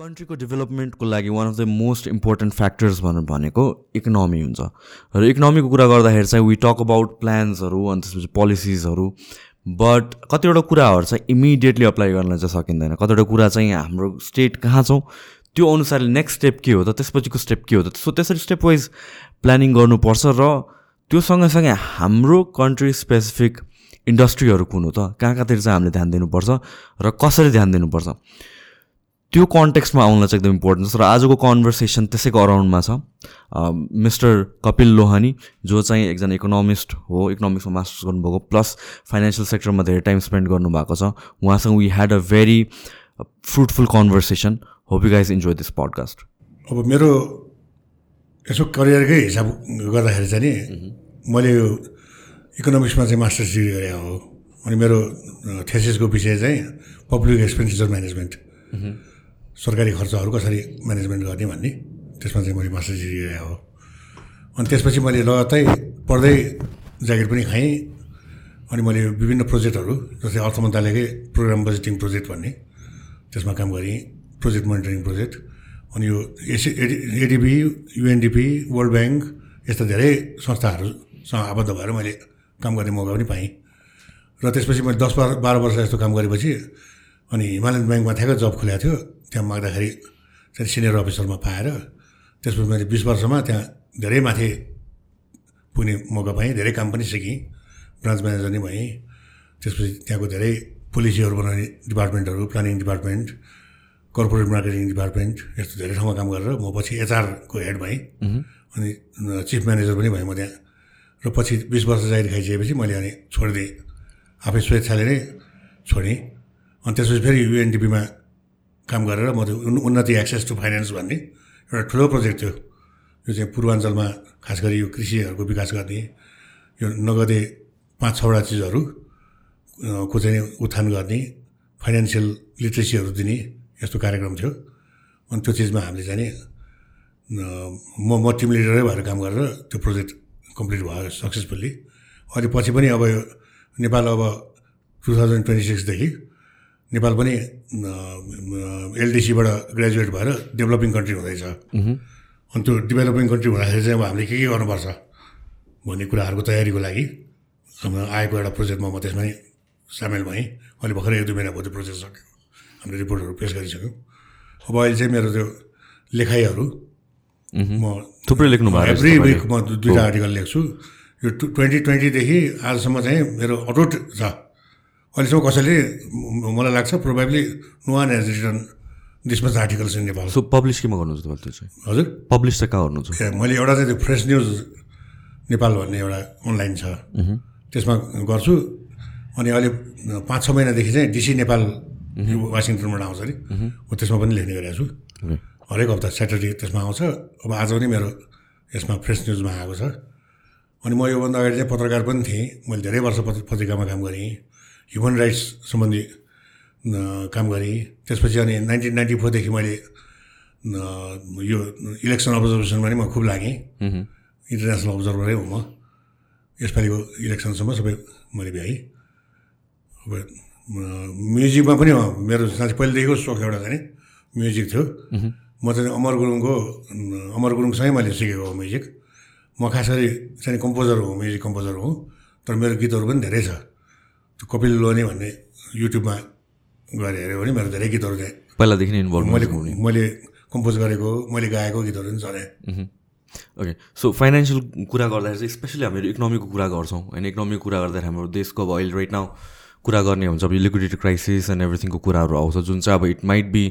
कन्ट्रीको डेभलपमेन्टको लागि one of the most important factors भनेर भनेको इकोनोमी हुन्छ। र इकोनोमीको कुरा गर्दाखेरि चाहिँ वी टक अबाउट प्लान्सहरू अनि त्यसपछि पोलिसिजहरू बट कतिवटा कुराहरू चाहिँ इमिडिएटली अप्लाई गर्न चाहिँ सकिँदैन। कतिवटा कुरा चाहिँ हाम्रो स्टेट कहाँ छौँ त्यो अनुसारले नेक्स्ट स्टेप के हो त त्यसपछिको स्टेप के हो त? सो त्यसरी स्टेप वाइज प्लानिङ गर्नुपर्छ र त्यो सँगसँगै हाम्रो कन्ट्री स्पेसिफिक इन्डस्ट्रीहरू कुन हो त? कहाँ कहाँतिर चाहिँ हामीले ध्यान दिनुपर्छ र कसरी ध्यान दिनुपर्छ? त्यो कन्टेक्स्टमा आउन चाहिँ एकदम इम्पोर्टेन्ट छ। र आजको कन्भर्सेसन त्यसैको अराउन्डमा छ। मिस्टर कपिल लोहानी जो चाहिँ एकजना इकोनोमिस्ट हो इकोनोमिक्समा मास्टर्स गर्नुभएको प्लस फाइनेन्सियल सेक्टरमा धेरै टाइम स्पेन्ड गर्नुभएको छ। उहाँसँग we had a very fruitful conversation hope you guys enjoy this podcast अब मेरो यसो करियरकै हिसाब गर्दाखेरि चाहिँ नि मैले यो इकोनोमिक्समा चाहिँ मास्टर्स डिग्री गरेको हो। अनि मेरो थेसिसको विषय चाहिँ पब्लिक एक्सपेन्डिचर म्यानेजमेन्ट सरकारी खर्चहरू कसरी म्यानेजमेन्ट गर्ने भन्ने त्यसमा चाहिँ मैले मास्टर्स डिग्री गरेको हो। अनि त्यसपछि मैले लगातारै पढ्दै ज्याकेट पनि खाएँ अनि मैले विभिन्न प्रोजेक्टहरू जस्तै अर्थ मन्त्रालयकै प्रोग्राम बजेटिङ प्रोजेक्ट भन्ने त्यसमा काम गरेँ प्रोजेक्ट मोनिटरिङ प्रोजेक्ट अनि यो एसि एडि एडिबी युएनडिपी वर्ल्ड ब्याङ्क यस्ता धेरै संस्थाहरूसँग आबद्ध भएर मैले काम गर्ने मौका पनि पाएँ। र त्यसपछि मैले दस बाह्र बाह्र वर्ष जस्तो काम गरेपछि अनि हिमालयन ब्याङ्कमा ठ्याक्कै जब खुलेको थियो त्यहाँ माग्दाखेरि चाहिँ सिनियर अफिसरमा पाएर त्यसपछि मैले बिस वर्षमा त्यहाँ धेरै माथि पुग्ने मौका पाएँ धेरै काम पनि सिकेँ ब्रान्च म्यानेजर नै भएँ। त्यसपछि त्यहाँको धेरै पोलिसीहरू बनाउने डिपार्टमेन्टहरू planning department corporate marketing department यस्तो धेरै ठाउँमा काम गरेर म पछि एचआरको हेड भएँ। अनि चिफ म्यानेजर पनि भएँ म त्यहाँ। र पछि बिस वर्ष जागिर खाइसकेपछि मैले अनि छोडिदिएँ। आफै स्वेच्छाले नै छोडेँ। अनि त्यसपछि फेरि युएनडिपीमा काम गरेर म त्यो उन्नति एक्सेस टु फाइनेन्स भन्ने एउटा ठुलो प्रोजेक्ट थियो। यो चाहिँ पूर्वाञ्चलमा खास गरी यो कृषिहरूको विकास गर्ने यो नगदे पाँच छवटा चिजहरू को चाहिँ उत्थान गर्ने फाइनेन्सियल लिट्रेसीहरू दिने यस्तो कार्यक्रम थियो। अनि त्यो चिजमा हामीले चाहिँ म म टिम लिडरै भएर काम गरेर त्यो प्रोजेक्ट कम्प्लिट भयो सक्सेसफुल्ली अहिले पछि पनि अब यो नेपाल अब टु थाउजन्ड ट्वेन्टी सिक्सदेखि नेपाल पनि एलडिसीबाट ग्रेजुएट भएर डेभलपिङ कन्ट्री हुँदैछ। अनि त्यो डेभलपिङ कन्ट्री हुँदाखेरि चाहिँ अब हामीले के के गर्नुपर्छ भन्ने कुराहरूको तयारीको लागि आएको एउटा प्रोजेक्टमा म त्यसमै सामेल भएँ। अहिले भर्खरै एक दुई महिना भयो त्यो प्रोजेक्ट सक्यो। हामीले रिपोर्टहरू पेस गरिसक्यौँ। अब अहिले चाहिँ मेरो त्यो लेखाइहरू म थुप्रै लेख्नु भयो एभ्री विक म दुईवटा आर्टिकल लेख्छु। यो टु ट्वेन्टी ट्वेन्टीदेखि आजसम्म चाहिँ मेरो अटुट छ। अहिलेसम्म कसैले मलाई लाग्छ probably no one has return this much articles in Nepal so publish केमा गर्नुहुन्छ त्यो चाहिँ? हजुर। पब्लिस चाहिँ कहाँ गर्नुहुन्छ? ए मैले एउटा चाहिँ त्यो फ्रेस न्युज नेपाल भन्ने एउटा अनलाइन छ। त्यसमा गर्छु। अनि अहिले पाँच छ महिनादेखि चाहिँ डिसी नेपाल वासिङटनबाट आउँछ नि म त्यसमा पनि लेख्ने गरेको छु। हरेक हप्ता स्याटरडे त्यसमा आउँछ। अब आज पनि मेरो यसमा फ्रेस न्युजमा आएको छ। अनि म योभन्दा अगाडि चाहिँ पत्रकार पनि थिएँ। मैले धेरै वर्ष पत्रिकामा काम गरेँ। ह्युमन राइट्स सम्बन्धी काम गरेँ। त्यसपछि अनि नाइन्टिन नाइन्टी फोरदेखि मैले यो इलेक्सन अब्जर्भेसनमा पनि म खुब लागेँ। इन्टरनेसनल अब्जर्भरै हो म। यसपालिको इलेक्सनसम्म सबै मैले भ्याएँ। अब म्युजिकमा पनि मेरो साँच्चै पहिलेदेखिको सोख एउटा चाहिँ म्युजिक थियो। म चाहिँ अमर गुरुङको अमर गुरुङसँगै मैले सिकेको हो म्युजिक। म खास गरी चाहिँ कम्पोजर हो म्युजिक कम्पोजर हो। तर मेरो गीतहरू पनि धेरै छ। त्यो कपिल लोनी भन्ने युट्युबमा गएर हेऱ्यो भने मेरो धेरै गीतहरू चाहिँ पहिलादेखि इन्भल्भ मैले मैले कम्पोज गरेको मैले गाएको गीतहरू पनि चले ओके सो फाइनेन्सियल कुरा गर्दाखेरि चाहिँ स्पेसली हामीहरू इकोनोमीको कुरा गर्छौँ। होइन इकोनोमीको कुरा गर्दाखेरि हाम्रो देशको अब अहिले राइट नाउ कुरा गर्ने हुन्छ। अब लिक्विडिटी क्राइसिस एन्ड एभ्रिथिङको कुराहरू आउँछ। जुन चाहिँ अब इट माइट बी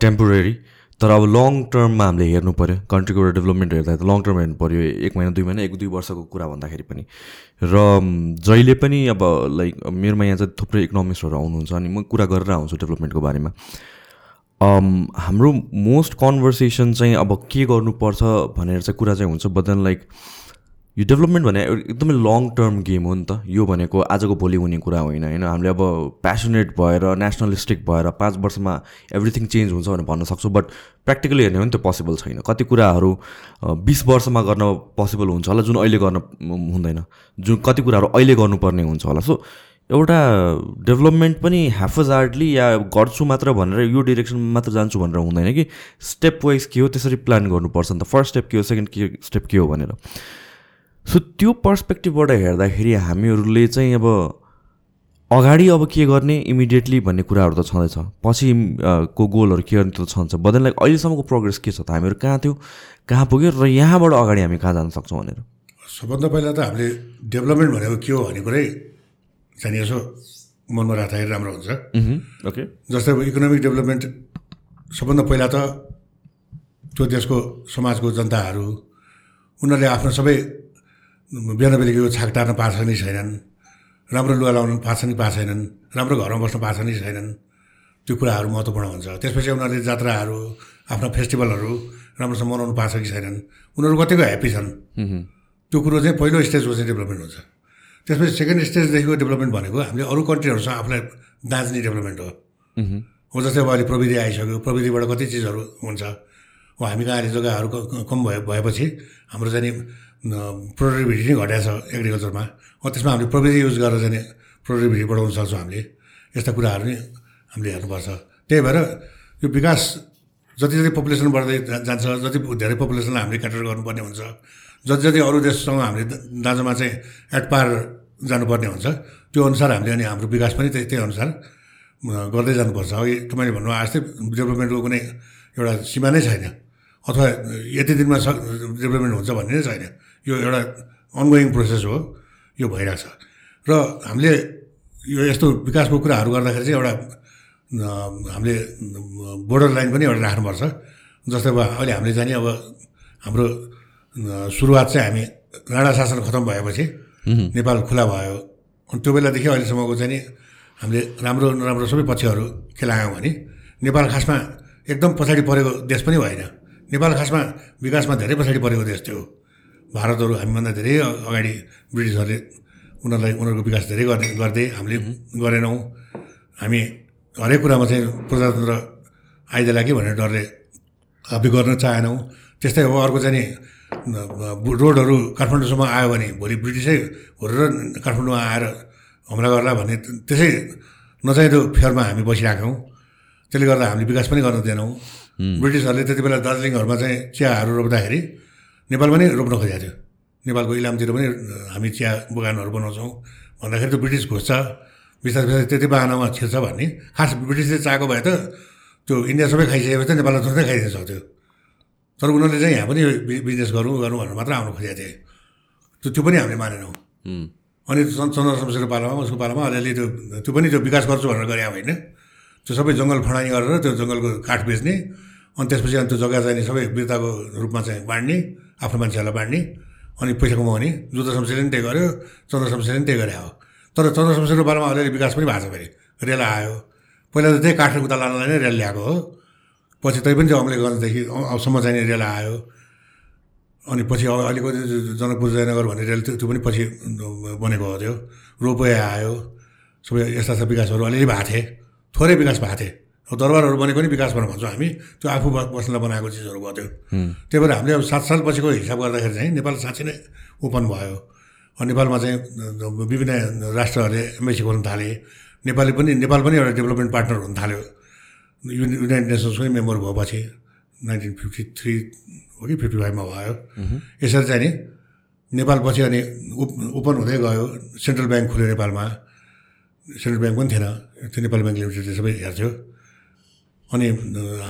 टेम्पोरेरी तर अब लङ टर्ममा हामीले हेर्नु पऱ्यो कन्ट्रीको एउटा डेभलपमेन्ट हेर्दा त लङ टर्म हेर्नु पऱ्यो एक महिना दुई महिना एक दुई वर्षको कुरा भन्दाखेरि पनि। र जहिले पनि अब लाइक मेरोमा यहाँ चाहिँ थुप्रै इकोनोमिस्टहरू आउनुहुन्छ अनि म कुरा गरेर आउँछु डेभलपमेन्टको बारेमा। हाम्रो मोस्ट कन्भर्सेसन चाहिँ अब के गर्नुपर्छ भनेर चाहिँ कुरा चाहिँ हुन्छ बट देन लाइक यो डेभलपमेन्ट भने एकदमै लङ टर्म गेम हो नि त। यो भनेको आजको भोलि हुने कुरा होइन होइन? हामीले अब प्यासनेट भएर नेसनलिस्टिक भएर पाँच वर्षमा एभ्रिथिङ चेन्ज हुन्छ भनेर भन्न सक्छौँ बट प्र्याक्टिकली हेर्ने हो भने त्यो पोसिबल छैन। कति कुराहरू बिस वर्षमा गर्न पोसिबल हुन्छ होला जुन अहिले गर्न हुँदैन। जुन कति कुराहरू अहिले गर्नुपर्ने हुन्छ होला। सो एउटा डेभलपमेन्ट पनि हार्डली या गर्छु मात्र भनेर यो डिरेक्सनमा मात्र जान्छु भनेर हुँदैन कि। स्टेप वाइज के हो त्यसरी प्लान गर्नुपर्छ नि त। फर्स्ट स्टेप के हो सेकेन्ड के स्टेप के हो भनेर। सो त्यो पर्सपेक्टिभबाट हेर्दाखेरि हामीहरूले चाहिँ अब अगाडि अब के गर्ने? इमिडिएटली भन्ने कुराहरू त छँदैछ। पछि को गोलहरू के गर्ने त छन्छ बदन लाइक अहिलेसम्मको प्रोग्रेस के छ त? हामीहरू कहाँ थियो? कहाँ पुग्यो? र यहाँबाट अगाडि हामी कहाँ जान सक्छौँ भनेर? सबभन्दा पहिला त हामीले डेभलपमेन्ट भनेको के हो भन्ने कुरै चाहिँ यसो मनमा राख्दाखेरि राम्रो हुन्छ। ओके जस्तै अब इकोनोमिक डेभलपमेन्ट सबभन्दा पहिला त त्यो देशको समाजको जनताहरू उनीहरूले आफ्नो सबै बिहान बेलुकीको छाक टार्न पाएको छ कि छैनन्। राम्रो लुगा लाउनु पाएको छ कि पाएको छैनन्। राम्रो घरमा बस्न पाएको छ कि छैनन्। त्यो कुराहरू महत्त्वपूर्ण हुन्छ। त्यसपछि उनीहरूले जात्राहरू आफ्ना फेस्टिभलहरू राम्रोसँग मनाउनु पाएको छ कि छैनन्। उनीहरू कतिको ह्याप्पी छन्। त्यो कुरो चाहिँ पहिलो स्टेजको चाहिँ डेभलपमेन्ट हुन्छ। त्यसपछि सेकेन्ड स्टेजदेखिको डेभलपमेन्ट भनेको हामीले अरू कन्ट्रीहरूसँग आफूलाई दाँच्ने डेभलपमेन्ट हो। हो जस्तै अब अहिले प्रविधि आइसक्यो। प्रविधिबाट कति चिजहरू हुन्छ। हो हामी कहाँ अहिले जग्गाहरू कम भए भएपछि हाम्रो चाहिँ प्रोडक्टिभिटी नै घटाएको छ एग्रिकल्चरमा हो त्यसमा हामीले प्रविधि युज गरेर चाहिँ प्रोडक्टिभिटी बढाउन सक्छौँ हामीले। यस्ता कुराहरू नै हामीले हेर्नुपर्छ। त्यही भएर यो विकास जति जति पपुलेसन बढ्दै जान्छ जति धेरै पपुलेसनलाई हामीले क्याटर गर्नुपर्ने हुन्छ जति जति अरू देशसँग हामीले दाँजोमा चाहिँ एट पार जानुपर्ने हुन्छ त्यो अनुसार हामीले अनि हाम्रो विकास पनि त्यही त्यही अनुसार गर्दै जानुपर्छ। अघि तपाईँले भन्नु जस्तै डेभलपमेन्टको कुनै एउटा सीमा नै छैन। अथवा यति दिनमा स डेभलपमेन्ट हुन्छ भन्ने नै छैन। यो एउटा अनगोइङ प्रोसेस हो यो भइरहेको छ। र हामीले यो यस्तो विकासको कुराहरू गर्दाखेरि चाहिँ एउटा हामीले बोर्डर लाइन पनि एउटा राख्नुपर्छ। जस्तै अब अहिले हामीले जाने अब हाम्रो सुरुवात चाहिँ हामी राणा शासन खतम भएपछि नेपाल खुला भयो। अनि त्यो बेलादेखि अहिलेसम्मको चाहिँ नि हामीले राम्रो नराम्रो सबै पक्षहरू खेलायौँ भने नेपाल खासमा एकदम पछाडि परेको देश पनि होइन नेपाल खासमा विकासमा धेरै पछाडि परेको देश थियो भारतहरू हामीभन्दा धेरै अगाडि ब्रिटिसहरूले उनीहरूलाई उनीहरूको विकास धेरै गर्ने गर्दै हामीले गरेनौँ। हामी हरेक कुरामा चाहिँ प्रजातन्त्र आइदेला कि भनेर डरले हामी गर्न चाहेनौँ। त्यस्तै हो अर्को चाहिँ नि रोडहरू काठमाडौँसम्म आयो भने भोलि ब्रिटिसै हुरेर काठमाडौँमा आएर हमला गर्ला भन्ने त्यसै नचाहिँदो फेयरमा हामी बसिरहेको त्यसले गर्दा हामीले विकास पनि गर्न दिएनौँ। ब्रिटिसहरूले त्यति बेला दार्जिलिङहरूमा चाहिँ चियाहरू रोप्दाखेरि नेपाल पनि रोप्न खोजेको थियो। नेपालको इलामतिर पनि हामी चिया बगानहरू बनाउँछौँ। भन्दाखेरि त ब्रिटिस घुस्छ बिस्तारै बिस्तारै त्यति बाहनामा छिर्छ भन्ने। खास ब्रिटिसले चाहेको भए त त्यो इन्डिया सबै खाइसकेपछि त नेपाललाई थोरै खाइदिन सक्थ्यो। तर उनीहरूले चाहिँ यहाँ पनि बिजनेस गरौँ गरौँ भनेर मात्र आउनु खोजेको थिएँ। त्यो त्यो पनि हामीले मानेनौँ। अनि चन्द्र शमशेरको पालामा उसको पालामा अलिअलि त्यो त्यो पनि त्यो विकास गर्छु भनेर गरे होइन। त्यो सबै जङ्गल फडाइ गरेर त्यो जङ्गलको काठ बेच्ने अनि त्यसपछि अनि त्यो जग्गा चाहिने सबै बिर्ताको रूपमा चाहिँ बाँड्ने। आफ्नो मान्छेहरूलाई बाँड्ने अनि पैसा कमाउने जुद्ध शमशेरले पनि त्यही गर्यो चन्द्र शमशेरले पनि त्यही गरे हो। तर चन्द्र शमशेरको बारेमा अलिअलि विकास पनि भएको छ फेरि। रेल आयो। पहिला त त्यही काठ उता लानलाई नै रेल ल्याएको हो। पछि तै पनि त्यो अमले गर्दादेखि अबसम्म चाहिने रेल आयो। अनि पछि अहिलेको जनकपुर जयनगर भन्ने रेल त्यो पनि पछि बनेको हो त्यो। रोपवे आयो। सबै यस्ता यस्ता विकासहरू अलिअलि भएको थिए। थोरै विकास भएको थिए। दरबारहरू बनेको पनि विकास भनेर भन्छौँ हामी। त्यो आफू बस्नलाई बनाएको चिजहरू भयो। त्यो त्यही भएर हामीले अब सात साल पछिको हिसाब गर्दाखेरि चाहिँ नेपाल साँच्चै नै ओपन भयो। नेपालमा चाहिँ विभिन्न राष्ट्रहरूले एमएसी खोल्न थाले। नेपाली पनि नेपाल पनि एउटा डेभलपमेन्ट पार्टनर हुन थाल्यो। युनाइटेड नेसन्सकै मेम्बर भएपछि नाइन्टिन फिफ्टी थ्री हो कि फिफ्टी फाइभमा भयो। यसरी चाहिँ नि नेपाल पछि अनि ओपन हुँदै गयो सेन्ट्रल ब्याङ्क खुल्यो नेपालमा। सेन्ट्रल ब्याङ्क पनि थिएन। त्यो नेपाल ब्याङ्क लिमिटेडले सबै हेर्थ्यो। अनि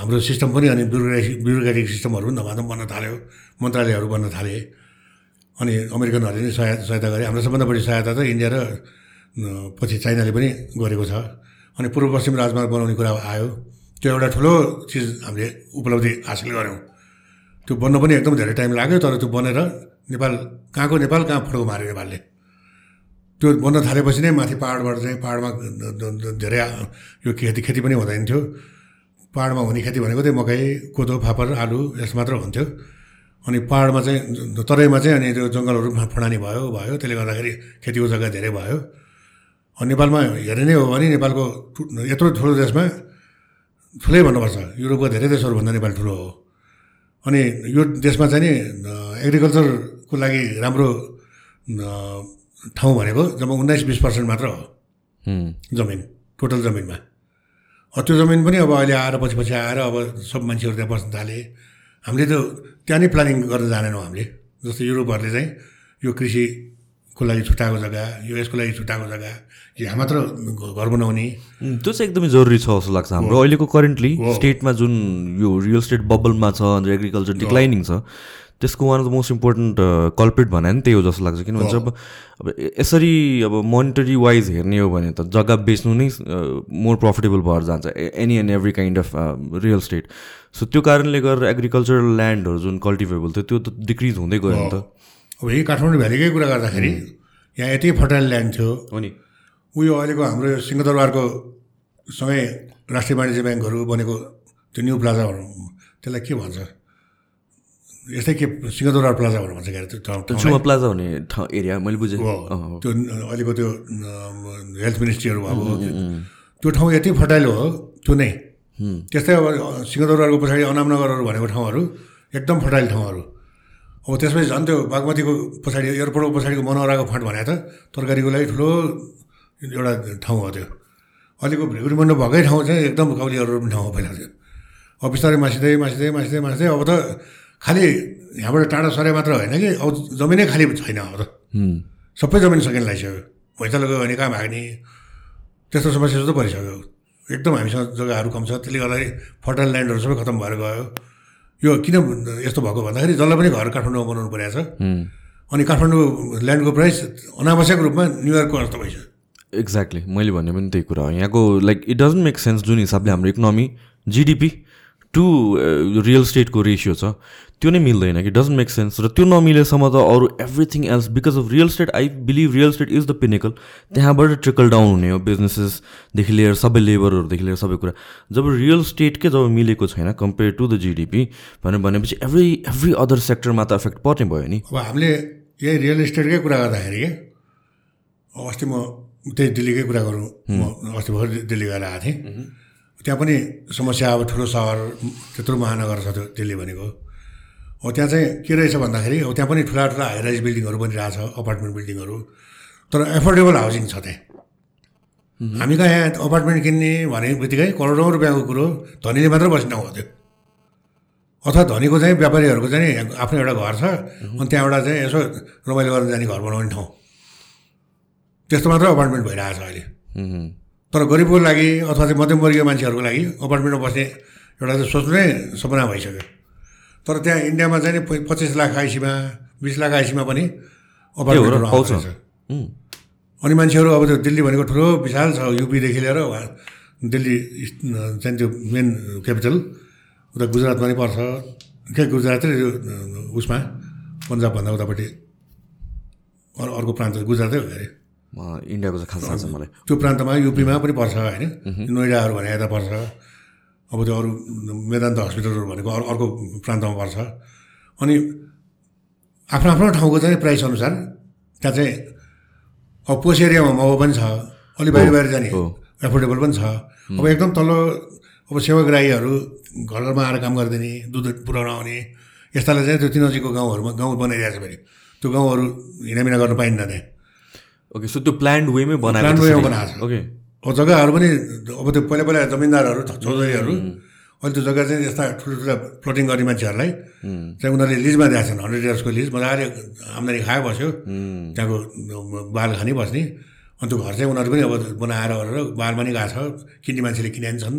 हाम्रो सिस्टम पनि अनि ब्युरोक्रेटिक ब्युरोक्रेटिक सिस्टमहरू पनि धमाधम बन्न थाल्यो मन्त्रालयहरू बन्न थाले। अनि अमेरिकनहरूले नै सहायता सहायता गरे। हाम्रो सबभन्दा बढी सहायता त इन्डिया र पछि चाइनाले पनि गरेको छ। अनि पूर्व पश्चिम राजमार्ग बनाउने कुरा आयो। त्यो एउटा ठुलो चिज हामीले उपलब्धि हासिल गऱ्यौँ। त्यो बन्न पनि एकदम धेरै टाइम लाग्यो तर त्यो बनेर नेपाल कहाँको नेपाल कहाँ फड्को माऱ्यो नेपालले। त्यो बन्न थालेपछि नै माथि पाहाडबाट चाहिँ पाहाडमा धेरै यो खेती खेती पनि हुँदैन थियो। पाहाडमा हुने खेती भनेको चाहिँ मकै कोदो फापर आलु यस्तो मात्र हुन्थ्यो। अनि पाहाडमा चाहिँ तराईमा चाहिँ अनि त्यो जङ्गलहरू फडानी भयो भयो। त्यसले गर्दाखेरि खेतीको जग्गा धेरै भयो। अनि नेपालमा हेर्ने नै हो भने नेपालको यत्रो ठुलो देशमा ठुलै भन्नुपर्छ। युरोपको धेरै देशहरूभन्दा नेपाल ठुलो हो। अनि यो देशमा चाहिँ नि एग्रिकल्चरको लागि राम्रो ठाउँ भनेको जब उन्नाइस बिस पर्सेन्ट मात्र हो। जमिन टोटल जमिनमा। त्यो जमिन पनि अब अहिले आएर पछि पछि आएर अब सब मान्छेहरू त्यहाँ बस्न थाले। हामीले त त्यहाँ नै प्लानिङ गर्न जानेनौँ हामीले। जस्तो युरोपहरूले चाहिँ यो कृषिको लागि छुट्याएको जग्गा यो यसको लागि छुट्याएको जग्गा यहाँ मात्र घर बनाउने। त्यो चाहिँ एकदमै जरुरी छ जस्तो लाग्छ हाम्रो। अहिलेको करेन्टली स्टेटमा जुन यो रियल स्टेट बबलमा छ अन्त एग्रिकल्चर डिक्लाइनिङ छ त्यसको one of the most important culprit भने नि त्यही हो जस्तो लाग्छ। किनभने चाहिँ अब अब यसरी अब मोनिटरी वाइज हेर्ने हो भने त जग्गा बेच्नु नै मोर प्रफिटेबल भएर जान्छ। Any and every kind of real estate so त्यो कारणले गर्दा एग्रिकल्चरल ल्यान्डहरू जुन कल्टिभेबल थियो त्यो त डिक्रिज हुँदै गयो नि त। अब यही काठमाडौँ भ्यालीकै कुरा गर्दाखेरि यहाँ यति फर्टाइल ल्यान्ड थियो। हो नि। उयो अहिलेको हाम्रो यो सिंहदरबारको सँगै राष्ट्रिय वाणिज्य ब्याङ्कहरू बनेको त्यो न्यू प्लाजाहरू त्यसलाई के भन्छ? यस्तै के सिंहदरबार प्लाजाहरू भन्छ क्या त्यो ठाउँ- त्यो प्लाजा हुने ठाउँ एरिया मैले बुझेँ। त्यो अहिलेको त्यो हेल्थ मिनिस्ट्रीहरू भएको त्यो- त्यो ठाउँ यति फर्टाइल हो त्यो नै। त्यस्तै अब सिंहदरबारको पछाडि अनामनगरहरू भनेको ठाउँहरू एकदम फर्टाइल ठाउँहरू। अब त्यसपछि झन् त्यो बागमतीको पछाडि एयरपोर्टको पछाडिको मनोहराको फाँट भने त तरकारीको लागि ठुलो एउटा ठाउँ हो त्यो। अहिलेको भ्रिगुडी मण्डप भएकै ठाउँ चाहिँ एकदम कौलीहरू पनि ठाउँ हो पहिला थियो अब बिस्तारै मासिँदै मासिँदै मासिँदै मासिँदै अब त खालि यहाँबाट टाढा सरे मात्र होइन कि अब जमिनै खालि छैन अब त। सबै जमिन सकिन लागिसक्यो। भैँचालो गयो भने कहाँ भाग्ने? त्यस्तो समस्या जस्तो परिसक्यो। एकदम हामीसँग जग्गाहरू कम छ। त्यसले गर्दाखेरि फर्टाइल ल्यान्डहरू सबै खतम भएर गयो। यो किन यस्तो भएको भन्दाखेरि जसलाई पनि घर काठमाडौँमा बनाउनु परेको छ। अनि काठमाडौँ ल्यान्डको प्राइस अनावश्यक रूपमा न्युयोर्कको जस्तो भइसक्यो। एक्ज्याक्टली मैले भने पनि त्यही कुरा हो। यहाँको like it doesn't make sense जुन हिसाबले हाम्रो इकोनोमी जिडिपी टु रियल स्टेटको रेसियो छ त्यो नै मिल्दैन कि डजन्ट मेक सेन्स र त्यो नमिलेसम्म त अरू everything else because of real estate I believe real estate is the pinnacle त्यहाँबाट ट्रिकल डाउन हुने हो बिजनेसेसदेखि लिएर सबै लेबरहरूदेखि लिएर सबै कुरा. जब रियल स्टेटकै जब मिलेको छैन कम्पेयर टु द जिडिपी भनेर भनेपछि एभ्री एभ्री अदर सेक्टरमा त एफेक्ट पर्ने भयो नि। अब हामीले यही रियल इस्टेटकै कुरा गर्दाखेरि के अस्ति म त्यही दिल्लीकै कुरा गरौँ म अस्ति भर्खर दिल्ली गएर आएको थिएँ। त्यहाँ पनि समस्या अब ठुलो सहर त्यत्रो महानगर छ त्यो दिल्ली भनेको। अब त्यहाँ चाहिँ के रहेछ भन्दाखेरि अब त्यहाँ पनि ठुला ठुला हाइराइज बिल्डिङहरू बनिरहेछ अपार्टमेन्ट बिल्डिङहरू तर एफोर्डेबल हाउसिङ छ त्यहाँ। हामी कहाँ यहाँ अपार्टमेन्ट किन्ने भने बित्तिकै करोडौँ रुपियाँको कुरो धनीले मात्र बस्ने ठाउँ हो त्यो अथवा धनीको चाहिँ व्यापारीहरूको चाहिँ आफ्नो एउटा घर छ अनि त्यहाँबाट चाहिँ यसो रमाइलो गर्न जाने घर बनाउने ठाउँ। त्यस्तो मात्र अपार्टमेन्ट भइरहेको छ अहिले। हुँ। तर गरिबको लागि अथवा चाहिँ मध्यमवर्गीय मान्छेहरूको लागि अपार्टमेन्टमा बस्ने एउटा चाहिँ सोच्नु नै सपना भइसक्यो तर त्यहाँ इन्डियामा चाहिँ नि पच्चिस लाख आइसीमा बिस लाख आइसीमा पनि अपार्टमेन्टहरू। आउँछ। अनि मान्छेहरू अब त्यो दिल्ली भनेको ठुलो विशाल छ युपीदेखि लिएर वहाँ दिल्ली चाहिँ त्यो मेन क्यापिटल उता गुजरातमा नै पर्छ के गुजरात यो उसमा पन्जाबभन्दा उतापट्टि अरू अर्को प्रान्त गुजरातै हो अरे इन्डियाको चाहिँ खास थाहा छ मलाई। त्यो प्रान्तमा युपीमा पनि पर्छ होइन? नोइडाहरू भने यता पर्छ। अब त्यो अरू मेदान्त हस्पिटलहरू भनेको अरू अर्को प्रान्तमा पर्छ। अनि आफ्नो आफ्नो ठाउँको चाहिँ प्राइस अनुसार त्यहाँ चाहिँ अब पोस एरियामा महँगो पनि छ। अलिक बाहिर बाहिर जाने। एफोर्डेबल पनि छ। अब एकदम तल्लो अब सेवाग्राहीहरू घर घरमा आएर काम गरिदिने दुध पुऱ्याउन आउने यस्तालाई चाहिँ त्यो नजिकको गाउँहरूमा गाउँ बनाइरहेको छ फेरि। त्यो गाउँहरू हिँडामिना गर्न पाइन्न त्यहाँ। ओके सो त्यो प्लान्ड वेमै बनाएको मा बनाएको छ। ओके जग्गाहरू पनि अब त्यो पहिला पहिला जमिनदारहरू चौधरीहरू अहिले त्यो जग्गा चाहिँ यस्ता ठुल्ठुला प्लटिङ गर्ने मान्छेहरूलाई चाहिँ उनीहरूले लिजमा दिएको छन् हन्ड्रेड इयर्सको लिज मजाले आम्दानी खायो बस्यो। त्यहाँको बाल खानी बस्ने। अनि त्यो घर चाहिँ उनीहरू पनि अब बनाएर गरेर बालमा नि गएको छ किन्ने मान्छेले किने पनि छन्।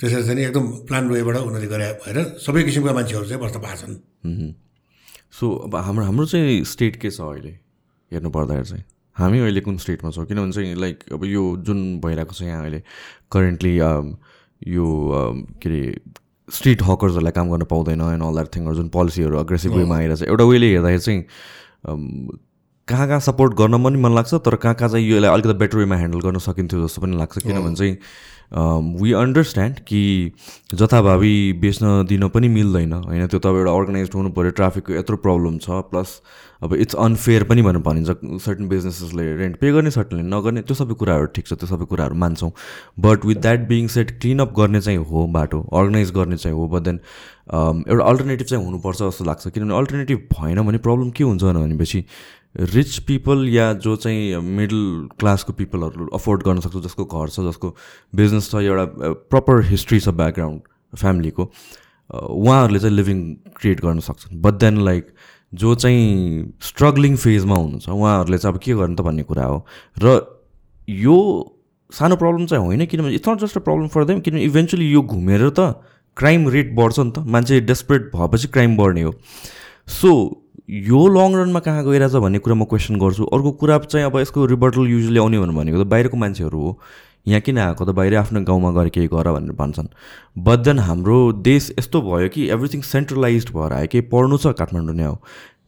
त्यसरी चाहिँ एकदम प्लान वेबाट उनीहरूले गरे भएर सबै किसिमका मान्छेहरू चाहिँ बस्न पाएको छन्। मह्म। सो अब हाम्रो हाम्रो चाहिँ स्टेट के छ अहिले? हेर्नु पर्दाखेरि चाहिँ हामी अहिले कुन स्टेटमा छौँ? किनभने चाहिँ लाइक अब यो जुन भइरहेको छ यहाँ अहिले करेन्टली यो um, के अरे स्ट्रिट हकर्सहरूलाई काम गर्न पाउँदैन एन्ड अल द्याट थिङहरू जुन पोलिसीहरू अग्रेसिभ वेमा आइरहेको छ। एउटा वेले हेर्दाखेरि चाहिँ um, कहाँ कहाँ सपोर्ट गर्न पनि मन लाग्छ तर कहाँ कहाँ चाहिँ यसलाई अलिकति बेटर वेमा ह्यान्डल गर्न सकिन्थ्यो जस्तो पनि लाग्छ। किनभने चाहिँ वी अन्डरस्ट्यान्ड कि जथाभावी बेच्न दिन पनि मिल्दैन होइन? त्यो तपाईँ एउटा अर्गनाइज हुनु पऱ्यो ट्राफिकको यत्रो प्रब्लम छ प्लस अब इट्स अनफेयर पनि भनेर भनिन्छ सर्टन बिजनेसेसले रेन्ट पे गर्ने सर्टनले नगर्ने त्यो सबै कुराहरू ठिक छ त्यो सबै कुराहरू मान्छौँ। But with that being said cleanup गर्ने चाहिँ हो बाटो अर्गनाइज गर्ने चाहिँ हो बट देन एउटा अल्टरनेटिभ चाहिँ हुनुपर्छ जस्तो लाग्छ। किनभने अल्टरनेटिभ भएन भने प्रब्लम के हुन्छ भनेपछि रिच पिपल या जो चाहिँ मिडल क्लासको पिपलहरू अफोर्ड गर्न सक्छ जसको घर छ जसको बिजनेस छ एउटा प्रपर हिस्ट्री छ ब्याकग्राउन्ड फ्यामिलीको उहाँहरूले चाहिँ लिभिङ क्रिएट गर्न सक्छन्। बट देन लाइक जो चाहिँ स्ट्रगलिङ फेजमा हुनुहुन्छ उहाँहरूले चाहिँ अब के गर्नु त भन्ने कुरा हो। र यो सानो प्रब्लम चाहिँ होइन किनभने it's not just a problem for them किनभने इभेन्चुली यो घुमेर त क्राइम रेट बढ्छ नि त। मान्छे डेस्परेट भएपछि क्राइम बढ्ने हो। सो यो लङ रनमा कहाँ गइरहेछ भन्ने कुरा म क्वेसन गर्छु। अर्को कुरा चाहिँ अब यसको रिबर्टल युजली आउने भनेको त बाहिरको मान्छेहरू हो। यहाँ किन आएको त? बाहिर आफ्नो गाउँमा गएर केही गर भनेर भन्छन्। बट देन हाम्रो देश यस्तो भयो कि एभ्रिथिङ सेन्ट्रलाइज भएर आयो। केही पढ्नु छ काठमाडौँ नै हो।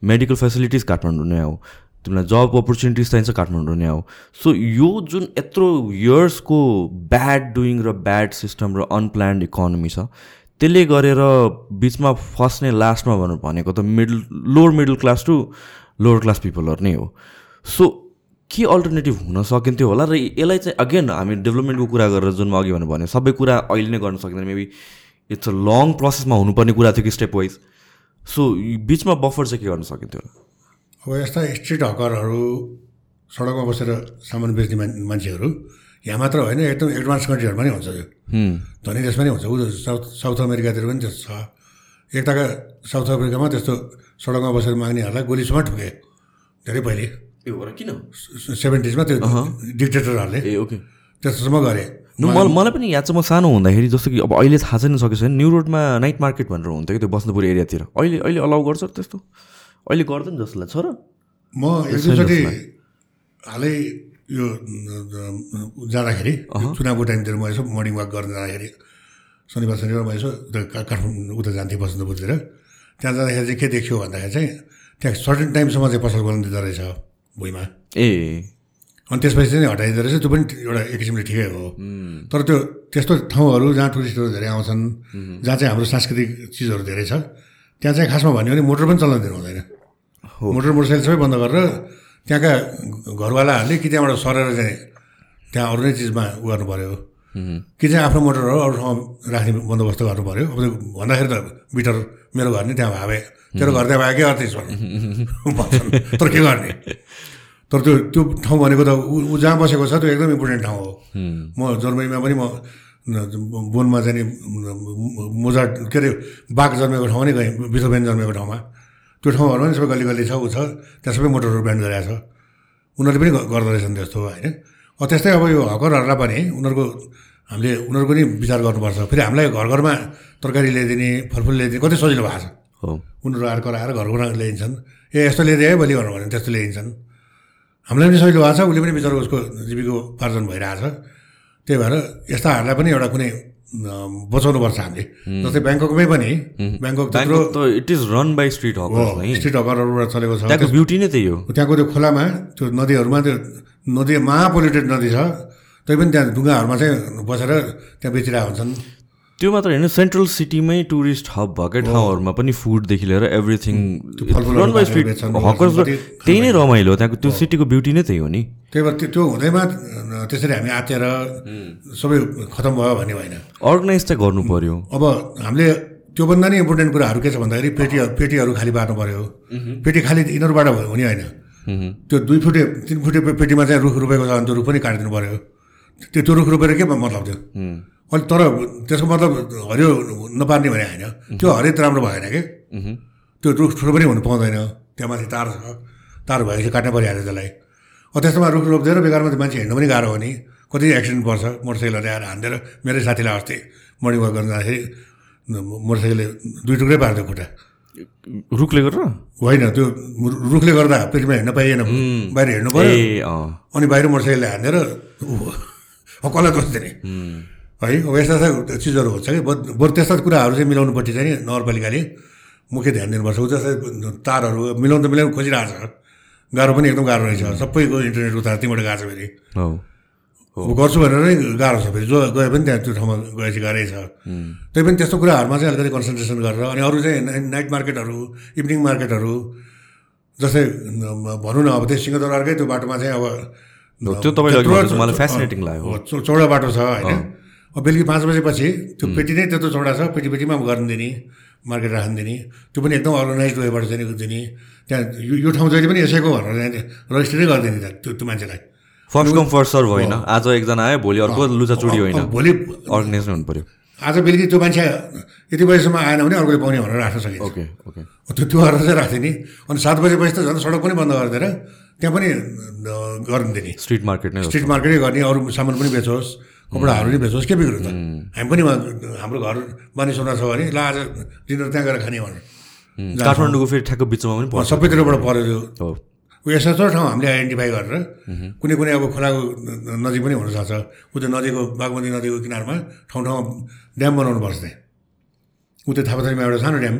मेडिकल फेसिलिटिज काठमाडौँ नै हो। तिमीलाई जब अपर्च्युनिटिज चाहिन्छ काठमाडौँ नै हो। सो यो जुन यत्रो इयर्सको ब्याड डुइङ र ब्याड सिस्टम र अनप्लान्ड इकोनोमी छ त्यसले गरेर बिचमा फस्ने लास्टमा भनेर भनेको त middle lower middle class to lower class पिपलहरू नै हो। सो के अल्टरनेटिभ हुन सकिन्थ्यो होला र यसलाई चाहिँ अगेन हामी डेभलपमेन्टको कुरा गरेर जुन अघि भनेर भने सबै कुरा अहिले नै गर्न सकिँदैन। मेबी इट्स अ लङ प्रोसेसमा हुनुपर्ने कुरा थियो कि स्टेप वाइज सो बिचमा बफर चाहिँ के गर्न सकिन्थ्यो अब यस्ता स्ट्रिट हकरहरू सडकमा बसेर सामान बेच्ने मान्छेहरू यहाँ मात्र होइन एकदम एडभान्स कन्ट्रीहरूमा नै हुन्छ यो। धनी देशमा नै हुन्छ ऊ साउथ साउथ अमेरिकातिर पनि त्यस्तो छ। एकताका साउथ अफ्रिकामा त्यस्तो सडकमा बसेर माग्नेहरूलाई गोलीसम्म ठुके। धेरै पहिले। किन? सेभेन्टिजमा त्यो डिक्टेटरहरूले ए ओके। त्यस्तोसम्म गरे। मलाई मलाई पनि याद छ म सानो हुँदाखेरि जस्तो कि अब अहिले थाहा छैन सकेको छैन न्यु रोडमा नाइट मार्केट भनेर हुन्थ्यो कि त्यो बस्नुपुर एरियातिर। अहिले अहिले अलाउ गर्छ त्यस्तो? अहिले गर्दैन जस्तो लाग्छ र? म एक दुईचोटि हालै यो जाँदाखेरि चुनावको टाइमतिर म यसो मर्निङ वाक गर्न जाँदाखेरि शनिबार शनिबार म यसो काठमाडौँ उता जान्थेँ बसन्तपुरतिर त्यहाँ जाँदाखेरि चाहिँ के देखियो भन्दाखेरि चाहिँ त्यहाँ सर्टेन टाइमसम्म चाहिँ पसल खोल्नु दिँदो रहेछ भुइँमा। ए। अनि त्यसपछि चाहिँ हटाइदिँदो रहेछ त्यो पनि एउटा एक किसिमले ठिकै हो। तर त्यो त्यस्तो ठाउँहरू जहाँ टुरिस्टहरू धेरै आउँछन् जहाँ चाहिँ हाम्रो सांस्कृतिक चिजहरू धेरै छ त्यहाँ चाहिँ खासमा भन्यो भने मोटर पनि चल्न दिनु हुँदैन। मोटर मोटरसाइकल सबै बन्द गरेर त्यहाँका घरवालाहरूले कि त्यहाँबाट सरेर चाहिँ त्यहाँ अरू नै चिजमा उ गर्नु पऱ्यो कि चाहिँ आफ्नो मोटरहरू अरू ठाउँमा राख्ने बन्दोबस्त गर्नु पऱ्यो अब भन्दाखेरि त मिटर मेरो घर नै त्यहाँ भावे तेरो घर त्यहाँ भए के भन्छन्। तर के गर्ने? तर त्यो त्यो ठाउँ भनेको त ऊ जहाँ बसेको छ त्यो एकदम इम्पोर्टेन्ट ठाउँ हो। म जर्मनीमा पनि म बोनमा चाहिँ मोजा के अरे बाघ जन्मेको ठाउँ नै गएँ बिथोबेन जन्मेको ठाउँमा। त्यो ठाउँहरूमा पनि सबै गल्ली गल्ली छ ऊ छ त्यहाँ सबै मोटरहरू ब्यान्ड गरेको छ। उनीहरूले पनि गर्दो रहेछन् त्यस्तो होइन? त्यस्तै अब यो हकरहरूलाई पनि उनीहरूको हामीले उनीहरूको नि विचार गर्नुपर्छ। फेरि हामीलाई घर घरमा तरकारी ल्याइदिने फलफुल ल्याइदिने कति सजिलो भएको छ। हो। उनीहरू आएर कराएर घर घरमा ल्याइन्छन् ए यस्तो ल्याइदिए है भोलि भनेर भने त्यस्तो ल्याइन्छन् हामीलाई पनि सजिलो भएको छ उसले पनि बिचरा उसको जीविकोपार्जन भइरहेछ। त्यही भएर यस्ताहरूलाई पनि एउटा कुनै बचाउनुपर्छ हामीले। जस्तै ब्याङ्ककमै पनि Bangkok it is run by street street हकरहरूबाट चलेको छ। त्यहाँको ब्युटी नै त्यही हो। त्यहाँको त्यो खोलामा त्यो नदीहरूमा त्यो नदी महापोल्युटेड नदी छ। तै पनि त्यहाँ ढुङ्गाहरूमा चाहिँ बसेर त्यहाँ बेचिरहेको हुन्छन्। त्यो मात्र होइन सेन्ट्रल सिटीमै टुरिस्ट हब भएकै ठाउँहरूमा पनि फुडदेखि लिएर एभ्रिथिङ फलफुलहरू रन बाई स्ट्रिट बेच्छन्, हकर्स कति त्यही नै रमाइलो त्यहाँको त्यो सिटीको ब्युटी नै त्यही हो नि। त्यही भएर त्यो हुँदैमा त्यसरी हामी आतेर सबै खतम भयो भन्ने होइन अर्गनाइज चाहिँ गर्नु पर्यो। अब हामीले त्योभन्दा नि इम्पोर्टेन्ट कुराहरू के छ भन्दाखेरि पेटी पेटीहरू खाली पार्नु पऱ्यो पेटी खाली यिनीहरूबाट हुने होइन। त्यो दुई फुटे तिन फुटे पेटीमा चाहिँ रुख रोपेको छ भने त्यो रुख पनि काटिदिनु पऱ्यो त्यो त्यो रुख रोपेर के मतलब थियो? अनि तर त्यसको मतलब हरियो नपार्ने भने होइन। त्यो हरित राम्रो भएन कि? त्यो रुख ठुलो पनि हुनु पाउँदैन। त्यहाँ माथि तार छ। तार भएपछि काट्नु परिहाल्यो त्यसलाई। अब त्यस्तोमा रुख रोप्दैन बेकारमा त मान्छे हिँड्नु पनि गाह्रो हो नि। कति एक्सिडेन्ट पर्छ मोटरसाइकलहरू आएर हान्देर मेरै साथीलाई अस्ति मर्निङ वाक गर्न जाँदाखेरि मोटरसाइकलले दुई टुक्रै पार्थ्यो खुट्टा। रुखले गरेर? होइन त्यो रुखले गर्दा पेटीमा हिँड्न पाइएन। बाहिर हिँड्नु पऱ्यो अनि बाहिर मोटरसाइकलले ऊ कसलाई दोष दिने? है? अब यस्ता यस्ता चिजहरू हुन्छ कि? बरु त्यस्ता कुराहरू चाहिँ मिलाउनुपट्टि चाहिँ नगरपालिकाले मुख्य ध्यान दिनुपर्छ। ऊ जस्तै तारहरू मिलाउनु त मिलाउनु खोजिरहेको छ गाह्रो पनि एकदम गाह्रो रहेछ। सबैको इन्टरनेट उता त्यहीँबाट गएको छ फेरि। गर्छु भनेर नै गाह्रो छ फेरि। जो गए पनि त्यहाँ त्यो ठाउँमा गएपछि गाह्रै छ। त्यही पनि त्यस्तो कुराहरूमा चाहिँ अलिकति कन्सन्ट्रेसन गरेर अनि अरू चाहिँ नाइ- नाइट मार्केटहरू इभिनिङ मार्केटहरू जस्तै भनौँ न अब त्यो सिंहदरबारकै त्यो बाटोमा चाहिँ अब त्यो तपाईँले fascinating लाग्यो। चौडा बाटो छ होइन? अब बेलुकी पाँच बजेपछि त्यो पेटी नै त्यत्रो चौडा छ पेटी पेटीमा गर्न दिने मार्केट राख्न दिने त्यो पनि एकदम अर्गनाइज वेबाट चाहिँ दिने। त्यहाँ यो ठाउँ जहिले पनि यसैको भनेर त्यहाँ रजिस्टरै गरिदिने त्यहाँ त्यो त्यो मान्छेलाई। फर्स्ट कम फर्स्ट सर्भ होइन। आज एकजना आयो भोलि अर्को लुचाचुडी होइन। भोलि अर्गनाइज हुनु पऱ्यो। आज बेलुकी त्यो मान्छे यति बजीसम्म आएन भने अर्कोले पाउने भनेर राख्न सकिन्छ। ओके ओके त्यो त्यो गरेर चाहिँ राख्थेँ नि अनि सात बजेपछि त झन् सडक पनि बन्द गरिदिएर त्यहाँ पनि अ, गर्न दिने। स्ट्रिट मार्केट नै। स्ट्रिट मार्केटै गर्ने अरू सामान पनि बेचोस्। कपडाहरू पनि बेचोस् के बिग्रियो त हामी पनि हाम्रो घर सोना छ भने ल आज डिनर त्यहाँ गएर खाने भनेर। काठमाडौँको फेरि ठ्याक्क बिचमा पनि सबैतिरबाट पऱ्यो त्यो। हो। यस्तो यस्तो ठाउँ हामीले आइडेन्टिफाई गरेर। कुनै कुनै अब खोलाको नजिक पनि हुनसक्छ त्यो नदीको बागमती नदीको किनारमा ठाउँ ठाउँमा ड्याम बनाउनु पर्छ त्यहाँ। त्यो थापाथलीमा एउटा सानो ड्याम।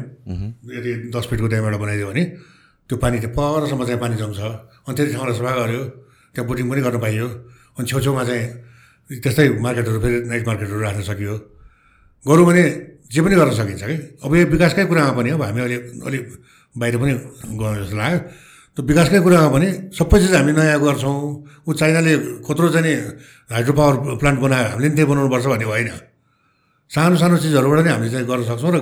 यदि दस फिटको ड्याम एउटा बनाइदियो भने त्यो पानी त्यो परसम्म चाहिँ पानी जम्छ। अनि त्यति ठाउँलाई सफा गऱ्यो त्यहाँ बोटिङ पनि गर्न पाइयो। अनि छेउछेउमा चाहिँ त्यस्तै मार्केटहरू फेरि नाइट मार्केटहरू राख्न सकियो। गरौँ भने जे पनि गर्न सकिन्छ कि। अब यो विकासकै कुरामा पनि अब हामी अहिले अलिक बाहिर पनि गयौँ जस्तो लाग्यो। त्यो विकासकै कुरामा पनि सबै चिज हामी नयाँ गर्छौँ। ऊ चाइनाले कत्रो चाहिँ नि हाइड्रो पावर प्लान्ट बनायो हामीले पनि त्यही बनाउनुपर्छ भन्ने होइन सानो सानो चिजहरूबाट नै हामीले चाहिँ गर्न सक्छौँ र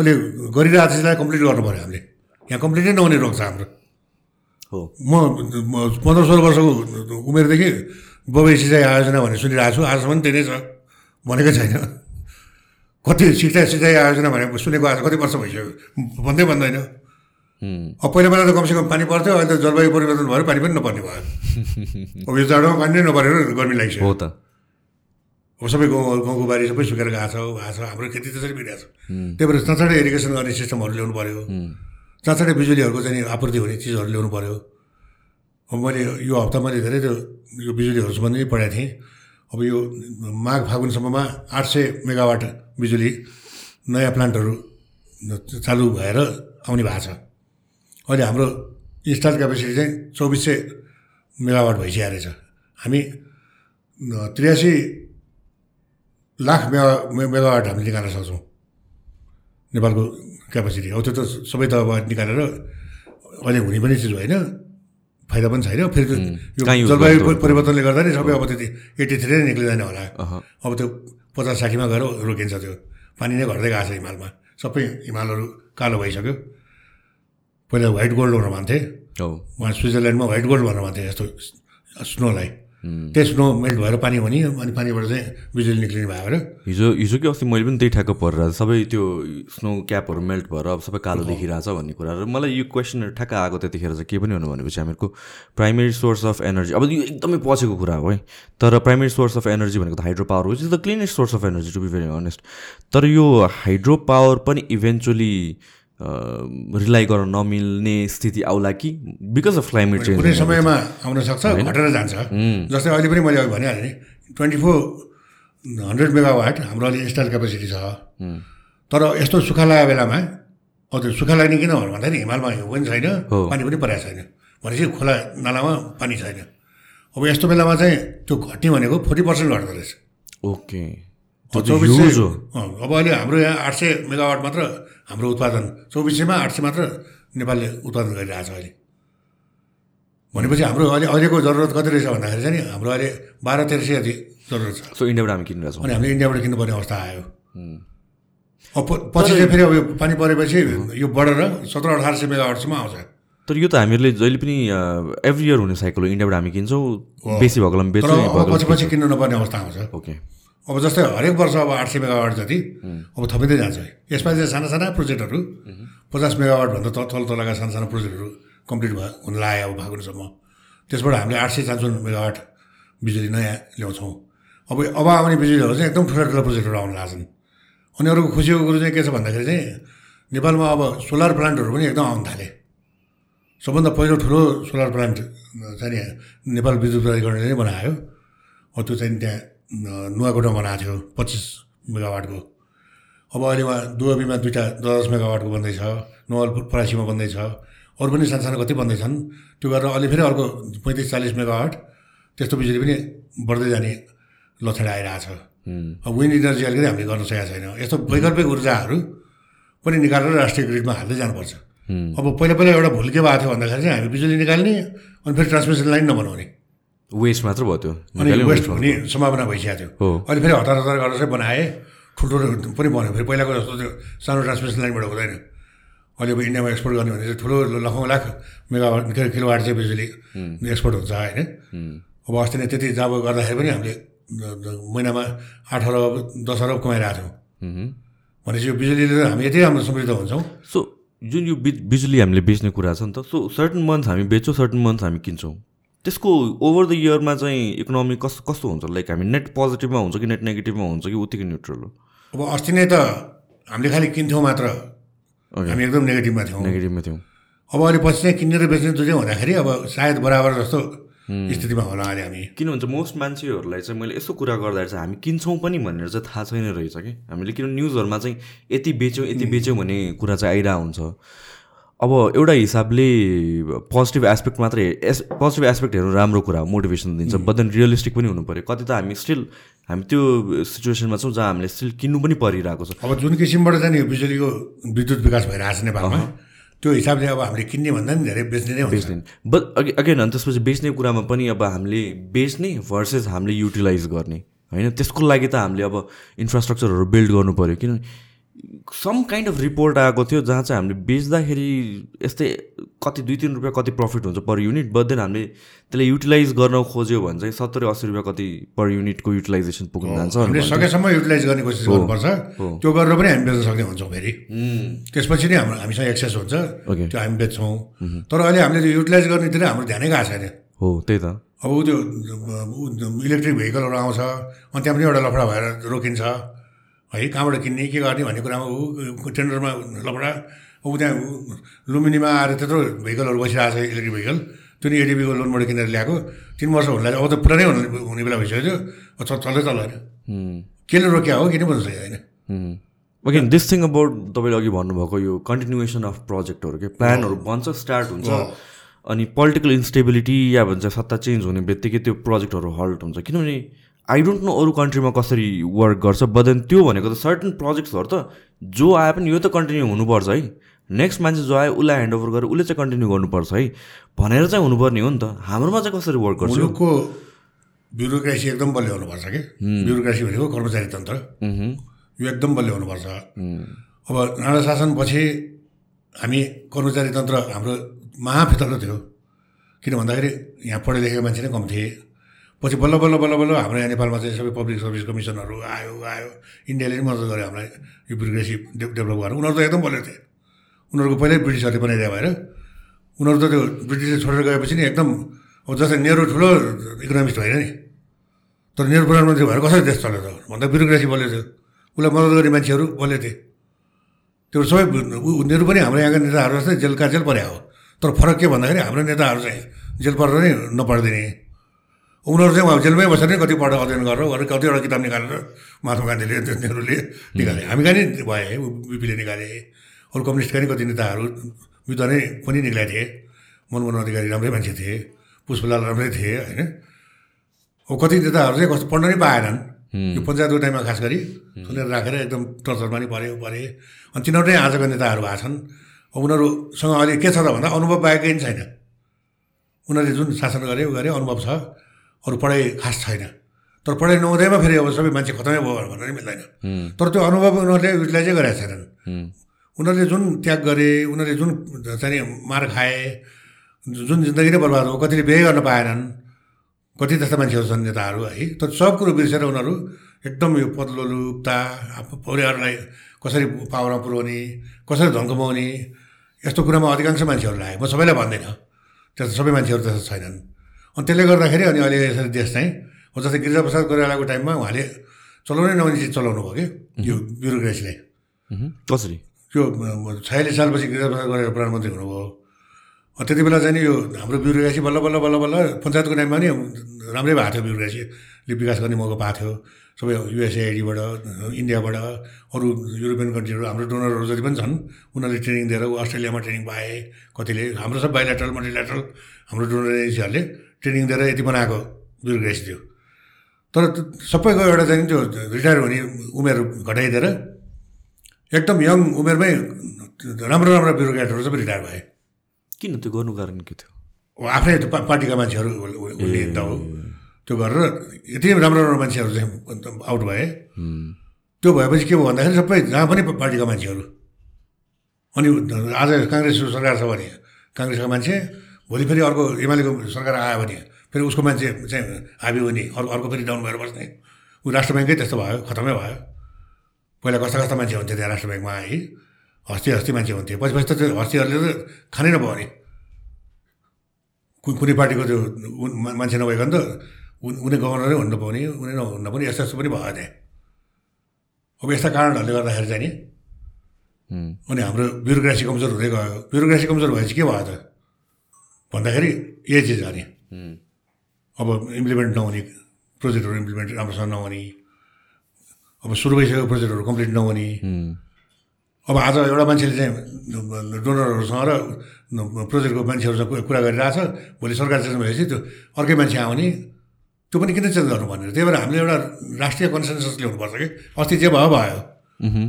अहिले गरिरहेको चिजलाई कम्प्लिट गर्नु पऱ्यो हामीले। यहाँ कम्प्लिटै नहुने रोग छ हाम्रो। हो। म पन्ध्र सोह्र वर्षको उमेरदेखि बबई सिँचाइ आयोजना भन्ने सुनिरहेको छु। आजसम्म त्यही नै छ। भनेकै छैन। कति सिँचाइ सिँचाइ आयोजना भने सुनेको आज कति वर्ष भइसक्यो। भन्दै भन्दैन अब पहिला पहिला त कमसेकम पानी पर्थ्यो अहिले त जलवायु परिवर्तन भएर पानी पनि नपर्ने भयो। अब यो जाडोमा पानी नै नपरेर गर्मी लाग्छ हो त। अब सबै गाउँ गाउँको बारी सबै सुकेर गएको छ भएको छ। हाम्रो खेती त्यसरी बिग्रिएको छ। त्यही भएर चाँचाडै इरिगेसन गर्ने सिस्टमहरू ल्याउनु पऱ्यो चाँचाडै बिजुलीहरूको चाहिँ आपूर्ति हुने चिजहरू ल्याउनु पऱ्यो अब मैले यो हप्ता मैले धेरै यो बिजुलीहरू सम्बन्धी पढाएको थिएँ। अब यो माघ फागुनसम्ममा आठ सय मेगावाट बिजुली नयाँ प्लान्टहरू चालु भएर आउने भएको छ। अहिले हाम्रो इन्स्टल क्यापेसिटी चाहिँ चौबिस सय मेगावाट भइसकेको रहेछ। हामी त्रियासी लाख मेगा मेगावाट हामीले निकाल्न सक्छौँ नेपालको क्यापेसिटी। हो त्यो त सबै त अब निकालेर अहिले हुने पनि चिज होइन फाइदा पनि छैन। फेरि यो जलवायु परिवर्तनले गर्दा नि सबै अब त्यति एट्टी थ्री नै निक्लिँदैन होला। अब त्यो पचास साठीमा गएर रोकिन्छ त्यो। पानी नै घट्दै गएको छ हिमालमा। सबै हिमालहरू कालो भइसक्यो। पहिला व्हाइट गोल्ड भनेर भन्थे हो उहाँ स्विजरल्यान्डमा व्हाइट गोल्ड भनेर भन्थे यस्तो स्नोलाई। त्यही स्नो मेल्ट भएर पानी हुने अनि पानीबाट चाहिँ बिजुली निक्लिने भएर हिजो हिजो कि अस्ति मैले पनि त्यही ठ्याक्क परेर सबै त्यो स्नो क्यापहरू मेल्ट भएर अब सबै कालो देखिरहेछ भन्ने कुरा र मलाई यो क्वेसनहरू ठ्याक्क आएको त्यतिखेर चाहिँ के पनि हुनु भनेपछि हामीहरूको प्राइमेरी सोर्स अफ एनर्जी अब यो एकदमै पछिको कुरा हो है। तर प्राइमेरी सोर्स अफ एनर्जी भनेको त हाइड्रो पावर हो is the cleanest source of energy to be very honest तर यो हाइड्रो पावर पनि इभेन्चुली रिलाइ गर्न नमिल्ने स्थिति आउला कि? बिकज अफ क्लाइमेट कुनै चेन्ज समयमा आउन सक्छ घटेर जान्छ। जस्तै अहिले पनि मैले अघि भनिहालेँ नि ट्वेन्टी फोर हन्ड्रेड मेगावाट हाम्रो अहिले इन्स्टल क्यापेसिटी छ। तर यस्तो सुक्खा लागेको बेलामा त्यो सुक्खा लाग्ने किन भनेर भन्दाखेरि हिमालमा हिउँ पनि छैन। पानी पनि परेको छैन। भनेपछि खोला नालामा पानी छैन। अब यस्तो बेलामा चाहिँ त्यो घट्ने भनेको फोर्टी पर्सेन्ट घट्दो रहेछ। ओके। चौबिस सय अब अहिले हाम्रो यहाँ आठ सय मेगावाट मात्र हाम्रो उत्पादन चौबिस सयमा आठ सय मात्र नेपालले उत्पादन गरिरहेको छ अहिले। भनेपछि हाम्रो अहिले अहिलेको जरुरत कति रहेछ भन्दाखेरि चाहिँ नि हाम्रो अहिले बाह्र तेह्र सय जति जरुरत छ। सो इन्डियाबाट हामी किनिरहेछौँ अनि हामीले इन्डियाबाट किन्नुपर्ने अवस्था आयो। अब पछि चाहिँ फेरि अब यो पानी परेपछि यो बढेर सत्र अठार सय मेगावाटसम्म आउँछ। तर यो त हामीहरूले जहिले पनि एभ्री इयर हुने साइकल हो। इन्डियाबाट हामी किन्छौँ। बेसी भएको बेलामा तर बेच्छौँ यही अब भएको पछि पछि किन्नु नपर्ने अवस्था आउँछ। ओके। अब जस्तै हरेक वर्ष अब आठ सय मेगावाट जति अब थपिँदै जान्छ यसमा चाहिँ साना साना प्रोजेक्टहरू पचास मेगावाटभन्दा त तल तलका साना साना प्रोजेक्टहरू कम्प्लिट भयो हुन लाग्यो अब फागुनसम्म त्यसबाट हामीले आठ सय चान्सुन मेगावाट बिजुली नयाँ ल्याउँछौँ। अब अब आउने बिजुलीहरू चाहिँ एकदम ठुला ठुला प्रोजेक्टहरू आउन लाग्छन्। अनि अरूको खुसीको कुरो चाहिँ के छ भन्दाखेरि चाहिँ नेपालमा अब सोलर प्लान्टहरू पनि एकदम आउन थाले। सबभन्दा पहिलो ठुलो सोलर प्लान्ट चाहिँ नेपाल विद्युत प्राधिकरणले नै बनायो। अब त्यो चाहिँ त्यहाँ नुवाकोटमा बनाएको थियो पच्चिस मेगावाटको। अब अहिले उहाँ दुवाबीमा दुईवटा दस दस मेगावाटको बन्दैछ नवल परासीमा बन्दैछ। अरू पनि सानो सानो कति बन्दैछन् त्यो गरेर अहिले फेरि अर्को पैँतिस चालिस मेगावाट त्यस्तो बिजुली पनि बढ्दै जाने लक्षण आइरहेको छ अब विन्ड इनर्जी अलिकति हामीले गर्न सकेका छैन। यस्तो वैकल्पिक ऊर्जाहरू पनि निकालेर राष्ट्रिय ग्रिडमा हाल्दै जानुपर्छ। अब पहिला पहिला एउटा भुल के भएको थियो भन्दाखेरि चाहिँ हामी बिजुली निकाल्ने अनि फेरि ट्रान्समिसन लाइन नबनाउने। वेस्ट मात्र भयो त्यो। अनि वेस्ट हुने सम्भावना भइसकेको थियो। अहिले फेरि हतार हतार गरेर चाहिँ बनाए। ठुल्ठुलो पनि बन्यो। फेरि पहिलाको जस्तो त्यो सानो ट्रान्समिसन लाइनबाट हुँदैन। अहिले अब इन्डियामा एक्सपोर्ट गर्ने भने चाहिँ ठुलो लाखौँ लाख मेगावाट के अरे किलोवाट चाहिँ बिजुली एक्सपोर्ट हुन्छ होइन? अब अस्ति नै त्यति जब गर्दाखेरि पनि हामीले महिनामा आठ अरब दस अरब कमाइरहेको थियौँ। भनेपछि यो बिजुलीले हामी यति राम्रो समृद्ध हुन्छौँ। सो जुन यो बिज बिजुली हामीले बेच्ने कुरा छ नि त सो सर्टन मन्थ हामी बेच्छौँ सर्टन मन्थ हामी किन्छौँ। त्यसको ओभर द इयरमा चाहिँ इकोनोमी कस्तो कस्तो हुन्छ? लाइक हामी नेट पोजिटिभमा हुन्छ कि नेट नेगेटिभमा हुन्छ कि उत्तिकै न्युट्रल हो? अब अस्ति नै त हामीले खालि किन्थ्यौँ मात्र। हामी एकदम नेगेटिभमा थियौँ। नेगेटिभमा थियौँ। अब अहिले पछि चाहिँ किनेर बेच्ने दुइटै हुँदाखेरि अब सायद बराबर जस्तो स्थितिमा होला अहिले हामी। किन भन्छ मोस्ट मान्छेहरूलाई चाहिँ मैले यसो कुरा गर्दाखेरि चाहिँ हामी किन्छौँ पनि भनेर चाहिँ थाहा छैन रहेछ कि। हामीले किन न्युजहरूमा चाहिँ यति बेच्यौँ यति बेच्यौँ भन्ने कुरा चाहिँ आइरहेको हुन्छ। अब एउटा हिसाबले पोजिटिभ एस्पेक्ट मात्रै एस पोजिटिभ एस्पेक्ट हेर्नु राम्रो कुरा हो मोटिभेसन दिन्छ बट देन रियलिस्टिक पनि हुनु पऱ्यो। कति त हामी स्टिल हामी त्यो सिचुएसनमा छौँ जहाँ हामीले स्टिल किन्नु पनि परिरहेको छ। अब जुन किसिमबाट चाहिँ नि यो बिजुलीको विद्युत विकास भइरहेको छ नेपालमा त्यो हिसाबले अब हामीले किन्ने भन्दा पनि धेरै बेच्ने नै बेच्ने। बट अघि अगेन अनि त्यसपछि बेच्ने कुरामा पनि अब हामीले बेच्ने भर्सेस हामीले युटिलाइज गर्ने। होइन त्यसको लागि त हामीले अब इन्फ्रास्ट्रक्चरहरू बिल्ड गर्नु पऱ्यो। किनभने सम काइन्ड अफ रिपोर्ट आएको थियो जहाँ चाहिँ हामीले बेच्दाखेरि यस्तै कति दुई तिन रुपियाँ कति प्रफिट हुन्छ पर युनिट बट देन हामीले त्यसलाई युटिलाइज गर्न खोज्यो भने चाहिँ सत्तरी अस्सी रुपियाँ कति पर युनिटको युटिलाइजेसन पुग्न जान्छ हामीले सकेसम्म युटिलाइज गर्ने कोसिस गर्नुपर्छ। त्यो गरेर पनि हामी बेच्न सक्ने हुन्छौँ फेरि। त्यसपछि नै हाम्रो हामीसँग एक्सेस हुन्छ. त्यो हामी बेच्छौँ। तर अहिले हामीले त्यो युटिलाइज गर्नेतिर हाम्रो ध्यानै गएको छैन। हो त्यही त। अब त्यो इलेक्ट्रिक भेहिकलहरू आउँछ अनि त्यहाँ पनि एउटा लफडा भएर रोकिन्छ। है कहाँबाट किन्ने के गर्ने भन्ने कुरामा ऊ टेन्डरमा लफडा ऊ त्यहाँ लुम्बिनीमा आएर त्यत्रो भेहिकलहरू बसिरहेको छ इलेक्ट्रिक भेहिकल त्यो नि एडिबीको लोनबाट किनेर ल्याएको। तिन वर्ष हुनलाई अब त पुरानै हुने हुने बेला भइसक्यो चल्दै चल्दैन केले रोक्या हो किन भन्नु सक्यो होइन। अगेन दिस थिङ अबाउट तपाईँले अघि भन्नुभएको यो कन्टिन्युएसन अफ प्रोजेक्टहरू के प्लानहरू बन्छ स्टार्ट हुन्छ। अनि पोलिटिकल इन्स्टेबिलिटी या भन्छ सत्ता चेन्ज हुने बित्तिकै त्यो प्रोजेक्टहरू हल्ट हुन्छ। किनभने आई डोन्ट नो अरू कन्ट्रीमा कसरी वर्क गर्छ बट देन त्यो भनेको त सर्टन प्रोजेक्ट्सहरू त जो आए पनि यो त कन्टिन्यू हुनुपर्छ है। नेक्स्ट मान्छे जो आयो उसलाई ह्यान्डओभर गरेर उसले चाहिँ कन्टिन्यू गर्नुपर्छ है। भनेर चाहिँ हुनुपर्ने हो नि त। हाम्रोमा चाहिँ कसरी वर्क गर्छ? मुलुकको ब्युरोक्रेसी एकदम बलियो हुनुपर्छ कि? ब्युरोक्रेसी भनेको कर्मचारी तन्त्र। यो एकदम बलियो हुनुपर्छ। अब राणा शासनपछि हामी कर्मचारी तन्त्र हाम्रो महाफितलो थियो। किन भन्दाखेरि यहाँ पढे लेखेको मान्छे नै कम थिए। पछि बल्ल बल्ल बल्ल बल्ल हाम्रो यहाँ नेपालमा चाहिँ सबै पब्लिक सर्भिस कमिसनहरू आयो आयो। इन्डियाले पनि मद्दत गर्यो हामीलाई यो ब्युरोक्रेसी डेभ डेभलप गर्न। उनीहरू त एकदम बलियो थिए। उनीहरूको पहिल्यै ब्रिटिसहरूले बनाइदिए भएर उनीहरू त त्यो ब्रिटिसले छोडेर गएपछि नि एकदम अब जस्तै नेहरू ठुलो इकोनोमिस्ट होइन नि तर नेहरू प्रधानमन्त्री भएर कसरी देश चल्यो त? भन्दा ब्युरोक्रेसी बलियो थियो। उसलाई मद्दत गर्ने मान्छेहरू बलियो थिए। त्यो सबै उनीहरू पनि हाम्रो यहाँका नेताहरू जस्तै जेलका जेल परे हो। तर फरक के भन्दाखेरि हाम्रो नेताहरू चाहिँ जेल परेर नै नपढिदिने उनीहरू चाहिँ अब जेलमै बसेर नै कति पढ अध्ययन गरेर गरेर कतिवटा किताब निकालेर महात्मा गान्धीले त्यो नेहरूले निकाले। हामी कहाँ नि भए बिपीले निकाले अरू कम्युनिस्टका नि कति नेताहरू युद्ध नै पनि निकालेका थिए मनमोहन अधिकारी राम्रै मान्छे थिए पुष्पलाल राम्रै थिए होइन? अब कति नेताहरू चाहिँ कस्तो पढ्न नै पाएनन्। यो पञ्चायतको टाइममा खास गरी सुनेर राखेर एकदम टर्चरमा नि पऱ्यो परे। अनि तिनीहरू नै आजको नेताहरू भएको छन्। अब उनीहरूसँग अहिले के छ त भन्दा अनुभव पनि छैन। उनीहरूले जुन शासन गरे उ गरे अनुभव छ। अरू पढाइ खास छैन। तर पढाइ नहुँदैमा फेरि अब सबै मान्छे खतमै भयो भनेर पनि मिल्दैन। तर त्यो अनुभव उनीहरूले युटिलाइजै गरेका छैनन्। उनीहरूले जुन त्याग गरे उनीहरूले जुन चाहिँ मार खाए जुन जिन्दगी नै बर्बाद हो कतिले बिहे गर्न पाएनन् कति जस्ता मान्छेहरू छन् नेताहरू है। तर सब कुरो बिर्सेर उनीहरू एकदम यो पत्लो लुप्ता आफ्नो परिवारलाई कसरी पावरमा पुर्याउने कसरी धन कमाउने यस्तो कुरामा अधिकांश मान्छेहरू लाग्यो म सबैलाई भन्दिनँ। त्यस्तो सबै मान्छेहरू त्यस्तो छैनन्। अनि त्यसले गर्दाखेरि अनि अहिले यसरी देश चाहिँ हो जस्तै गिरिजाप्रसाद कोइरालाको टाइममा उहाँले चलाउनै नहुने चिज चलाउनु भयो कि यो ब्युरोक्रेसीले। कसरी? यो छयालिस सालपछि गिरिजाप्रसाद गरेर प्रधानमन्त्री हुनुभयो। त्यति बेला चाहिँ नि यो हाम्रो ब्युरोक्रेसी बल्ल बल्ल बल्ल बल्ल पञ्चायतको टाइममा नि राम्रै भएको थियो ब्युरोक्रेसीले विकास गर्ने मौका पाएको थियो। सबै युएसएआइडीबाट इन्डियाबाट अरू युरोपियन कन्ट्रीहरू हाम्रो डोनरहरू जति पनि छन् उनीहरूले ट्रेनिङ दिएर अस्ट्रेलियामा ट्रेनिङ पाए कतिले हाम्रो सब बाइलेटरल मल्टिलेटरल हाम्रो डोनर एजेन्सीहरूले ट्रेनिङ दिएर यति बनाएको ब्युरोक्रेसी थियो तर सबैको एउटा चाहिँ त्यो रिटायर हुने उमेर घटाइदिएर एकदम यङ उमेरमै राम्रो राम्रो ब्युरोक्रेटहरू सबै रिटायर भए। किन त्यो गर्नु कारण के थियो? आफ्नै त्यो पार्टीका मान्छेहरू हुने त हो। त्यो गरेर यति राम्रो राम्रो मान्छेहरू चाहिँ आउट भए। त्यो भएपछि के भयो भन्दाखेरि सबै जहाँ पनि पार्टीका मान्छेहरू। अनि आज काङ्ग्रेसको सरकार छ भने काङ्ग्रेसका मान्छे भोलि फेरि अर्को एमालेको सरकार आयो भने फेरि उसको मान्छे चाहिँ हाबी हुने अर्को अर्को फेरि डाउन भएर बस्ने। ऊ राष्ट्र ब्याङ्कै त्यस्तो भयो खतमै भयो। पहिला कस्ता कस्ता मान्छे हुन्थ्यो त्यहाँ राष्ट्र ब्याङ्कमा है? हस्ती हस्ती मान्छे हुन्थ्यो पछि पछि त त्यो हस्तीहरूले त खानै नभयो अरे कुन कुनै पार्टीको त्यो मान्छे नभइकन त उन- उनी गभर्नरै हुनु नपाउने उनी नहुन्न पनि यस्तो यस्तो पनि भयो त्यहाँ। अब यस्ता कारणहरूले गर्दाखेरि चाहिँ नि अनि हाम्रो ब्युरोक्रेसी कमजोर हुँदै गयो। ब्युरोक्रेसी कमजोर भएपछि के भयो त? भन्दाखेरि यही चिज हो। नि अब इम्प्लिमेन्ट नहुने प्रोजेक्टहरू इम्प्लिमेन्ट राम्रोसँग नहुने अब सुरु भइसकेको प्रोजेक्टहरू कम्प्लिट नहुने। अब आज एउटा मान्छेले चाहिँ डोनरहरूसँग र प्रोजेक्टको मान्छेहरूसँग कुरा- गरिरहेछ भोलि सरकार चेन्ज भएपछि त्यो अर्कै मान्छे आउने त्यो पनि किन चेन्ज गर्नु भनेर। त्यही भएर हामीले एउटा राष्ट्रिय कन्सेन्सस ल्याउनुपर्छ कि। अस्ति जे भयो भयो।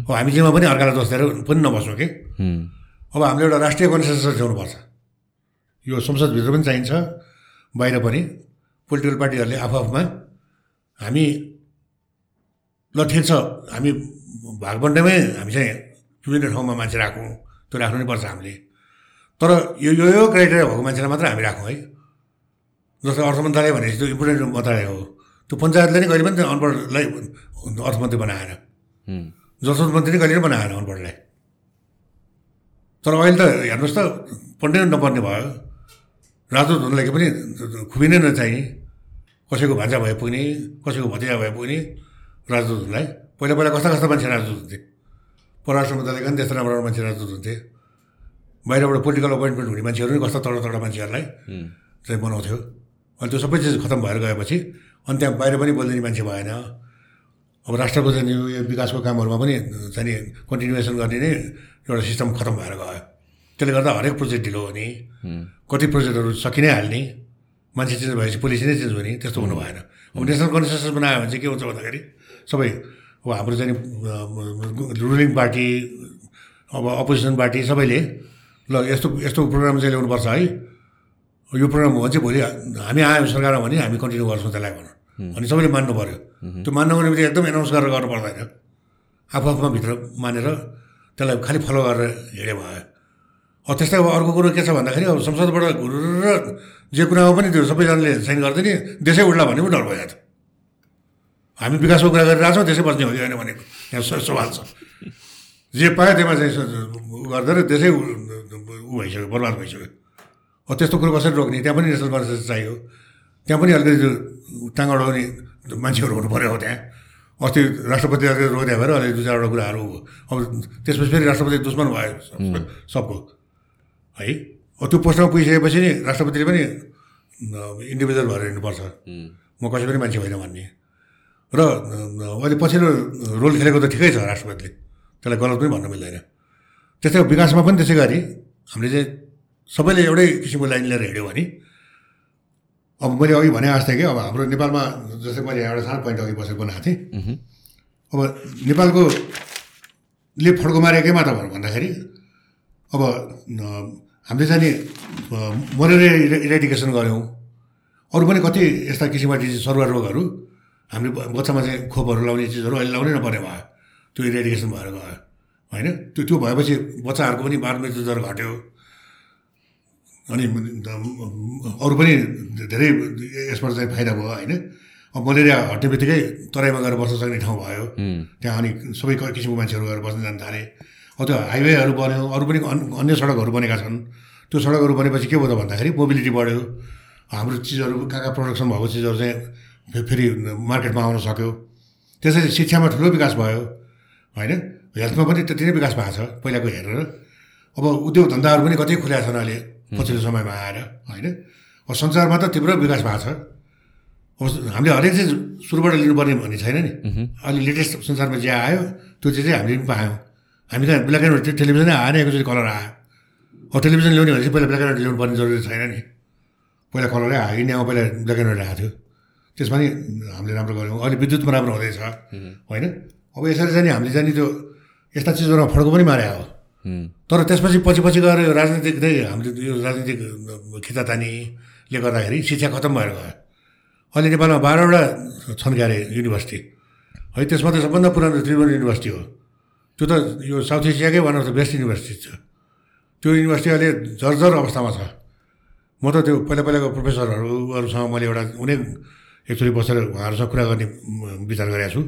अब हामी जेमा पनि अर्कालाई दिएर पनि नबस्नु कि अब हामीले एउटा राष्ट्रिय कन्सेन्सस ल्याउनुपर्छ यो संसदभित्र पनि चाहिन्छ। बाहिर पनि पोलिटिकल पार्टीहरूले आफू आफूमा हामी ल ठिक छ हामी भागबन्डेमै हामी चाहिँ विभिन्न ठाउँमा मान्छे राखौँ। त्यो राख्नु नै पर्छ हामीले। तर यो यो यो क्राइटेरिया भएको मान्छेलाई मात्र हामी राखौँ है। जस्तो अर्थ मन्त्रालय भनेपछि त्यो इम्पोर्टेन्ट मन्त्रालय हो। त्यो पञ्चायतले नै कहिले पनि त्यो अनपढलाई अर्थमन्त्री बनाएर। जसोत मन्त्री नै कहिले पनि बनाएन अनपढलाई। तर अहिले त हेर्नुहोस् त पढ्नै नपर्ने भयो। राजदूत हुनु लागि पनि खुबिनै नचाहिने कसैको भान्जा भए पुग्ने कसैको भतिजा भए पुग्ने राजदूतहरूलाई पहिला पहिला कस्ता कस्ता मान्छे राजदूत हुन्थे? परराष्ट्र मन्त्रालयका पनि त्यस्तो राम्रो राम्रो मान्छे राजदूत हुन्थे? बाहिरबाट पोलिटिकल अपोइन्टमेन्ट हुने मान्छेहरू पनि कस्ता तडा तडा मान्छेहरूलाई चाहिँ बनाउँथ्यो। अनि त्यो सबै चिज खतम भएर गएपछि अनि त्यहाँ बाहिर पनि बोलिदिने मान्छे भएन। अब राष्ट्रको चाहिँ यो विकासको कामहरूमा पनि चाहिँ कन्टिन्युएसन गर्ने नै एउटा सिस्टम खतम भएर गयो। त्यसले गर्दा हरेक प्रोजेक्ट ढिलो हुने कति प्रोजेक्टहरू सकि नै हाल्ने मान्छे चेन्ज भएपछि पोलिसी नै चेन्ज हुने त्यस्तो हुनु भएन। अब नेसनल कन्सेन्सस बनायो भने चाहिँ के हुन्छ भन्दाखेरि सबै अब हाम्रो चाहिँ रुलिङ पार्टी अब अपोजिसन पार्टी सबैले ल यस्तो यस्तो प्रोग्राम चाहिँ ल्याउनुपर्छ है यो प्रोग्राम हो भने चाहिँ भोलि हामी आयौँ सरकारमा भने हामी कन्टिन्यू गर्छौँ त्यसलाई भनेर अनि सबैले मान्नु पऱ्यो त्यो मान्नु भने एकदम एनाउन्स गरेर गर्नु पर्दैन। आफू आफूमा भित्र मानेर त्यसलाई खालि फलो गरेर हिँडे भयो। त्यस्तै अब अर्को कुरो के छ भन्दाखेरि अब संसदबाट घुरेर जे कुरामा पनि त्यो सबैजनाले साइन गरिदिने देशै उड्ला भन्ने पनि डर भयो त हामी विकासको कुरा गरिरहेछौँ त्यसै बस्ने हो कि होइन भनेको। यहाँ सवाल छ। जे पायो त्यसमा चाहिँ स- उ गर्दा देशै उ उ भइसक्यो बर्बाद भइसक्यो। अब त्यस्तो कुरो कसरी रोक्ने? त्यहाँ पनि नेसनल कन्सेन्स चाहियो। त्यहाँ पनि अलिकति त्यो टाङ अडाउने मान्छेहरू हुनु पऱ्यो त्यहाँ। अस्ति राष्ट्रपतिहरूले रोकिदिया भएर अहिले दुई चारवटा कुराहरू। अब त्यसपछि फेरि राष्ट्रपति दुश्मन भयो सब- सबको। है? त्यो पोस्टमा पुगिसकेपछि नि राष्ट्रपतिले पनि इन्डिभिजुअल भएर हिँड्नुपर्छ। म कसै पनि मान्छे होइन भन्ने। र अहिले पछिल्लो रोल खेलेको त ठिकै छ राष्ट्रपतिले। त्यसलाई गलत पनि भन्न मिल्दैन। त्यस्तै विकासमा पनि त्यसै गरी हामीले चाहिँ सबैले एउटै किसिमको लाइन लिएर हिँड्यो भने अब मैले अघि भने जस्तै कि अब हाम्रो नेपालमा जस्तै मैले एउटा सानो पोइन्ट अघि बसेर बनाएको थिएँ। अब नेपालको ले फड्को मारे केमा त भनेर भन्दाखेरि अब हामीले चाहिँ मलेरिया इरा- इराडिकेसन गऱ्यौँ। अरू पनि कति यस्ता किसिमका डिजिज सरुवा रोगहरू हामीले बच्चामा चाहिँ खोपहरू लाउने चिजहरू अहिले लाउनै नपर्ने भयो। त्यो इराडिकेसन भएर गयो होइन? त्यो त्यो भएपछि बच्चाहरूको पनि बाल मृत्यु दर घट्यो। अनि अरू पनि धेरै यसबाट चाहिँ फाइदा भयो होइन? अब मलेरिया हट्ने बित्तिकै तराईमा गएर बस्न सक्ने ठाउँ भयो। त्यहाँ अनि सबै किसिमको मान्छेहरू गएर बस्न जान थाले। त्यो हाइवेहरू बन्यो अरू पनि अन- अन्य सडकहरू बनेका छन्। त्यो सडकहरू बनेपछि के भयो त भन्दाखेरि मोबिलिटी बढ्यो। हाम्रो चिजहरू कहाँ कहाँ प्रडक्सन भएको चिजहरू चाहिँ फेरि मार्केटमा आउन सक्यो। त्यसरी शिक्षामा ठुलो विकास भयो होइन? हेल्थमा पनि त्यति नै विकास भएको छ पहिलाको हेरेर। अब उद्योग धन्दाहरू पनि कतै खुल्या छन् अहिले पछिल्लो समयमा आएर होइन? अब सञ्चारमा त तीव्र विकास भएको छ। अब हामीले हरेक चिज सुरुबाट लिनुपर्ने भन्ने छैन नि। अहिले लेटेस्ट संसारमा जे आयो त्यो चिज चाहिँ हामीले पनि पायौँ। हामी कहाँ ब्ल्याक एन्ड व्हाइट टेलिभिजनै आएन एकचोटि कलर आयो अब टेलिभिजन ल्याउने भनेपछि पहिला ब्ल्याक एन्ड व्हाइट ल्याउनु पर्ने जरुरी छैन नि। पहिला कलरै आयो इन्डियामा पहिला ब्ल्याक एन्ड व्हाइट आएको थियो। त्यसमा नि हामीले राम्रो गऱ्यौँ। अहिले विद्युतमा राम्रो हुँदैछ। होइन? अब यसरी चाहिँ नि हामीले चाहिँ नि त्यो यस्ता चिजहरूमा फड्को पनि मारे हो। तर त्यसपछि पछि पछि गएर यो राजनीतिक नै हामीले यो राजनीतिक खिचातानीले गर्दाखेरि शिक्षा खत्तम भएर गयो। अहिले नेपालमा बाह्रवटा छन् क्यारे युनिभर्सिटी। है त्यसमा त सबभन्दा पुरानो त्रिभुवन युनिभर्सिटी हो। त्यो त यो साउथ एसियाकै one of the best university छ। त्यो युनिभर्सिटी अहिले जर्जर अवस्थामा छ। म त त्यो पहिला पहिलाको प्रोफेसरहरूसँग मैले एउटा कुनै एकचोटि बसेर उहाँहरूसँग कुरा गर्ने विचार गरेको छु।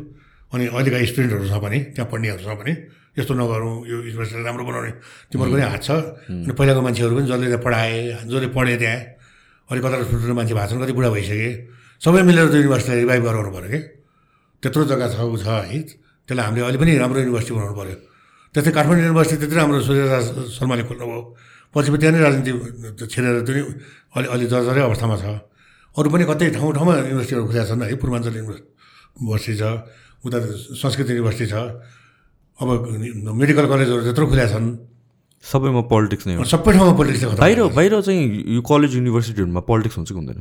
अनि अहिलेका स्टुडेन्टहरूसँग पनि त्यहाँ पढ्नेहरूसँग पनि यस्तो नगरौँ यो युनिभर्सिटीलाई राम्रो बनाउने तिमीहरूको पनि हात छ। अनि पहिलाको मान्छेहरू पनि जसले पढाए जसले पढे त्यहाँ अहिले कता ठुल्ठुलो मान्छे भएको छन् कति बुढा भइसके। सबै मिलेर त्यो युनिभर्सिटीलाई रिभाइभ गराउनु पऱ्यो कि? त्यत्रो जग्गा छ ऊ छ है। त्यसलाई हामीले अहिले पनि राम्रो युनिभर्सिटी बनाउनु पऱ्यो त्यस्तै काठमाडौँ युनिभर्सिटी त्यति राम्रो सूर्यराज शर्माले खोल्नुभयो पछि त्यहाँ नै राजनीति छिरेर त्यो अलि अलि जर्जरै अवस्थामा छ। अरू पनि कतै ठाउँ ठाउँमा युनिभर्सिटीहरू खुलेका छन् है पूर्वाञ्चल युनिभर्सिटी छ उता संस्कृत युनिभर्सिटी छ। अब मेडिकल कलेजहरू त्यत्रो खुलेका छन्। सबैमा पोलिटिक्स नै हो। सबै ठाउँमा पोलिटिक्स बाहिर बाहिर चाहिँ यो कलेज युनिभर्सिटीहरूमा पोलिटिक्स हुन्छ कि हुँदैन?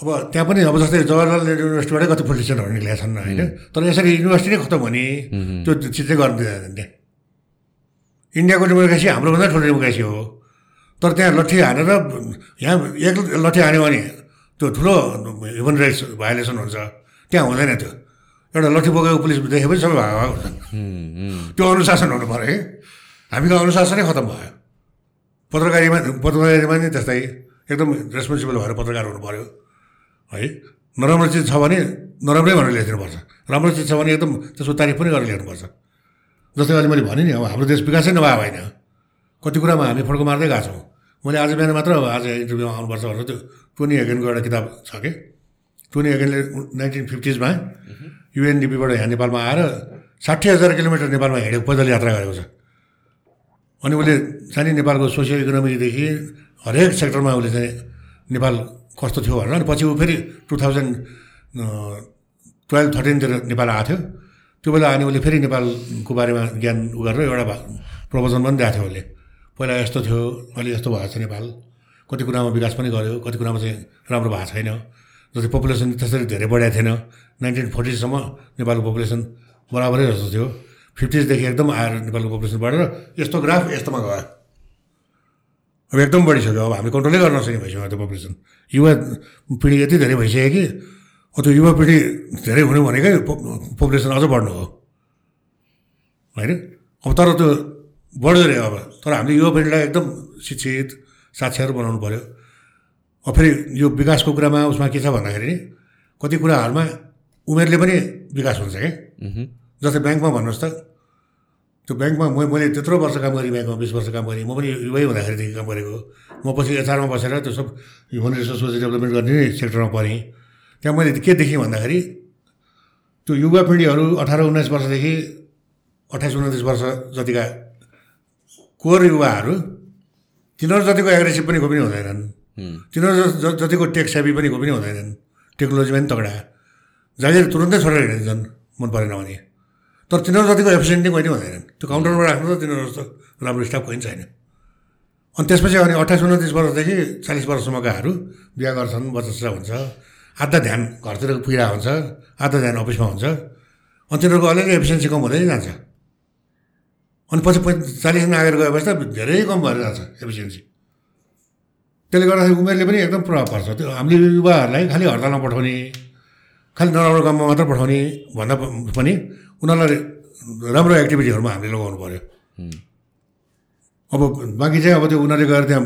अब त्यहाँ पनि अब जस्तै जवाहरलाल नेहरू युनिभर्सिटीबाटै कति पोलिटिसियनहरू निस्केका छन् होइन तर यसरी युनिभर्सिटी नै खतम भने त्यो चिज चाहिँ गर्नु दिँदैन त्यहाँ। इन्डियाको डेमोक्रेसी हाम्रोभन्दा ठुलो डेमोक्रेसी हो। तर त्यहाँ लट्ठी हानेर यहाँ एक लट्ठी हान्यो भने त्यो ठुलो ह्युमन राइट्स भायोलेसन हुन्छ। त्यहाँ हुँदैन त्यो। एउटा लट्ठी बोकेको पुलिस देखे पनि सबै भाग भाग हुन्छन्। त्यो अनुशासन हुनु पऱ्यो है। हामीको अनुशासनै खतम भयो। पत्रकारीमा पत्रकारितामा नि त्यस्तै एकदम रेस्पोन्सिबल भएर पत्रकार हुनु पऱ्यो। है? नराम्रो चिज छ भने नराम्रै भनेर लेखिदिनुपर्छ राम्रो चिज छ भने एकदम त्यसको तारिफ पनि गरेर लेख्नुपर्छ। जस्तै अहिले मैले भनेँ नि अब हाम्रो देश विकासै नभए होइन कति कुरामा हामी फड्को मार्दै गएको छौँ। मैले आज बिहान मात्र आज इन्टरभ्यूमा आउनुपर्छ भनेर त्यो टोनी हेगेनको एउटा किताब छ कि? टोनी हेगेनले नाइन्टिन फिफ्टिजमा युएनडिपीबाट यहाँ नेपालमा आएर साठी हजार किलोमिटर नेपालमा हिँडेको पैदल यात्रा गरेको छ। अनि उसले सानी नेपालको सोसियो इकोनोमीदेखि हरेक सेक्टरमा उसले चाहिँ नेपाल कस्तो थियो भनेर। अनि पछि ऊ फेरि टु थाउजन्ड टुवेल्भ थर्टिनतिर नेपाल आएको थियो। त्यो बेला अनि उसले फेरि नेपालको बारेमा ज्ञान उ गरेर एउटा प्रवचन पनि दिएको थियो उसले। पहिला यस्तो थियो अहिले यस्तो भएको छ नेपाल। कति कुरामा विकास पनि गर्यो कति कुरामा चाहिँ राम्रो भएको छैन। जस्तै पपुलेसन त्यसरी धेरै बढाएको थिएन। नाइन्टिन फोर्टिजसम्म नेपालको पपुलेसन बराबरै जस्तो थियो। फिफ्टिजदेखि एकदम आएर नेपालको पपुलेसन बढेर यस्तो ग्राफ यस्तोमा गयो। अब एकदम बढिसक्यो अब हामी कन्ट्रोलै गर्न नसक्ने भइसक्यो त्यो पपुलेसन युवा पिँढी यति धेरै भइसक्यो कि त्यो युवा पिँढी धेरै हुनु भनेकै पपुलेसन अझ बढ्नु हो। होइन? अब तर त्यो बढ्दै रह्यो अब। तर हामीले युवा पिँढीलाई एकदम शिक्षित साक्षर बनाउनु पऱ्यो अब फेरि यो विकासको कुरामा उसमा के छ भन्दाखेरि नि कति कुराहरूमा उमेरले पनि विकास हुन्छ क्या जस्तै ब्याङ्कमा भन्नुहोस् त त्यो ब्याङ्कमा म मैले त्यत्रो वर्ष काम गरेँ ब्याङ्कमा बिस वर्ष काम गरेँ। म पनि युवै हुँदाखेरिदेखि काम गरेको। म पछि एचआरमा बसेर त्यो सब ह्युमन रिसोर्स डेभलपमेन्ट गर्ने सेक्टरमा परेँ त्यहाँ मैले के देखेँ भन्दाखेरि त्यो युवा पिँढीहरू अठार उन्नाइस वर्षदेखि अठाइस उन्तिस वर्ष जतिका कोर युवाहरू तिनीहरू जतिको एग्रेसिभ पनि कोही पनि हुँदैनन् तिनीहरू जतिको टेक सेभी पनि कोही पनि हुँदैनन्। टेक्नोलोजीमा पनि तगडा। जागिर तुरन्तै छोडेर हिँडिन्छन् मन परेन भने। तर तिनीहरू जतिको एफिसियन्ट पनि कोही हुँदैनन् त्यो काउन्टरमा राख्नु त तिनीहरू जस्तो राम्रो स्टाफ कोही छैन। अनि त्यसपछि अनि अठाइस उन्तिस वर्षदेखि चालिस वर्षसम्मकाहरू बिहा गर्छन् बच्चा हुन्छ आधा ध्यान घरतिर पुगिरहेको हुन्छ आधा ध्यान अफिसमा हुन्छ। अनि तिनीहरूको अलिअलि एफिसियन्सी कम हुँदै जान्छ। अनि पछि चालिस नागेर गएपछि त धेरै कम भएर जान्छ एफिसियन्सी त्यसले गर्दाखेरि उमेरले पनि एकदम प्रभाव पर्छ। त्यो हामीले युवाहरूलाई खालि हडतालमा पठाउने। खालि नराम्रो काममा मात्र पठाउने भन्दा पनि उनीहरूलाई राम्रो एक्टिभिटीहरूमा हामीले लगाउनु पऱ्यो अब बाँकी चाहिँ अब त्यो उनीहरूले गएर त्यहाँ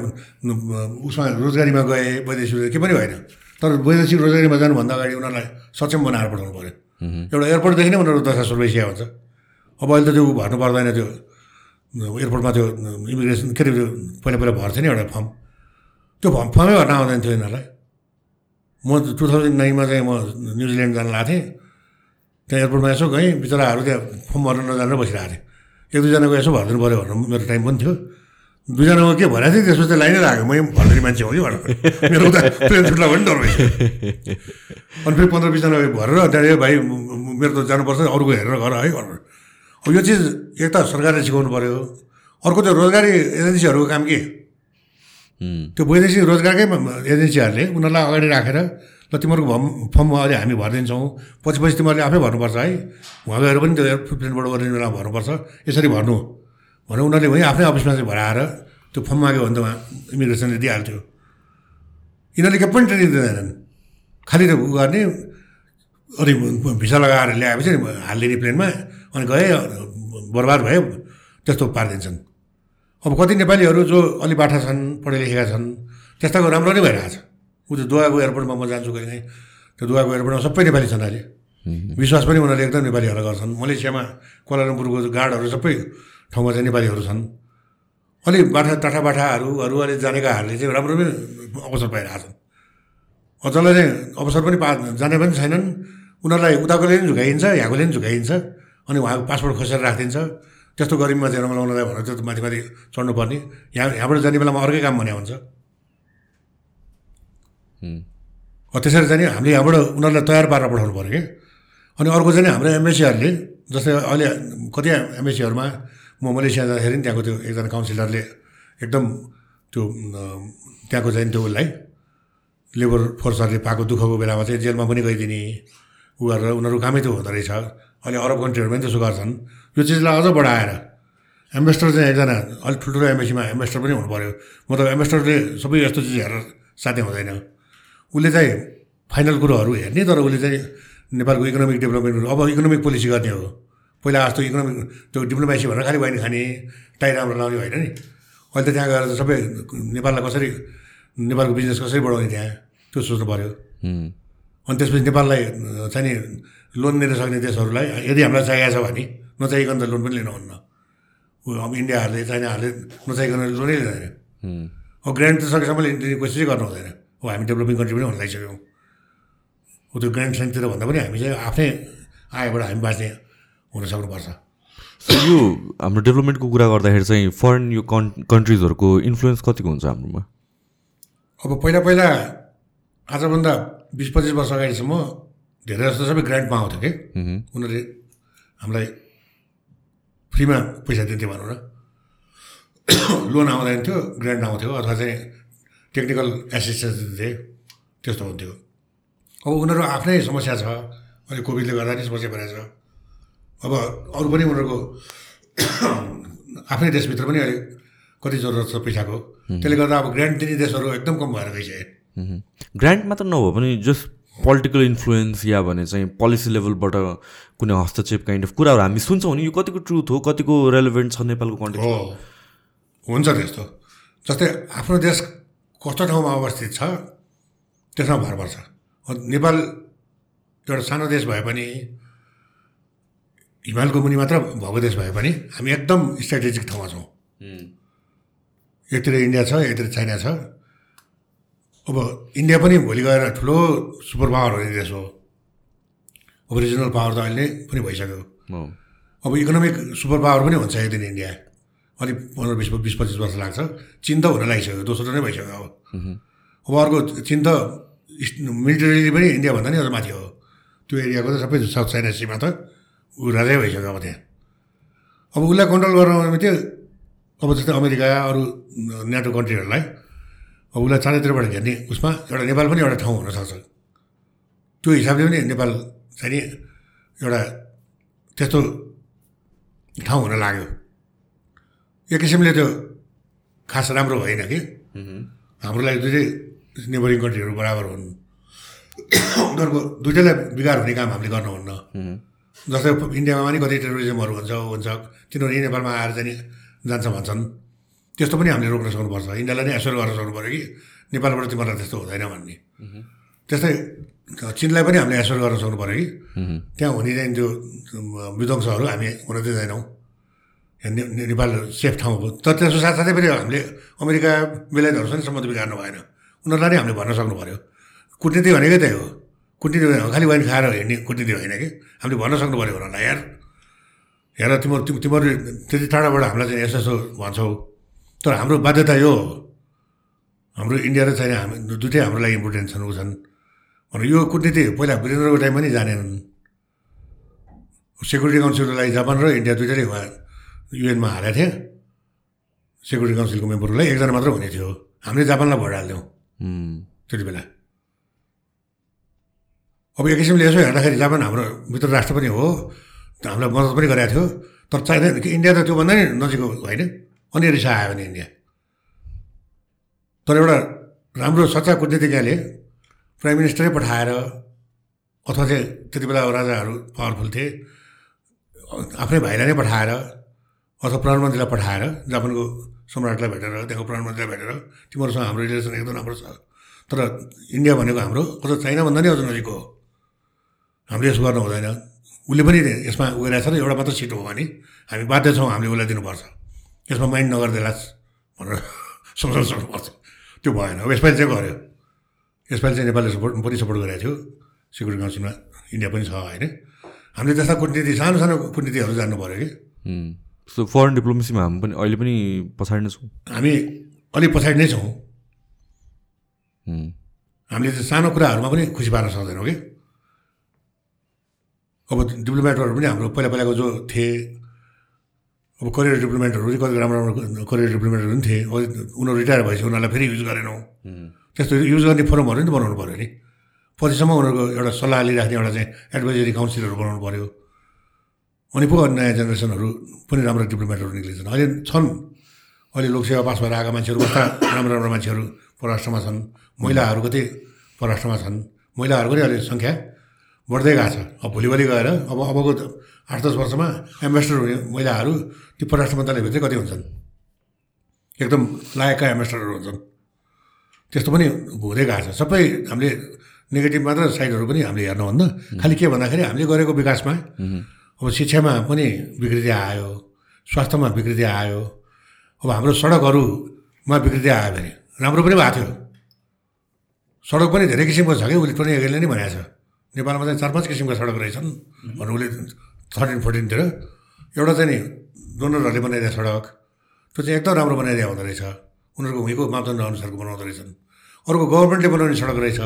उसमा रोजगारीमा गए वैदेशिक के पनि होइन तर वैदेशिक रोजगारीमा जानुभन्दा अगाडि उनीहरूलाई सक्षम बनाएर पठाउनु पऱ्यो एउटा एयरपोर्टदेखि नै उनीहरू दशा सुरु हुन्छ। अब अहिले त त्यो भर्नु पर्दैन त्यो एयरपोर्टमा त्यो इमिग्रेसन के अरे त्यो पहिला पहिला भर्थ्यो नि एउटा फर्म। त्यो फर्म फर्मै भर्न आउँदैन थियो यिनीहरूलाई। म टु थाउजन्ड नाइनमा चाहिँ म न्युजिल्यान्ड जान लाएको थिएँ। त्यहाँ एयरपोर्टमा यसो गएँ बिचरा त्यहाँ फर्म भर्न नजानेर बसिरहेको थिएँ। एक दुईजनाको यसो भरिदिनु पऱ्यो भनेर मेरो टाइम पनि थियो। दुईजनाको के भनेको थिएँ त्यसपछि चाहिँ लाइनै लाग्यो मै भर्ने मान्छे हो कि भनेर। मेरो उता ट्रेन छुट्ला पनि डर अनि फेरि पन्ध्र बिसजना भरेर त्यहाँ भाइ मेरो त जानुपर्छ अरूको हेरेर घर है भनेर। यो चिज एक त सरकारले सिकाउनु पऱ्यो अर्को त्यो रोजगारी एजेन्सीहरूको काम के? त्यो वैदेशिक रोजगारकै एजेन्सीहरूले उनीहरूलाई अगाडि राखेर ल तिमीहरूको भम फर्म अहिले हामी भरिदिन्छौँ। पछि पछि तिमीहरूले आफै भर्नुपर्छ है। उहाँ गएर पनि त्यो एयरप्लेनबाट ओरिजिनल भर्नुपर्छ। यसरी भर्नु भने उनीहरूले वहीँ आफ्नै अफिसमा चाहिँ भराएर त्यो फर्म माग्यो भने त उहाँ इमिग्रेसनले दिइहाल्थ्यो। यिनीहरूले के पनि ट्रेनिङ दिँदैनन्। खालि त उ गर्ने अनि भिसा लगाएर ल्याएपछि हालिदिने प्लेनमा अनि गए बर्बाद भयो त्यस्तो पारिदिन्छन्। अब कति नेपालीहरू जो अलि बाठा छन् पढे लेखेका छन् त्यस्ताको राम्रो नै भइरहेछ। ऊ त्यो दुवाको एयरपोर्टमा म जान्छु कहिले। त्यो दुवाको एयरपोर्टमा सबै नेपाली छन् अहिले। विश्वास पनि उनीहरूले एकदम नेपालीहरूलाई गर्छन्। मलेसियामा कोलालम्पुरको गार्डहरू सबै ठाउँमा चाहिँ नेपालीहरू छन्। अलि बाठा टाठा बाठाहरू अरू अलि जानेकाहरूले चाहिँ राम्रो पनि अवसर पाइरहेछन्। जसलाई चाहिँ अवसर पनि पा जाने पनि छैनन्। उनीहरूलाई उताकोले पनि झुकाइन्छ यहाँकोले पनि झुकाइन्छ। अनि उहाँको पासपोर्ट खोसेर राखिदिन्छ। त्यस्तो गरिबमा चाहिँ रमाउनलाई भनेर त्यो माथि माथि चढ्नुपर्ने। यहाँ यहाँबाट जाने बेलामा अर्कै काम भने हुन्छ। त्यसरी चाहिँ हामीले यहाँबाट उनीहरूलाई तयार पारेर पठाउनु पऱ्यो कि? अनि अर्को चाहिँ हाम्रो एमएससीहरूले जस्तै अहिले कति एमएससीहरूमा म मलेसिया जाँदाखेरि त्यहाँको त्यो एकजना काउन्सिलरले एकदम त्यो त्यहाँको चाहिँ त्यो उसलाई लेबर फोर्सहरूले पाएको दुःखको बेलामा चाहिँ जेलमा पनि गइदिने। उ गरेर उनीहरू कामै त्यो हुँदो रहेछ। अहिले अरब कन्ट्रीहरूमा पनि त्यसो गर्छन्। यो चिजलाई अझ बढाएर एम्बेसडर चाहिँ एकजना अलिक ठुल्ठुलो एमएसीमा एम्बेसडर पनि हुनु पऱ्यो मतलब एम्बेसडरले सबै यस्तो चिज हेरेर साध्य हुँदैन। उसले चाहिँ फाइनल कुरोहरू हेर्ने तर उसले चाहिँ नेपालको इकोनोमिक डेभलपमेन्ट अब इकोनोमिक पोलिसी गर्ने हो। पहिला जस्तो इकोनोमिक त्यो डिप्लोमेसी भनेर खालि वाइन खाने। टाइ राम्रो लाउने होइन नि। अहिले त त्यहाँ गएर सबै नेपाललाई कसरी नेपालको बिजनेस कसरी बढाउने त्यहाँ? त्यो सोच्नु पऱ्यो अनि त्यसपछि नेपाललाई चाहिँ नि लोन दिन सक्ने देशहरूलाई यदि हामीलाई चाहिएको छ भने नचाहिकन त लोन पनि लिनुहुन्न अब इन्डियाहरूले चाइनाहरूले नचाहिकन लोनै लिँदैन। अब ग्रान्ड त सकेसम्म लिने कोसिसै गर्नु हुँदैन। हो हामी डेभलपिङ कन्ट्री पनि हुन लागिसक्यौँ। हो त्यो ग्रान्ड साइन्सतिर भन्दा पनि हामी चाहिँ आफ्नै आयबाट हामी बाँच्ने हुन सक्नुपर्छ। यो हाम्रो डेभलपमेन्टको कुरा गर्दाखेरि चाहिँ फरेन यो कन् कन्ट्रिजहरूको इन्फ्लुएन्स कतिको हुन्छ हाम्रोमा? अब पहिला पहिला आजभन्दा बिस पच्चिस वर्ष अगाडिसम्म धेरै जस्तो सबै ग्रान्टमा आउँथ्यो कि। उनीहरूले हामीलाई फ्रीमा पैसा दिन्थ्यो भनौँ न लोन आउँदैन थियो ग्रान्ट आउँथ्यो अथवा चाहिँ टेक्निकल एसिस्टेन्स दिन्थे त्यस्तो हुन्थ्यो। अब उनीहरू आफ्नै समस्या छ। अहिले कोभिडले गर्दा नि समस्या भइरहेछ अब अरू पनि उनीहरूको आफ्नै देशभित्र पनि अहिले कति जरुरत छ पैसाको। त्यसले गर्दा अब ग्रान्ट दिने देशहरू एकदम कम भएर गइसके। ग्रान्ट मात्र नभए पनि जस्ट पोलिटिकल इन्फ्लुएन्स या भने चाहिँ पोलिसी लेभलबाट कुनै हस्तक्षेप काइन्ड अफ कुराहरू हामी सुन्छौँ नि यो कतिको ट्रुथ हो कतिको रेलेभेन्ट छ नेपालको हो। कन्टेक्स्ट हुन्छ त्यस्तो जस्तै आफ्नो देश कस्तो ठाउँमा अवस्थित छ त्यसमा भर पर्छ। नेपाल एउटा सानो देश भए पनि हिमालको मुनि मात्र भएको देश भए पनि हामी एकदम स्ट्राटेजिक ठाउँमा छौँ। एकतिर इन्डिया छ एकतिर चाइना छ। अब इन्डिया पनि भोलि गएर ठुलो सुपर पावर हुने देश हो। अब रिजनल पावर त अहिले पनि भइसक्यो। अब इकोनोमिक सुपर पावर पनि हुन्छ एक दिन इन्डिया। अलिक पन्ध्र बिस बिस पच्चिस वर्ष लाग्छ। चिन त हुन लागिसक्यो दोस्रो नै भइसक्यो अब। अब अर्को चिन त मिलिटरीली पनि इन्डियाभन्दा नि अझ माथि हो। त्यो एरियाको त सबै साउथ चाइना सीमा त ऊ राजै भइसक्यो अब त्यहाँ। अब उसलाई कन्ट्रोल गर्न त्यो अब जस्तै अमेरिका अरू नेटो कन्ट्रीहरूलाई उसलाई चारैतिरबाट घेर्ने उसमा एउटा नेपाल पनि एउटा ठाउँ हुनसक्छ त्यो हिसाबले पनि नेपाल चाहिँ एउटा त्यस्तो ठाउँ हुन लाग्यो। एक किसिमले त्यो खास राम्रो भएन कि। हाम्रो लागि दुइटै नेबरिङ कन्ट्रीहरू बराबर हुन्। उनीहरूको दुइटैलाई बिगार हुने काम हामीले गर्नुहुन्न जस्तै इन्डियामा पनि कति टेरोरिजमहरू हुन्छ हुन्छ। तिनीहरू नेपालमा आएर चाहिँ जान्छ भन्छन्। त्यस्तो पनि हामीले रोक्न सक्नुपर्छ। इन्डियालाई नै एस्योर गर्न सक्नु पऱ्यो कि? नेपालबाट तिमीहरूलाई त्यस्तो हुँदैन भन्ने। त्यस्तै चिनलाई पनि हामीले एस्योर गर्न सक्नु पऱ्यो कि त्यहाँ हुने चाहिँ त्यो विध्वंसहरू हामी हुन दिँदैनौँ। नेपाल सेफ ठाउँ हो। तर त्यसको साथसाथै पनि हामीले अमेरिका बेलायतहरूसँग सम्बन्ध बिगार्नु भएन। उनीहरूलाई नै हामीले भन्न सक्नु पऱ्यो कुटनीति भनेकै त्यही हो। कुटनीति भनेको खालि वाइन खाएर हिँड्ने कुटनीति होइन कि? हामीले भन्न सक्नु पऱ्यो उनीहरूलाई यार। हेर तिम्रो तिम- तिमीहरू त्यति टाढाबाट हामीलाई चाहिँ यसो यसो भन्छौ। तर हाम्रो बाध्यता यो हाम्रो इन्डिया र चाइना हामी दुइटै हाम्रो लागि इम्पोर्टेन्ट छन् ऊ छन्। भनेर यो कुटनीति पहिला वीरेन्द्रको टाइममा नि जानेनन्। सेक्युरिटी काउन्सिललाई जापान र इन्डिया दुइटै उहाँ युएनमा हालेको थिएँ। सेक्युरिटी काउन्सिलको मेम्बरलाई एकजना मात्र हुने थियो। हामीले जापानलाई भोट त्यति बेला। अब एक किसिमले यसो हेर्दाखेरि जापान हाम्रो मित्र राष्ट्र पनि हो। हामीलाई मद्दत पनि गरेको थियो। तर चाइना इन्डिया त त्योभन्दा नि नजिक होइन? अनि रिसा आयो भने इन्डिया तर एउटा राम्रो सच्चा कूटनीतिज्ञले प्राइम मिनिस्टरै पठाएर अथवा चाहिँ त्यति बेला राजाहरू पावरफुल थिए आफ्नै भाइलाई नै पठाएर अथवा प्रधानमन्त्रीलाई पठाएर जापानको सम्राटलाई भेटेर त्यहाँको प्रधानमन्त्रीलाई भेटेर तिमीहरूसँग हाम्रो रिलेसन एकदम राम्रो छ। तर इन्डिया भनेको हाम्रो अझ चाइनाभन्दा नै अझ नजिक हो। हामीले यसो गर्नु हुँदैन। उसले पनि यसमा गइरहेको छ र एउटा मात्र सिट हो भने हामी बाध्य छौँ हामीले उसलाई दिनुपर्छ। यसमा माइन्ड नगरिदिएलास् भनेर सोच्नु सक्नुपर्छ त्यो भएन अब यसपालि चाहिँ गऱ्यो यसपालि चाहिँ नेपालले सपोर्ट पनि सपोर्ट गरेको थियो सिक्युरिटी काउन्सिलमा इन्डिया पनि छ होइन हामीले त्यस्ता कुटनीति सानो सानो कुटनीतिहरू जान्नु पऱ्यो कि सो फरेन डिप्लोमेसीमा हामी पनि अहिले पनि पछाडि नै छौँ हामी अलिक पछाडि नै छौँ हामीले चाहिँ सानो कुराहरूमा पनि खुसी पार्न सक्दैनौँ कि अब डिप्लोमेटहरू पनि हाम्रो पहिला पहिलाको जो थिए अब करियर डिप्लोमेटहरू पनि कति राम्रो राम्रो करियर डिप्लोमेटहरू पनि थिए। उनीहरू रिटायर भएपछि उनीहरूलाई फेरि युज गरेनौँ। त्यस्तो युज गर्ने फोरमहरू नि त बनाउनु पऱ्यो नि पछिसम्म उनीहरूको एउटा सल्लाह लिइराख्ने एउटा चाहिँ एडभाइजरी काउन्सिलहरू बनाउनु पऱ्यो। अनि पो नयाँ जेनेरेसनहरू पनि राम्रो डिप्लोमेटहरू निक्लिन्छन्। अहिले छन्। अहिले लोकसेवा पास भएर आएका मान्छेहरू कस्ता राम्रो राम्रो मान्छेहरू परराष्ट्रमा छन्। महिलाहरू कति परराष्ट्रमा छन्। महिलाहरूको नि अहिले सङ्ख्या बढ्दै गएको छ। अब भोलिभोलि गएर अब अबको आठ दस वर्षमा एम्बेसडर हुने महिलाहरू ती परराष्ट्र मन्त्रालयभित्रै कति हुन्छन्? एकदम लायकका एम्बेसडरहरू हुन्छन्। त्यस्तो पनि हुँदै गएको छ। सबै हामीले नेगेटिभ मात्र साइडहरू पनि हामीले हेर्नुभन्दा खालि के भन्दाखेरि हामीले गरेको विकासमा अब शिक्षामा पनि विकृति आयो स्वास्थ्यमा विकृति आयो। अब हाम्रो सडकहरूमा विकृति आयो भने राम्रो पनि भएको थियो। सडक पनि धेरै किसिमको छ कि उसले पनि यसले नै भनेको छ। नेपालमा चाहिँ चार पाँच किसिमका सडक रहेछन् भन्नु उसले थर्टिन फोर्टिनतिर एउटा चाहिँ नि डोनरहरूले बनाइदिएको सडक त्यो चाहिँ एकदम राम्रो बनाइदिएको हुँदो रहेछ। उनीहरूको भुइँको मापदण्ड अनुसारको बनाउँदो रहेछन्। अर्को गभर्मेन्टले बनाउने सडक रहेछ।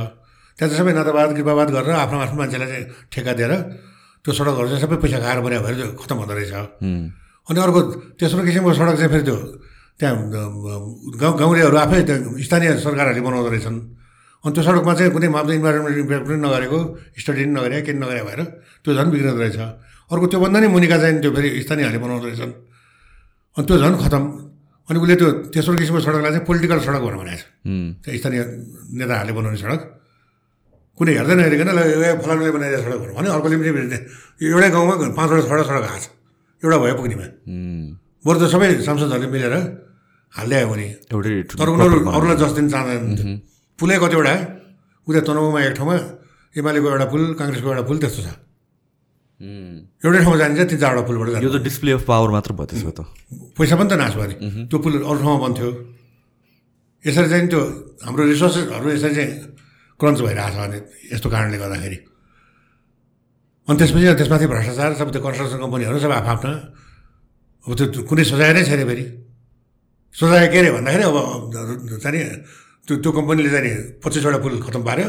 त्यहाँ चाहिँ सबै नातावाद कृपावाद गरेर आफ्नो आफ्नो मान्छेलाई चाहिँ ठेका दिएर त्यो सडकहरू चाहिँ सबै पैसा खाएर बनायो भएर त्यो खतम हुँदो रहेछ। अनि अर्को तेस्रो किसिमको सडक चाहिँ फेरि त्यो त्यहाँ गाउँ गाउँलेहरू आफै त्यहाँ स्थानीय सरकारहरूले बनाउँदो रहेछन्। अनि त्यो सडकमा चाहिँ कुनै मापदण्ड इन्भाइरोमेन्टल इम्प्याक्ट पनि नगरेको स्टडी पनि नगरे केही नगरे भएर त्यो झन् बिग्रिँदो रहेछ। अर्को त्योभन्दा नि मुनिका चाहिँ त्यो फेरि स्थानीयहरूले बनाउँदो रहेछन्। अनि त्यो झन् खतम। अनि उसले त्यो तेस्रो किसिमको सडकलाई चाहिँ पोलिटिकल सडक भनेर भनेको छ। त्यो स्थानीय नेताहरूले बनाउने सडक। कुनै हेर्दैन हेरिकन ल फलानुले बनाइदिएको सडक भन्यो। भने अर्कोले पनि एउटै गाउँमा पाँचवटा छवटा सडक आएको छ। एउटा भयो पुग्नेमा। बरु त सबै सांसदहरूले मिलेर हाल्दै आयो भने एउटै तर उनीहरू अरूलाई जस दिन चाहँदैन पुलै कतिवटा उता तनहुमा एक ठाउँमा एमालेको एउटा पुल काङ्ग्रेसको एउटा पुल त्यस्तो छ। एउटै ठाउँमा जान्छ तिन चारवटा पुलबाट यो त डिस्प्ले अफ पावर मात्र भयो त्यसो त। पैसा पनि त नाश भयो त्यो पुल अरू ठाउँमा बन्थ्यो यसरी चाहिँ त्यो हाम्रो रिसोर्सेसहरू यसरी चाहिँ क्रन्च भइरहेको छ भने यस्तो कारणले गर्दाखेरि। अनि त्यसपछि त्यसमाथि भ्रष्टाचार सबै त्यो कन्स्ट्रक्सन कम्पनीहरू सबै आफ्ना अब त्यो कुनै सजाय नै छैन फेरि। सजाय के अरे भन्दाखेरि अब चाहिँ त्यो त्यो कम्पनीले चाहिँ पच्चिसवटा पुल खतम पार्यो।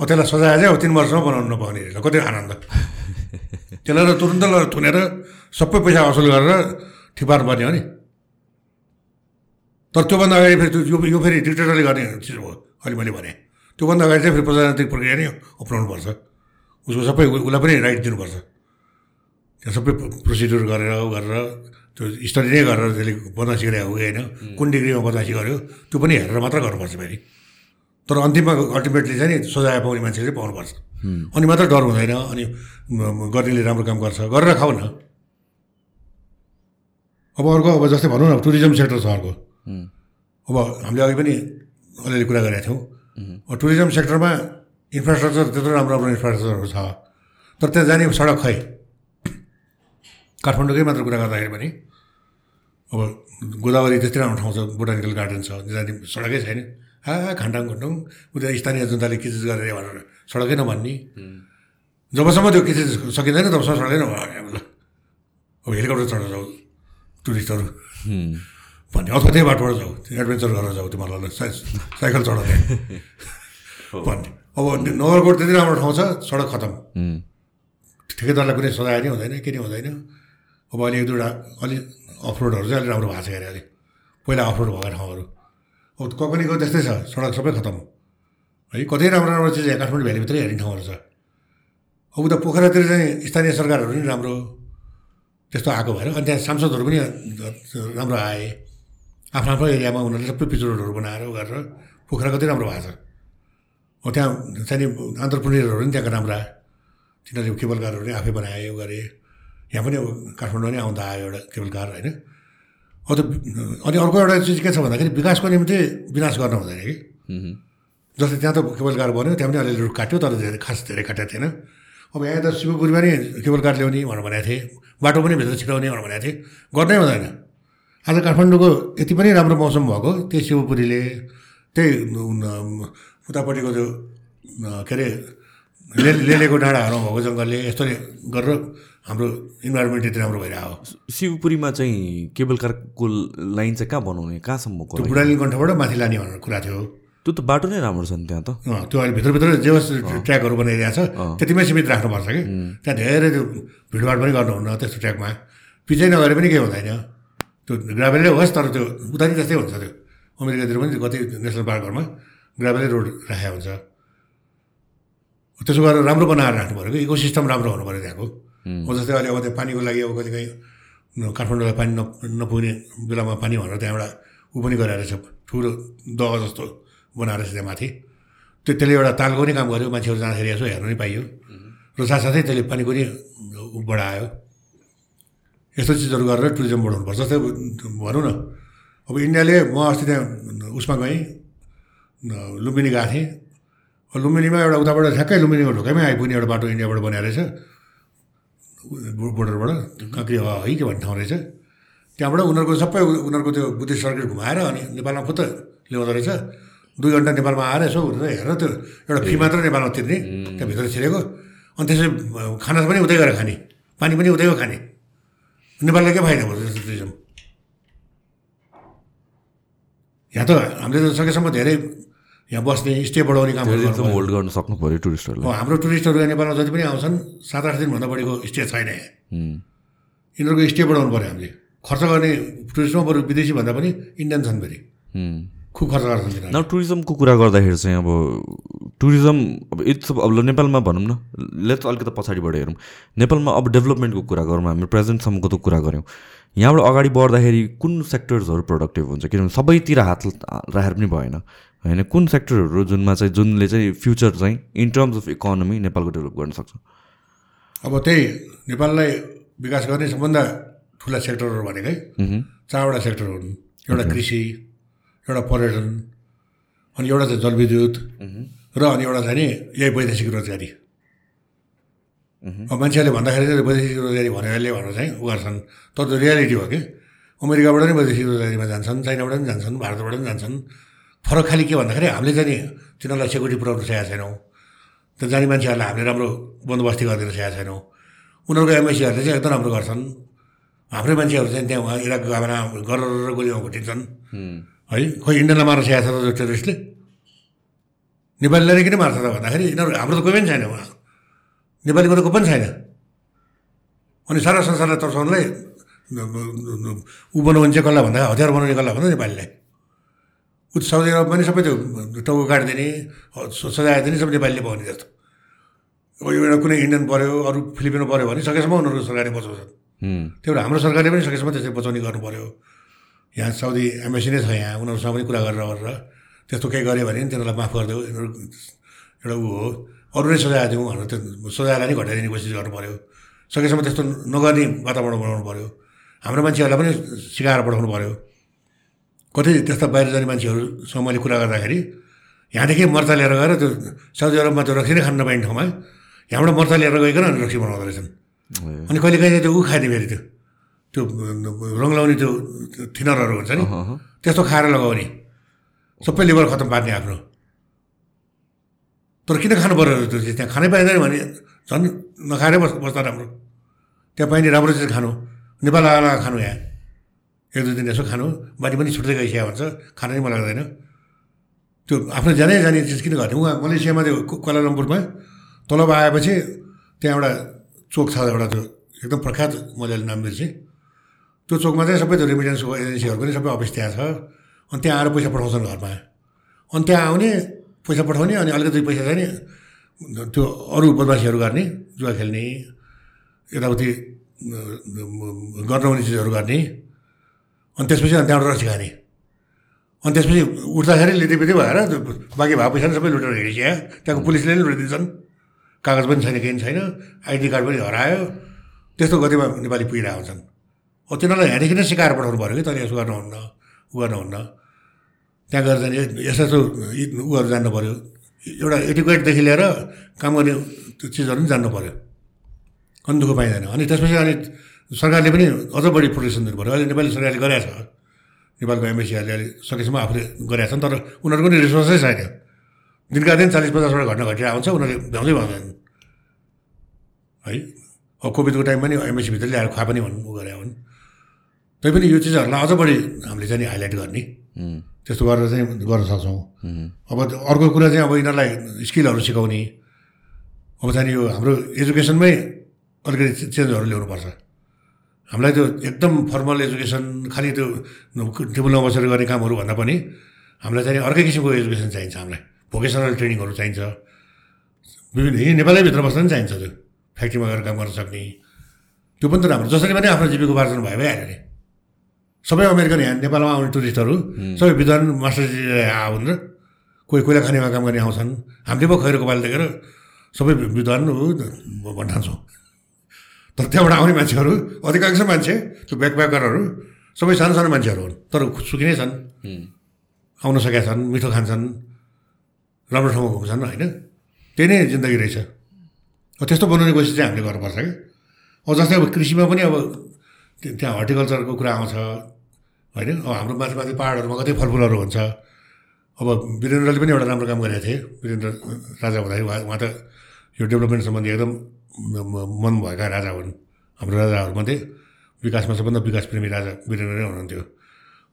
अब त्यसलाई सजाय चाहिँ अब तिन वर्षमा बनाउनु नपाउने रहेछ। कति आनन्द। त्यसलाई त तुरन्त लगेर थुनेर सबै पैसा असुल गरेर ठिक पार्नुपर्ने हो नि। तर त्योभन्दा अगाडि फेरि त्यो यो फेरि डिक्टेटरले गर्ने चिज हो अहिले मैले भने। त्योभन्दा अगाडि चाहिँ फेरि प्रजातान्त्रिक प्रक्रिया नै अप्नाउनुपर्छ उसको सबै उसलाई पनि राइट दिनुपर्छ। त्यहाँ सबै प्रोसिड्युर गरेर गरेर त्यो स्टडी नै गरेर त्यसले बदमासी गरे हो होइन? कुन डिग्रीमा बदमासी गर्यो? त्यो पनि हेरेर मात्र गर्नुपर्छ फेरि। तर अन्तिममा अल्टिमेटली चाहिँ नि सजाय पाउने मान्छेले चाहिँ पाउनुपर्छ अनि मात्र डर हुँदैन अनि गर्नेले राम्रो काम गर्छ। गरेर खाऊ न। अब अर्को अब जस्तै भनौँ न टुरिज्म सेक्टर छ अर्को। अब हामीले अघि पनि अलिअलि कुरा गरेका थियौँ। टुरिज्म सेक्टरमा इन्फ्रास्ट्रक्चर त्यत्रो राम्रो राम्रो इन्फ्रास्ट्रक्चरहरू छ। तर त्यहाँ जाने सडक खै? काठमाडौँकै मात्र कुरा गर्दाखेरि पनि अब गोदावरी त्यस्तै राम्रो ठाउँ छ बोटानिकल गार्डन छ जाने सडकै छैन। हा खान्टाङ खुन्टाङ उता स्थानीय जनताले के चिज गरेर भनेर सडकै नभन्ने। जबसम्म त्यो के चिज सकिँदैन तबसम्म सडकै नभने ल। अब हेलिकप्टर चढेर जाऊ टुरिस्टहरू। भन्ने अथवा त्यही बाटोबाट जाऊ एडभेन्चर गरेर जाऊ तिमीहरूलाई साइकल चढाउने। भन्ने। अब नगरकोट त्यति राम्रो ठाउँ छ सडक खतम। ठेकेदारलाई कुनै सजाय नै हुँदैन के नै हुँदैन। अब अहिले एक दुईवटा अलिक अफरोडहरू चाहिँ अलिक राम्रो भएको छ अरे अलिक पहिला अफरोड भएको ठाउँहरू अब कम्पनीको त्यस्तै छ सडक सबै खतम। है कति राम्रो राम्रो चिज यहाँ काठमाडौँ भ्यालीभित्रै हेर्ने ठाउँहरू छ। अब उता पोखरातिर चाहिँ स्थानीय सरकारहरू नि राम्रो त्यस्तो आएको भएर अनि त्यहाँ सांसदहरू पनि राम्रो आए। आफ्नो आफ्नो एरियामा उनीहरूले सबै पिच रोडहरू बनाएर गरेर पोखरा कति राम्रो भएको छ। हो त्यहाँ चाहिँ अन्टरप्रिनियरहरू पनि त्यहाँको राम्रा। तिनीहरूले केबल कारहरू पनि आफै बनाए गरे। यहाँ पनि अब काठमाडौँ पनि आउँदा आयो एउटा केबल कार होइन? हो त अनि अर्को एउटा चिज के छ भन्दाखेरि विकासको निम्ति विनाश गर्नु हुँदैन कि? जस्तै त्यहाँ त केबल कार बन्यो त्यहाँ पनि अलिअलि रुख काट्यो तर धेरै खास धेरै काटेको थिएन। अब यहाँ त शिवपुरीमा नि केबल कार ल्याउने भनेर भनेको थिएँ बाटो पनि भित्र छिराउने भनेर भनेको थिएँ गर्नै हुँदैन। आज काठमाडौँको यति पनि राम्रो मौसम भएको त्यही शिवपुरीले त्यही उतापट्टिको त्यो के अरे ले लेलेको डाँडाहरू भएको जङ्गलले यस्तो गरेर हाम्रो इन्भाइरोमेन्ट यति राम्रो भइरहेको। शिवपुरीमा चाहिँ केबल कारको लाइन चाहिँ कहाँ बनाउने? कहाँसम्मको त्यो बुढाली कण्ठबाट माथि लाने भनेर कुरा थियो। त्यो त बाटो नै राम्रो छ नि त्यहाँ त। त्यो अहिले भित्रभित्र जे होस् ट्र्याकहरू बनाइरहेको छ त्यतिमै सीमित राख्नुपर्छ कि। त्यहाँ धेरै त्यो भिडभाड पनि गर्नुहुन्न त्यस्तो ट्र्याकमा। पिचै नगरे पनि केही हुँदैन। त्यो ग्राभेलै होस् तर त्यो उता नि त्यस्तै हुन्छ त्यो। अमेरिकातिर पनि कति नेसनल पार्कहरूमा ग्राभेलै रोड राखेको हुन्छ। त्यसो गरेर राम्रो बनाएर राख्नु पऱ्यो कि इको सिस्टम राम्रो हुनु पऱ्यो त्यहाँको। हो। जस्तै अहिले अब त्यो पानीको लागि अब कहिले काहीँ काठमाडौँलाई पानी न नपुग्ने बेलामा पानी भनेर त्यहाँ एउटा ऊ पनि गरेर छ ठुलो दह जस्तो बनाएर छ त्यहाँ माथि। त्यो त्यसले एउटा तालको पनि काम गर्यो मान्छेहरू जाँदाखेरि यसो हेर्नु नि पाइयो। र साथसाथै त्यसले पानीको नि ऊ बढायो। यस्तो चिजहरू गरेर टुरिज्म बढाउनुपर्छ। जस्तै भनौँ न अब इन्डियाले म अस्ति त्यहाँ उसमा गएँ लुम्बिनी गएको थिएँ। लुम्बिनीमा एउटा उताबाट ठ्याक्कै लुम्बिनीको ढोकामै आइपुग्ने एउटा बाटो इन्डियाबाट बनाएर रहेछ। बोर्डरबाट काँक्री हवा है के भन्ने ठाउँ रहेछ। त्यहाँबाट उनीहरूको सबै उनीहरूको त्यो बुद्धिस्ट सर्किट घुमाएर अनि नेपालमा फुत्त ल्याउँदो रहेछ। दुई घन्टा नेपालमा आएर यसो भनेर हेर त्यो एउटा फी मात्र नेपालमा तिर्ने त्यहाँभित्र छिरेको। अनि त्यसै खाना पनि उतै गएर खाने पानी पनि उतैको खाने। नेपाललाई के फाइदा भयो त्यस्तो टुरिज्म यहाँ त हामीले त सकेसम्म धेरै यहाँ बस्ने स्टे बढाउने काम होल्ड गर्न सक्नु पऱ्यो टुरिस्टहरूलाई हाम्रो टुरिस्टहरू यहाँ नेपालमा जति पनि आउँछन् सात आठ दिनभन्दा बढीको स्टे छैन यहाँ। यिनीहरूको स्टे बढाउनु पऱ्यो हामीले। खर्च गर्ने टुरिस्टमा बरु विदेशी भन्दा पनि इन्डियन छन् फेरि। खुब खर्च गर्छन् न टुरिज्मको कुरा गर्दाखेरि चाहिँ अब टुरिज्म अब इट्स अब नेपालमा भनौँ न लेट्स अलिकति पछाडिबाट हेरौँ। नेपालमा अब डेभलपमेन्टको कुरा गरौँ हामी प्रेजेन्टसम्मको त कुरा गऱ्यौँ। यहाँबाट अगाडि बढ्दाखेरि कुन सेक्टर्सहरू प्रोडक्टिभ हुन्छ? किनभने सबैतिर हात राखेर पनि भएन। होइन कुन सेक्टरहरू जुनमा चाहिँ जुनले चाहिँ फ्युचर चाहिँ इन टर्म्स अफ इकोनोमी नेपालको डेभलप गर्न सक्छ? अब त्यही नेपाललाई विकास गर्ने सबभन्दा ठुला सेक्टरहरू भनेकै चारवटा सेक्टर हुन्। एउटा कृषि एउटा पर्यटन अनि एउटा चाहिँ जलविद्युत र अनि एउटा चाहिँ नि यही वैदेशिक रोजगारी। अब मान्छेहरूले भन्दाखेरि चाहिँ वैदेशिक रोजगारी भनेरले भनेर चाहिँ उ गर्छन् तर त्यो रियालिटी हो कि? अमेरिकाबाट पनि वैदेशिक रोजगारीमा जान्छन् चाइनाबाट पनि जान्छन् भारतबाट पनि जान्छन्। फरक खालि के भन्दाखेरि हामीले चाहिँ नि तिनीहरूलाई सेक्युरिटी पुऱ्याउनु सकेका छैनौँ। त्यो जाने मान्छेहरूलाई हामीले राम्रो बन्दोबस्ती गरिदिन सकेका छैनौँ। उनीहरूको एमएसीहरूले चाहिँ एकदम राम्रो गर्छन्। हाम्रै मान्छेहरू चाहिँ त्यहाँ उहाँ इराक गएर गरेर गोलीमा घुटिन्छन् है। खोइ इन्डियनलाई मार्न सकेको छ त टेरिस्टले नेपालीलाई किन मार्छ त भन्दाखेरि यिनीहरू हाम्रो त कोही पनि छैन उहाँ। नेपालीको त कोही पनि छैन। अनि सारा संसारलाई तर्साउनलाई ऊ बनाउने चाहिँ कसलाई भन्दा हतियार बनाउने कसलाई भन्दा नेपालीलाई। साउदी अरब पनि सबै त्यो टाउको काटिदिने सजाय दिने सबै नेपालीले पाउने जस्तो। अब यो एउटा कुनै इन्डियन पऱ्यो अरू फिलिपिनो पऱ्यो भने सकेसम्म उनीहरूको सरकारले बचाउँछन्। त्यही भएर हाम्रो सरकारले पनि सकेसम्म त्यसरी बचाउने गर्नु पऱ्यो यहाँ साउदी एम्बेसी नै छ यहाँ उनीहरूसँग पनि कुरा गरेर गरेर त्यस्तो केही गऱ्यो भने तिनीहरूलाई माफ गरिदेऊ यिनीहरू एउटा ऊ हो। अरू नै सजाय दिउँ भनेर त्यो सजायलाई नै घटाइदिने कोसिस गर्नु पऱ्यो सकेसम्म त्यस्तो नगर्ने वातावरण बनाउनु पऱ्यो हाम्रो मान्छेहरूलाई पनि सिकाएर पठाउनु पऱ्यो कति त्यस्ता बाहिर जाने मान्छेहरूसँग मैले कुरा गर्दाखेरि यहाँदेखि मर्चा लिएर गएर त्यो साउदी अरबमा त्यो रक्सी नै खान नपाइने ठाउँमा यहाँबाट मर्चा लिएर गइकन अनि रक्सी बनाउँदो रहेछन्। अनि कहिले कहिले त्यो ऊ खाने फेरि त्यो त्यो रङ लाउने त्यो थिनरहरू हुन्छ नि त्यस्तो खाएर लगाउने। सबै लिभर खतम पार्ने आफ्नो। तर किन खानु पऱ्यो त्यो चिज? त्यहाँ खानै पाइँदैन भने झन् नखाएरै बस् बस्दा राम्रो। त्यहाँ पाइने राम्रो चिज खानु। नेपाल आएर खानु यहाँ। एक दुई दिन यसो खानु। बानी पनि छुट्दै गइसक्यो भन्छ खान नै मन लाग्दैन। त्यो आफ्नो जानै जाने चिज किन गर्ने उहाँ मलेसियामा त्यो क्वालालम्पुरमा तलब आएपछि त्यहाँ एउटा चोक छ एउटा त्यो एकदम प्रख्यात मैले नाम बिर्सेँ। त्यो चोकमा चाहिँ सबै त्यो रेमिटेन्स एजेन्सीहरू पनि सबै अफिस त्यहाँ छ। अनि त्यहाँ आएर पैसा पठाउँछन् घरमा। अनि त्यहाँ आउने पैसा पठाउने अनि अलिकति पैसा चाहिँ त्यो अरू बदमासीहरू गर्ने जुवा खेल्ने यताउति गर्न हुने चिजहरू गर्ने। अनि त्यसपछि अनि त्यहाँबाट रक्सी खाने अनि त्यसपछि उठ्दाखेरि लिँदैपिँदै भएर बाँकी भएको पैसा सबै लुटेर हिँडिसक्यो त्यहाँको पुलिसले नै लुटिदिन्छन्। कागज पनि छैन केही छैन। आइडी कार्ड पनि हरायो। त्यस्तो गतिमा नेपाली पुगिरहेको हुन्छन्। हो तिनीहरूलाई यहाँदेखि नै सिकाएर पठाउनु पऱ्यो कि तैँले यसो गर्नुहुन्न उ गर्नुहुन्न। त्यहाँ गएर चाहिँ यस्तो यस्तो यी उहरू जान्नु पऱ्यो। एउटा एटिक्वेटदेखि लिएर काम गर्ने त्यो चिजहरू पनि जान्नु पऱ्यो। अनि दुःख पाइँदैन। अनि त्यसपछि अनि सरकारले पनि अझ बढी प्रोटेक्सन दिनु पऱ्यो अहिले नेपाली सरकारले गरेको छ। नेपालको एमएससीहरूले अहिले सकेसम्म आफूले गरेका छन् तर उनीहरूको पनि रिसोर्सै छैन। दिनका दिन चालिस पचासवटा घटना घटिरहेको हुन्छ उनीहरूले भ्याउँदै भ्याउँदैन है? अब कोभिडको टाइममा नि एमएससीभित्र ल्याएर खुवा पनि भन्नु गरे हुन्। तैपनि यो चिजहरूलाई अझ बढी हामीले चाहिँ हाइलाइट गर्ने। त्यस्तो गरेर चाहिँ गर्न सक्छौँ। अब अर्को कुरा चाहिँ अब यिनीहरूलाई स्किलहरू सिकाउने। अब चाहिँ यो हाम्रो एजुकेसनमै अलिकति चेन्जहरू ल्याउनुपर्छ। हामीलाई त्यो एकदम फर्मल एजुकेसन खालि त्यो टेबलमा बसेर गर्ने कामहरू भन्दा पनि हामीलाई चाहिँ अर्कै किसिमको एजुकेसन चाहिन्छ हामीलाई। भोकेसनल ट्रेनिङहरू चाहिन्छ। विभिन्न यहीँ नेपालैभित्र बस्दा पनि चाहिन्छ त्यो। फ्याक्ट्रीमा गएर काम गर्न सक्ने। त्यो पनि त राम्रो। जसरी पनि आफ्नो जीविकोपार्जन भयो भइहाल्यो नि। सबै अमेरिकन यहाँ नेपालमा आउने टुरिस्टहरू सबै विद्वान मास्टर आउन् र कोही कोइला खानेमा काम गर्ने आउँछन्। हामीले पो खैरो कपाल देखेर सबै विद्वान भन्ठान्छौँ। तर त्यहाँबाट आउने मान्छेहरू अधिकांश मान्छे? त्यो ब्याकप्याकरहरू सबै सानो सानो मान्छेहरू हुन्। तर सुखी नै छन् आउन सकेका छन् मिठो खान्छन् राम्रो ठाउँमा घुम्छन् होइन? त्यही नै जिन्दगी रहेछ। त्यस्तो बनाउने कोसिस चाहिँ हामीले गर्नुपर्छ क्या। अब जस्तै अब कृषिमा पनि अब त्यहाँ हर्टिकल्चरको कुरा आउँछ होइन? अब हाम्रो माथि माथि पाहाडहरूमा कतै फलफुलहरू हुन्छ। अब वीरेन्द्रले पनि एउटा राम्रो काम गरेका थिए। वीरेन्द्र राजा हुँदाखेरि उहाँ उहाँ त यो डेभलपमेन्ट सम्बन्धी एकदम मन भएका राजा हुन्। हाम्रो राजाहरूमध्ये विकासमा सबभन्दा विकास प्रेमी राजा वीरेन्द्र हुनुहुन्थ्यो।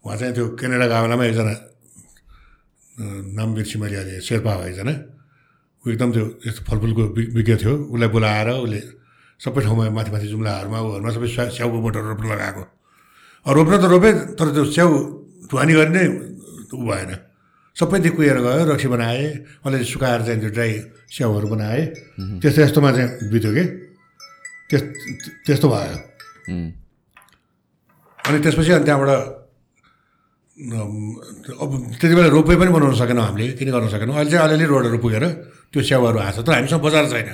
उहाँ चाहिँ त्यो क्यानाडाको बेलामा एकजना नाम बिर्सी मैले अहिले शेर्पा हो एकजना। ऊ एकदम त्यो यस्तो फलफुलको विज्ञ थियो। उसलाई बोलाएर उसले सबै ठाउँमा माथि माथि जुम्लाहरूमा उहरूमा सबै स्या स्याउको बोटहरू रोप्नु लगाएको। रोप्न त रोपे तर त्यो स्याउ ढुवानी गर्ने ऊ भएन। सबै त्यो कुहेर गयो रक्सी बनाए अलिअलि सुकाएर चाहिँ त्यो ड्राई स्याउहरू बनाए। त्यस्तो यस्तोमा चाहिँ बित्यो कि? त्यस त्यस्तो भयो। अनि त्यसपछि अनि त्यहाँबाट अब त्यति बेला रोपवे पनि बनाउन सकेनौँ हामीले किन गर्न सकेनौँ? अहिले चाहिँ अलिअलि रोडहरू पुगेर त्यो स्याउहरू आएको छ तर हामीसँग बजार छैन।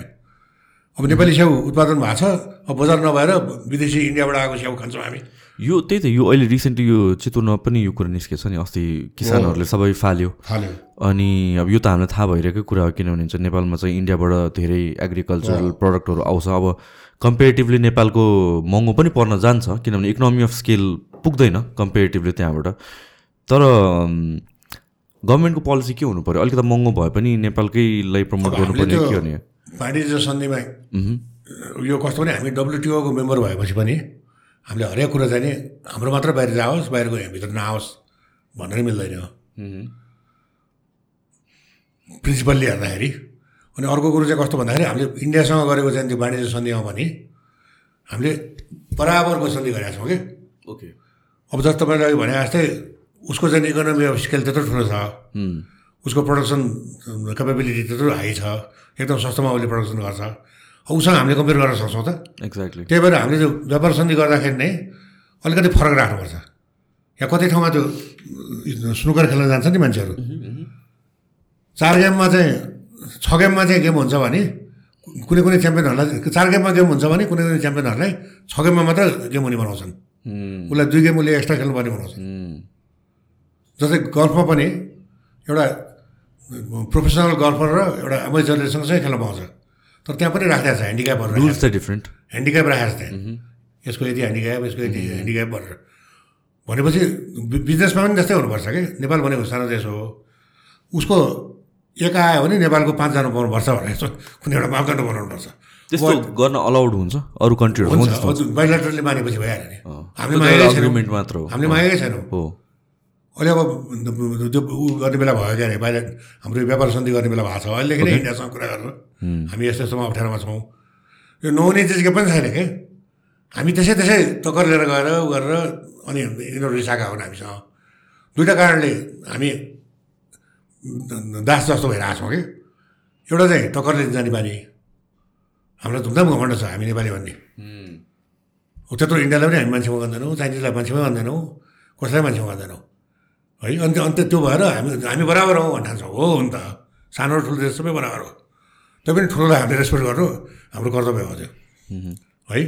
अब नेपाली स्याउ उत्पादन भएको छ अब बजार नभएर विदेशी इन्डियाबाट आएको स्याउ खान्छौँ हामी। यो त्यही त यो अहिले रिसेन्टली यो चितवनमा पनि यो कुरा निस्केछ नि अस्ति किसानहरूले सबै फाल्यो। अनि अब यो त हामीलाई थाहा भइरहेकै कुरा हो किनभने चाहिँ नेपालमा चाहिँ इन्डियाबाट धेरै एग्रिकल्चरल प्रडक्टहरू आउँछ। अब कम्पेरिटिभली नेपालको महँगो पनि पर्न जान्छ किनभने इकोनोमी अफ स्केल पुग्दैन कम्पेरिटिभली त्यहाँबाट। तर गभर्मेन्टको पोलिसी के हुनु पऱ्यो अलिकति महँगो भए पनि नेपालकैलाई प्रमोट गर्नुपर्ने के हो नि? वाणिज्य सन्धिमा यो कस्तो भने हामी डब्लुटिओको मेम्बर भएपछि पनि हामीले हरेक कुरा चाहिँ नि हाम्रो मात्र बाहिर जाओस् बाहिरको भित्र नआओस् भन्नै मिल्दैन प्रिन्सिपलले हेर्दाखेरि अनि अर्को कुरो चाहिँ कस्तो भन्दाखेरि हामीले इन्डियासँग गरेको चाहिँ त्यो वाणिज्य सन्धिमा पनि हामीले बराबरको सन्धि गरेका छौँ कि? ओके। अब जस्तो तपाईँले अघि भने जस्तै उसको चाहिँ इकोनोमी अफ स्केल त्यत्रो ठुलो छ। उसको प्रडक्सन क्यापेबिलिटी त्यत्रो हाई छ। एकदम सस्तोमा उसले प्रडक्सन गर्छ। उसँग हामीले कम्पेयर गर्न सक्छौँ त एक्ज्याक्टली त्यही भएर हामीले त्यो व्यापार सन्धि गर्दाखेरि नै अलिकति फरक राख्नुपर्छ यहाँ कतै ठाउँमा त्यो स्नुकर खेल्न जान्छ नि मान्छेहरू चार गेममा चाहिँ छ गेममा चाहिँ गेम हुन्छ भने कुनै कुनै च्याम्पियनहरूलाई चार गेममा गेम हुन्छ भने कुनै कुनै च्याम्पियनहरूलाई छ गेममा मात्र गेम हुने बनाउँछन् उसलाई दुई गेम उसले एक्स्ट्रा खेल्नुपर्ने बनाउँछन् जस्तै गल्फमा पनि एउटा प्रोफेसनल गल्फर र एउटा अमेजरले सँगसँगै खेल्न पाउँछ तर त्यहाँ पनि राखेको छ ह्यान्डिक्यापहरू रुल्स चाहिँ डिफ्रेन्ट ह्यान्डिक्याप राखेको छ त्यहाँ। यसको यति ह्यान्डिक्याप यसको यति ह्यान्डिक्याप भनेर। भनेपछि बिजनेसमा पनि त्यस्तै हुनुपर्छ कि? नेपाल भनेको सानो देश हो। उसको एक आयो भने नेपालको पाँचजना पाउनुपर्छ भनेर यसो कुनै एउटा मापदण्ड बनाउनुपर्छ। त्यस्तो गर्न अलाउड हुन्छ? अरू कन्ट्रीहरू बाइलेटरले मानेपछि भइहाल्यो नि। हामीले मागेकै छैनौँ। हामीले मागेकै छैनौँ। हो। अहिले अब त्यो ऊ गर्ने बेला भयो क्या अरे बाहिर हाम्रो व्यापार सन्धि गर्ने बेला भएको छ अहिलेदेखि नै इन्डियासँग कुरा गरेर हामी यस्तो यस्तोमा अप्ठ्यारोमा छौँ यो नहुने चिज के पनि छैन क्या हामी त्यसै त्यसै टक्कर लिएर गएर उ गरेर अनि यिनीहरू रिसाएका हुन् हामीसँग दुइटा कारणले हामी दास जस्तो भइरहेको छौँ कि एउटा चाहिँ टक्करले जाने बानी हामीलाई धुमधाम घमण्ड छ हामी नेपाली भन्ने त्यत्रो इन्डियालाई पनि हामी मान्छेमा गर्दैनौँ चाइनिजलाई मान्छेमै गर्दैनौँ कसैलाई मान्छेमा गर्दैनौँ है अन्त अन्त त्यो भएर हामी हामी बराबर हौँ भन्न ठान्छौँ हो नि त सानो र ठुलो देश सबै बराबर हो त्यो पनि ठुलोलाई हामीले रेस्पेक्ट गर्नु हाम्रो कर्तव्य हो त्यो है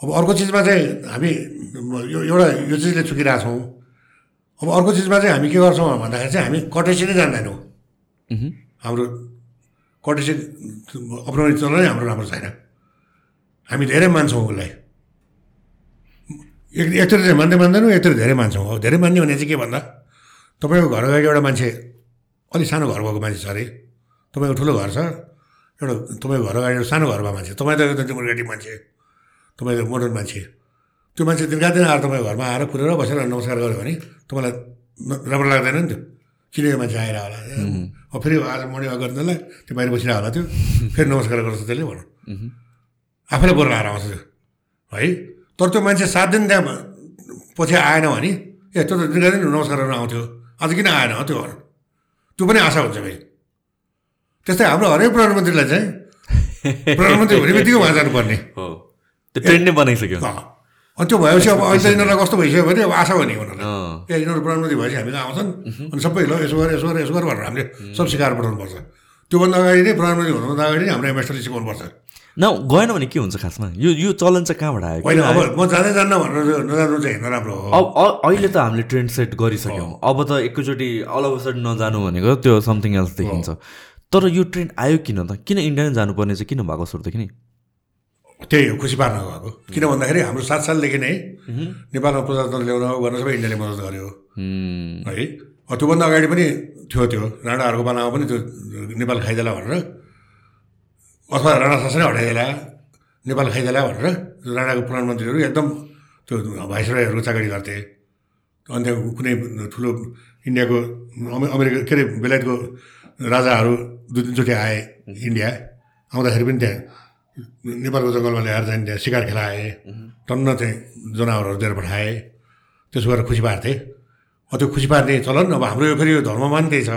अब अर्को चिजमा चाहिँ हामी यो एउटा यो चिजले चुकिरहेछौँ अब अर्को चिजमा चाहिँ हामी के गर्छौँ भन्दाखेरि चाहिँ हामी कटेसी नै जान्दैनौँ हाम्रो कटेसी अप्नाउने चलन हाम्रो राम्रो छैन हामी धेरै मान्छौँ उसलाई एक एकतिर चाहिँ मान्दै मान्दैनौँ एकतिर धेरै मान्छौँ धेरै मान्ने भने चाहिँ के भन्दा तपाईँको घर अगाडि एउटा मान्छे अलिक सानो घर भएको मान्छे छ अरे। तपाईँको ठुलो घर छ। एउटा तपाईँको घर अगाडि एउटा सानो घरमा मान्छे। तपाईँ त डेमोक्रेटिक मान्छे। तपाईँ त मोडर्न मान्छे। त्यो मान्छे दिनका दिन आएर तपाईँको घरमा आएर कुरेर बसेर नमस्कार गऱ्यो भने तपाईँलाई राम्रो लाग्दैन नि त्यो। चिनेको मान्छे आएर होला। अब फेरि आज मर्निङ वाक गर्नुलाई त्यो बाहिर बसिरहेको होला त्यो। फेरि नमस्कार गर्छ त्यसले भनौँ आफैलाई बोल्न आएर आउँछ त्यो। है? तर त्यो मान्छे सात दिन त्यहाँ पछि आएन भने ए त्यो त दिनका दिन नमस्कार गर्न आउँथ्यो। आज किन आएन त्यो भनौँ त्यो पनि आशा हुन्छ फेरि। त्यस्तै हाम्रो हरेक प्रधानमन्त्रीलाई चाहिँ प्रधानमन्त्री हुने बित्तिकै उहाँ जानुपर्ने। हो। त्यो ट्रेन्ड नै बनाइसक्यो। अनि त्यो भएपछि अब अहिले यिनीहरूलाई कस्तो भइसक्यो भने अब आशा भने उनीहरूलाई। ए यिनीहरू प्रधानमन्त्री भएपछि हामी कहाँ आउँछन्। अनि सबै ल यसो गर यसो गर यसो गर भनेर हामीले सब सिकाएर पठाउनुपर्छ। त्योभन्दा अगाडि नै प्रधानमन्त्री हुनुभन्दा अगाडि नै हाम्रो एमएसएलले सिकाउनुपर्छ। न गएन भने के हुन्छ खासमा? यो यो चलन चाहिँ कहाँबाट आयो? अब? म जाँदै जान्न भनेर नजानु चाहिँ नराम्रो हो। अब अहिले त हामीले ट्रेन्ड सेट गरिसक्यौँ। अब त एकैचोटि अल अफ सडन नजानु भनेको त्यो समथिङ एल्स देखिन्छ। तर यो ट्रेन्ड आयो किन त? किन इन्डिया नै जानुपर्ने चाहिँ किन भएको सुरुदेखि नि? त्यही हो खुसी पार्न गएको किन भन्दाखेरि हाम्रो सात सालदेखि नै नेपालमा प्रजातन्त्र ल्याउन गर्न सबै इन्डियाले मद्दत गर्यो। हुँ, त्योभन्दा अगाडि पनि थियो त्यो। राणाहरूको बनामा पनि त्यो नेपाल खाइदेला भनेर अथवा राणा शासनै हटाइदेला नेपाल खाइदेला भनेर राणाको प्रधानमन्त्रीहरू एकदम त्यो भाइसरायहरूको चाकरी गर्थे अनि त्यहाँ कुनै ठुलो इन्डियाको अमे- अमेरिका के अरे बेलायतको राजाहरू दुई तिनचोटि आए इन्डिया आउँदाखेरि पनि त्यहाँ नेपालको जङ्गलमा ल्याएर चाहिँ त्यहाँ सिकार खेलाए टन्न चाहिँ जनावरहरू दिएर पठाए त्यसो गरेर खुसी पार्थे त्यो खुसी पार्ने चलन अब हाम्रो यो फेरि यो धर्ममा पनि त्यही छ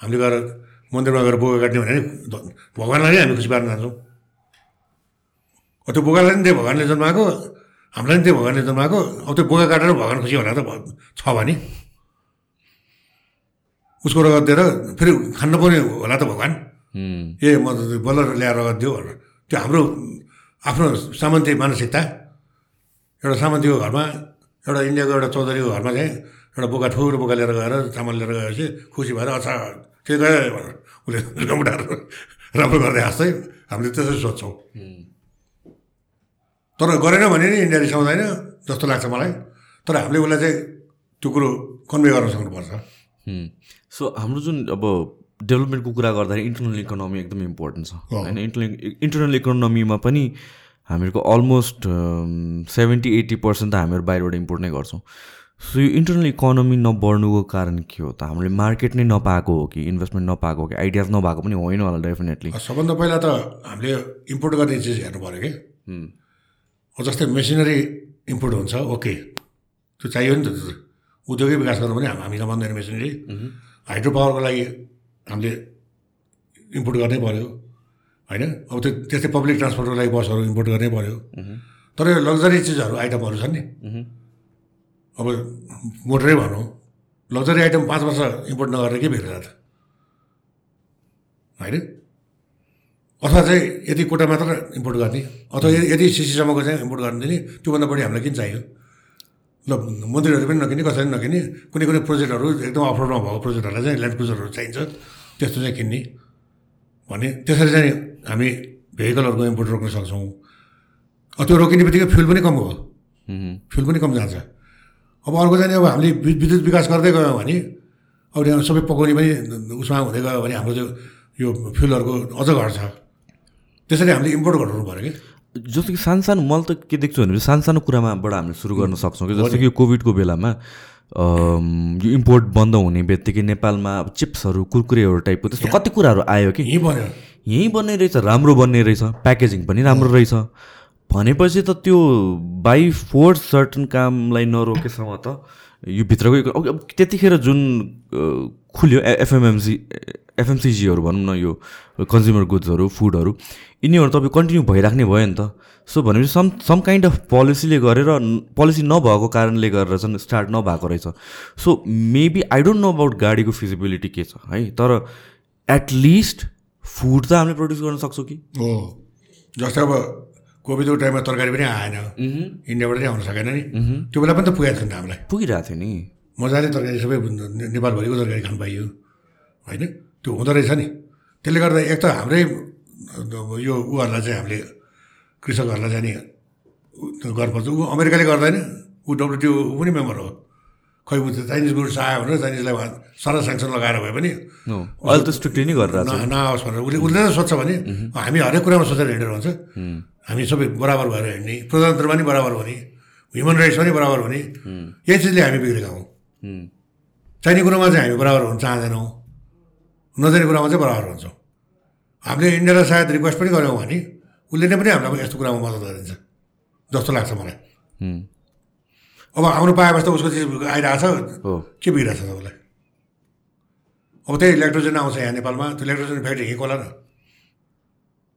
हामीले गएर मन्दिरमा गएर बोका काट्ने भने नि भगवान्लाई नै हामी खुसी पार्न जान्छौँ। त्यो बोकालाई पनि त्यही भगवान्ले जन्माएको हामीलाई पनि त्यही भगवान्ले जन्माएको अब त्यो बोका काटेर भगवान् खुसी होला त छ भने। उसको रगत दिएर फेरि खान्न पर्ने होला त भगवान्। ए म त बल्ल ल्याएर रगत दियो भनेर। त्यो हाम्रो आफ्नो सामन्ती मानसिकता एउटा सामन्तीको घरमा एउटा इन्डियाको एउटा चौधरीको घरमा चाहिँ एउटा बोका ठुलो बोका लिएर गएर चामल लिएर गएपछि खुसी भएर अच्छा के गयो भनेर उसले कम्प्युटर राम्रो गर्दै हाँस्दै हामीले त्यसरी सोध्छौँ तर गरेन भने नि इन्डिया रिसाउँदैन जस्तो लाग्छ मलाई तर हामीले उसलाई चाहिँ त्यो कुरो कन्भे गर्न सक्नुपर्छ। सो हाम्रो जुन अब डेभलपमेन्टको कुरा गर्दाखेरि इन्टरनल इकोनोमी एकदम इम्पोर्टेन्ट छ होइन इन्टरनल इन्टरनल इकोनोमीमा पनि हामीहरूको अलमोस्ट सेभेन्टी एट्टी पर्सेन्ट त हामीहरू बाहिरबाट इम्पोर्ट नै गर्छौँ सो यो इन्टरनल इकोनोमी नबढ्नुको कारण के हो त हामीले मार्केट नै नपाएको हो कि इन्भेस्टमेन्ट नपाएको हो कि आइडियाज नभएको पनि होइन होला डेफिनेटली सबभन्दा पहिला त हामीले इम्पोर्ट गर्ने चिज हेर्नु पऱ्यो कि जस्तै मेसिनरी इम्पोर्ट हुन्छ ओके त्यो चाहियो नि त त्यो त। उद्योगै विकास गर्नु पनि हाम- मान्दैन मेसिनरी हाइड्रो पावरको लागि हामीले इम्पोर्ट गर्नै पऱ्यो होइन अब त्यो त्यस्तै पब्लिक ट्रान्सपोर्टको लागि बसहरू इम्पोर्ट गर्नै पऱ्यो तर यो लग्जरी चिजहरू आइटमहरू छन् नि अब मोटरै भनौँ। लग्जरी आइटम पाँच वर्ष इम्पोर्ट नगरेर के भेटेर त होइन? अथवा चाहिँ यति कोटा मात्र इम्पोर्ट गर्ने अथवा यदि सिसीसम्मको चाहिँ इम्पोर्ट गर्ने नि त्योभन्दा बढी हामीलाई किन चाहियो? ल मन्दिरहरू पनि नकिने कसैले नकिने कुनै कुनै प्रोजेक्टहरू एकदम अफरोडमा भएको प्रोजेक्टहरूलाई चाहिँ ल्यान्ड क्रुजरहरू चाहिन्छ त्यस्तो चाहिँ किन्ने। भने त्यसरी चाहिँ हामी भेहिकलहरूको इम्पोर्ट रोक्न सक्छौँ। त्यो रोकिने बित्तिकै फ्युल पनि कम हो। फ्युल पनि कम जान्छ। अब अर्को चाहिँ अब हामीले विद्युत विकास गर्दै गयौँ भने अब यहाँ सबै पकाउने पनि उसमा हुँदै गयो भने हाम्रो त्यो यो फ्युलहरूको अझ घट्छ। त्यसरी हामीले इम्पोर्ट गर्नु पऱ्यो कि? जस्तो कि सानो मैले त के देख्छु भने सानो सानो कुरामाबाट हामीले सुरु गर्न सक्छौँ कि। जस्तो कि कोभिडको बेलामा यो इम्पोर्ट बन्द हुने बित्तिकै नेपालमा अब चिप्सहरू कुरकुरेहरू टाइपको त्यस्तो कति कुराहरू आयो कि। यहीँ बन्यो। यहीँ बन्ने रहेछ राम्रो बन्ने रहेछ प्याकेजिङ पनि राम्रो रहेछ। भनेपछि त त्यो बाई फोर्स सर्टन कामलाई नरोकेसम्म त यो भित्रको त्यतिखेर जुन खुल्यो एफएमएमसी एफएमसिजीहरू भनौँ न यो कन्ज्युमर गुड्सहरू फुडहरू यिनीहरू तपाईँ कन्टिन्यू भइराख्ने भयो नि त। सो भनेपछि सम सम काइन्ड अफ पोलिसीले गरेर पोलिसी नभएको कारणले गरेर चाहिँ स्टार्ट नभएको रहेछ। So maybe I don't know about गाडीको फिजिबिलिटी के छ है? तर एटलिस्ट फुड त हामीले प्रड्युस गर्न सक्छौँ कि? जस्तै अब कोभिडको टाइममा तरकारी पनि आएन। इन्डियाबाट नै आउन सकेन नि। त्यो बेला पनि त पुगेको थियो नि त हामीलाई। पुगिरहेको थियो नि। मजाले तरकारी सबै नेपालभरिको तरकारी खानु पाइयो। होइन? त्यो हुँदो रहेछ नि। त्यसले गर्दा एक त हाम्रै यो उहरूलाई चाहिँ हामीले कृषकहरूलाई चाहिँ नि गर्नुपर्छ। ऊ अमेरिकाले गर्दैन। ऊ डब्लुटिओ ऊ पनि मेम्बर हो। खै ऊ त चाइनिज गुड्स आयो भने चाइनिजलाई उहाँ सर स्याङ्सन लगाएर भए पनि अहिले त स्ट्रिक्टली नै न नआओस् भनेर। उसले उसले नै सोध्छ भने हामी हरेक कुरामा सोचेर हिँडेर हुन्छ। हामी सबै बराबर भएर हिँड्ने प्रजातन्त्रमा नि बराबर हुने ह्युमन राइट्समा नि बराबर हुने यही चिजले हामी बिग्रेका हौँ। चाहिने कुरोमा चाहिँ हामी बराबर हुन चाहँदैनौँ। नजाने कुरामा चाहिँ बराबर हुन्छौँ। हामीले इन्डियालाई सायद रिक्वेस्ट पनि गऱ्यौँ भने उसले नै पनि हामीलाई यस्तो कुरामा मद्दत गरिदिन्छ जस्तो लाग्छ मलाई। अब आउनु पाएपछि त उसको चिज आइरहेको छ के बिग्रेको छ तपाईँलाई अब त्यही इलेक्ट्रोजन आउँछ यहाँ नेपालमा त्यो इलेक्ट्रोजन फ्याक्ट्री यहीँ खोला न।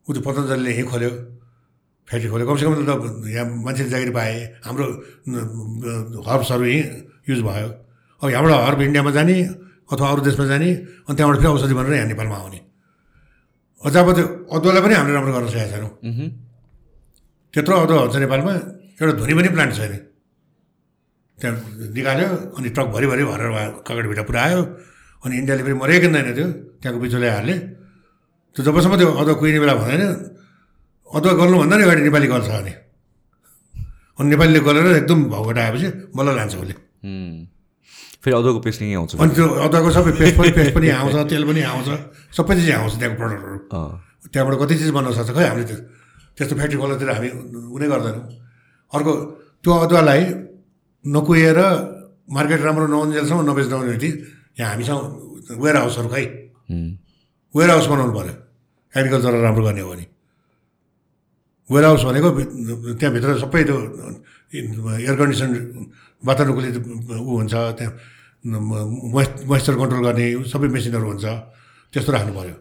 ऊ त्यो पतञ्जलीले यहीँ खोल्यो। फ्याक्ट्री खोल्यो कमसेकम त यहाँ मान्छेले जागिर पाए हाम्रो हर्ब्सहरू यहीँ युज भयो। अब यहाँबाट हर्ब इन्डियामा जाने अथवा अरू देशमा जाने अनि त्यहाँबाट फेरि औषधि बनेर यहाँ नेपालमा आउने। अझ त्यो अदुवालाई पनि हामीले राम्रो गर्न सकेका छैनौँ। त्यत्रो अदुवा हुन्छ नेपालमा एउटा धुनी पनि प्लान्ट छैन। त्यहाँ निकाल्यो अनि ट्रक भरिभरि भरेर कगडभिटा पुऱ्यायो अनि इन्डियाले पनि मरै किन्दैन त्यो त्यहाँको बिचुले हाल्ने त्यो जबसम्म त्यो अदुवा कुहिने बेला भन्दैन अदुवा गल्नुभन्दा नि अगाडि नेपाली गल्छ अनि। अनि नेपालीले गलेर एकदम भाउ घटाएपछि बल्ल लान्छ उसले। फेरि अदुवाको पेस्ट यहीँ आउँछ। अनि त्यो अदुवाको सबै पेस्ट पनि पेस्ट पनि आउँछ तेल पनि आउँछ सबै चिज आउँछ त्यहाँको प्रडक्टहरू। त्यहाँबाट कति चिज बनाउन सक्छ खै हामीले त्यो त्यस्तो फ्याक्ट्री खोलातिर हामी उनी गर्दैनौँ। अर्को त्यो अदुवालाई नकुहेर मार्केट राम्रो नहुन्जेलसम्म नबेच्न भने यहाँ हामीसँग वेयर हाउसहरू खै। वेयर हाउस बनाउनु पऱ्यो एग्रिकल्चर राम्रो गर्ने हो भने। वेयर हाउस भनेको त्यहाँभित्र सबै त्यो एयर कन्डिसन वातावरणको ऊ हुन्छ त्यहाँ मोइस मोइस्चर कन्ट्रोल गर्ने सबै मेसिनहरू हुन्छ त्यस्तो राख्नु पऱ्यो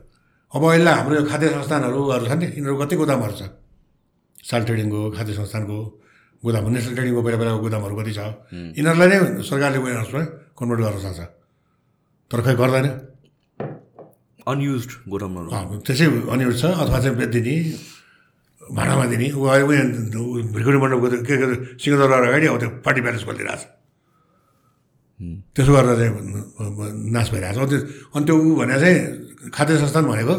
अब अहिले हाम्रो यो खाद्य संस्थानहरू छ नि यिनीहरू कति गोदामहरू छ? साल ट्रेडिङको खाद्य संस्थानको गोदाम नेसनल ट्रेडिङको बेला बेलाको गोदामहरू कति छ? यिनीहरूलाई नै सरकारले वेयर हाउसमा कन्भर्ट गर्न सक्छ। तर खै गर्दैन? अनयुज्ड गोडाउनहरू अँ, त्यसै अनिवार्य छ अथवा चाहिँ बेचिदिने भाडामा दिने ऊ अहिले उयो भ्रिकुडी मण्डपको के के सिंहदरबार अगाडि अब त्यो पार्टी प्यालेस खोलिदिरहेको छ त्यसो गरेर चाहिँ नाश भइरहेको छ अनि त्यो अनि त्यो ऊ भने चाहिँ खाद्य संस्थान भनेको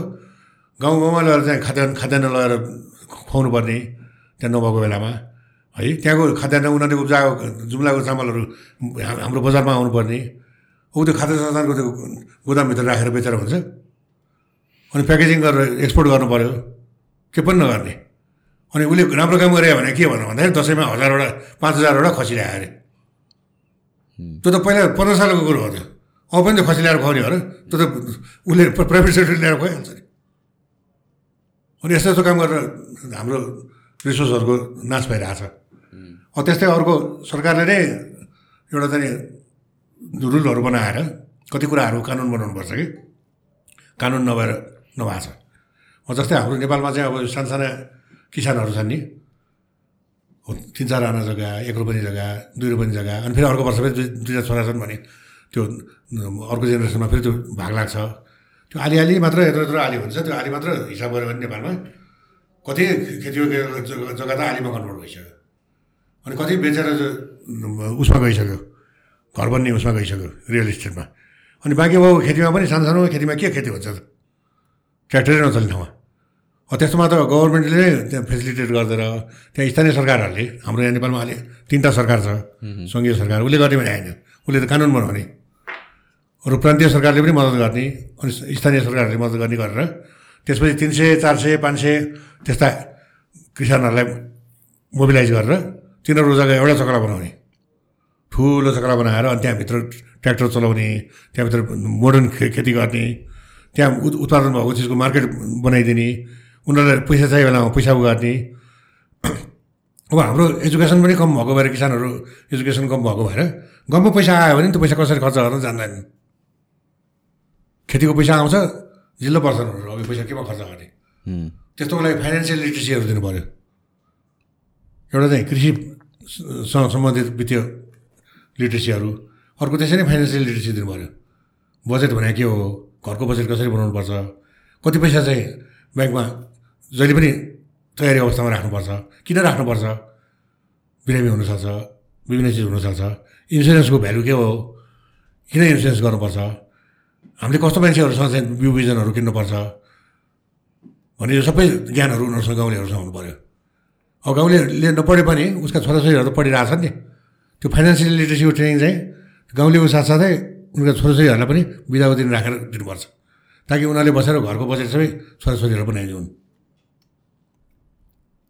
गाउँ गाउँमा लगेर चाहिँ खाद्यान्न खाद्यान्न लगेर खुवाउनु पर्ने त्यहाँ नभएको बेलामा है त्यहाँको खाद्यान्न उनीहरूले उब्जाएको जुम्लाको चामलहरू हाम्रो बजारमा आउनुपर्ने ऊ त्यो खाद्य संस्थानको त्यो गोदामभित्र राखेर बेचेर हुन्छ अनि प्याकेजिङ गरेर एक्सपोर्ट गर्नु पऱ्यो के पनि नगर्ने अनि उसले राम्रो काम गरे भने के भन्नु भन्दाखेरि दसैँमा हजारवटा पाँच हजारवटा खसी ल्यायो अरे त्यो त पहिला पन्ध्र सालको कुरो हो त्यो। अब पनि त खसी ल्याएर खुवाउने हो र त्यो त उसले प्राइभेट सेक्टर ल्याएर खुवाइहाल्छ नि अनि यस्तो यस्तो काम गरेर हाम्रो रिसोर्सहरूको नाश भइरहेछ। अब त्यस्तै अर्को सरकारले नै एउटा चाहिँ रुलहरू बनाएर कति कुराहरू कानुन बनाउनुपर्छ कि? कानुन नभएर नभएको छ। जस्तै हाम्रो नेपालमा चाहिँ अब सानसाना किसानहरू छन् नि। तिन चार आना जग्गा एक रुपियाँ जग्गा दुई रुपियाँ जग्गा अनि फेरि अर्को वर्ष फेरि दुई दुईवटा छोरा छन् भने त्यो अर्को जेनेरेसनमा फेरि त्यो भाग लाग्छ। त्यो आलिआली मात्र यत्रो यत्रो आली हुन्छ त्यो आली मात्र हिसाब गऱ्यो भने नेपालमा कति खेतीयोग्य जग्गा त आलीमा कन्भर्ट भइसक्यो। अनि कति बेचेर उसमा गइसक्यो घर बन्ने उसमा गइसक्यो रियल इस्टेटमा। अनि बाँकी अब खेतीमा पनि सानो सानो खेतीमा के खेती हुन्छ? ट्र्याक्टरै नचल्ने ठाउँमा। त्यस्तोमा त गभर्मेन्टले नै त्यहाँ फेसिलिटेट गरिदिएर त्यहाँ स्थानीय सरकारहरूले हाम्रो यहाँ नेपालमा अहिले तिनवटा सरकार छ सङ्घीय सरकार उसले गर्ने भने आएन। उसले त कानुन बनाउने। अरू प्रान्तीय सरकारले पनि मद्दत गर्ने अनि स्थानीय सरकारहरूले मद्दत गर्ने गरेर त्यसपछि तिन सय चार सय पाँच सय त्यस्ता किसानहरूलाई मोबिलाइज गरेर तिनीहरू जग्गा एउटा चक्रा बनाउने। ठुलो चक्रा बनाएर अनि त्यहाँभित्र ट्र्याक्टर चलाउने त्यहाँभित्र मोडर्न खे खेती गर्ने त्यहाँ उत् उत्पादन भएको चिजको मार्केट बनाइदिने उनीहरूलाई पैसा चाहियो बेलामा पैसा उ गर्ने अब हाम्रो एजुकेसन पनि कम भएको भएर किसानहरू एजुकेसन कम भएको भएर गाउँमा पैसा आयो भने त्यो पैसा कसरी खर्च गर्न जान्दैनन्। खेतीको पैसा आउँछ जिल्लो पर्सनहरू अब पैसा केमा खर्च गर्ने। त्यस्तोको लागि फाइनेन्सियल लिट्रेसीहरू दिनु पऱ्यो एउटा चाहिँ कृषिसँग सम्बन्धित वित्तीय लिट्रेसीहरू अर्को त्यसरी नै फाइनेन्सियल लिट्रेसी दिनु पऱ्यो बजेट भने के हो? घरको बजेट कसरी बनाउनुपर्छ? कति पैसा चाहिँ ब्याङ्कमा जहिले पनि तयारी अवस्थामा राख्नुपर्छ किन राख्नुपर्छ? बिरामी हुनसक्छ विभिन्न चिज हुनसक्छ। इन्सुरेन्सको भ्यालु के हो? किन इन्सुरेन्स गर्नुपर्छ? हामीले कस्तो मान्छेहरूसँग चाहिँ बिउ बिजनहरू किन्नुपर्छ? भने यो सबै ज्ञानहरू उनीहरूसँग गाउँलेहरूसँग हुनु पऱ्यो अब गाउँलेले नपढे पनि उसका छोराछोरीहरू त पढिरहेछ नि। त्यो फाइनेन्सियल लिटरेसीको ट्रेनिङ चाहिँ गाउँलेको साथसाथै उनका छोराछोरीहरूलाई पनि बिदाको दिन राखेर दिनुपर्छ। ताकि उनीहरूले बसेर घरको बजेट सबै छोराछोरीहरू बनाइदिउन्।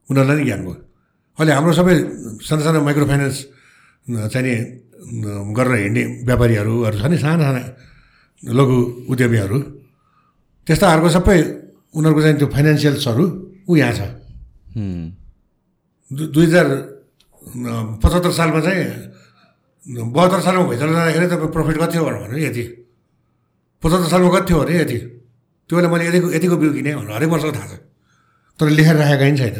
उनीहरूलाई नै ज्ञान भयो। अहिले हाम्रो सबै सानो सानो माइक्रो फाइनेन्स चाहिँ नि अँ, गरेर हिँड्ने व्यापारीहरूहरू छ नि साना साना लघु उद्यमीहरू। त्यस्ताहरूको सबै उनीहरूको चाहिँ त्यो फाइनेन्सियल्सहरू ऊ यहाँ छ। दुई हजार पचहत्तर सालमा चाहिँ बहत्तर सालमा भइसकेर जाँदाखेरि तपाईँ प्रफिट कति हो भनेर भने यति। पचहत्तर सालमा कति थियो अरे यति। त्यो बेला मैले यतिको यतिको बिउ किनेँ भनेर हरेक वर्षको थाहा छ। तर लेखेर राखेका पनि छैन।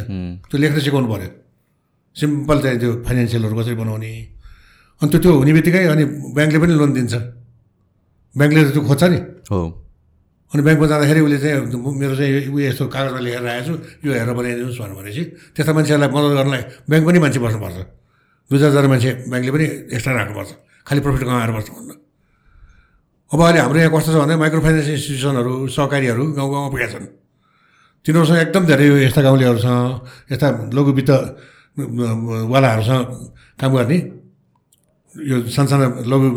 त्यो लेख्न सिकाउनु पऱ्यो सिम्पल चाहिँ त्यो फाइनेन्सियलहरू कसरी बनाउने। अनि त्यो त्यो हुने बित्तिकै अनि ब्याङ्कले पनि लोन दिन्छ। ब्याङ्कले त त्यो खोज्छ नि। हो। अनि ब्याङ्कमा जाँदाखेरि उसले चाहिँ मेरो चाहिँ उयो यस्तो कागजमा लेखेर राखेको छु। यो हेरेर बनाइदिनुहोस् भनेर भनेपछि त्यस्ता मान्छेहरूलाई मद्दत गर्नलाई ब्याङ्क पनि मान्छे बस्नुपर्छ। दुई चारजना मान्छे ब्याङ्कले पनि एक्स्ट्रा राख्नुपर्छ। खालि प्रफिट कमाएर बस्नु भन्नु। अब अहिले हाम्रो यहाँ कस्तो छ भने माइक्रो फाइनेन्स इन्स्टिट्युसनहरू सहकारीहरू गाउँ गाउँमा पुगेका छन्। तिनीहरूसँग एकदम धेरै यस्ता गाउँलेहरूसँग यस्ता लघु वित्त वालाहरूसँग काम गर्ने यो सानसाना लघु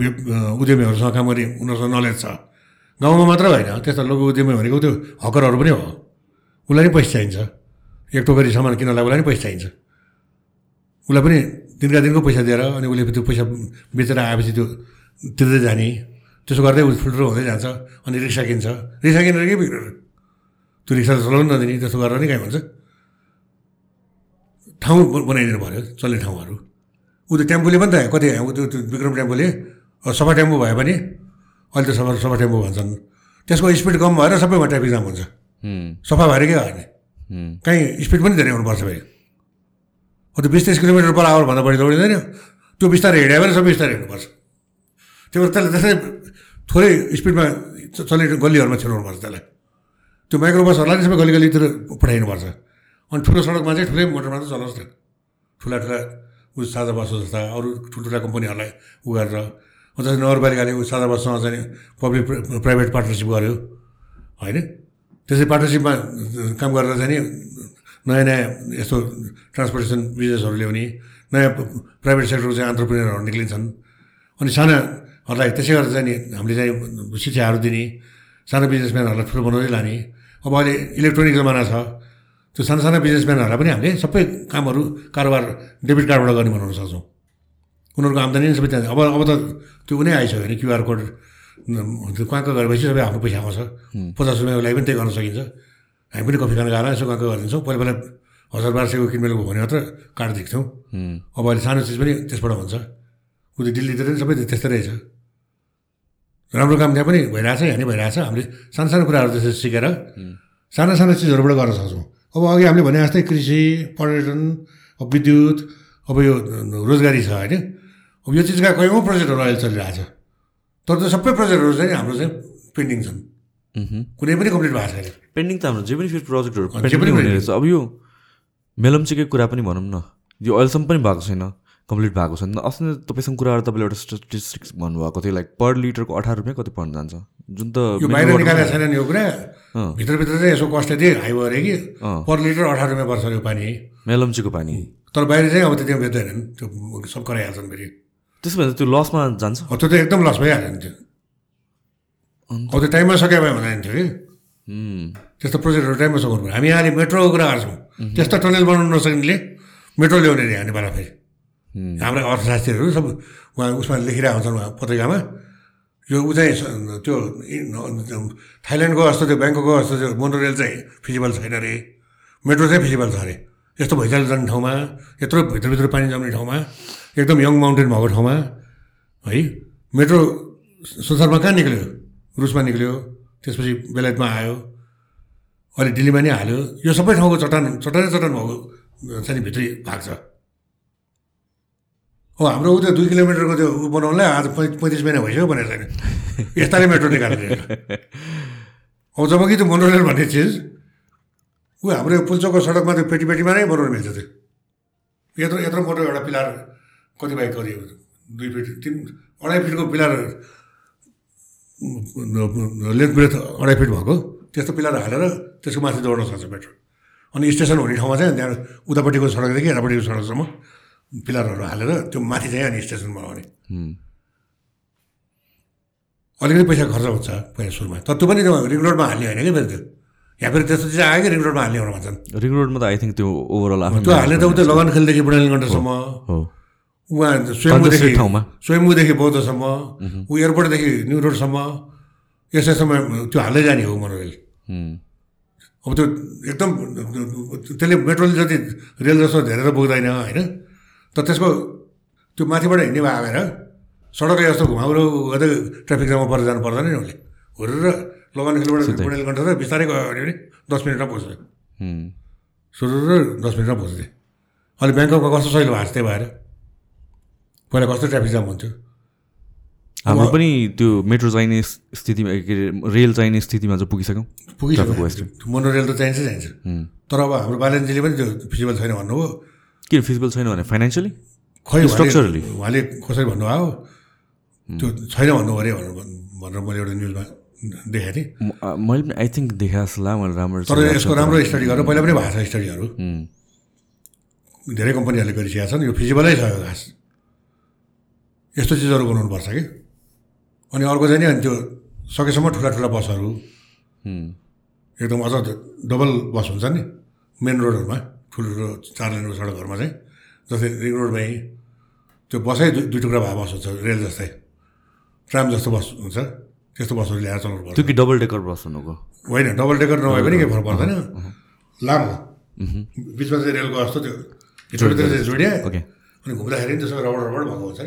उद्यमीहरूसँग काम गर्ने उनीहरूसँग नलेज छ। गाउँमा मात्र होइन त्यस्ता लघु उद्यमी भनेको त्यो हकरहरू पनि हो। उसलाई पनि पैसा चाहिन्छ। एक टोकरी सामान किन्नलाई उसलाई पनि पैसा चाहिन्छ। उसलाई पनि दिनका दिनको पैसा दिएर अनि उसले त्यो पैसा बेचेर आएपछि त्यो तिर्दै जाने। त्यसो गर्दै ऊ ठुल्ठुलो हुँदै जान्छ अनि रिक्सा किन्छ। रिक्सा किनेर के बिग्रेर त्यो रिक्सा त चलाउनु नदिने त्यसो गरेर नि कहीँ हुन्छ ठाउँ बनाइदिनु पऱ्यो चल्ने ठाउँहरू। ऊ त्यो टेम्पोले पनि त कति ऊ त्यो विक्रम टेम्पोले। सफा टेम्पो भए पनि अहिले त सफा सफा टेम्पो भन्छन्। त्यसको स्पिड कम भएर सबैमा ट्राफिक जाम हुन्छ। सफा भएर के उम्, कहीँ स्पिड पनि धेरै हुनुपर्छ फेरि। त्यो बिस तिस किलोमिटर पर आवरभन्दा बढी दौडिँदैन त्यो बिस्तारै हिँड्यो भने सबै बिस्तारै हिँड्नुपर्छ। त्यो भएर त्यसलाई त्यसै थोरै स्पिडमा चल्ने गल्लीहरूमा छिराउनुपर्छ त्यसलाई। त्यो माइक्रो बसहरूलाई नि सबै गल्ली गल्लीतिर पठाइनुपर्छ। अनि ठुलो सडकमा चाहिँ ठुलै मोटरमा चाहिँ न। ठुला ठुला उस साझा बस जस्ता अरू ठुल्ठुला कम्पनीहरूलाई उ गरेर। जस्तै नगरपालिकाले उस साझा बससँग चाहिँ पब्लिक प्राइभेट पार्टनरसिप गर्यो। होइन? त्यसै पार्टनरसिपमा काम गरेर चाहिँ नि नयाँ नयाँ यस्तो ट्रान्सपोर्टेसन बिजनेसहरू ल्याउने नयाँ प्राइभेट सेक्टरको चाहिँ अन्टरप्रिनरहरू निक्लिन्छन्। अनि सानाहरूलाई त्यसै गरेर चाहिँ नि हामीले चाहिँ शिक्षाहरू दिने साना बिजनेसम्यानहरूलाई ठुलो बनाउँदै लाने। अब अहिले इलेक्ट्रोनिक जमाना छ त्यो साना साना बिजनेसम्यानहरूलाई पनि हामीले सबै कामहरू कारोबार डेबिट कार्डबाट गर्ने बनाउन सक्छौँ। उनीहरूको आम्दानी नै सबै त्यहाँ अब अब त त्यो नै आइसक्यो भने क्युआर कोड। त्यो कहाँ कहाँ गरेपछि सबै आफ्नो पैसा आउँछ पचास रुपियाँको लागि पनि त्यही गर्न सकिन्छ। हामी पनि कफी खान गएर यसो कहाँ कहाँ गरिदिन्छौँ। पहिला पहिला हजार बाह्र सयको किनमेल भयो भने मात्र कार्ड दिन्थ्यौँ उम्, अब अहिले सानो चिज पनि त्यसबाट हुन्छ। उयो दिल्लीतिर पनि सबै त्यस्तै रहेछ। राम्रो काम त्यहाँ पनि भइरहेछ यहाँ नि भइरहेछ। हामीले सानो सानो कुराहरू त्यसरी सिकेर साना साना चिजहरूबाट गर्न सक्छौँ। अब अघि हामीले भने जस्तै कृषि पर्यटन अब विद्युत अब यो रोजगारी छ होइन। अब यो चिजका कयौँ प्रोजेक्टहरू अहिले चलिरहेछ। तर त्यो सबै प्रोजेक्टहरू चाहिँ हाम्रो चाहिँ पेन्डिङ छन्। कुनै पनि कम्प्लिट भएको छैन। पेन्डिङ त हाम्रो जे पनि फेरि प्रोजेक्टहरू जे पनि पेन्डिङ हुने पेन्डिङ। रहेछ। अब यो मेलम्चीकै कुरा पनि भनौँ न। यो अहिलेसम्म पनि भएको छैन। कम्प्लिट भएको छैन अस्ति नै तपाईँसँग कुरा गरेर तपाईँले एउटा स्टेटिस्टिक्स भन्नुभएको थियो लाइक पर लिटरको अठार रुपियाँ कति पर्न जान्छ? जुन त बाहिर निकालेको छैन नि यो कुरा। भित्रभित्र चाहिँ यसो कस्ट यति हाई भयो अरे कि। पर लिटर अठार रुपियाँ पर्छ यो पानी। मेलम्चीको पानी। तर बाहिर चाहिँ अब त्यति बेच्दैनन् त्यो सब कराइहाल्छन् फेरि। त्यसो भने त्यो लसमा जान्छ? त्यो त एकदम लस भइहाल्यो नि त्यो। अब त्यो टाइममा सके भए भन्दा थियो कि। त्यस्तो प्रोजेक्टहरू टाइममा सघाउनु पर्यो हामी अहिले मेट्रोको कुरा गर्छौँ। त्यस्तो टनल बनाउनु नसक्नेले मेट्रो ल्याउने अरे हामी फेरि। हाम्रा अर्थशास्त्रीहरू सब उहाँ उसमा लेखिरहेको हुन्छन् उहाँ पत्रिकामा यो ऊ चाहिँ त्यो थाइल्यान्डको जस्तो त्यो ब्याङ्ककको जस्तो त्यो मोनोरेल चाहिँ फिजिबल छैन अरे मेट्रो चाहिँ फिजिबल छ अरे यस्तो भैँचालो जाने ठाउँमा यत्रो भित्रभित्र पानी जम्ने ठाउँमा एकदम यङ माउन्टेन भएको ठाउँमा है मेट्रो संसारमा कहाँ निक्ल्यो रुसमा निक्ल्यो त्यसपछि बेलायतमा आयो अहिले दिल्लीमा नि हाल्यो यो सबै ठाउँको चट्टान चट्टानै चट्टान भएको चाहिँ भित्री भाग छ हो हाम्रो ऊ त्यो दुई किलोमिटरको त्यो ऊ बनाउनलाई आज पैँतिस महिना भइसक्यो भनेर छैन। यस्ताले मेट्रो निकालेर अब जब कि त्यो मोनोरेल भन्ने चिज ऊ हाम्रो यो पुल्चोकको सडकमा त्यो पेटी पेटीमा नै बनाउनु मिल्छ त्यो। यत्रो यत्रो मोटो एउटा पिलार कति बाई कति दुई फिट तिन अढाई फिटको पिलार लेन्थ ब्रेथ अढाई फिट भएको त्यस्तो पिलार हालेर त्यसको माथि दौड्न सक्छ मेट्रो। अनि स्टेसन हुने ठाउँमा चाहिँ त्यहाँ उतापट्टिको सडकदेखि यतापट्टिको सडकसम्म। पिलरहरू हालेर त्यो माथि चाहिँ अनि स्टेसन बनाउने अलिकति पैसा खर्च हुन्छ पहिला सुरुमा। तर त्यो पनि त्यो रिङ रोडमा हाल्ने होइन कि फेरि त्यो? यहाँ फेरि त्यस्तो चाहिँ आयो कि रिङ रोडमा हाल्ने भनेर भन्छन्? रिङ रोडमा त आई थिङ्क त्यो ओभरअल त्यो हाल्ने त उतै लगान खेलदेखि हो उहाँ स्वयम्भूदेखि Congested ठाउँमा। स्वयम्भूदेखि बौद्धसम्म। ऊ एयरपोर्टदेखि न्यु रोडसम्म। यसैसम्म त्यो हाल्दै जाने हो मोनोरेल अब त्यो एकदम त्यसले मेट्रोले जति रेल जस्तो धेरै त बोक्दैन होइन? तर त्यसको त्यो माथिबाट हिँड्ने भए आएर सडकले जस्तो घुमाउरो गर्दै ट्राफिक जाममा परेर जानु पर्दैन नि उसले हुरेर लगान खेलबाट बुढेलकण्ठ र बिस्तारै गयो भने पनि दस मिनटमा पुग्छ सुरु र दस मिनटमा पुग्थेँ अहिले ब्याङ्ककमा कस्तो सहिलो भएको छ त्यही भएर। पहिला कस्तो ट्राफिक जाम हुन्थ्यो? हाम्रो पनि त्यो मेट्रो चाहिने स्थितिमा के अरे रेल चाहिने स्थितिमा चाहिँ पुगिसक्यौँ। पुगिसक्यो। मोनोरेल त चाहिन्छ चाहिन्छ। तर अब हाम्रो बालनजीले पनि त्यो फिजिबल छैन भन्नुभयो। किन फिजिबल छैन भने फाइनेन्सियली खै Structurally? उहाँले कसरी भन्नुभयो त्यो छैन भन्नु अरे भनेर भनेर मैले एउटा न्युजमा देखाएको थिएँ। मैले पनि आई थिङ्क देखाएको जस्तो लाग्यो मैले राम्रो तर यसको राम्रो स्टडी गरेर पहिला पनि भएको छ स्टडीहरू धेरै कम्पनीहरूले गरिसकेका छन् यो फिजिबलै छ। घाँस यस्तो चिजहरू बनाउनुपर्छ कि? अनि अर्को चाहिँ नि अनि त्यो सकेसम्म ठुला ठुला बसहरू। एकदम अझ डबल बस हुन्छ नि मेन रोडहरूमा ठुल्ठुलो चार लेनको सडकहरूमा चाहिँ जस्तै रिङ रोडमै त्यो बसै दुई दुई टुक्रा भए बस हुन्छ रेल जस्तै। ट्राम जस्तो बस हुन्छ त्यस्तो बसहरू ल्याएर चलाउनु पर्छ त्यो कि डबल डेकर बस हुनुको? होइन डबल डेकर नभए पनि केही फरक पर्दैन। लामो। बिचमा चाहिँ रेलको जस्तो त्यो जोडिया। अनि घुम्दाखेरि त्यसो रबड रबड भएको हुन्छ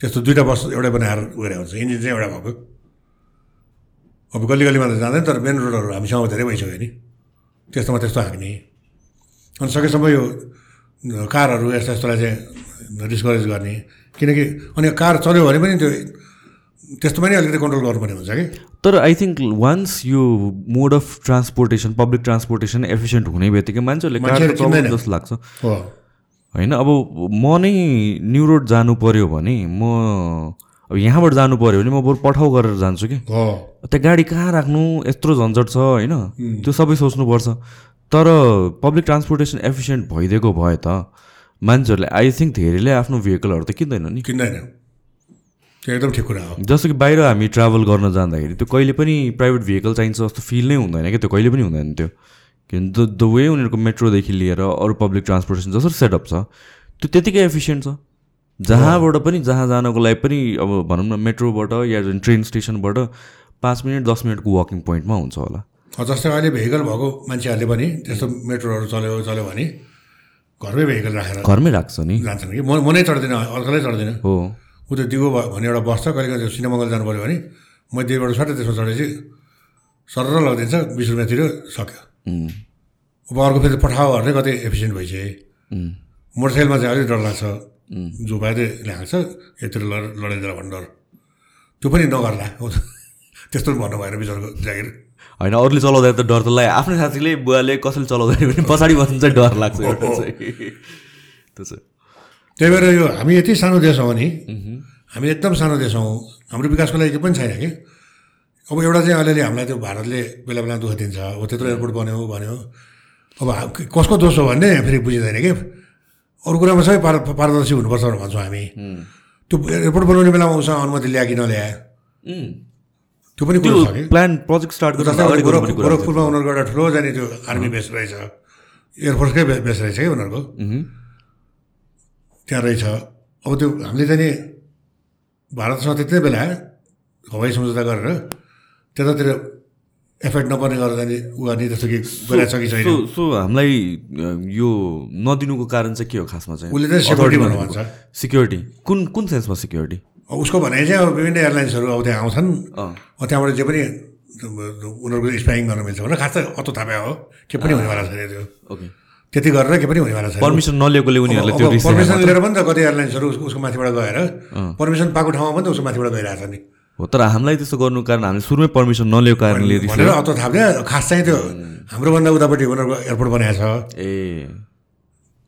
त्यस्तो दुइटा बस एउटै बनाएर गएर हुन्छ। इन्जिन चाहिँ एउटा भएको। अब गल्ली गल्लीमा त जाँदैन तर मेन रोडहरू हामीसँग धेरै भइसक्यो नि। त्यस्तोमा त्यस्तो हाँक्ने अनि सकेसम्म यो कारहरू यस्ता यस्तोलाई चाहिँ डिस्करेज गर्ने। किनकि अनि कार चल्यो भने पनि त्यो त्यस्तोमा नि अलिकति कन्ट्रोल गर्नुपर्ने हुन्छ कि? तर आई थिङ्क वान्स यो mode of transportation public transportation efficient हुने बित्तिकै मान्छेहरूले। जस्तो लाग्छ। होइन अब म नै न्यु रोड जानु पऱ्यो भने म अब यहाँबाट जानु पऱ्यो भने म बरु पठाउ गरेर जान्छु कि। त्यहाँ गाडी कहाँ राख्नु? यत्रो झन्झट छ होइन। त्यो सबै सोच्नुपर्छ। तर पब्लिक ट्रान्सपोर्टेसन एफिसियन्ट भइदिएको भए त मान्छेहरूले आई थिङ्क धेरैले आफ्नो भेहिकलहरू त किन्दैन नि। किन्दैन। त्यो एकदम ठिक कुरा हो। जस्तो कि बाहिर हामी ट्राभल गर्न जाँदाखेरि त्यो कहिले पनि प्राइभेट भेहिकल चाहिन्छ जस्तो फिल नै हुँदैन क्या त्यो कहिले पनि हुँदैन त्यो। किनभने द द वे उनीहरूको मेट्रोदेखि लिएर अरू पब्लिक ट्रान्सपोर्टेसन जसरी सेटअप छ त्यो त्यतिकै एफिसियन्ट छ। जहाँबाट पनि जहाँ जानको लागि पनि अब भनौँ न मेट्रोबाट या ट्रेन स्टेसनबाट पाँच मिनट दस मिनटको वाकिङ पोइन्टमा हुन्छ होला। जस्तै अहिले भेहिकल भएको मान्छेहरूले पनि त्यस्तो मेट्रोहरू चल्यो चल्यो भने घरमै भेहिकल राखेर घरमै राख्छ नि? जान्छन् कि? म नै चढ्दिनँ अर्कालै चढ्दिनँ। हो। ऊ त्यो दिगो भयो भने एउटा बस छ कहिले कहिले सिनेमङ्गल जानु पऱ्यो भने म दिगोबाट सट्टै त्यसमा चढेपछि सरर लगिदिन्छ बिस रुपियाँ तिर्यो सक्यो अब अर्को फेरि पठाओ भने कति एफिसियन्ट भइसक्यो उम्, मोटरसाइकलमा चाहिँ अलिक डर लाग्छ। जो पाए ल्याएको यतिर लड लडाइदिएर भन्ने डर त्यो पनि नगर्ला। त्यस्तो भन्नु भएन बिचराको जागिर। होइन अरूले चलाउँदा त डर त लाग्यो। आफ्नै साथीले बुवाले कसैले चलाउँदाखेरि पनि पछाडि बस्नु चाहिँ डर लाग्छ एउटा चाहिँ। त्यो चाहिँ। त्यही भएर यो हामी यति सानो देश हौँ नि हामी एकदम सानो देश हौँ। हाम्रो विकासको लागि केही पनि छैन कि। अब एउटा चाहिँ अलिअलि हामीलाई त्यो भारतले बेला बेला दुःख दिन्छ। हो त्यत्रो एयरपोर्ट बन्यो भन्यो। अब कसको दोष हो भन्ने फेरि बुझिँदैन कि। अरू कुरामा सबै पार पारदर्शी हुनुपर्छ भनेर भन्छौँ हामी। त्यो एयरपोर्ट बनाउने बेलामा उसँग अनुमति ल्याए कि नल्याए त्यो पनि त्यो कुरो प्लान प्रोजेक्ट स्टार्ट जस्तै गोरख गोरखपुरमा उनीहरूको एउटा ठुलो जाने त्यो आर्मी बेस रहेछ। एयरफोर्सकै बेस रहेछ कि उनीहरूको? त्यहाँ रहेछ। अब त्यो हामीले चाहिँ नि भारतसँग त्यति बेला हवाई सम्झौता गरेर त्यतातिर एफेक्ट नपर्ने गरेर जाने ऊ गर्ने त्यस्तो के गरिरहेको छ कि छैन? सो हामीलाई यो नदिनुको कारण चाहिँ के हो खासमा चाहिँ? उसले चाहिँ सेक्युरिटी भनेर भन्छ। सिक्योरिटी कुन कुन सेन्समा सिक्योरिटी उसको भनाइ चाहिँ अब विभिन्न एयरलाइन्सहरू अब त्यहाँ आउँछन्। त्यहाँबाट जे पनि उनीहरूको स्पाइङ गर्न मिल्छ भने खास त अतो थाहा हो। के पनि हुनेवाला छैन त्यो। ओके। त्यति गरेर के पनि हुनेवाला छैन पर्मिसन नलिएकोले उनीहरूले त्यो पर्मिसन लिएर पनि त कति एयरलाइन्सहरू उसको माथिबाट गएर पर्मिसन पाएको ठाउँमा पनि त उसको माथिबाट गइरहेछ नि। हो तर हामीलाई त्यस्तो गर्नु कारण हामीले सुरुमै पर्मिसन नलिएको कारणले भनेर अतो थाप्दैन खास चाहिँ त्यो हाम्रोभन्दा उतापट्टि उनीहरूको एयरपोर्ट बनाएको छ। ए।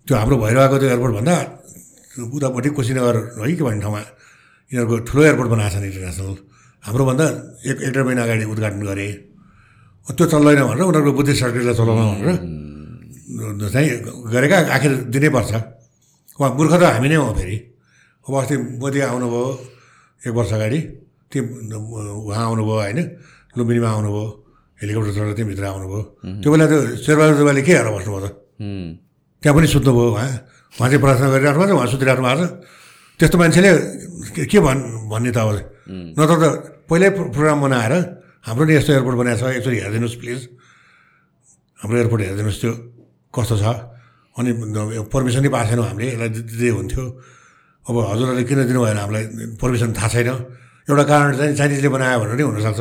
त्यो हाम्रो भइरहेको त्यो एयरपोर्टभन्दा उतापट्टि कुशीनगर है के भन्ने ठाउँमा यिनीहरूको ठुलो एयरपोर्ट बनाएको छ नि इन्टरनेसनल हाम्रोभन्दा एक एक डेढ महिना अगाडि उद्घाटन गरे। त्यो चल्दैन भनेर उनीहरूको बुद्धिस्ट सर्किटलाई चलाउन भनेर चाहिँ गरेका आखिर दिनैपर्छ उहाँ मूर्ख त हामी नै हौँ फेरि। अब अस्ति मोदी आउनुभयो एक वर्ष अगाडि। त्यो उहाँ आउनुभयो होइन? लुम्बिनीमा आउनुभयो हेलिकप्टर चढेर त्यहीँभित्र आउनुभयो। त्यो बेला त्यो शेरबहादुर देवालले के हेरेर बस्नुभयो त? त्यहाँ पनि सुत्नुभयो उहाँ। उहाँ चाहिँ प्रार्थना गरिराख्नु भएको छ उहाँ सुतिराख्नु भएको छ त्यस्तो मान्छेले के- भन् भन्ने त अब नत्र त पहिल्यै प्रो- प्रोग्राम बनाएर हाम्रो नि यस्तो एयरपोर्ट बनाएको छ एकचोटि हेरिदिनुहोस् प्लिज। हाम्रो एयरपोर्ट हेरिदिनुहोस् त्यो कस्तो छ। अनि पर्मिसनै पाएको छैनौँ हामीले यसलाई दिँदै हुन्थ्यो। अब हजुरहरूले किन दिनु भएन हामीलाई? पर्मिसन थाहा छैन। एउटा कारण चाहिँ चाइनिजले बनायो भनेर नि हुनसक्छ।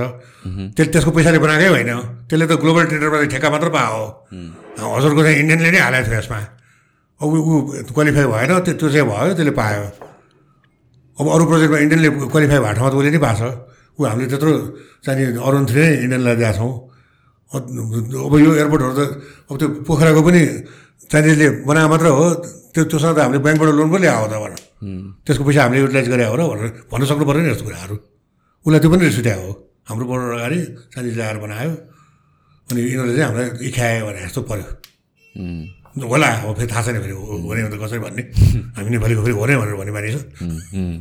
त्यसले त्यसको पैसाले बनाएकै होइन। त्यसले त ग्लोबल टेन्डरबाट ठेक्का मात्र पायो। हजुरको चाहिँ इन्डियनले नै हालेको थियो यसमा। ऊ क्वालिफाई भएन त्यो त्यो चाहिँ भयो त्यसले पायो। अब अरू प्रोजेक्टमा इन्डियनले क्वालिफाई भएको ठाउँमा त उसले नै पाएको छ। ऊ हामीले त्यत्रो चाहिँ अरुण थ्री नै इन्डियनलाई दिएको छौँ। अब यो एयरपोर्टहरू त अब त्यो पोखराको पनि चाइनिजले बनाएको मात्र हो। त्यो त्योसँग त हामीले ब्याङ्कबाट लोन पनि ल्याएको त भनेर त्यसको पैसा हामीले युटिलाइज गरे हो र भनेर भन्न सक्नु पऱ्यो नि यस्तो कुराहरू। उसलाई त्यो पनि रिस उठ्यायो हो हाम्रो बोर्डर अगाडि चाइनिजले आएर बनायो। अनि यिनीहरूले चाहिँ हामीलाई इखायो भने जस्तो पऱ्यो होला अब फेरि थाहा छैन फेरि हो हो भने कसरी भन्ने। हामी नेपालीको फेरि हो नै भनेर भन्ने मानिस हुँ, हुँ।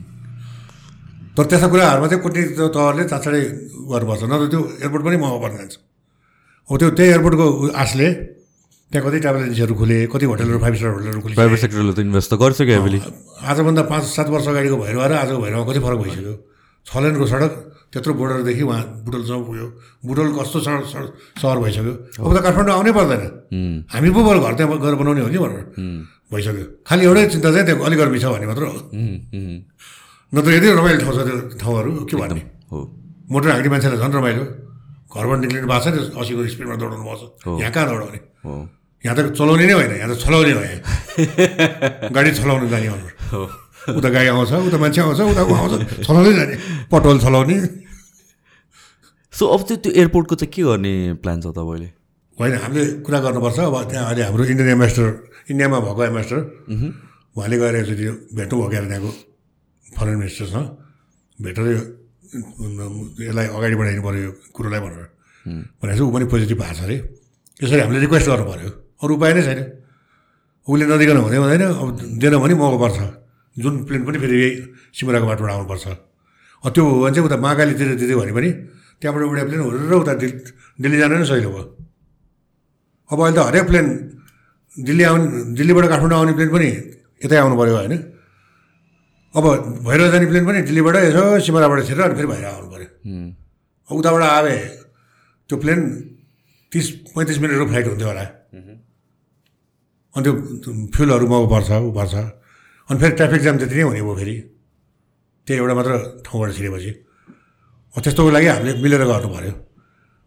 तर त्यस्ता कुराहरूमा चाहिँ कुटनीतिक तहले चाँडै गर्नुपर्छ। नत्र त्यो एयरपोर्ट पनि महँगो पर्न जान्छ अब त्यो त्यही एयरपोर्टको आशले त्यहाँ कति ट्राभल एजेन्सीहरू खुले कति होटलहरू फाइभ स्टार होटलहरू खुले प्राइभेट सेक्टरले त इन्भेस्ट त गरिसक्यो आजभन्दा पाँच सात वर्ष अगाडिको भैरवा र आजको भैरवा कति फरक भइसक्यो। छ लेनको सडक त्यत्रो बोर्डरदेखि उहाँ बुटोलसम्म पुग्यो बुटोल कस्तो सहर भइसक्यो। अब त काठमाडौँ आउनै पर्दैन। हामी पो बरु घर त्यहाँ गएर बनाउने हो नि भनेर भइसक्यो। खालि एउटै चिन्ता चाहिँ त्यहाँ अलिक गर्मी छ भन्ने मात्र हो। नत्र यति रमाइलो ठाउँ छ त्यो ठाउँहरू के भन्ने? हो। मोटर हाँक्ने मान्छेलाई झन् रमाइलो। घरबाट निक्लिनु भएको छ नि असीको स्पिडमा दौडाउनु पर्छ यहाँ कहाँ दौडाउने? यहाँ त चलाउने नै होइन यहाँ त छलाउने हो यहाँ गाडी छलाउनु जाने हो। उता गाडी आउँछ उता मान्छे आउँछ उता ऊ आउँछ छलाउँदै जाने पटोल छलाउने। सो अब चाहिँ त्यो एयरपोर्टको चाहिँ के गर्ने प्लान छ तपाईँले? होइन हामीले कुरा गर्नुपर्छ अब त्यहाँ अहिले हाम्रो इन्डियन एम्बेसडर इन्डियामा भएको एम्बेसडर उहाँले गएर एकचोटि भेट्नु भयो क्या त्यहाँको फरेन मिनिस्टरसँग भेटेर यो यसलाई अगाडि बढाइनु पऱ्यो यो कुरोलाई भनेर। भनेपछि ऊ पनि पोजिटिभ भएको छ अरे। यसरी हामीले रिक्वेस्ट गर्नु पऱ्यो अरू उपाय नै छैन। उसले नदिकन हुँदै हुँदैन अब दिएन भने महँगो पर्छ जुन प्लेन पनि फेरि यही सिमराको बाटोबाट आउनुपर्छ। त्यो हो भने चाहिँ उता महाकालीतिर दिँदै भने पनि त्यहाँबाट एउटा प्लेन हुरेर उता दिल्ली दिल्ली जान नै सजिलो भयो। अब अहिले त हरेक प्लेन दिल्ली आउने दिल्लीबाट काठमाडौँ आउने प्लेन पनि यतै आउनु पऱ्यो होइन। अब भैरव जाने प्लेन पनि दिल्लीबाट यसो सिमराबाट छिरेर अनि फेरि भएर आउनु पऱ्यो अब उताबाट आए त्यो प्लेन तिस पैँतिस मिनटको फ्लाइट हुन्थ्यो होला। अनि त्यो फ्युलहरू महँगो पर्छ ऊ पर्छ। अनि फेरि ट्राफिक जाम त्यति नै हुने भयो फेरि। त्यही एउटा मात्र ठाउँबाट छिरेपछि। त्यस्तोको लागि हामीले मिलेर गर्नु पऱ्यो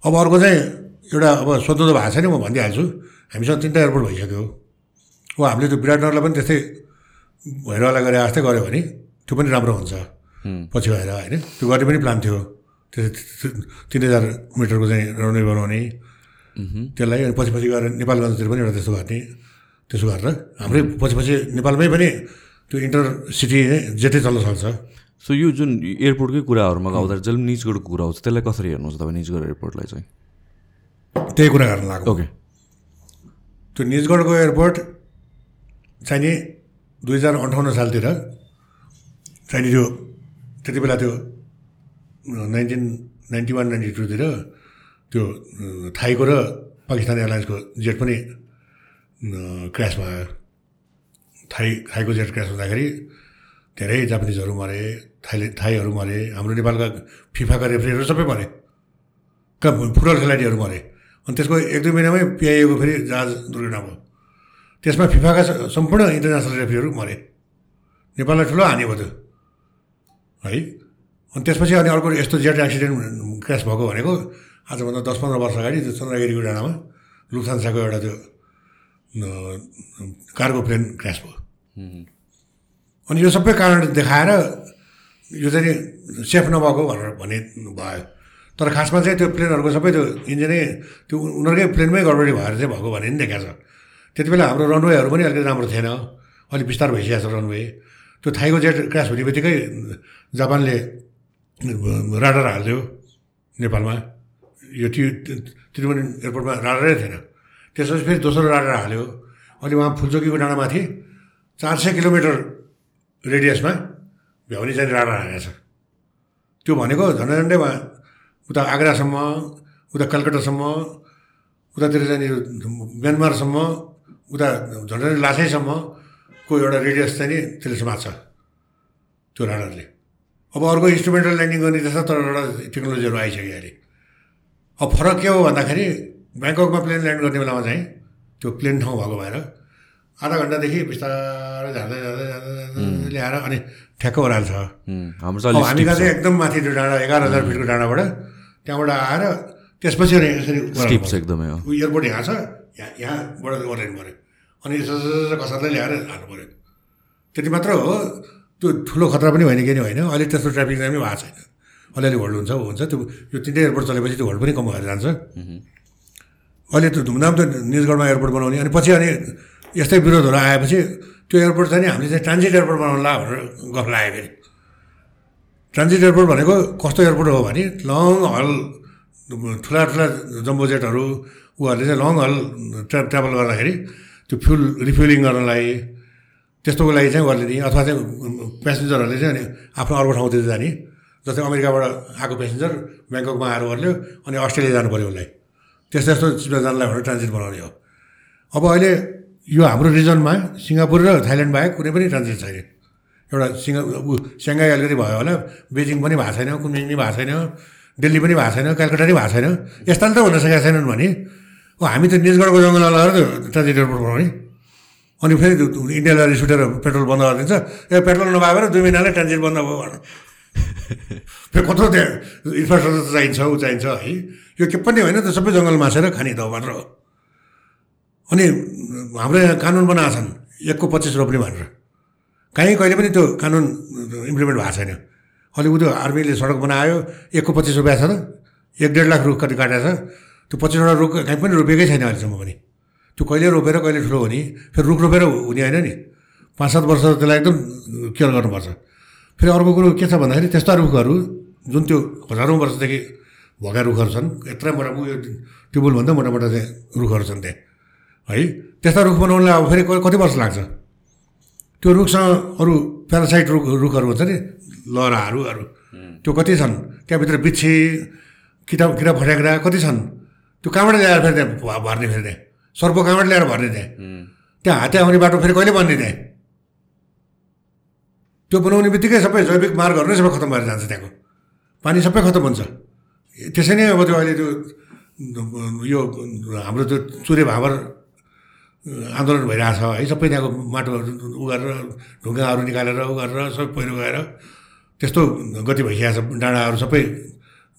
अब अर्को चाहिँ एउटा अब सोध्नु त भएको छैन म भनिदिइहाल्छु हामीसँग तिनवटा एयरपोर्ट भइसक्यो हो। हामीले त्यो विराटनगरलाई पनि त्यस्तै भैरवालाई गरे जस्तै गऱ्यो भने त्यो पनि राम्रो हुन्छ। पछि गएर होइन त्यो गर्ने पनि प्लान थियो। त्यो तिन हजार मिटरको चाहिँ रनवे बनाउने। त्यसलाई अनि पछि पछि गएर नेपालगञ्जतिर पनि एउटा त्यस्तो गर्ने त्यसो गरेर। हाम्रै पछि पछि नेपालमै पनि त्यो इन्टर सिटी जेटै चल्न सक्छ सो यो जुन एयरपोर्टकै कुराहरूमा आउँदा जहिले पनि निजगढको कुरा आउँछ त्यसलाई कसरी हेर्नुहुन्छ तपाईँ निजगढ एयरपोर्टलाई चाहिँ? त्यही कुरा गर्न लाग्यो ओके त्यो निजगढको एयरपोर्ट चाहिँ नि दुई हजार अन्ठाउन्न सालतिर चाहिँ नि त्यो त्यति बेला त्यो नाइन्टिन नाइन्टी वान नाइन्टी टूतिर त्यो अँ, थाईको र पाकिस्तान एयरलाइन्सको जेट पनि क्रास भयो। थाई थाईको जेट क्रास हुँदाखेरि धेरै जापानिजहरू मरे थाइले थाईहरू मरे हाम्रो नेपालका फिफाका रेफ्रीहरू सबै मरे। फुटबल खेलाडीहरू मरे। अनि त्यसको एक दुई महिनामै पिआइएको फेरि जहाज दुर्घटना भयो। त्यसमा फिफाका सम्पूर्ण इन्टरनेसनल रेफ्रीहरू मरे। नेपाललाई ठुलो हानि भयो त्यो। है? अनि त्यसपछि अनि अर्को यस्तो जेट एक्सिडेन्ट क्रास भएको भनेको आजभन्दा दस पन्ध्र वर्ष अगाडि त्यो चन्द्रगिरीको डाँडामा लुक्सान्साको एउटा त्यो कार्गो प्लेन क्रास भयो। अनि यो सबै कारण देखाएर यो चाहिँ सेफ नभएको भनेर भन्ने भयो। तर खासमा चाहिँ त्यो प्लेनहरूको सबै त्यो इन्जिनै त्यो उनीहरूकै प्लेनमै गडबडी भएर चाहिँ भएको भन्ने पनि देखाएको छ। त्यति बेला हाम्रो रनवेहरू पनि अलिकति राम्रो थिएन। अलिक बिस्तार भइसकेको छ रनवे। त्यो थाइको जेट क्रास हुने बित्तिकै जापानले राडर हालिदियो नेपालमा। यो ति त्रिभुवन एयरपोर्टमा राडरै थिएन। त्यसपछि फेरि दोस्रो राडर हाल्यो। अनि उहाँ फुलचोकीको डाँडामाथि चार सय किलोमिटर रेडियसमा भ्याउनी चाहिँ राडर हालेको छ। त्यो भनेको झन्डै झन्डै उता आग्रासम्म उता कलकत्तासम्म उतातिर चाहिँ म्यानमारसम्म उता झन्डै लासैसम्मको एउटा रेडियस चाहिँ नि त्यसले समात्छ त्यो राडारले अब अर्को इन्स्ट्रुमेन्टल ल्यान्डिङ गर्ने जस्तो तर एउटा टेक्नोलोजीहरू आइसक्यो अहिले। अब फरक के हो भन्दाखेरि ब्याङ्ककमा प्लेन ल्यान्ड गर्ने बेलामा चाहिँ त्यो प्लेन ठाउँ भएको भएर आधा घन्टादेखि बिस्तारै झार्दै झार्दै झार्दै ल्याएर अनि ठ्याक्क ओह्राल्छ हाम्रो हामी चाहिँ एकदम माथि त्यो डाँडा एघार हजार फिटको डाँडाबाट त्यहाँबाट आएर त्यसपछि अनि यसरी एकदमै एयरपोर्ट यहाँ छ यहाँ यहाँबाट ओर्लिनु पऱ्यो। अनि कसरले ल्याएर हाल्नु पऱ्यो। त्यति मात्र हो त्यो ठुलो खतरा पनि होइन कि होइन अहिले त्यस्तो ट्राफिक जाम भएको छैन। अलिअलि होल्ड हुन्छ हुन्छ त्यो यो तिनटै एयरपोर्ट चलेपछि त्यो होल्ड पनि कम भएर जान्छ। अहिले त्यो धुमधाम त निजगढमा एयरपोर्ट बनाउने अनि पछि अनि यस्तै विरोधहरू आएपछि त्यो एयरपोर्ट चाहिँ हामीले चाहिँ ट्रान्जिट एयरपोर्ट बनाउनु ला भनेर गफ लाग्यो फेरि। ट्रान्जिट एयरपोर्ट भनेको कस्तो एयरपोर्ट हो भने लङ हल ठुला ठुला जम्बो जेटहरू चाहिँ लङ हल ट्रा ट्राभल गर्दाखेरि त्यो फ्युल रिफ्युलिङ गर्नलाई त्यस्तोको लागि चाहिँ उहाँहरूले नि अथवा चाहिँ प्यासेन्जरहरूले चाहिँ आफ्नो अर्को ठाउँतिर जाने जस्तै अमेरिकाबाट आएको प्यासेन्जर ब्याङ्ककमा आएर ओर्ल्यो अनि अस्ट्रेलिया जानु पऱ्यो उसलाई। त्यस्तो त्यस्तो चिजमा जानलाई भनेर ट्रान्जिट बनाउने हो। अब अहिले यो हाम्रो रिजनमा सिङ्गापुर र थाइल्यान्ड बाहेक कुनै पनि ट्रान्जिट छैन। एउटा सिङ्गा ऊ स्याङ्घाई अलिकति भयो होला बेजिङ पनि भएको छैन कुनै पनि भएको छैन दिल्ली पनि भएको छैन कलकत्ता पनि भएको छैन। यस्ता त हुन सकेका छैनन् भने हो हामी त निजगढको जङ्गलमा लगाएर ट्रान्जिट एयरपोर्ट बनाउने अनि फेरि इन्डियालाई रिस उठेर पेट्रोल बन्द गरिदिन्छ। ए पेट्रोल नभएर दुई महिनाले ट्रान्जिट बन्द भयो भन। फेरि कत्रो त्यहाँ इन्फ्रास्ट्रक्चर चाहिन्छ ऊ चाहिन्छ है। यो के पनि होइन त सबै जङ्गल मासेर खाने त मात्र हो। अनि हाम्रो यहाँ कानुन बनाएको छन् एकको पच्चिस रोप्ने भनेर। कहीँ कहिले पनि त्यो कानुन इम्प्लिमेन्ट भएको छैन। अहिले उ त्यो आर्मीले सडक बनायो एकको पच्चिस रुपियाँ छ त। एक डेढ लाख रुख कति काटेको छ त्यो पच्चिसवटा रुख कहीँ पनि रोपेकै छैन अहिलेसम्म पनि। त्यो कहिले रोपेर कहिले ठुलो हुने फेरि रुख रोपेर हुने होइन नि। पाँच सात वर्ष त्यसलाई एकदम केयर गर्नुपर्छ। फेरि अर्को कुरो के छ भन्दाखेरि त्यस्ता रुखहरू जुन त्यो हजारौँ वर्षदेखि भएका रुखहरू छन् यत्रो मोटा मोटा मोटा चाहिँ रुखहरू छन् त्यहाँ। है? त्यस्ता रुख बनाउनलाई अब फेरि कति वर्ष लाग्छ? त्यो रुखसँग अरू प्यारासाइट रुख रुखहरू हुन्छ नि लहराहरू अरू। त्यो कति छन्? त्यहाँभित्र बिच्छी किता किरा फट्याक्रा कति छन्? त्यो कहाँबाट ल्याएर फेरि त्यहाँ भर्ने फेरि त्यहाँ। सर्प कहाँबाट ल्याएर भर्ने त्यहाँ। त्यहाँ हाते आउने बाटो फेरि कहिले बन्ने त्यहाँ? त्यो बनाउने बित्तिकै सबै जैविक मार्गहरू नै सबै खतम भएर जान्छ त्यहाँको। पानी सबै खतम हुन्छ। त्यसै नै अब त्यो अहिले त्यो यो हाम्रो त्यो चुरे भावर आन्दोलन भइरहेछ है सबै त्यहाँको माटोहरू उ गरेर ढुङ्गाहरू निकालेर उ गरेर सबै पहिरो गएर त्यस्तो गति भइसकेको छ डाँडाहरू सबै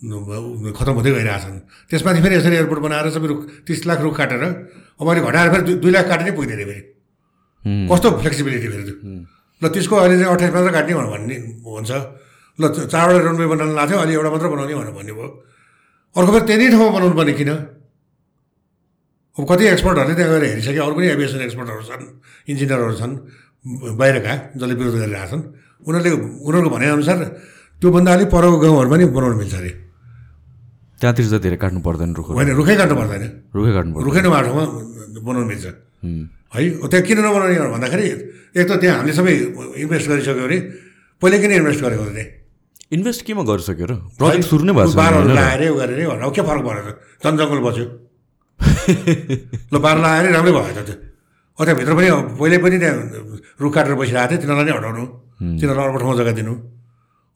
खतम हुँदै गइरहेछन् त्यसमाथि फेरि यसरी एयरपोर्ट बनाएर सबै रुख तिस लाख रुख काटेर अब अहिले घटाएर फेरि दुई लाख काट्ने पुग्दैन फेरि। कस्तो फ्लेक्सिबिलिटी फेरि त्यो? ल त्यसको अहिले चाहिँ अठाइस मात्र काट्ने भनेर भन्ने हुन्छ। ल चारवटा रनवे बनाउनु लाग्थ्यो थियो अहिले एउटा मात्र बनाउने भनेर भन्ने भयो अर्को फेरि त्यही ठाउँमा बनाउनु पर्ने किन? अब कति एक्सपर्टहरूले त्यहाँ गएर हेरिसके अरू पनि एभिएसन एक्सपर्टहरू छन् इन्जिनियरहरू छन् बाहिरका जसले विरोध गरिरहेछन् उनीहरूले उनीहरूको भनाइअनुसार त्योभन्दा अलिक परको गाउँहरूमा नि बनाउनु मिल्छ अरे। त्यहाँतिर चाहिँ धेरै काट्नु पर्दैन रुख होइन रुखै काट्नु पर्दैन। रुखै काट्नु पर्दैन। रुखै नभएको ठाउँमा बनाउनु मिल्छ। है। त्यहाँ किन नबनाउने भन्दाखेरि एक त त्यहाँ हामीले सबै इन्भेस्ट गरिसक्यो भने पहिले किन इन्भेस्ट गरेको त्यहाँ इन्भेस्ट केमा गरिसक्यो र? प्रोजेक्ट सुरु नै भएको बाह्रहरू लगाएर गरेर के फरक परेर जन जङ्गल बस्यो। ल बाह्र लगाएर राम्रै भयो त त्यो। अब त्यहाँभित्र पनि पहिले पनि त्यहाँ रुख काटेर बसिरहेको थियो तिनीहरूलाई नै हटाउनु। तिनीहरूलाई अर्को ठाउँमा जग्गा दिनु।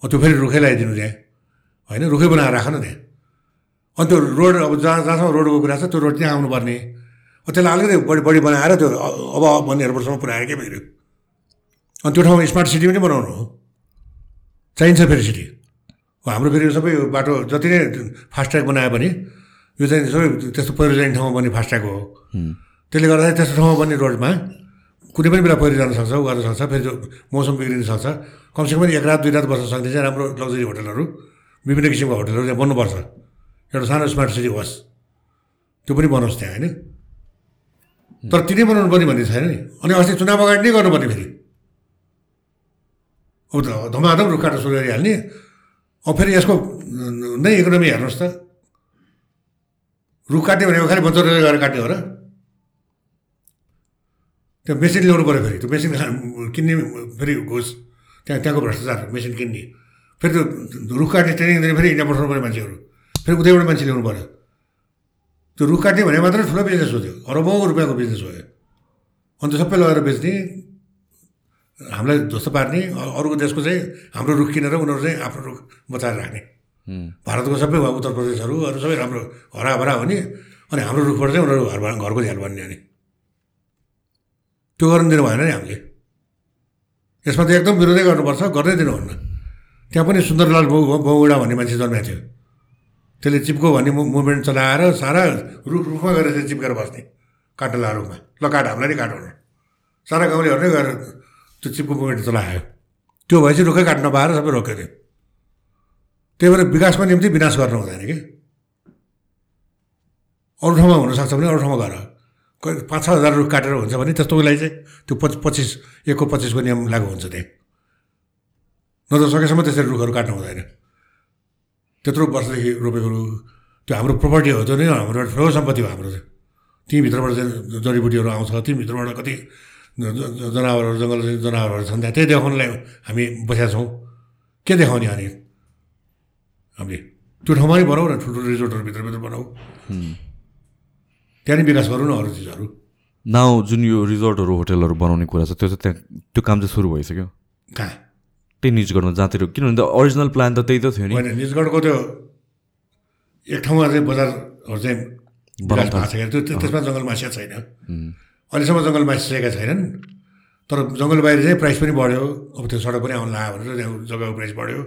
त्यो फेरि रुखै लगाइदिनु त्यहाँ। होइन रुखै बनाएर राख न त्यहाँ। अनि त्यो रोड अब जहाँ जहाँसम्म रोडको कुरा छ त्यो रोड त्यहाँ आउनुपर्ने। अब त्यसलाई अलिकति बढी बढी बनाएर त्यो अब भन्ने एयरपोर्टसम्म पुऱ्याएर के फेरि अनि त्यो ठाउँमा स्मार्ट सिटी पनि बनाउनु हो। चाहिन्छ फेरि सिटी हाम्रो फेरि सबै बाटो जति नै फास्ट ट्र्याक बनायो भने यो चाहिँ सबै त्यस्तो पहिरो जाने ठाउँमा बन्ने फास्ट ट्र्याक हो। त्यसले गर्दाखेरि त्यस्तो ठाउँमा बन्ने रोडमा कुनै पनि बेला पहिरो जान सक्छ उ गर्न सक्छ फेरि मौसम बिग्रिन सक्छ। कमसेकम एक रात दुई रात बस्न सक्ने चाहिँ राम्रो लग्जरी होटलहरू विभिन्न किसिमको होटलहरू त्यहाँ बन्नुपर्छ। एउटा सानो स्मार्ट सिटी होस्। त्यो पनि बनोस् त्यहाँ होइन? तर तिनै बनाउनु पर्ने भन्ने छैन नि। अनि अस्ति चुनाव अगाडि नै गर्नुपर्ने फेरि। अब त धमाधम रुख काट्न सुरु गरिहाल्ने अब फेरि यसको नै इकोनोमी हेर्नुहोस् त। रुख काट्ने भनेको खालि बच्चो गरेर काट्ने हो र? त्यो मेसिन ल्याउनु पऱ्यो फेरि त्यो मेसिन किन्ने फेरि घुस त्यहाँ त्यहाँको भ्रष्टाचार मेसिन किन्ने। फेरि त्यो रुख काट्ने ट्रेनिङ दिने फेरि इन्डिया पठाउनु पऱ्यो मान्छेहरू। फेरि उतैबाट मान्छे ल्याउनु पऱ्यो। त्यो रुख काट्ने भने मात्रै ठुलो बिजनेस हो त्यो। अरबौँ रुपियाँको बिजनेस हो अन्त सबै लगेर बेच्ने हामीलाई ध्वस्त पार्ने अरूको देशको चाहिँ हाम्रो रुख किनेर उनीहरू चाहिँ आफ्नो रुख बचाएर राख्ने। भारतको सबै उत्तर प्रदेशहरू अरू सबै राम्रो हराभरा हुने अनि हाम्रो रुखबाट चाहिँ उनीहरू घर घरको झ्याल बन्ने अनि। त्यो गर्नु दिनु भएन नि हामीले। यसमा त एकदम विरोधै गर्नुपर्छ गर्नै दिनुहुन्न त्यहाँ पनि सुन्दरलाल बौ बौगुडा भन्ने मान्छे जन्मेको थियो। त्यसले चिप्को भन्ने मुभमेन्ट चलाएर सारा रुख रुखमा गएर चाहिँ चिप्केर बस्ने काटला रुखमा ल काट हामीलाई नै काटौँ सारा गाउँलेहरू नै गएर त्यो चिप्को मुभमेन्ट चलायो। त्यो भएपछि रुखै काट्न पाएर सबै रोक्यो थियो। त्यही भएर विकासको निम्ति विनाश गर्नु हुँदैन कि? अरू ठाउँमा हुनसक्छ भने अरू ठाउँमा गर। पाँच छ हजार रुख काटेर हुन्छ भने त्यस्तोको लागि चाहिँ त्यो पच पच्चिस एकको पच्चिसको नियम लागु हुन्छ त्यहाँ। नत्र सकेसम्म त्यसरी रुखहरू काट्नु हुँदैन। त्यत्रो वर्षदेखि रोपेको रुख त्यो हाम्रो प्रपर्टी हो त्यो नै हाम्रो ठुलो सम्पत्ति हो हाम्रो चाहिँ। त्यहीँभित्रबाट चाहिँ जडीबुटीहरू आउँछ त्यहीँभित्रबाट कति जनावरहरू जङ्गल जनावरहरू छन् त्यहाँ त्यही देखाउनलाई हामी बसेका छौँ के देखाउने अनि? हामीले त्यो ठाउँमा नै बनाऊ न ठुल्ठुलो रिजोर्टहरू भित्रभित्र बनाऊ। त्यहाँ नै विकास गरौँ न अरू चिजहरू। नाउ जुन यो रिजोर्टहरू होटेलहरू बनाउने कुरा छ त्यो चाहिँ त्यहाँ त्यो काम चाहिँ सुरु भइसक्यो। कहाँ? त्यही निजगढमा जहाँतिर किनभने त अरिजिनल प्लान त त्यही त थियो नि। होइन निजगढको त्यो एक ठाउँमा चाहिँ बजारहरू चाहिँ विकास भएको छ त्यो त्यसमा जङ्गल मासिया छैन अहिलेसम्म जङ्गल मासिसकेका छैनन्। तर जङ्गल बाहिर चाहिँ प्राइस पनि बढ्यो। अब त्यो सडक पनि आउनु लाग्यो भनेर त्यहाँ जग्गाको प्राइस बढ्यो।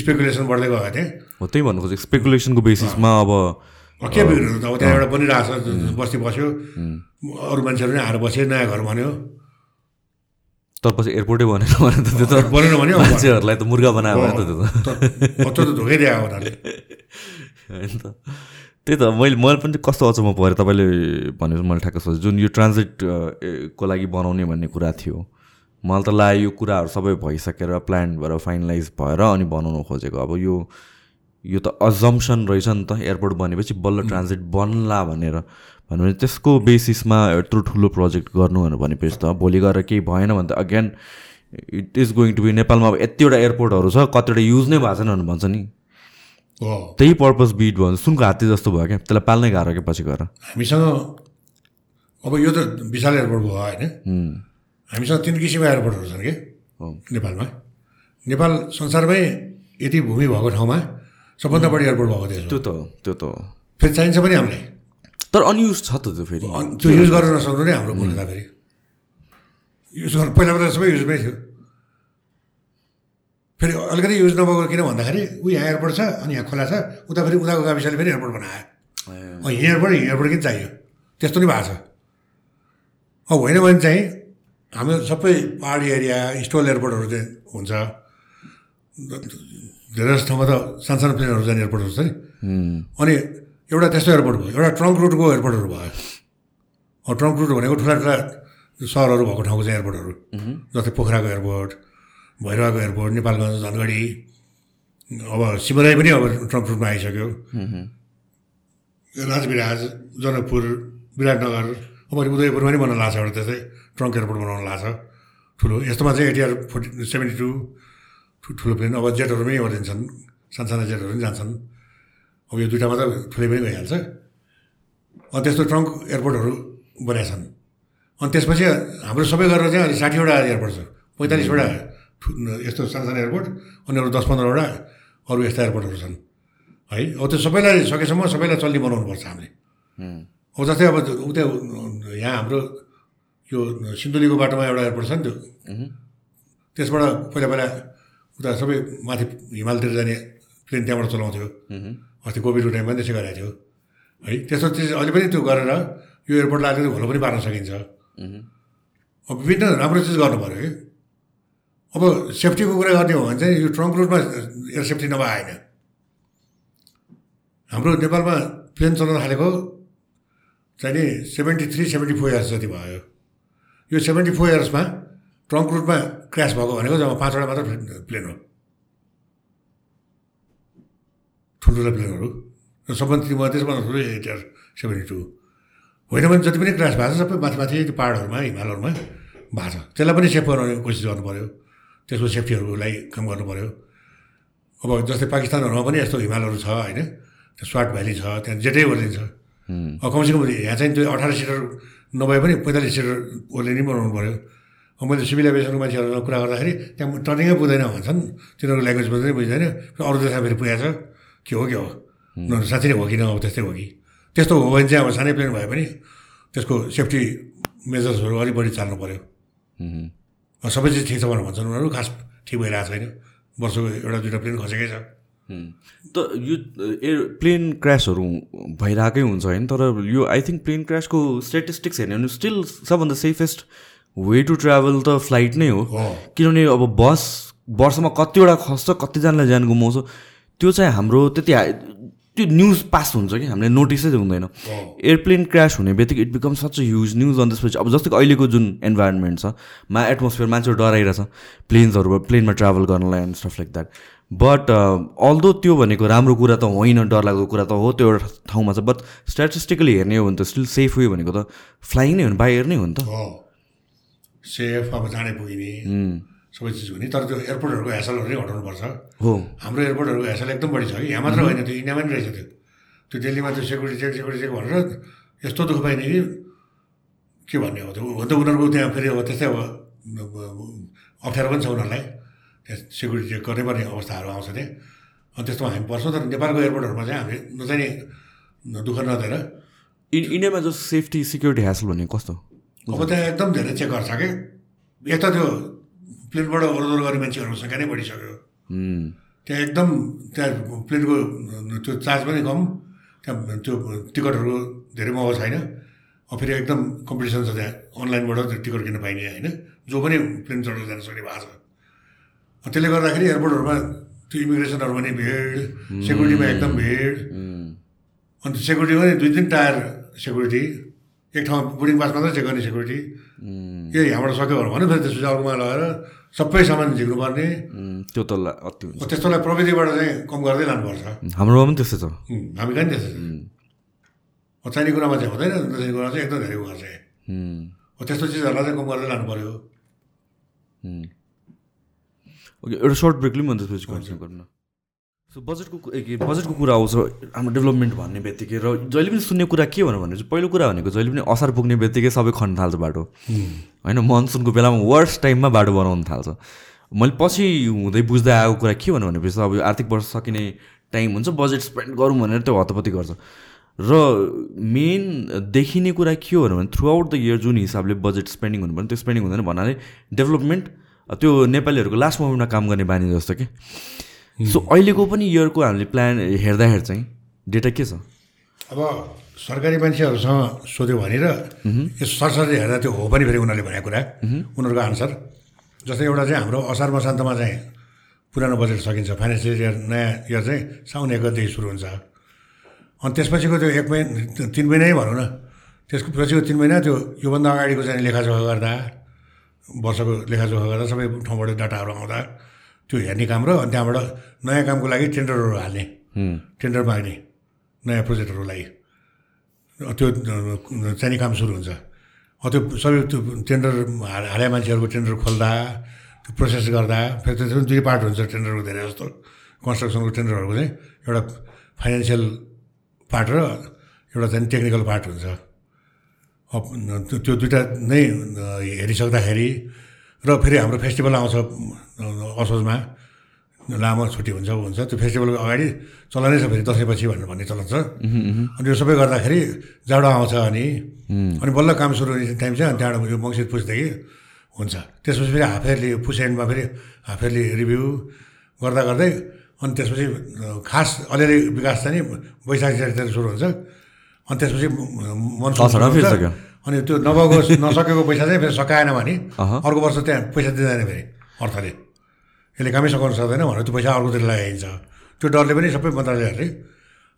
स्पेकुलेसन बढ्दै गयो त्यहाँ हो त्यही भन्नु खोजेको स्पेकुलेसनको बेसिसमा अब के बिग्रिनु त? अब त्यहाँ एउटा बनिरहेको छ बस्ती बस्यो। अरू मान्छेहरू नै आएर बस्यो नयाँ घर भन्यो। तर पछि एयरपोर्टै बनेन भने त त्यो त बनेन भने मान्छेहरूलाई त मुर्गा बनायो भने त त्यो त। धोकै दियो उनीहरूले। होइन त। त्यही त मैले मैले पनि कस्तो अचम्म परेँ तपाईँले भनेर मैले ठ्याक्क सोचेँ। जुन यो ट्रान्जिट को लागि बनाउने भन्ने कुरा थियो मलाई त लाग्यो यो कुराहरू सबै भइसकेर प्लान भएर फाइनलाइज भएर अनि बनाउनु खोजेको। अब यो यो त अजम्सन रहेछ नि त एयरपोर्ट बनेपछि बल्ल ट्रान्जिट बन्ला भनेर। भन्यो भने त्यसको बेसिसमा यत्रो ठुलो प्रोजेक्ट गर्नु भनेपछि त भोलि गएर केही भएन भने त again it is going to be नेपालमा अब यतिवटा एयरपोर्टहरू छ कतिवटा युज नै भएको छैन भन्छ नि। त्यही पर्पज बिट भयो सुनको हात्ती जस्तो भयो क्या। त्यसलाई पाल्नै गाह्रो क्या पछि गएर। हामीसँग अब यो त विशाल एयरपोर्ट भयो होइन। हामीसँग तिन किसिमको एयरपोर्टहरू छन् कि। नेपालमा। नेपाल संसारमै यति भूमि भएको ठाउँमा सबभन्दा बढी एयरपोर्ट भएको हो। त्यो त हो, त्यो त हो। फेरि चाहिन्छ पनि हामीलाई। तर अनयुज छ त त्यो फेरि। त्यो युज गर्न नसक्नु नै हाम्रो मूर्खता फेरि। युज गर्नु पहिला पहिला सबै युजमै थियो। फेरि अलिकति युज नभएको किन भन्दाखेरि ऊ यहाँ एयरपोर्ट छ अनि यहाँ खोला छ उता फेरि उताको गाविसले फेरि एयरपोर्ट बनायो। यहाँ एयरपोर्ट यहाँ एयरपोर्ट किन चाहियो। त्यस्तो नि भएको छ। अब होइन भने चाहिँ हाम्रो सबै पाहाडी एरिया स्टोल एयरपोर्टहरू चाहिँ हुन्छ। धेरै जस्तो ठाउँमा त सानसानो प्लेनहरू जाने एयरपोर्टहरू छ नि। अनि एउटा त्यस्तो एयरपोर्ट भयो एउटा ट्रङ्क रुटको एयरपोर्टहरू भयो। ट्रङ्क रुट भनेको ठुला ठुला सहरहरू भएको ठाउँको चाहिँ एयरपोर्टहरू। जस्तै पोखराको एयरपोर्ट भैरवाको एयरपोर्ट नेपालगञ्ज धनगढी अब सिमराई पनि अब ट्रङ्क रुटमा आइसक्यो। राजविराज जनकपुर विराटनगर अब उदयपुरमा पनि बनाउन लाग्छ एउटा त्यस्तै ट्रङ्क एयरपोर्ट बनाउन लाग्छ। ठुलो यस्तोमा चाहिँ एटिआर फोर्टी सेभेन्टी टू ठुलो प्लेन अब जेटहरू पनि ओरिन्छन् सानसाना जेटहरू पनि जान्छन्। अब यो दुइटामा त ठुलै पनि गइहाल्छ अनि त्यस्तो ट्रङ्क एयरपोर्टहरू बनाएका छन् अनि त्यसपछि हाम्रो सबै गरेर चाहिँ अहिले साठीवटा एयरपोर्ट छ पैँतालिसवटा। यस्तो सानो सानो एयरपोर्ट अनि अरू दस पन्ध्रवटा अरू यस्ता एयरपोर्टहरू छन्। है अब त्यो सबैलाई सकेसम्म सबैलाई चल्ने बनाउनुपर्छ हामीले। अब जस्तै अब उता यहाँ हाम्रो यो सिन्धुलीको बाटोमा एउटा एयरपोर्ट छ नि त्यो। त्यसबाट पहिला पहिला उता सबै माथि हिमालतिर जाने प्लेन त्यहाँबाट चलाउँथ्यो। अस्ति कोभिडको टाइममा त्यसै गरेको थियो। है त्यस्तो चिज अहिले पनि त्यो गरेर यो एयरपोर्ट लाग्यो भोलो पनि पार्न सकिन्छ। अब विभिन्न राम्रो चिज गर्नु पऱ्यो कि। अब सेफ्टीको कुरा गर्ने हो भने चाहिँ यो ट्रङ्क रुटमा एयर सेफ्टी नभए आएन हाम्रो नेपालमा प्लेन चलाउन थालेको चाहिँ नि seventy three seventy four years जति भयो। यो सेभेन्टी फोर इयर्समा ट्रङ्क रुटमा क्रास भएको भनेको जम्मा पाँचवटा मात्र प्लेन हो। ठुल्ठुला प्लेनहरू। र सबभन्दा ती त्यसमा ठुलो एट इयर सेभेन्टी टू। होइन भने जति पनि क्रास भएको छ सबै माथि माथि पाहाडहरूमा हिमालहरूमा भएको छ। त्यसलाई पनि सेफ बनाउने कोसिस गर्नु पऱ्यो त्यसको सेफ्टीहरूलाई काम गर्नु पऱ्यो अब जस्तै पाकिस्तानहरूमा पनि यस्तो हिमालहरू छ होइन? त्यो स्वाट भ्याली छ त्यहाँ जेटै ओर्लिन्छ अब कमसेकम यहाँ चाहिँ त्यो अठार सिटर नभए पनि पैँतालिस सिटर ओर्लिने बनाउनु पऱ्यो अब मैले सिभिल एभिएसनको मान्छेहरूसँग कुरा गर्दाखेरि त्यहाँ टर्निङै पुग्दैन भन्छन्। तिनीहरूको ल्याङ्ग्वेज पनि बुझ्दैन। अरू देशमा फेरि पुगेको छ। के हो के हो? उनीहरू साँच्चै नै हो कि न? अब त्यस्तै हो कि? त्यस्तो हो भने चाहिँ अब सानै प्लेन भए पनि त्यसको सेफ्टी मेजर्सहरू अलिक बढी चाल्नु पऱ्यो सबै चिज ठिक छ भनेर भन्छन् उनीहरू। खास ठिक भइरहेको छैन। वर्षको एउटा दुइटा प्लेन खसेकै छ। त यो एयर प्लेन क्रासहरू भइरहेकै हुन्छ होइन तर यो आई थिङ्क प्लेन क्रासको स्टेटिस्टिक्स हेर्ने भने स्टिल सबभन्दा सेफेस्ट वे टु ट्राभल त फ्लाइट नै हो। किनभने अब बस वर्षमा कतिवटा खस्छ कतिजनालाई ज्यान गुमाउँछ। त्यो चाहिँ हाम्रो त्यति त्यो न्युज पास हुन्छ कि हामीले नोटिसै हुँदैन। एयरप्लेन क्रास हुने बित्तिकै it become such a huge news अनि त्यसपछि अब जस्तै अहिलेको जुन इन्भाइरोमेन्ट छ मा एटमोस्फियर मान्छेहरू डराइरहेछ प्लेन्सहरू प्लेनमा ट्राभल गर्नलाई and stuff like that but although त्यो भनेको राम्रो कुरा त होइन डरलाग्दो कुरा त हो त्यो एउटा ठाउँमा छ बट स्ट्याटिस्टिकली हेर्ने हो भने त स्टिल सेफ वे भनेको त फ्लाइङ नै हो नि बाई एयर नै हो नि त। सेफ अब जाँडै पुगिने सबै चिज हुने तर त्यो एयरपोर्टहरूको हेसलहरू नै हटाउनुपर्छ हो। हाम्रो एयरपोर्टहरूको हेसल एकदम बढी छ कि। यहाँ मात्र होइन त्यो इन्डियामा पनि रहेछ त्यो। त्यो दिल्लीमा त्यो सेक्युरिटी चेक सेक्युरिटी चेक भनेर यस्तो दुःख पाइने कि के भन्ने हो त्यो? त उनीहरूको त्यहाँ फेरि अब त्यस्तै अब अप्ठ्यारो पनि छ उनीहरूलाई। त्यहाँ सेक्युरिटी चेक गर्नै पर्ने अवस्थाहरू आउँछ त्यहाँ। अनि त्यस्तोमा हामी पर्छौँ तर नेपालको एयरपोर्टहरूमा चाहिँ हामीले नचाहिने दुःख नदिएर। इन इन्डियामा जो सेफ्टी सिक्युरिटी ह्यासल भनेको कस्तो? अब त्यहाँ एकदम धेरै चेक गर्छ कि। एक त त्यो प्लेनबाट ओहोरदोहोर गर्ने मान्छेहरूको सङ्ख्या नै बढिसक्यो। त्यहाँ एकदम त्यहाँ प्लेनको त्यो चार्ज पनि कम त्यहाँ त्यो टिकटहरू धेरै महँगो छैन। फेरि एकदम कम्पिटिसन छ त्यहाँ अनलाइनबाट त्यो टिकट किन्न पाइने होइन। जो पनि प्लेन चढेर जान सक्ने भएको छ। त्यसले गर्दाखेरि एयरपोर्टहरूमा त्यो इमिग्रेसनहरूमा नि भिड सेक्युरिटीमा एकदम भिड। अन्त सेक्युरिटीमा नि दुई तिन टायर सेक्युरिटी। एक ठाउँमा बोर्डिङ पास मात्रै चेक गर्ने सेक्युरिटी ए यहाँबाट सक्यो भने भन्यो फेरि त्यसपछि अर्कोमा लगाएर सबै सामान झिक्नु पर्ने त्यो त अति हुन्छ। त्यस्तोलाई प्रविधिबाट चाहिँ कम गर्दै लानुपर्छ। हाम्रोमा पनि त्यस्तै छ। हामी कहाँ त्यस्तो छ। चाहिने कुरामा चाहिँ हुँदैन। नचाहिने कुरामा चाहिँ एकदम धेरै गर्छ हो त्यस्तो चिजहरूलाई चाहिँ कम गर्दै लानु पऱ्यो ओके एउटा सर्ट ब्रेक लिउँ अनि त्यसपछि कन्टिन्यू गर्नु। सो बजेटको के बजेटको कुरा आउँछ हाम्रो डेभलपमेन्ट भन्ने बित्तिकै र जहिले पनि सुन्ने कुरा के भन्नु भने चाहिँ पहिलो कुरा भनेको जहिले पनि असार पुग्ने बित्तिकै सबै खन्न थाल्छ बाटो। होइन मनसुनको बेलामा वर्स्ट टाइममा बाटो बनाउनु थाल्छ। मैले पछि हुँदै बुझ्दै आएको कुरा के भन्नु भनेपछि अब यो आर्थिक वर्ष सकिने टाइम हुन्छ बजेट स्पेन्ड गरौँ भनेर त्यो हतपत्ती गर्छ। र मेन देखिने कुरा के हो भने थ्रु आउट द इयर जुन हिसाबले बजेट स्पेन्डिङ हुनु पर्ने त्यो स्पेन्डिङ हुँदैन भन्नाले डेभलपमेन्ट त्यो नेपालीहरूको लास्ट मोमेन्टमा काम गर्ने बानी जस्तो कि? सो अहिलेको पनि इयरको हामीले प्लान हेर्दाखेरि चाहिँ डेटा के छ? अब सरकारी मान्छेहरूसँग सोध्यो भनेर यो सरसरी हेर्दा त्यो हो पनि फेरि उनीहरूले भनेको कुरा। उनीहरूको आन्सर। जस्तै एउटा चाहिँ हाम्रो असार मसान्तमा चाहिँ पुरानो बजेट सकिन्छ। फाइनेन्सियल इयर नयाँ इयर चाहिँ साउन एक गतेदेखि सुरु हुन्छ। अनि त्यसपछिको त्यो एक महिना तिन महिनै भनौँ न। त्यसको पछिको तिन महिना त्यो योभन्दा अगाडिको चाहिँ लेखाजोखा गर्दा वर्षको लेखाजोखा गर्दा सबै ठाउँबाट डाटाहरू आउँदा। त्यो हेर्ने काम र अनि त्यहाँबाट नयाँ कामको लागि टेन्डरहरू हाल्ने। टेन्डर माग्ने नयाँ प्रोजेक्टहरूको लागि। त्यो चाहिने काम सुरु हुन्छ। त्यो सबै त्यो टेन्डर हाले मान्छेहरूको टेन्डर खोल्दा त्यो प्रोसेस गर्दा फेरि त्यसमा दुई पार्ट हुन्छ टेन्डरको धेरै जस्तो कन्स्ट्रक्सनको टेन्डरहरूको चाहिँ एउटा फाइनेन्सियल पार्ट र एउटा चाहिँ टेक्निकल पार्ट हुन्छ। त्यो दुइटा नै हेरिसक्दाखेरि र फेरि हाम्रो फेस्टिभल आउँछ असोजमा। लामो छुट्टी हुन्छ ऊ हुन्छ। त्यो फेस्टिभलको अगाडि चलनै छ फेरि दसैँपछि भनेर भन्ने चलन छ। अनि यो सबै गर्दाखेरि जाडो आउँछ अनि अनि बल्ल काम सुरु हुने टाइम चाहिँ अनि त्यहाँबाट यो मङ्सिर पुसदेखि हुन्छ। त्यसपछि फेरि हाफ इयरली पुस एन्डमा फेरि हाफ इयरली रिभ्यू गर्दा गर्दै अनि त्यसपछि खास अलिअलि विकास चाहिँ नि वैशाख सुरु हुन्छ। अनि त्यसपछि मनसुन अनि त्यो नभएको नसकेको पैसा चाहिँ फेरि सकाएन भने। अर्को वर्ष त्यहाँ पैसा दिँदैन फेरि अर्थले। यसले कामै सघाउनु सक्दैन भनेर त्यो पैसा अर्कोतिर लगाइन्छ। त्यो डरले पनि सबै मन्त्रालयहरूले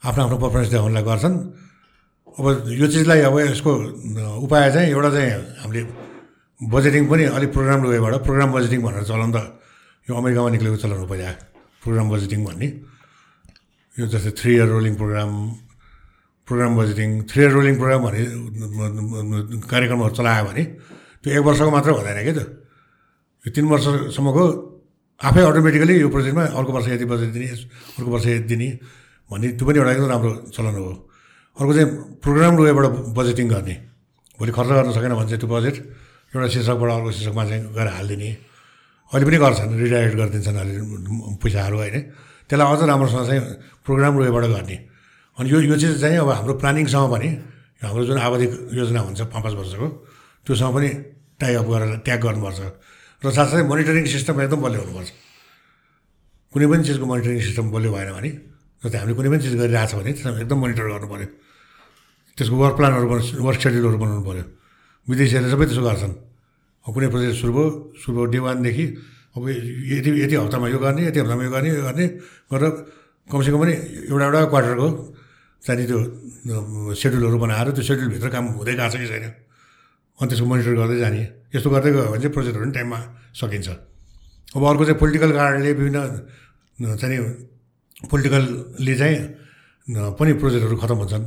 आफ्नो आफ्नो पर्फर्मेन्स देखाउनलाई गर्छन्। अब यो चिजलाई अब यसको उपाय चाहिँ एउटा चाहिँ हामीले बजेटिङ पनि अलिक प्रोग्राम वेबाट प्रोग्राम बजेटिङ भनेर चलन त यो अमेरिकामा निक्लेको चलन हो पहिला। प्रोग्राम बजेटिङ भन्ने। यो जस्तै three year rolling program program budgeting three rolling program भने कार्यक्रमहरू चलायो भने त्यो एक वर्षको मात्र हुँदैन क्या त? यो तिन वर्षसम्मको आफै अटोमेटिकली यो प्रोजेक्टमा अर्को वर्ष यति बजेट दिने अर्को वर्ष यति दिने भन्ने त्यो पनि एउटा एकदम राम्रो चलन हो। अर्को चाहिँ प्रोग्राम वेबाट बजेटिङ गर्ने। भोलि खर्च गर्न सकेन भने चाहिँ त्यो बजेट एउटा शीर्षकबाट अर्को शीर्षकमा चाहिँ गएर हालिदिने। अहिले पनि गर्छन् रिडाइरेक्ट गरिदिन्छन् अहिले पैसाहरू होइन। त्यसलाई अझ राम्रोसँग चाहिँ प्रोग्राम वेबाट गर्ने। अनि यो यो चिज चाहिँ अब हाम्रो प्लानिङसँग पनि हाम्रो जुन आवधिक योजना हुन्छ पाँच पाँच वर्षको त्योसँग पनि टाइअप गरेर ट्याग गर्नुपर्छ। र साथसाथै मोनिटरिङ सिस्टम एकदम बलियो हुनुपर्छ। कुनै पनि चिजको मोनिटरिङ सिस्टम बलियो भएन भने जस्तै हामीले कुनै पनि चिज गरिरहेको छ भने त्यसमा एकदम मोनिटर गर्नु पऱ्यो त्यसको वर्क प्लानहरू बनाउनु वर्क सेड्युलहरू बनाउनु पऱ्यो विदेशीहरूले सबै त्यसो गर्छन्। कुनै प्रोजेक्ट सुरु भयो सुरु भयो डे वानदेखि अब यति यति हप्तामा यो गर्ने यति हप्तामा यो गर्ने यो गर्ने गरेर कमसेकम पनि एउटा एउटा क्वार्टरको चाहिँ त्यो सेड्युलहरू बनाएर त्यो सेड्युलभित्र काम हुँदै गएको छ कि छैन? अनि त्यसको मोनिटर गर्दै जाने। यस्तो गर्दै गयो भने चाहिँ प्रोजेक्टहरू पनि टाइममा सकिन्छ। अब अर्को चाहिँ पोलिटिकल कारणले विभिन्न चाहिँ पोलिटिकलले चाहिँ पनि प्रोजेक्टहरू खतम हुन्छन्।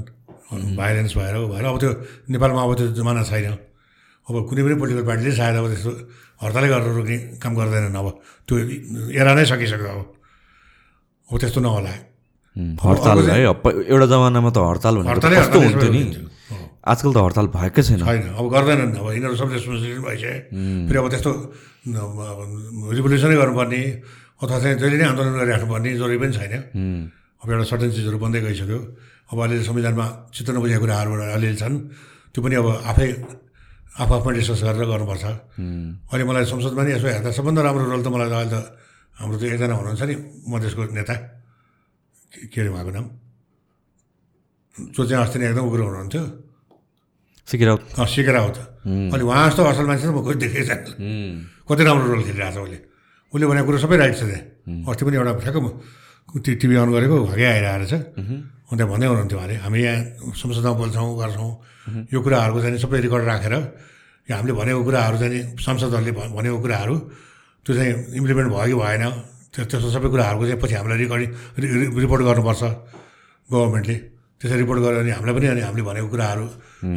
भाइलेन्स भएर भएर। अब त्यो नेपालमा अब त्यो जमाना छैन। अब कुनै पनि पोलिटिकल पार्टीले सायद अब त्यस्तो हडतालै गरेर रोक्ने काम गर्दैनन्। अब त्यो एरा नै सकिसक्यो अब। अब त्यस्तो नहोला। हडताल है एउटा जमानामा त हडताल भनेको त कस्तो हुन्थ्यो नि। आजकल त हडताल भएकै छैन छैन अब गर्दैनन् अब यिनीहरू सब रेस्पोन्सिबिलिटी भइसक्यो फेरि अब त्यस्तो रिभोल्युसनै गर्नुपर्ने अथवा चाहिँ जहिले नै आन्दोलन गरिराख्नुपर्ने जरुरी पनि छैन अब एउटा सर्टेन चिजहरू बन्दै गइसक्यो अब अहिले संविधानमा चित्त नबुझेको कुराहरू अलिअलि छन् त्यो पनि अब आफै आफू आफै डिस्कस गरेर गर्नुपर्छ अहिले मलाई संसदमा नि यसो हेर्दा सबभन्दा राम्रो रोल त मलाई त अहिले त हाम्रो त्यो एकजना हुनुहुन्छ नि मधेसको नेता के अरे उहाँको नाम? जो चाहिँ अस्ति नै एकदम उग्रो हुनुहुन्थ्यो सिकेर अँ, सिकेर हो त। अनि उहाँ जस्तो असल मान्छे त म कोही देखेकै छैन कति राम्रो रोल खेलिरहेको छ उसले। उसले भनेको कुरो सबै राइट छ त्यहाँ। अस्ति पनि एउटा ठ्याक्क म टिभी अन गरेको भागै आइरहेको रहेछ अन्त भन्दै हुनुहुन्थ्यो उहाँले हामी यहाँ संसदमा बोल्छौँ गर्छौँ। यो कुराहरूको चाहिँ सबै रेकर्ड राखेर यो हामीले भनेको कुराहरू चाहिँ सांसदहरूले भनेको कुराहरू त्यो चाहिँ इम्प्लिमेन्ट भयो कि भएन त्यो त्यस्तो सबै कुराहरूको चाहिँ पछि हामीलाई रेकर्डिङ रिपोर्ट गर्नुपर्छ गभर्मेन्टले। त्यसरी रिपोर्ट गऱ्यो भने हामीलाई पनि अनि हामीले भनेको कुराहरू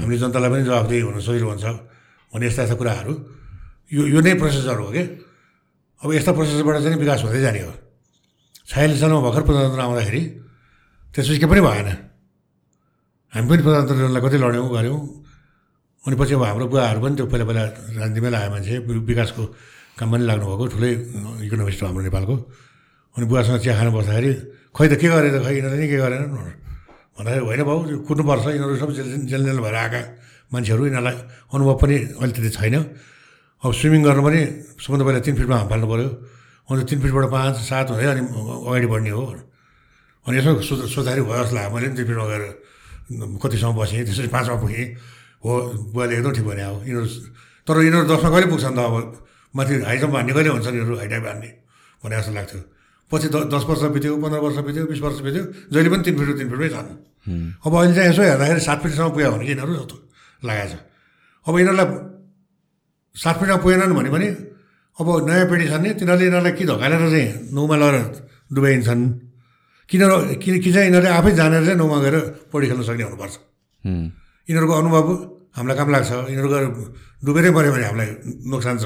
हामीले जनतालाई पनि जवाफदेही हुन सजिलो हुन्छ भन्ने यस्ता यस्ता कुराहरू। यो यो नै प्रोसेसर हो कि? अब यस्ता प्रोसेसरबाट चाहिँ विकास हुँदै जाने हो। छयालिस सालमा भर्खर प्रजातन्त्र आउँदाखेरि त्यसपछि केही पनि भएन। हामी पनि प्रजातन्त्रलाई कति लड्यौँ गऱ्यौँ। अनि पछि अब हाम्रो बुवाहरू पनि त्यो पहिला पहिला राजनीतिमै लाग्यो मान्छे विकासको काम पनि लाग्नुभएको ठुलै इकोनोमिस्ट हो हाम्रो नेपालको। अनि बुवासँग चिया खानु बस्दाखेरि खै त के गरे त? खै यिनीहरूले नि के गरेन? भन्दाखेरि होइन त्यो कुद्नुपर्छ यिनीहरू सब जेल जेल जेल भएर आएका मान्छेहरू यिनीहरूलाई अनुभव पनि अहिले त्यति छैन। अब स्विमिङ गर्नु पनि सबभन्दा पहिला तिन फिटमा हाम फाल्नु पऱ्यो अन्त तिन फिटबाट पाँच सात हुँदै अनि अगाडि बढ्ने हो। अनि यसो सोच सोच्दाखेरि भयो जस्तो लाग्यो। मैले पनि तिन फिटमा गएर कतिसम्म बसेँ त्यसरी पाँचमा पुगेँ। हो बुवाले एकदम ठिक भने अब। यिनीहरू तर यिनीहरू दसमा कहिले पुग्छन् त अब? माथि हाई जम्प हान्ने कहिले हुन्छ यिनीहरू हाई टाइप हान्ने? भने जस्तो लाग्थ्यो। पछि द दस वर्ष बित्यो पन्ध्र वर्ष बित्यो बिस वर्ष बित्यो जहिले पनि तिन फिट तिन फिटमै छन् अब अहिले चाहिँ यसो हेर्दाखेरि सात फिटसम्म पुग्यो भने कि यिनीहरू जस्तो लागेको छ। अब यिनीहरूलाई सात फिटमा पुगेनन् भने पनि अब नयाँ पिँढी छन् नि तिनीहरूले यिनीहरूलाई कि धकालेर चाहिँ नौमा लगेर डुबाइन्छन्? किन किन कि चाहिँ यिनीहरूले आफै जानेर चाहिँ नौमा गएर पौडी खेल्न सक्ने हुनुपर्छ। यिनीहरूको अनुभव हामीलाई काम लाग्छ? यिनीहरू गएर डुबेरै पऱ्यो भने हामीलाई नोक्सान छ।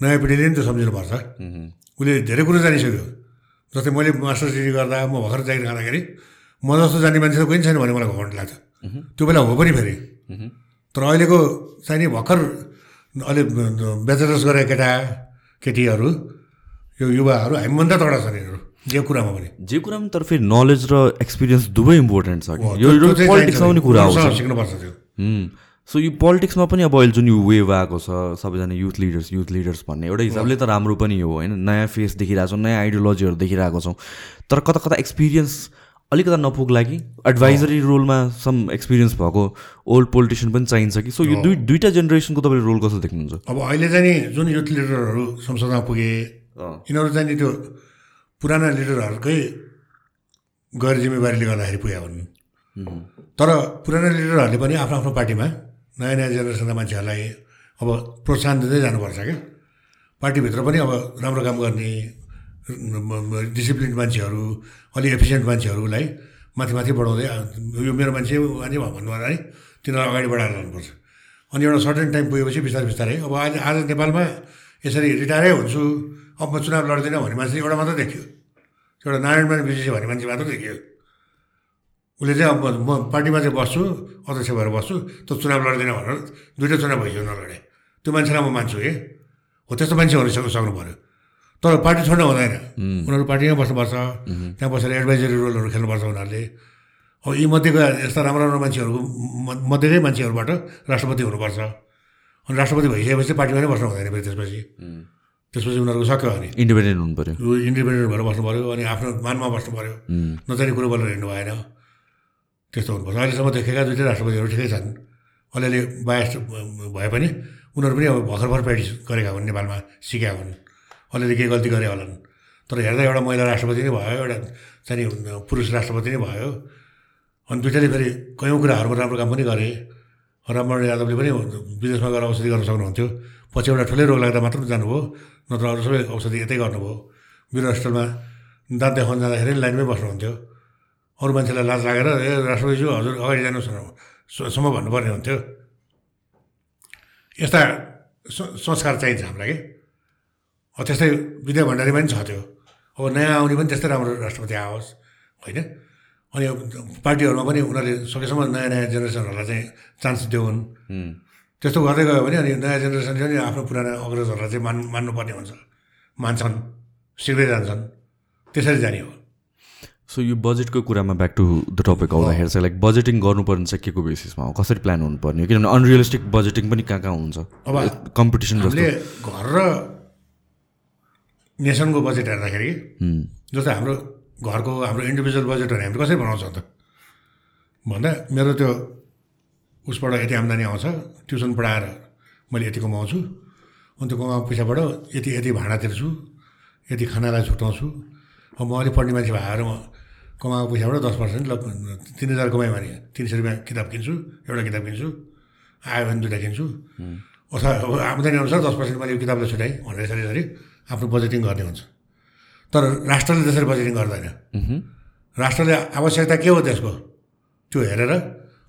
नयाँ पिँढीले नि त्यो सम्झिनुपर्छ उसले धेरै कुरो जानिसक्यो। जस्तै मैले मास्टर्स डिग्री गर्दा म भर्खर जागिर खाँदाखेरि म जस्तो जाने मान्छे त कोही छैन भने मलाई घमण्ड लाग्छ। त्यो बेला हो पनि फेरि। तर अहिलेको चाहिँ नि भर्खर अहिले ब्याचलर्स गरेका केटा केटीहरू यो युवाहरू हामीभन्दा तगडा छन् यिनीहरू। जे कुरामा पनि। जे कुरामा तर फेरि नलेज र एक्सपिरियन्स दुवै इम्पोर्टेन्ट छ यो पोलिटिक्समा पनि। कुरा आउँछ। सिक्नुपर्छ त्यो। सो यो पोलिटिक्समा पनि अब अहिले जुन यो वेभ आएको छ सबैजना युथ लिडर्स युथ लिडर्स भन्ने एउटा हिसाबले त राम्रो पनि हो होइन? नयाँ फेस देखिरहेको छौँ नयाँ आइडियोलोजीहरू देखिरहेको छौँ। तर कता कता एक्सपिरियन्स अलिकता नपुग्ला कि एडभाइजरी रोलमा सम एक्सपिरियन्स भएको ओल्ड पोलिटिसियन पनि चाहिन्छ कि? सो यो दुई दुईवटा जेनेरेसनको तपाईँले रोल कसो देख्नुहुन्छ? अब अहिले चाहिँ नि जुन युथ लिडरहरू संसदमा पुगे यिनीहरू चाहिँ नि त्यो पुराना लिडरहरूकै गैर जिम्मेवारीले गर्दाखेरि पुगे हुन्। तर पुराना लिडरहरूले पनि आफ्नो आफ्नो पार्टीमा नयाँ नयाँ जेनेरेसनका मान्छेहरूलाई अब प्रोत्साहन दिँदै जानुपर्छ क्या। पार्टीभित्र पनि अब राम्रो काम गर्ने डिसिप्लिन मान्छेहरू अलिक एफिसियन्ट मान्छेहरूलाई माथि माथि बढाउँदै यो मेरो मान्छे मान्छे भन्नु है तिनीहरूलाई अगाडि बढाएर लानुपर्छ। अनि एउटा सर्टेन टाइम पुगेपछि बिस्तारै बिस्तारै अब अहिले आज नेपालमा यसरी रिटायरै हुन्छु अब म चुनाव लड्दिनँ भन्ने मान्छे एउटा मात्रै देखियो। एउटा नारायणमान विजेसी भन्ने मान्छे मात्रै देखियो। उसले चाहिँ अब म पार्टीमा चाहिँ बस्छु अध्यक्ष भएर बस्छु त चुनाव लड्दिनँ भनेर दुइटा चुनाव भइसक्यो नलडे त्यो मान्छेलाई म मान्छु है हो त्यस्तो मान्छे हुन सक्नु सक्नु पऱ्यो तर पार्टी छोड्न हुँदैन। उनीहरू पार्टीमै बस्नुपर्छ। त्यहाँ बसेर एडभाइजरी रोलहरू खेल्नुपर्छ उनीहरूले। अब यी मध्येका यस्ता राम्रो राम्रो मान्छेहरूको मध्येकै मान्छेहरूबाट राष्ट्रपति हुनुपर्छ। अनि राष्ट्रपति भइसकेपछि पार्टीमा नै बस्नु हुँदैन फेरि त्यसपछि। त्यसपछि उनीहरूको सक्यो अनि। इन्डिपेन्डेन्ट हुनु पऱ्यो इन्डिपेन्डेन्ट भएर बस्नु पऱ्यो अनि आफ्नो मानमा बस्नु पऱ्यो नचाहिने कुरो बोलेर हिँड्नु भएन। त्यस्तो हुनुपर्छ अहिलेसम्म देखेका दुइटै राष्ट्रपतिहरू ठिकै छन्। अलिअलि बायस भए पनि उनीहरू पनि अब भर्खर भर्खर प्र्याक्टिस गरेका हुन् नेपालमा सिकेका हुन्। अलिअलि केही गल्ती गरे होलान्। तर हेर्दा एउटा महिला राष्ट्रपति नै भयो एउटा चाहिँ पुरुष राष्ट्रपति नै भयो। अनि दुइटाले फेरि कयौँ कुराहरूमा राम्रो काम पनि गरे। रामवरण यादवले पनि विदेशमा गएर औषधि गर्न सक्नुहुन्थ्यो। पछि एउटा ठुलै रोग लाग्दा मात्र जानुभयो नत्र अरू सबै औषधि यतै गर्नुभयो। वीर हस्पिटलमा दाँत देखाउन जाँदाखेरि लाइनमै बस्नुहुन्थ्यो। अरू मान्छेलाई लाज लागेर ए राष्ट्रपतिज्यू हजुर अगाडि जानुहोस् न सम्म भन्नुपर्ने हुन्थ्यो। यस्ता संस्कार चाहिन्छ हामीलाई कि? अब त्यस्तै विद्या भण्डारी पनि छ त्यो। अब नयाँ आउने पनि त्यस्तै राम्रो राष्ट्रपति आओस् होइन? अनि पार्टीहरूमा पनि उनीहरूले सकेसम्म नयाँ नयाँ जेनेरेसनहरूलाई चाहिँ चान्स देऊन् त्यस्तो गर्दै गयो भने अनि नयाँ जेनेरेसनले पनि आफ्नो पुराना अग्रजहरूलाई चाहिँ मान मान्नुपर्ने हुन्छ। मान्छन् सिक्दै जान्छन्। त्यसरी जाने हो। सो यो बजेटको कुरामा ब्याक टु द टपिक आउँदाखेरि चाहिँ लाइक बजेटिङ गर्नुपर्ने चाहिँ के को बेसिसमा हो? कसरी प्लान हुनुपर्ने किनभने अनरियलिस्टिक बजेटिङ पनि कहाँ कहाँ हुन्छ? अब कम्पिटिसन जस्तो। घर र नेसनको बजेट हेर्दाखेरि जस्तै हाम्रो घरको हाम्रो इन्डिभिजुअल बजेटहरू हामीले कसरी बनाउँछ त? भन्दा मेरो त्यो उसबाट यति आम्दानी आउँछ ट्युसन पढाएर मैले यति कमाउँछु अनि त्यो कमाएको पैसाबाट यति यति भाडा तिर्छु यति खानालाई छुट्याउँछु अब म अलिक पढ्ने मान्छे भएर म कमाएको पैसाबाट दस पर्सेन्ट ल तिन हजार कमाएँ भने तिन सय रुपियाँ किताब किन्छु एउटा किताब किन्छु आयो भने दुइटा किन्छु। अथवा आम्दानी अनुसार दस पर्सेन्ट मैले यो किताबलाई छुट्याएँ भनेर यसरी यसरी आफ्नो बजेटिङ गर्ने हुन्छ। तर राष्ट्रले त्यसरी बजेटिङ गर्दैन। राष्ट्रले आवश्यकता के हो त्यसको? त्यो हेरेर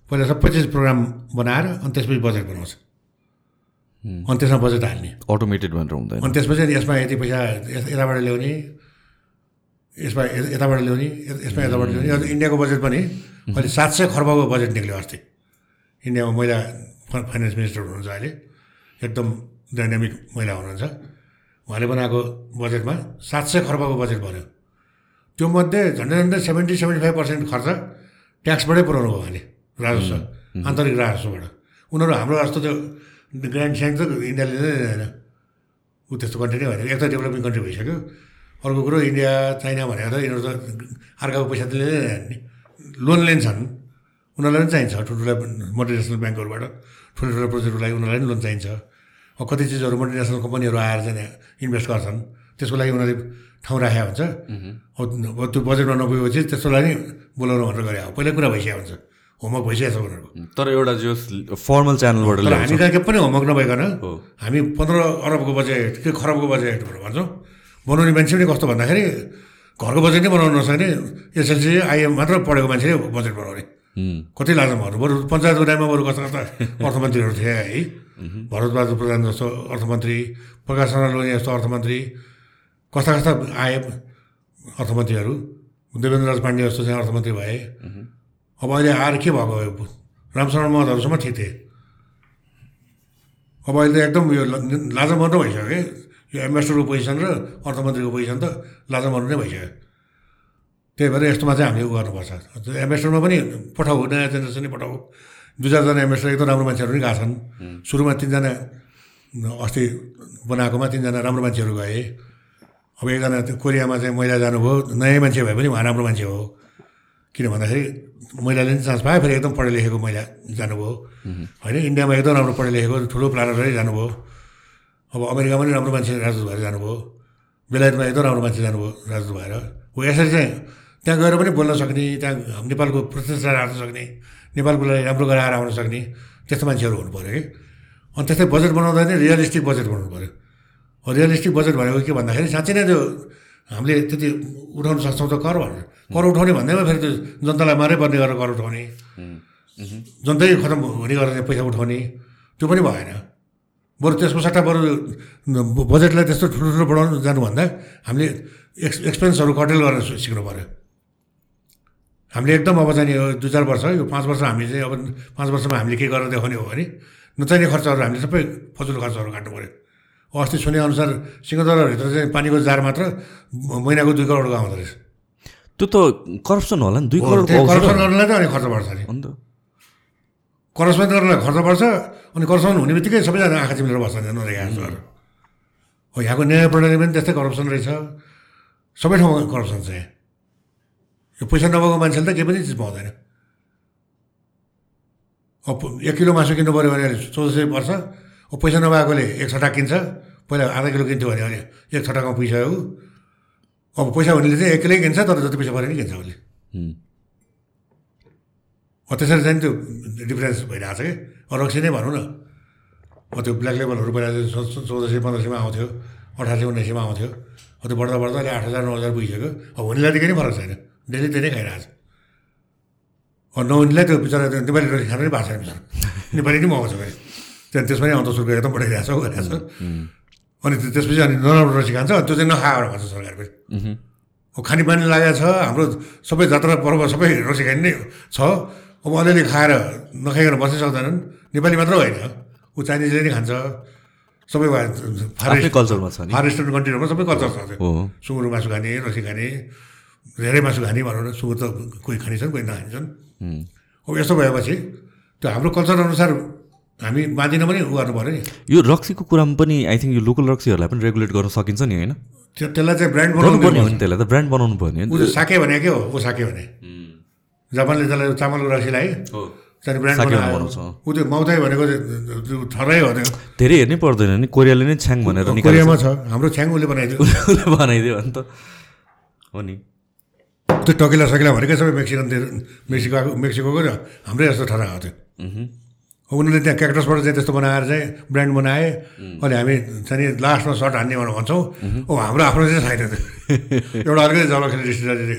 पहिला सबै चिज प्रोग्राम बनाएर अनि त्यसपछि बजेट बनाउँछ। अनि त्यसमा बजेट हाल्ने। अटोमेटेड भनेर हुँदैन। अनि त्यसपछि यसमा यति पैसा यताबाट ल्याउने यसमा यताबाट ल्याउने यसमा यताबाट ल्याउने। अनि इन्डियाको बजेट पनि अहिले सात सय खर्बको बजेट निक्ल्यो अस्ति। इन्डियामा महिला फाइनेन्स मिनिस्टर हुनुहुन्छ अहिले। एकदम डाइनामिक महिला हुनुहुन्छ। उहाँले बनाएको बजेटमा सात सय खर्बको बजेट बन्यो। त्यो मध्ये झन्डै झन्डै सेभेन्टी सेभेन्टी फाइभ पर्सेन्ट खर्च ट्याक्सबाटै पुऱ्याउनु भयो उहाँले राजस्व आन्तरिक राजस्वबाट। उनीहरू हाम्रो जस्तो त्यो ग्रान्ड स्याङ त इन्डियाले नै ऊ त्यस्तो कन्ट्री नै होइन एक त डेभलपिङ कन्ट्री भइसक्यो। अर्को कुरो इन्डिया चाइना भनेर यिनीहरू त अर्काको पैसा त लिँदैन नि लोन लिन्छन्। उनीहरूलाई पनि चाहिन्छ ठुल्ठुला मल्टिनेसनल ब्याङ्कहरूबाट ठुल्ठुलो प्रोजेक्टको लागि उनीहरूलाई पनि लोन चाहिन्छ। कति चिजहरू मल्टिनेसनल कम्पनीहरू आएर चाहिँ इन्भेस्ट गर्छन् त्यसको लागि उनीहरूले ठाउँ राखेको हुन्छ। अब त्यो बजेटमा नपुगेपछि त्यसको लागि बोलाउनु भनेर गरे हो। पहिल्यै कुरा भइसकेको हुन्छ। होमवर्क भइसकेको छ उनीहरूको। तर एउटा जो फर्मल च्यानलबाट हामी कहाँ के पनि होमवर्क नभइकन। हामी पन्ध्र अरबको बजेट के खरबको बजेट भनेर भन्छौँ। बनाउने मान्छे पनि कस्तो भन्दाखेरि घरको बजेट नै बनाउन नसक्ने एसएलसी आइएम मात्र पढेको मान्छेले बजेट बनाउने। कति लाजमहरू बरु पञ्चायतको टाइममा बरु कस्ता कस्ता अर्थमन्त्रीहरू थिए है। भरतबहादुर प्रधान जस्तो अर्थमन्त्री प्रकाश चन्द्र लोहिया जस्तो अर्थमन्त्री कस्ता कस्ता आए अर्थमन्त्रीहरू देवेन्द्रराज पाण्डे जस्तो चाहिँ अर्थमन्त्री भए। अब अहिले आएर के भएको? रामशरण महतहरूसम्म ठिक थिए अब अहिले त एकदम यो लाजमर्दो भइसक्यो कि यो एम्बेसडरको पोजिसन र अर्थमन्त्रीको पोजिसन त लाजा मर्नु नै भइसक्यो। त्यही भएर यस्तोमा चाहिँ हामीले उ गर्नुपर्छ। एम्बेसडरमा पनि पठाऊ नयाँ जेनेरेसन नै पठाऊ। दुई चारजना एम्बेसडर एकदम राम्रो मान्छेहरू पनि गएको छन् सुरुमा तिनजना अस्ति बनाएकोमा तिनजना राम्रो मान्छेहरू गए। अब एकजना कोरियामा चाहिँ महिला जानुभयो नयाँ मान्छे भए पनि उहाँ राम्रो मान्छे हो। किन भन्दाखेरि महिलाले पनि चान्स पायो फेरि एकदम पढे लेखेको महिला जानुभयो होइन इन्डियामा एकदम राम्रो पढे लेखेको ठुलो प्लानरै जानुभयो। अब अमेरिकामा पनि राम्रो मान्छे राजदूत भएर जानुभयो। बेलायतमा एकदम राम्रो मान्छे जानुभयो राजदूत भएर। हो यसरी चाहिँ त्यहाँ गएर पनि बोल्न सक्ने त्यहाँ नेपालको प्रतिष्ठा राख्न सक्ने नेपालको लागि राम्रो गराएर आउन सक्ने त्यस्तो मान्छेहरू हुनु पऱ्यो कि। अनि त्यस्तै बजेट बनाउँदा नि रियलिस्टिक बजेट बनाउनु पऱ्यो। रियलिस्टिक बजेट भनेको के भन्दाखेरि साँच्चै नै त्यो हामीले त्यति उठाउन सक्छौँ त कर भनेर। कर उठाउने भन्दैमा फेरि त्यो जनतालाई मारै पर्ने गरेर कर उठाउने। जनतै खतम हुने गरेर पैसा उठाउने। त्यो पनि भएन। बरु त्यसको सट्टा बरु बजेटलाई त्यस्तो ठुलो ठुलो बढाउनु जानुभन्दा हामीले एक्स एक्सपेन्सहरू कटेल गरेर सिक्नु पऱ्यो हामीले एकदम अब चाहिँ यो दुई चार वर्ष यो पाँच वर्ष हामी चाहिँ अब पाँच वर्षमा हामीले के गरेर देखाउने हो भने नचाहिने खर्चहरू हामीले सबै फजुल खर्चहरू काट्नु पऱ्यो अस्ति सुनेअनुसार सिंहदरबारभित्र चाहिँ पानीको जार मात्र महिनाको दुई करोडको आउँदो रहेछ। त्यो त करप्सन होला नि दुई करोड करप्सन गर्नलाई त अनि खर्च बढ्छ नि। अन्त करप्सन गर्नलाई खर्च बढ्छ अनि करप्सन हुने बित्तिकै सबैजना आँखा चिम्लेर बस्छ नरेगाहरू हो यहाँको न्याय प्रणाली पनि त्यस्तै करप्सन रहेछ। सबै ठाउँमा करप्सन छ यहाँ। यो पैसा नभएको मान्छेले त केही पनि चिज पाउँदैन। अब एक किलो मासु किन्नु पऱ्यो भने चौध सय पर्छ। अब पैसा नभएकोले एक छटा किन्छ। पहिला आधा किलो किन्थ्यो भने अहिले एक छटामा पैसा हो अब पैसा हुनेले चाहिँ एक किलै किन्छ तर जति पैसा पऱ्यो नि किन्छ उसले। त्यसरी चाहिँ त्यो डिफ्रेन्स भइरहेको छ कि? रक्सी नै भनौँ न। त्यो ब्ल्याक लेबलहरू पहिला चौध सय पन्ध्र सयमा आउँथ्यो अठार सय उन्नाइस सयमा आउँथ्यो। अब त्यो बढ्दा बढ्दा अहिले आठ हजार नौ हजार पुगिसक्यो। अब हुनेलाई केही फरक छैन। डेली त्यही नै खाइरहेको छ नहुनेलाई त्यो बिचरा त्यो नेपाली रोटी खानु नै भएको छैन बिचरा। नेपाली नै मगाउँछ फेरि त्यहाँदेखि त्यसमा नै अन्त शुल्क एकदम बढाइरहेको छ गरिरहेको छ। अनि त्यो- त्यसपछि अनि नराम्रो रोटी खान्छ त्यो चाहिँ नखाएर भन्छ सरकार फेरि खानेपानी लागेको छ हाम्रो सबै जात्रा पर्व सबै रोसी खाने नै छ। अब अलिअलि खाएर नखाइकन बस्नै सक्दैनन्। नेपाली मात्र होइन। ऊ चाइनिजले नै खान्छ। सबै फार आफ्नै कल्चरमा छ नि। फार इस्टर्न कन्ट्रीहरूमा सबै कल्चर छ सुँगुर मासु खाने रसी खाने धेरै मासु खाने भनौँ न सुँगुर त कोही खानेछन् कोही नखानेछन्। अब यस्तो भएपछि त्यो हाम्रो कल्चर अनुसार हामी बाँधिन पनि उ गर्नु पऱ्यो नि। यो रक्सीको कुरामा पनि आई थिङ्क यो लोकल रक्सीहरूलाई पनि रेगुलेट गर्न सकिन्छ नि होइन? त्यो त्यसलाई चाहिँ ब्रान्ड बनाउनु पर्ने हो नि त्यसलाई त ब्रान्ड बनाउनु पर्ने साके भने के हो? ऊ साके भने। जापानले त्यसलाई चामलको रक्सीलाई हो। त्यहाँदेखि ब्रान्ड बनाउँछ। ऊ त्यो माउताई भनेको थरै हो त्यो। धेरै हेर्नै पर्दैन नि कोरियाले नै छ्याङ भनेर कोरियामा छ। हाम्रो छ्याङ उसले बनाइदियो। उसले बनाइदियो भने त हो नि। त्यो टकिला सकिला भनेकै सबै मेक्सिकन मेक्सिको मेक्सिकोको र हाम्रै जस्तो ठरा हो त्यो। उनीहरूले त्यहाँ क्याक्टसबाट चाहिँ त्यस्तो बनाएर चाहिँ ब्रान्ड बनाए। अनि हामी चाहिँ लास्टमा सर्ट हान्ने भनेर भन्छौँ। ओ हाम्रो आफ्नो चाहिँ छैन त्यो। एउटा अलिकति जलखेल डिस्ट्रिक्टले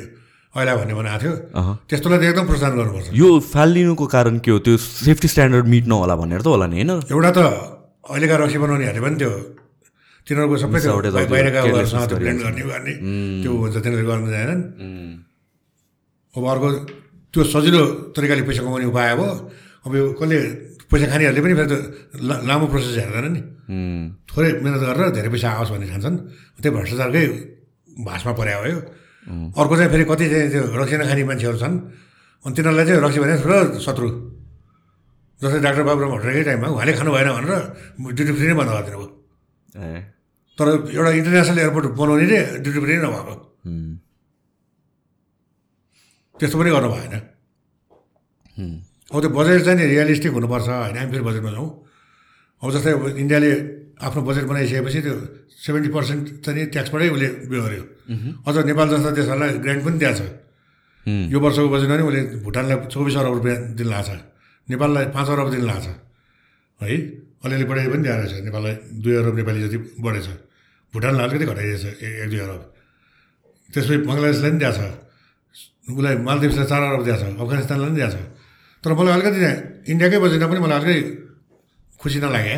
ऐला भन्ने बनाएको थियो। त्यस्तोलाई चाहिँ एकदम प्रोत्साहन गर्नुपर्छ। यो फालिनुको कारण के हो? त्यो सेफ्टी स्ट्यान्डर्ड मिट नहोला भनेर त होला नि होइन? एउटा त अहिलेका रक्सी बनाउनेहरूले पनि त्यो तिनीहरूको सबै बाहिरका उनीहरूसँग त्यो ब्लेन्ड गर्ने गर्ने त्यो हुन्छ तिनीहरूले गर्न जानेनन् उम्, अब अर्को त्यो सजिलो तरिकाले पैसा कमाउने उपाय अब अब यो कसले पैसा खानेहरूले पनि फेरि त्यो लामो प्रोसेस हेर्दैन नि। थोरै मिहिनेत गरेर धेरै पैसा आओस् भन्ने ठान्छन् त्यो भ्रष्टाचारकै भाषमा पर्या हो यो। अर्को चाहिँ फेरि कति चाहिँ त्यो रक्सी नखाने मान्छेहरू छन् अनि तिनीहरूलाई चाहिँ रक्सी भने ठुलो शत्रु। जस्तै डाक्टर बाबुराम भट्टराईकै टाइममा उहाँले खानु भएन भनेर ड्युटी फ्री नै बन्द गरिदिनु भयो तर एउटा इन्टरनेसनल एयरपोर्ट बनाउने नै ड्युटी फ्री नै नभएको। त्यस्तो पनि गर्नु भएन। अब त्यो बजेट चाहिँ नि रियलिस्टिक हुनुपर्छ होइन हामी फेरि बजेटमा जाउँ। अब जस्तै अब इन्डियाले आफ्नो बजेट बनाइसकेपछि त्यो सेभेन्टी पर्सेन्ट चाहिँ ट्याक्सबाटै उसले उयो गर्यो। अझ नेपाल जस्ता देशहरूलाई ग्रान्ट पनि दिएको छ। यो वर्षको बजेटमा नि उसले भुटानलाई चौबिस अरब रुपियाँ दिन लाग्छ नेपाललाई पाँच अरब दिन लाग्छ है? अलिअलि बढाइ पनि दिएको रहेछ। नेपाललाई दुई अरब नेपाली जति बढेछ। भुटानलाई अलिकति घटाइदिएछ एक दुई अरब। त्यसपछि बङ्गलादेशलाई पनि दिएको छ। उसलाई मालदिप्सलाई चार अरब दिएको छ। अफगानिस्तानलाई पनि दिएको छ। तर मलाई अलिकति इन्डियाकै बजेटमा पनि मलाई अलिकति खुसी नलागे।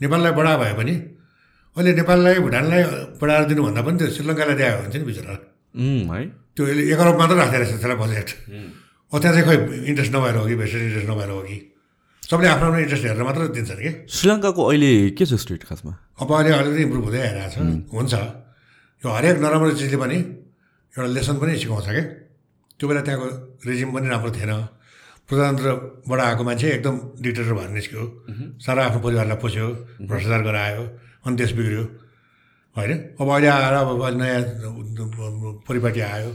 नेपाललाई बढा भए पनि अहिले नेपाललाई भुटानलाई बढाएर दिनुभन्दा पनि त्यो श्रीलङ्कालाई दिएको हुन्छ नि बिचरा। है। त्यो एक अरब मात्र राख्दो रहेछ त्यसलाई बजेट। अब त्यहाँ चाहिँ खै इन्ट्रेस्ट नभएर हो कि भेस्टेड इन्ट्रेस्ट नभएर हो कि? सबले आफ्नो आफ्नो इन्ट्रेस्ट हेरेर मात्र दिन्छन् कि? श्रीलङ्काको अहिले के छ स्टेट खासमा? अब अहिले अलिकति इम्प्रुभ हुँदै आइरहेको छ। हुन्छ। यो हरेक नराम्रो चिजले पनि एउटा लेसन पनि सिकाउँछ क्या त्यो बेला त्यहाँको रेजिम पनि राम्रो थिएन। प्रजातन्त्रबाट आएको मान्छे एकदम डिक्टेटर भएर निस्क्यो। सारा आफ्नो परिवारलाई पोस्यो भ्रष्टाचार गरायो अनि देश बिग्रियो। होइन? अब अहिले आएर अब नयाँ परिपाटी आयो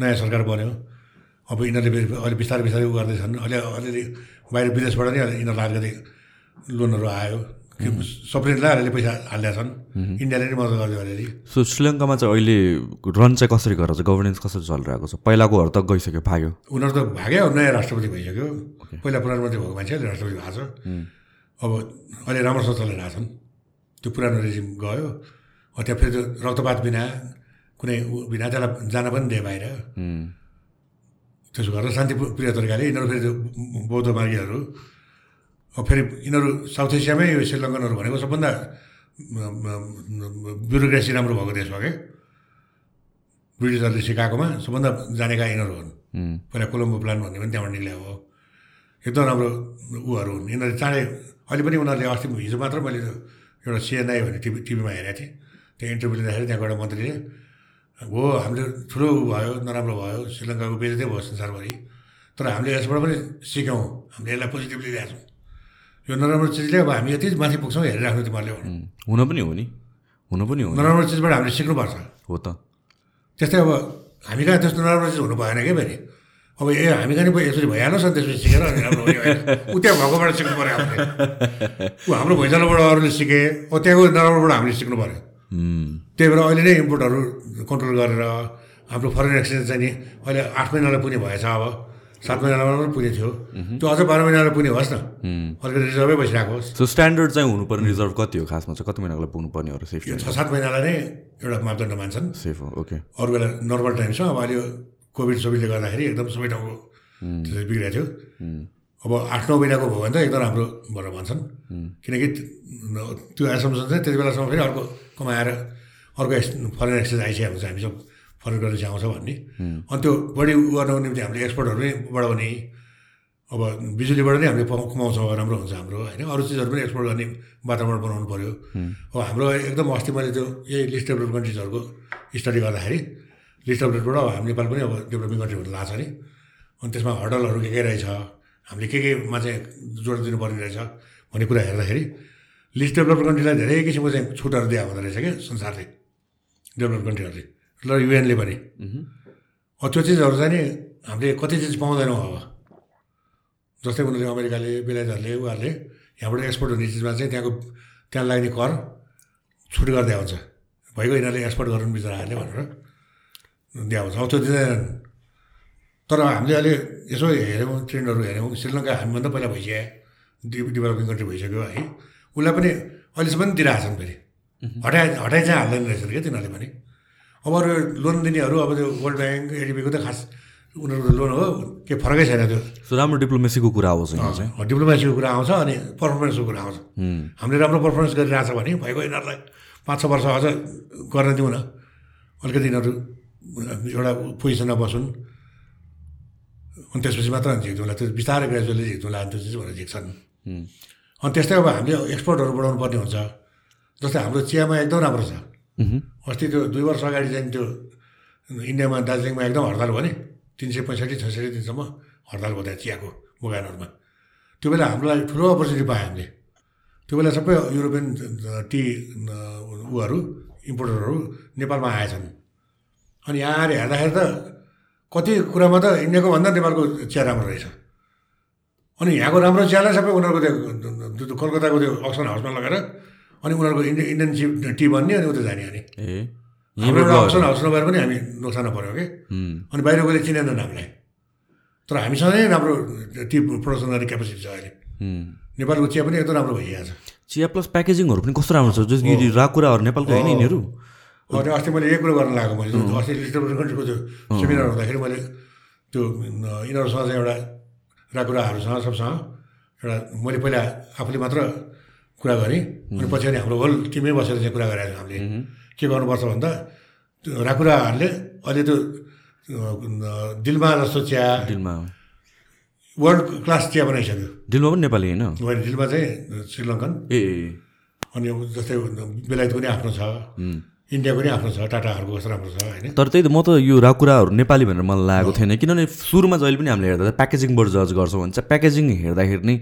नयाँ सरकार बन्यो। अब यिनीहरूले अहिले बिस्तारै बिस्तारै उ गर्दैछन्। अहिले अलिअलि बाहिर विदेशबाट नै यिनीहरूलाई अलिकति लोनहरू आयो। सबैलाई अलिअलि पैसा हालिदिएका छन्। इन्डियाले नै मद्दत गरिदियो अलिअलि सो श्रीलङ्कामा चाहिँ अहिले रन चाहिँ कसरी गरेर गभर्नेन्स कसरी चलिरहेको छ? पहिलाकोहरू त गइसक्यो भाग्यो। उनीहरू त भाग्यो नयाँ राष्ट्रपति भइसक्यो। पहिला प्रधानमन्त्री भएको मान्छे अहिले राष्ट्रपति भएको छ। अब अहिले राम्रोसँग चलिरहेको छन्। त्यो पुरानो रेजिम गयो। अब त्यहाँ फेरि त्यो रक्तपात बिना कुनै बिना त्यसलाई जान पनि दिए बाहिर। त्यसो गरेर शान्तिप्रिय तरिकाले यिनीहरू फेरि त्यो बौद्ध मार्गीहरू फेरि यिनीहरू साउथ एसियामै यो श्रीलङ्कनहरू भनेको सबभन्दा ब्युरोक्रेसी राम्रो भएको देश हो क्या ब्रिटिसहरूले सिकाएकोमा सबभन्दा जानेका यिनीहरू हुन् पहिला कोलम्बो प्लान भन्ने पनि त्यहाँबाट निक्लेको हो एकदम राम्रो उहरू हुन् यिनीहरूले चाँडै अहिले पनि उनीहरूले अस्ति हिजो मात्र मैले एउटा सिएनआई भन्ने टिभी टिभीमा हेरेको थिएँ त्यो इन्टरभ्यू लिँदाखेरि त्यहाँको एउटा मन्त्रीले हो हामीले ठुलो भयो नराम्रो भयो श्रीलङ्काको बेजतै भयो संसारभरि तर हामीले यसबाट पनि सिक्यौँ हामीले यसलाई पोजिटिभली ल्याएको छौँ यो नराम्रो चिजले अब हामी यति माथि पुग्छौँ हेरिराख्नु तिमीहरूले हुन पनि हो नि। हुन पनि हो नराम्रो चिजबाट हामीले सिक्नुपर्छ। हो त। त्यस्तै अब हामी कहाँ त्यस्तो नराम्रो चिज हुनु भएन क्या फेरि? अब ए हामी कहाँ नि यसरी भइहाल्छ नि त्यसपछि सिकेर ऊ त्यहाँ भएकोबाट सिक्नु पऱ्यो हामीले। ऊ हाम्रो भैँचालोबाट अरूले सिके अब त्यहाँको नराम्रोबाट हामीले सिक्नु पऱ्यो। त्यही भएर अहिले नै इम्पोर्टहरू कन्ट्रोल गरेर हाम्रो फरेन एक्सचेन्ज चाहिँ नि अहिले आठ महिनालाई पुग्ने भएछ अब। सात महिनामा पनि पुग्ने थियो। त्यो अझ बाह्र महिनालाई पुग्ने होस् न। अलिकति रिजर्भै बसिरहेको होस्। सो स्ट्यान्डर्ड चाहिँ हुनुपर्ने रिजर्भ कति हो खासमा? चाहिँ कति महिनाको लागि पुग्नुपर्ने हो यो छ सात महिनालाई नै एउटा मापदण्ड मान्छन्। सेफ हो ओके अरू बेला नर्मल टाइम छ अब अहिले यो कोभिड सोभिडले गर्दाखेरि एकदम सबै ठाउँको बिग्रिएको थियो। अब आठ नौ महिनाको भयो भने त एकदम राम्रो भनेर भन्छन् किनकि त्यो एसम्सन चाहिँ त्यति बेलासम्म फेरि अर्को कमाएर अर्को एक्स फरेन एक्सचेन्ज आइसकेको हुन्छ हामी सब फरेन करेन्सी आउँछ भन्ने। अनि त्यो बढी उ गर्नको निम्ति हामीले एक्सपोर्टहरू पनि बढाउने अब बिजुलीबाट नै हामीले कमाउँछौँ राम्रो हुन्छ हाम्रो होइन? अरू चिजहरू पनि एक्सपोर्ट गर्ने वातावरण बनाउनु पऱ्यो अब हाम्रो एकदम अस्ति मैले त्यो यही लिस्ट डेभलप कन्ट्रिजहरूको स्टडी गर्दाखेरि लिस्ट डेभलपबाट अब हामी नेपाल पनि अब डेभलपिङ कन्ट्री भन्ने लाग्छ नि। अनि त्यसमा हडलहरू के के रहेछ हामीले के केमा चाहिँ जोड दिनुपर्ने रहेछ भन्ने कुरा हेर्दाखेरि लिस्ट डेभलप कन्ट्रीलाई धेरै किसिमको चाहिँ छुटहरू दिएको हुँदो रहेछ क्या संसारले। डेभलप कन्ट्रीहरूले। र युएनले पनि अब त्यो चिजहरू चाहिँ नि हामीले कति चिज पाउँदैनौँ अब। जस्तै उनीहरूले अमेरिकाले बेलायतहरूले उहाँहरूले यहाँबाट एक्सपोर्ट हुने चिजमा चाहिँ त्यहाँको त्यहाँ लाग्ने कर छुट गरिदिएको हुन्छ भइगयो यिनीहरूले एक्सपोर्ट गर्नु बिचराहरूले भनेर दिएको हुन्छ। अब त्यो दिँदैनन् तर हामीले अहिले यसो हेऱ्यौँ ट्रेन्डहरू हेऱ्यौँ श्रीलङ्का हामीभन्दा पहिला भइसक्यो डि डेभलपिङ कन्ट्री भइसक्यो है। उसलाई पनि अहिलेसम्म पनि दिइरहेको छन् फेरि। हटाइ हटाइ चाहिँ हाल्दैन रहेछन् क्या तिनीहरूले पनि। अब अरू लोन दिनेहरू अब त्यो वर्ल्ड ब्याङ्क एडिबीको त खास उनीहरूको लोन हो के फरकै छैन त्यो। राम्रो डिप्लोमेसीको कुरा चाहिँ। डिप्लोमेसीको कुरा आउँछ अनि पर्फर्मेन्सको कुरा आउँछ। हामीले राम्रो पर्फर्मेन्स गरिरहेछ भने भइगयो यिनीहरूलाई पाँच छ वर्ष अझ गर्न दिउँ न अलिकति यिनीहरू एउटा पोजिसनमा बसुन्। अनि त्यसपछि मात्र झिक्दुला त्यो बिस्तारै ग्रेजुअली झिक्दुला अनि त्यो चिज भनेर झिक्छन्। अनि त्यस्तै अब हामीले एक्सपोर्टहरू बढाउनु पर्ने हुन्छ। जस्तै हाम्रो चियामा एकदम राम्रो छ। अस्ति त्यो दुई वर्ष अगाडि चाहिँ त्यो इन्डियामा दार्जिलिङमा एकदम हडताल भयो नि। तिन सय पैँसठी छैसठी दिनसम्म हडताल भयो त्यहाँ चियाको बगानहरूमा त्यो बेला हाम्रो लागि ठुलो अपर्च्युनिटी पायो हामीले। त्यो बेला सबै युरोपियन टी उहरू इम्पोर्टरहरू नेपालमा आएछन् अनि यहाँ आएर हेर्दाखेरि त कति कुरामा त इन्डियाको भन्दा नेपालको चिया राम्रो रहेछ। अनि यहाँको राम्रो चियालाई सबै उनीहरूको त्यो कलकत्ताको त्यो अक्सन हाउसमा लगेर अनि उनीहरूको इन्डियन इन्डियन टी टी बन्ने अनि उता जाने अनि हाम्रो एउटा अप्सन हाउस नभएर पनि हामी नोक्सान पऱ्यो कि अनि बाहिर गएर चिनेनन् हामीलाई तर हामीसँग नै राम्रो टी प्रडक्सन गर्ने क्यापेसिटी छ अहिले। नेपालको चिया पनि एकदम राम्रो भइरहेको छ। चिया प्लस प्याकेजिङहरू पनि कस्तो राम्रो छ? जस्तो राकुराहरू नेपालको होइन यिनीहरू? अनि अस्ति मैले यही कुरो गर्न लागेको मैले अस्ति लिस्टर कन्ट्रीको त्यो सेमिनार हुँदाखेरि मैले त्यो यिनीहरूसँग चाहिँ एउटा राकुराहरूसँग सबसँग एउटा मैले पहिला आफूले मात्र कुरा गरेँ अनि पछि अनि हाम्रो होल टिमै बसेर चाहिँ कुरा गरेको छौँ हामीले के गर्नुपर्छ भन्दा राकुराहरूले अहिले त्यो दिलमा जस्तो चिया डिलमा वर्ल्ड क्लास चिया बनाइसक्यो। डिलमा पनि नेपाली होइन? होइन दिल्लीमा चाहिँ श्रीलङ्कन। ए अनि जस्तै बेलायतको पनि आफ्नो छ। इन्डियाको पनि आफ्नो छ टाटाहरूको कस्तो राम्रो छ होइन? तर त्यही त म त यो रा कुराहरू नेपाली भनेर मलाई लागेको थिएन। किनभने सुरुमा जहिले पनि हामीले हेर्दा प्याकेजिङबाट जज गर्छौँ भने चाहिँ प्याकेजिङ हेर्दाखेरि नै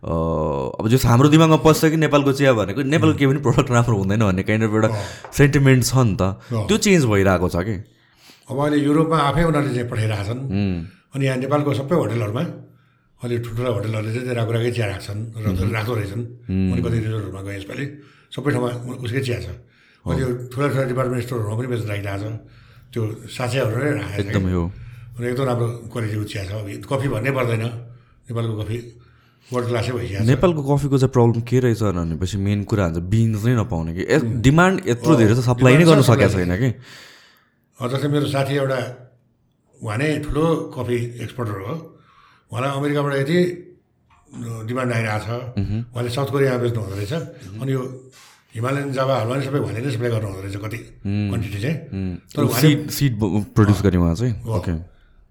अब जस्तो हाम्रो दिमागमा पस्छ कि नेपालको चिया भनेको नेपालको केही पनि प्रडक्ट राम्रो हुँदैन भन्ने काइन्ड अफ एउटा सेन्टिमेन्ट छ नि त। त्यो चेन्ज भइरहेको छ कि? अब अहिले युरोपमा आफै उनीहरूले चाहिँ पठाइरहेको छन्। अनि यहाँ नेपालको सबै होटलहरूमा अहिले ठुल्ठुला होटलहरूले चाहिँ राखुराकै चिया राख्छन् र राख्दो रहेछन्। मैले कति रिजोर्टहरूमा गएँ यसपालि सबै ठाउँमा उसकै चिया छ। अहिले यो ठुला ठुला डिपार्टमेन्ट स्टोरहरूमा पनि बेच्न राखिरहेको छ। त्यो साँचेहरू नै राखेको एकदम यो अनि एकदम राम्रो क्वालिटीको चिया छ। कफी भन्नै पर्दैन। नेपालको कफी वर्ल्ड क्लासै भइसकेको छ नेपालको कफीको चाहिँ प्रब्लम के रहेछ भनेपछि मेन कुरा हुन्छ बिन्स नै नपाउने कि। डिमान्ड यत्रो धेरै छ सप्लाई नै गर्नु सकेको छैन कि। जस्तै मेरो साथी एउटा उहाँ नै ठुलो कफी एक्सपोर्टर हो। उहाँलाई अमेरिकाबाट यति डिमान्ड आइरहेको छ उहाँले साउथ कोरियामा बेच्नु हुँदो रहेछ। अनि यो हिमालयन जाभाहरूमा नि सबै नै सप्लाई गर्नु हुँदो रहेछ कति क्वान्टिटी चाहिँ। तर सिड सिड प्रड्युस गर्ने उहाँ चाहिँ? ओके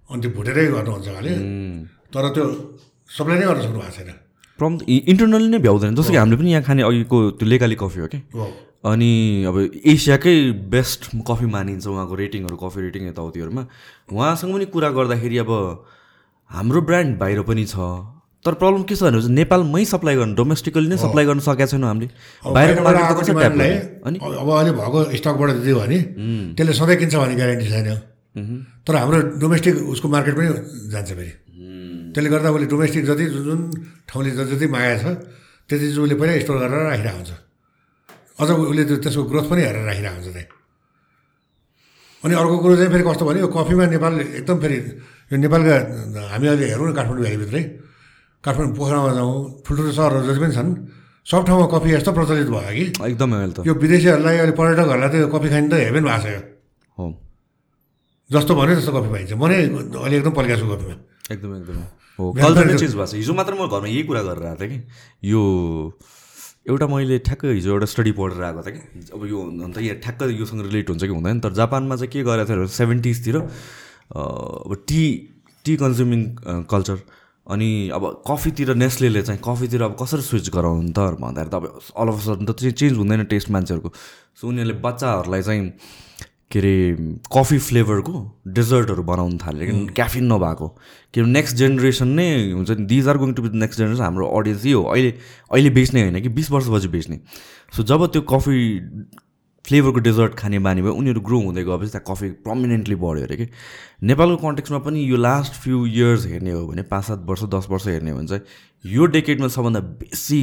अनि त्यो भुटेरै गर्नुहुन्छ उहाँले। तर त्यो सप्लाई नै गर्न सक्नु भएको छैन। प्रब्लम इन्टरनली नै भ्याउँदैन। जस्तो कि हामीले पनि यहाँ खाने अघिको त्यो लेकाली कफी हो कि? अनि अब एसियाकै बेस्ट कफी मानिन्छ उहाँको रेटिङहरू कफी रेटिङ यताउतिहरूमा। उहाँसँग पनि कुरा गर्दाखेरि अब हाम्रो ब्रान्ड बाहिर पनि छ। तर प्रब्लम के छ भने नेपालमै सप्लाई गर्नु डोमेस्टिकली नै सप्लाई गर्न सकेका छैनौँ हामीले। अब बाहिरको गर्ने? अनि? अहिले भएको स्टकबाट दियो भने त्यसले सधैँ किन्छ भन्ने ग्यारेन्टी छैन। तर हाम्रो डोमेस्टिक उसको मार्केट पनि जान्छ फेरि। त्यसले गर्दा उसले डोमेस्टिक जति जुन जुन ठाउँले जति जति मागेको छ त्यति चाहिँ उसले पहिला स्टोर गरेर राखिरहेको हुन्छ अझ उसले त्यो त्यसको ग्रोथ पनि हेरेर राखिरहेको हुन्छ त्यहाँ। अनि अर्को कुरो चाहिँ फेरि कस्तो भने यो कफीमा नेपाल एकदम फेरि यो नेपालका हामी अहिले हेरौँ न काठमाडौँ भ्यालीभित्रै। काठमाडौँ पोखरामा जाउँ ठुल्ठुलो सहरहरू जति पनि छन् सब ठाउँमा कफी यस्तो प्रचलित भयो कि। एकदमै अहिले त। यो विदेशीहरूलाई अहिले पर्यटकहरूलाई त यो कफी खाने त हेभेन भएको छ यो। हो। जस्तो भन्यो जस्तो कफी पाइन्छ। म नै अहिले एकदम पल्काएको छु कफीमा। एकदम एकदमै। हो कल्चर चेन्ज भएको छ। हिजो मात्र म घरमा यही कुरा गरेर आएको थिएँ कि। यो एउटा मैले ठ्याक्कै हिजो एउटा स्टडी पढेर आएको थिएँ कि। अब यो हुन त यहाँ ठ्याक्क योसँग रिलेट हुन्छ कि हुँदैन। तर जापानमा चाहिँ के गरेको थियो सेभेन्टिजतिर अब टी टी कन्ज्युमिङ कल्चर। अनि अब कफीतिर नेस्लेले चाहिँ कफीतिर अब कसरी स्विच गराउनु त भन्दाखेरि त अब अल अफ सडन त चेन्ज हुँदैन टेस्ट मान्छेहरूको। सो उनीहरूले बच्चाहरूलाई चाहिँ के अरे कफी फ्लेभरको डेजर्टहरू बनाउनु थाल्यो कि क्याफिन नभएको। किनभने नेक्स्ट जेनेरेसन नै हुन्छ नि these are going to be next generation हाम्रो अडियन्स यही हो। अहिले अहिले बेच्ने होइन कि बिस वर्षपछि बेच्ने। सो जब त्यो कफी फ्लेभरको डेजर्ट खाने बानी भयो उनीहरू ग्रो हुँदै गएपछि त्यहाँ कफी प्रमिनेन्टली बढ्यो अरे कि। नेपालको कन्टेक्समा पनि यो लास्ट फ्यु इयर्स हेर्ने हो भने पाँच सात वर्ष दस वर्ष हेर्ने हो भने चाहिँ यो डेकेडमा सबभन्दा बेसी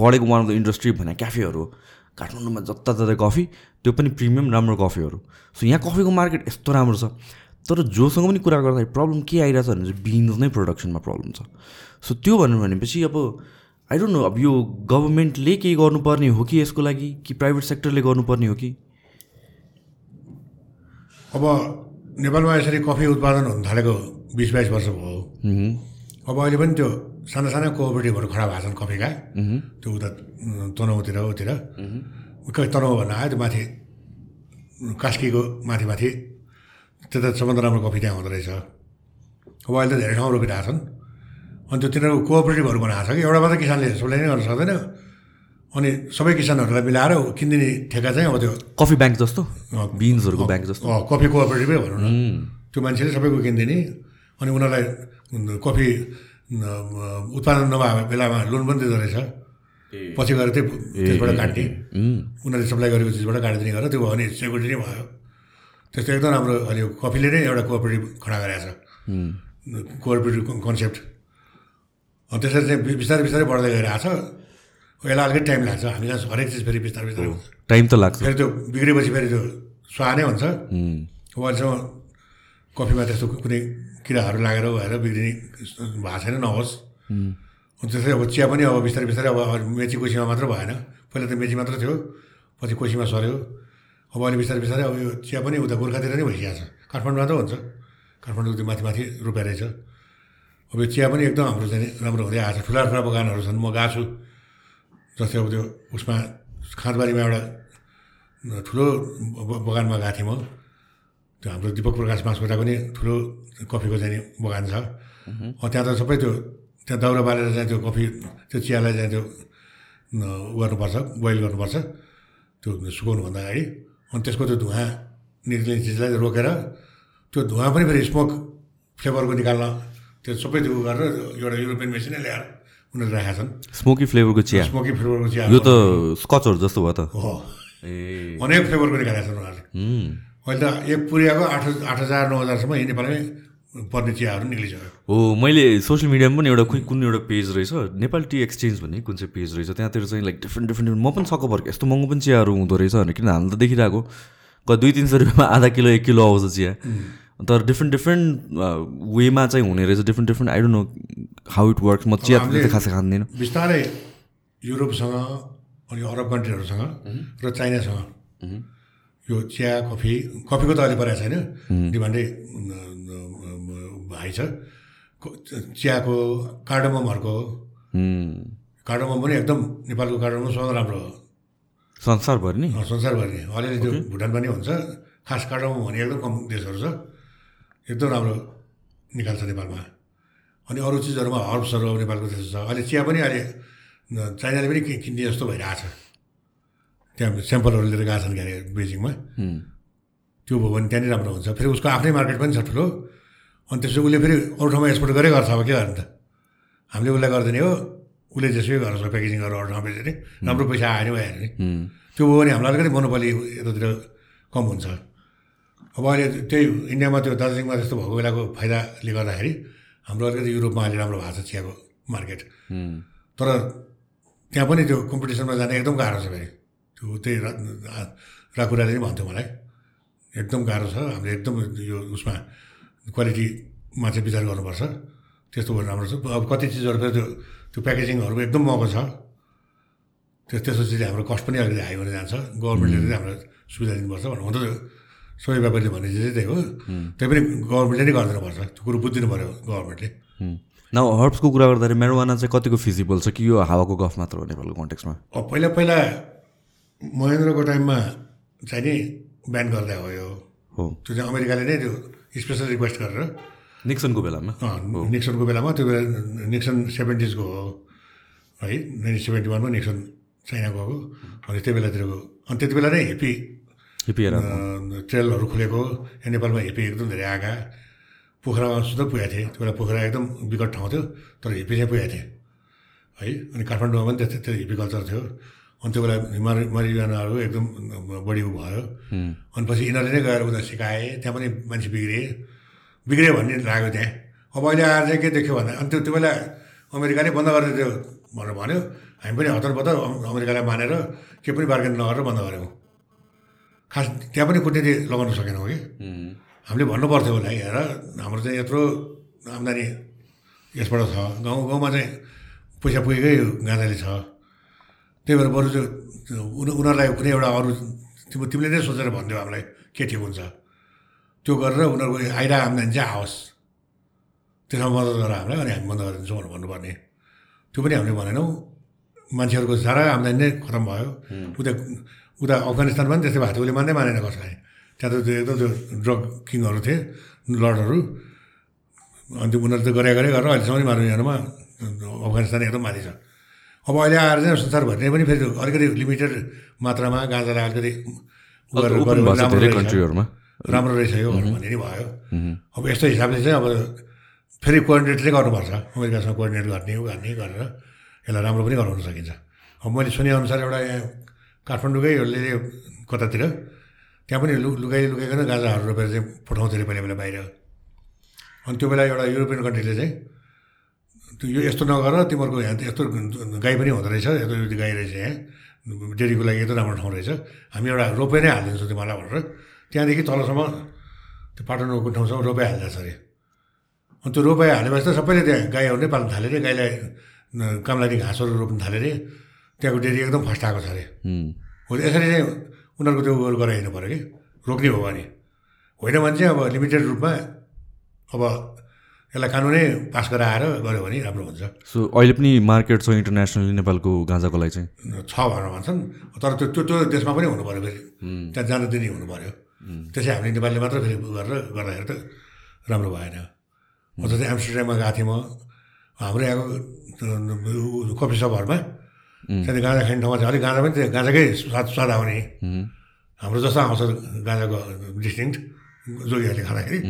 बढेको वान अफ द इन्डस्ट्री भने क्याफेहरू हो। काठमाडौँमा जताततै कफी त्यो पनि प्रिमियम राम्रो कफीहरू। सो यहाँ कफीको मार्केट यस्तो राम्रो छ। तर जोसँग पनि कुरा गर्दाखेरि प्रब्लम के आइरहेछ भने चाहिँ बिन्स नै प्रोडक्सनमा प्रब्लम छ। सो त्यो भन्नु भनेपछि अब आई डोन्ट नो अब यो गभर्मेन्टले केही गर्नुपर्ने हो कि यसको लागि? कि प्राइभेट सेक्टरले गर्नुपर्ने हो कि? अब नेपालमा यसरी कफी उत्पादन हुन थालेको बिस बाइस वर्ष भयो। अब अहिले पनि त्यो साना साना कोअपरेटिभहरू खडा भएको छन् कफीका। त्यो उता तनहुँतिर उतिर। कहीँ तनहुँ भन्न आयो त्यो माथि कास्कीको माथि माथि त्यता सबभन्दा राम्रो कफी त्यहाँ हुँदो रहेछ अब अहिले त धेरै ठाउँ रोपिरहेको छन् अनि त्यो तिनीहरूको कोअपरेटिभहरू बनाएको छ कि एउटा मात्रै किसानले सबलाई नै गर्न सक्दैन अनि सबै किसानहरूलाई मिलाएर किनिदिने ठेका चाहिँ अब त्यो कफी ब्याङ्क जस्तो बिन्सहरूको ब्याङ्क जस्तो कफी कोअपरेटिभै भनौँ न त्यो मान्छेले सबैको किनिदिने अनि उनीहरूलाई कफी उत्पादन नभएको बेलामा लोन पनि दिँदो रहेछ पछि गएर त्यही त्यसबाट काट्ने उनीहरूले सप्लाई गरेको चिजबाट काटिदिने गरेर त्यो भयो भने सेक्युरिटी नै भयो। त्यस्तो एकदम राम्रो अहिले कफीले नै एउटा कोअपरेटिभ खडा गरेको छ। Cooperative concept. अनि त्यसरी चाहिँ बिस्तारै बिस्तारै बढ्दै गइरहेको छ यसलाई अलिकति टाइम लाग्छ। हामीलाई हरेक चिज फेरि बिस्तारै बिस्तारै हुन्छ। टाइम त लाग्छ। फेरि त्यो बिग्रेपछि फेरि त्यो स्वाहा नै हुन्छ। अब अहिलेसम्म कफीमा त्यस्तो कुनै किराहरू लागेर भएर बिग्रिने भएको छैन नहोस्। त्यसै अब चिया पनि अब बिस्तारै बिस्तारै अब मेची कोसीमा मात्र भएन। पहिला त मेची मात्र थियो पछि कोसीमा सर्यो अब अहिले बिस्तारै बिस्तारै अब यो चिया पनि उता गोर्खातिर नै भइसकेको छ। काठमाडौँमा त हुन्छ। काठमाडौँ त्यो माथि माथि रोपेर रहेछ। अब यो चिया पनि एकदम हाम्रो चाहिँ राम्रो हुँदै आएको छ। ठुला ठुला बगानहरू छन्। म गएको छु। जस्तै अब त्यो उसमा खाँदबारीमा एउटा ठुलो बगानमा गएको थिएँ म। त्यो हाम्रो दिपक प्रकाश बाँसकोटाको नि ठुलो कफीको चाहिँ बगान छ। त्यहाँ त सबै त्यो त्यहाँ दाउरा बालेर चाहिँ त्यो कफी त्यो चियालाई चाहिँ त्यो गर्नुपर्छ बोइल गर्नुपर्छ। त्यो सुकाउनुभन्दा अगाडि। अनि त्यसको त्यो धुवा निक्लिने चिजलाई रोकेर त्यो धुवा पनि फेरि स्मोक फ्लेभरको निकाल्न त्यो सबै त्यो गरेर एउटा युरोपियन मेसिनै ल्याएर उनीहरूले राखेका छन्। स्मोकी फ्लेभरको चिया। स्मोकी फ्लेभरको चिया। यो त स्कचहरू जस्तो भयो त। हो। ए। अनेक फ्लेभरको निकालेका छन् उनीहरूले अहिले त एक पुरियाको आठ आठ हजार नौ हजारसम्म नेपालमै पर्ने चियाहरू निक्लिसक्यो हो मैले सोसियल मिडियामा पनि एउटा कुन कुन एउटा पेज रहेछ नेपाल टी एक्सचेन्ज भन्ने कुन चाहिँ पेज रहेछ त्यहाँतिर चाहिँ लाइक डिफ्रेन्ट डिफ्रेन्ट म पनि सक्क परेको यस्तो महँगो पनि चियाहरू हुँदो रहेछ भनेर किन हामी त देखिरहेको क दुई तिन सय रुपियाँमा आधा किलो एक किलो आउँछ चिया। तर डिफ्रेन्ट डिफ्रेन्ट वेमा चाहिँ हुने रहेछ different different I don't know how it works म चिया खासै खाँदैन बिस्तारै युरोपसँग अनि अरब कन्ट्रीहरूसँग र चाइनासँग यो चिया कफी कफीको त अहिले परेको छैन। डिमान्डै हाई छ। चियाको कार्डममहरूको उम्, कार्डमम पनि एकदम नेपालको कार्डमम सबभन्दा राम्रो हो। संसारभरि नि? संसारभरि अलिअलि त्यो भुटान पनि हुन्छ। खास कार्डमम भने एकदम कम देशहरू छ। एकदम राम्रो निकाल्छ नेपालमा। अनि अरू चिजहरूमा हर्ब्सहरू अब नेपालको त्यस्तो छ। अहिले चिया पनि अहिले न- चाइनाले पनि कि- किन्ने जस्तो भइरहेको छ। त्यहाँ स्याम्पलहरू लिएर गएको छन् के अरे बेजिङमा। त्यो भयो भने त्यहाँनिर राम्रो हुन्छ। फेरि उसको आफ्नै मार्केट पनि छ ठुलो। अनि त्यसपछि उसले फेरि अरू ठाउँमा एक्सपोर्ट गरे गर्छ अब के गर्ने त? हामीले उसलाई गरिदिने हो। उसले जेसुकै गर्छ प्याकेजिङ गरेर अरू ठाउँमा बेच्ने। राम्रो पैसा आयो भने नि उम्, त्यो भयो भने हामीलाई अलिकति मोनोपली यतातिर कम हुन्छ। अब अहिले त्यही इन्डियामा त्यो दार्जिलिङमा त्यस्तो भएको बेलाको फाइदाले गर्दाखेरि हाम्रो अलिकति युरोपमा अहिले राम्रो भएको छ चियाको मार्केट। तर त्यहाँ पनि त्यो कम्पिटिसनमा जाने एकदम गाह्रो छ फेरि। त्यो त्यही राकुराले पनि भन्थ्यो मलाई। एकदम गाह्रो छ। हामीले एकदम यो उसमा क्वालिटीमा चाहिँ विचार गर्नुपर्छ। त्यस्तो भयो राम्रो छ। अब कति चिजहरू फेरि त्यो त्यो प्याकेजिङहरू एकदम महँगो छ। त्यो त्यसो चाहिँ हाम्रो कस्ट पनि अलिकति हाई हुन जान्छ। गभर्मेन्टले चाहिँ हाम्रो सुविधा दिनुपर्छ भन्नु हुन त सबै व्यापारीले भन्ने चिज चाहिँ त्यही हो। त्यही पनि गभर्मेन्टले नै गरिदिनुपर्छ। त्यो कुरो बुझिदिनु पऱ्यो गभर्मेन्टले। न हर्ब्सको कुरा गर्दाखेरि मेरोवाना चाहिँ कतिको फिजिबल छ? कि यो हावाको गफ मात्र हो नेपालको कन्टेक्समा अब पहिला पहिला महेन्द्रको टाइममा चाहिँ नि ब्यान गर्दा हो यो हो। त्यो चाहिँ अमेरिकाले नै त्यो स्पेसल रिक्वेस्ट गरेर निक्सनको बेलामा? निक्सनको बेलामा त्यो बेला निक्सन सेभेन्टिजको हो। है नाइन्टिन सेभेन्टी वानमा निक्सन चाइना गएको। अनि त्यो बेलातिरको अनि त्यति बेला नै हेप्पी हिपिएर अँ, ट्रेलहरू खुलेको नेपालमा हेप्पी एकदम धेरै आएका पोखरामा सुधा पुगेको थिएँ। त्यो बेला पोखरा एकदम विकट ठाउँ थियो तर हेप्पी चाहिँ पुगेको थिएँ। है अनि काठमाडौँमा पनि त्यस्तै त्यो हिप्पी कल्चर थियो। अनि त्यो बेला हिमाल मरिजानाहरू एकदम बढी भयो। अनि पछि यिनीहरूले नै गएर उता सिकाए त्यहाँ पनि मान्छे बिग्रिए। बिग्रियो भन्ने लाग्यो त्यहाँ। अब अहिले आएर चाहिँ के देख्यो भन्दा अनि त्यो त्यो बेला अमेरिकाले बन्द गरिदियो भनेर भन्यो। हामी पनि हतार पतार अम- अमेरिकालाई मानेर के पनि बार्गेन नगरेर बन्द गऱ्यौँ। खास त्यहाँ पनि कुटनीति लगाउन सकेनौँ कि? हामीले भन्नु पर्थ्यो होला हेर हाम्रो चाहिँ यत्रो आम्दानी यसबाट छ। गाउँ गाउँमा चाहिँ पैसा पुगेकै गाँजाले छ। त्यही भएर बरु त्यो उनी- उनीहरूलाई कुनै एउटा अरू तिम्रो तिमीले नै सोचेर भनिदियो हामीलाई के ठिक हुन्छ। त्यो गरेर उनीहरूको आइरहेको आम्दानी चाहिँ आओस्। त्यसमा मद्दत गर हामीलाई अनि हामी बन्द गरिदिन्छौँ भनेर भन्नुपर्ने। त्यो पनि हामीले भनेनौँ। मान्छेहरूको सारा आम्दानी नै खतम भयो। उता उता अफगानिस्तानमा पनि त्यस्तै भएको थियो। उसले मान्दै मानेन कसैलाई। त्यहाँ त त्यो एकदम त्यो ड्रग किङहरू थिए लर्डहरू। अनि त्यो उनीहरू त गरे गरे गरेर अहिलेसम्म नि मारुनीहरूमा अफगानिस्तान एकदम माथि छ। अब अहिले आएर चाहिँ संसारभरि नै पनि फेरि अलिकति लिमिटेड मात्रामा गाँजालाई अलिकति राम्रो रहेछ। यो भन्ने नि भयो। अब यस्तो हिसाबले चाहिँ अब फेरि कोअर्डिनेट चाहिँ गर्नुपर्छ। अमेरिकासँग कोअर्डिनेट गर्ने गर्ने गरेर यसलाई राम्रो पनि गराउन सकिन्छ। अब मैले सुनेअनुसार एउटा यहाँ काठमाडौँकै कतातिर त्यहाँ पनि लु लुकाइ लुकाइकन गाजाहरू रोपेर चाहिँ पठाउँथ्यो अरे पहिला पहिला बाहिर। अनि त्यो बेला एउटा युरोपियन कन्ट्रीले चाहिँ यो यस्तो नगर तिमीहरूको यहाँ यस्तो गाई पनि हुँदो रहेछ यस्तो गाई रहेछ यहाँ। डेरीको लागि यस्तो राम्रो ठाउँ रहेछ। हामी एउटा रोपे नै हालिदिन्छौँ तिमीलाई भनेर। त्यहाँदेखि तलसम्म त्यो पाटनको ठाउँसम्म रोपाइ हाल्दैछ अरे। अनि त्यो रोपाइ हालेपछि त सबैले त्यहाँ गाईहरू नै पाल्न थाले अरे गाईलाई कामलानी घाँसहरू रोप्न थाले अरे। त्यहाँको डेरी एकदम फस्टाएको छ अरे। हो। यसरी चाहिँ उनीहरूको त्यो उयो गराइदिनु पऱ्यो कि। रोक्ने हो भने। होइन भने चाहिँ अब लिमिटेड रूपमा अब यसलाई कानुनै पास गराएर गऱ्यो भने राम्रो हुन्छ। सो अहिले पनि मार्केट छ इन्टरनेसनली नेपालको गाँजाको लागि चाहिँ? छ भनेर भन्छन् तर त्यो त्यो त्यो देशमा पनि हुनु पऱ्यो फेरि त्यहाँ जान दिने हुनु पऱ्यो त्यसै हामीले नेपालीले मात्र फेरि गरेर गर्दाखेरि त राम्रो भएन। म जस्तै एम्स्टरड्याममा गएको थिएँ म। हाम्रो यहाँको कफी सपहरूमा। त्यहाँदेखि गाँजा खाने ठाउँमा चाहिँ अलिक गाँजा पनि त्यो गाँजाकै स्वाद स्वाद आउने। हाम्रो जस्तो आउँछ गाँजाको डिस्टिङ्क्ट जोगीहरूले खाँदाखेरि।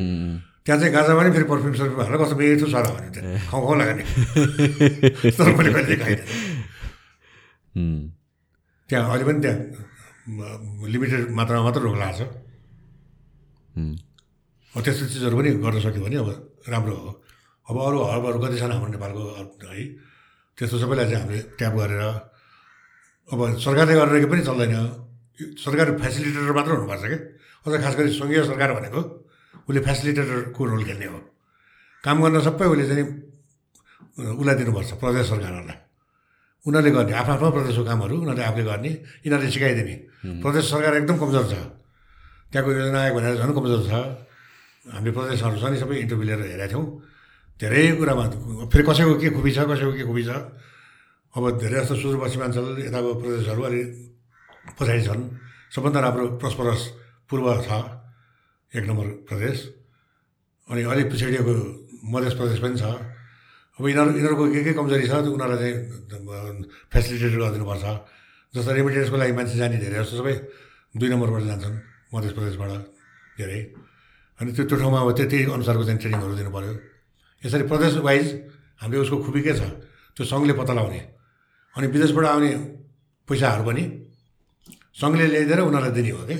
त्यहाँ चाहिँ गाँजामा पनि फेरि पर्फ्युम सर्फ्युम हालेर कस्तो मिठो स्वाद आउने त्यहाँ खाउँ खाउँ लाग्ने। तर मैले कहिले त्यहाँ अहिले पनि त्यहाँ लिमिटेड मात्रामा मात्र रोग लाग्छ अब त्यस्तो चिजहरू पनि गर्न सक्यो भने अब राम्रो हो। अब अरू हर्बहरू कति छन् हाम्रो नेपालको है त्यस्तो सबैलाई चाहिँ हामीले ट्याप गरेर अब सरकारले गरेर पनि चल्दैन। सरकार फेसिलिटेटर मात्र हुनुपर्छ क्या अझ खास गरी सङ्घीय सरकार भनेको। उसले फेसिलिटेटरको रोल खेल्ने हो। काम गर्न सबै उसले चाहिँ उसलाई दिनुपर्छ प्रदेश सरकारहरूलाई। उनीहरूले गर्ने आफ्नो आफ्नो प्रदेशको कामहरू उनीहरूले आफूले गर्ने यिनीहरूले सिकाइदिने। प्रदेश सरकार एकदम कमजोर छ। त्यहाँको योजना आयोग भनेर झन् कमजोर छ। हामीले प्रदेशहरू छ नि सबै इन्टरभ्यू लिएर हेरेका थियौँ। धेरै कुरामा फेरि कसैको के खुबी छ कसैको के खुबी छ। अब धेरै जस्तो सुदूरपश्चिमाञ्चल यताको प्रदेशहरू अलिक पछाडि छन्। सबभन्दा राम्रो प्रस्परस पूर्व छ। एक नम्बर प्रदेश। अनि अलिक पछाडिको मध्य प्रदेश पनि छ। अब यिनीहरू यिनीहरूको के के कमजोरी छ उनीहरूलाई चाहिँ फेसिलिटेट गरिदिनुपर्छ। जस्तो रेमिटेन्सको लागि मान्छे जाने धेरै जस्तो सबै दुई नम्बरबाट जान्छन् मध्य प्रदेशबाट धेरै। अनि त्यो त्यो ठाउँमा अब त्यति अनुसारको चाहिँ ट्रेनिङहरू दिनु पऱ्यो यसरी प्रदेश वाइज हामीले उसको खुबी के छ त्यो सङ्घले पत्ता लगाउने। अनि विदेशबाट आउने पैसाहरू पनि सङ्घले ल्याइदिएर उनीहरूलाई दिने हो कि?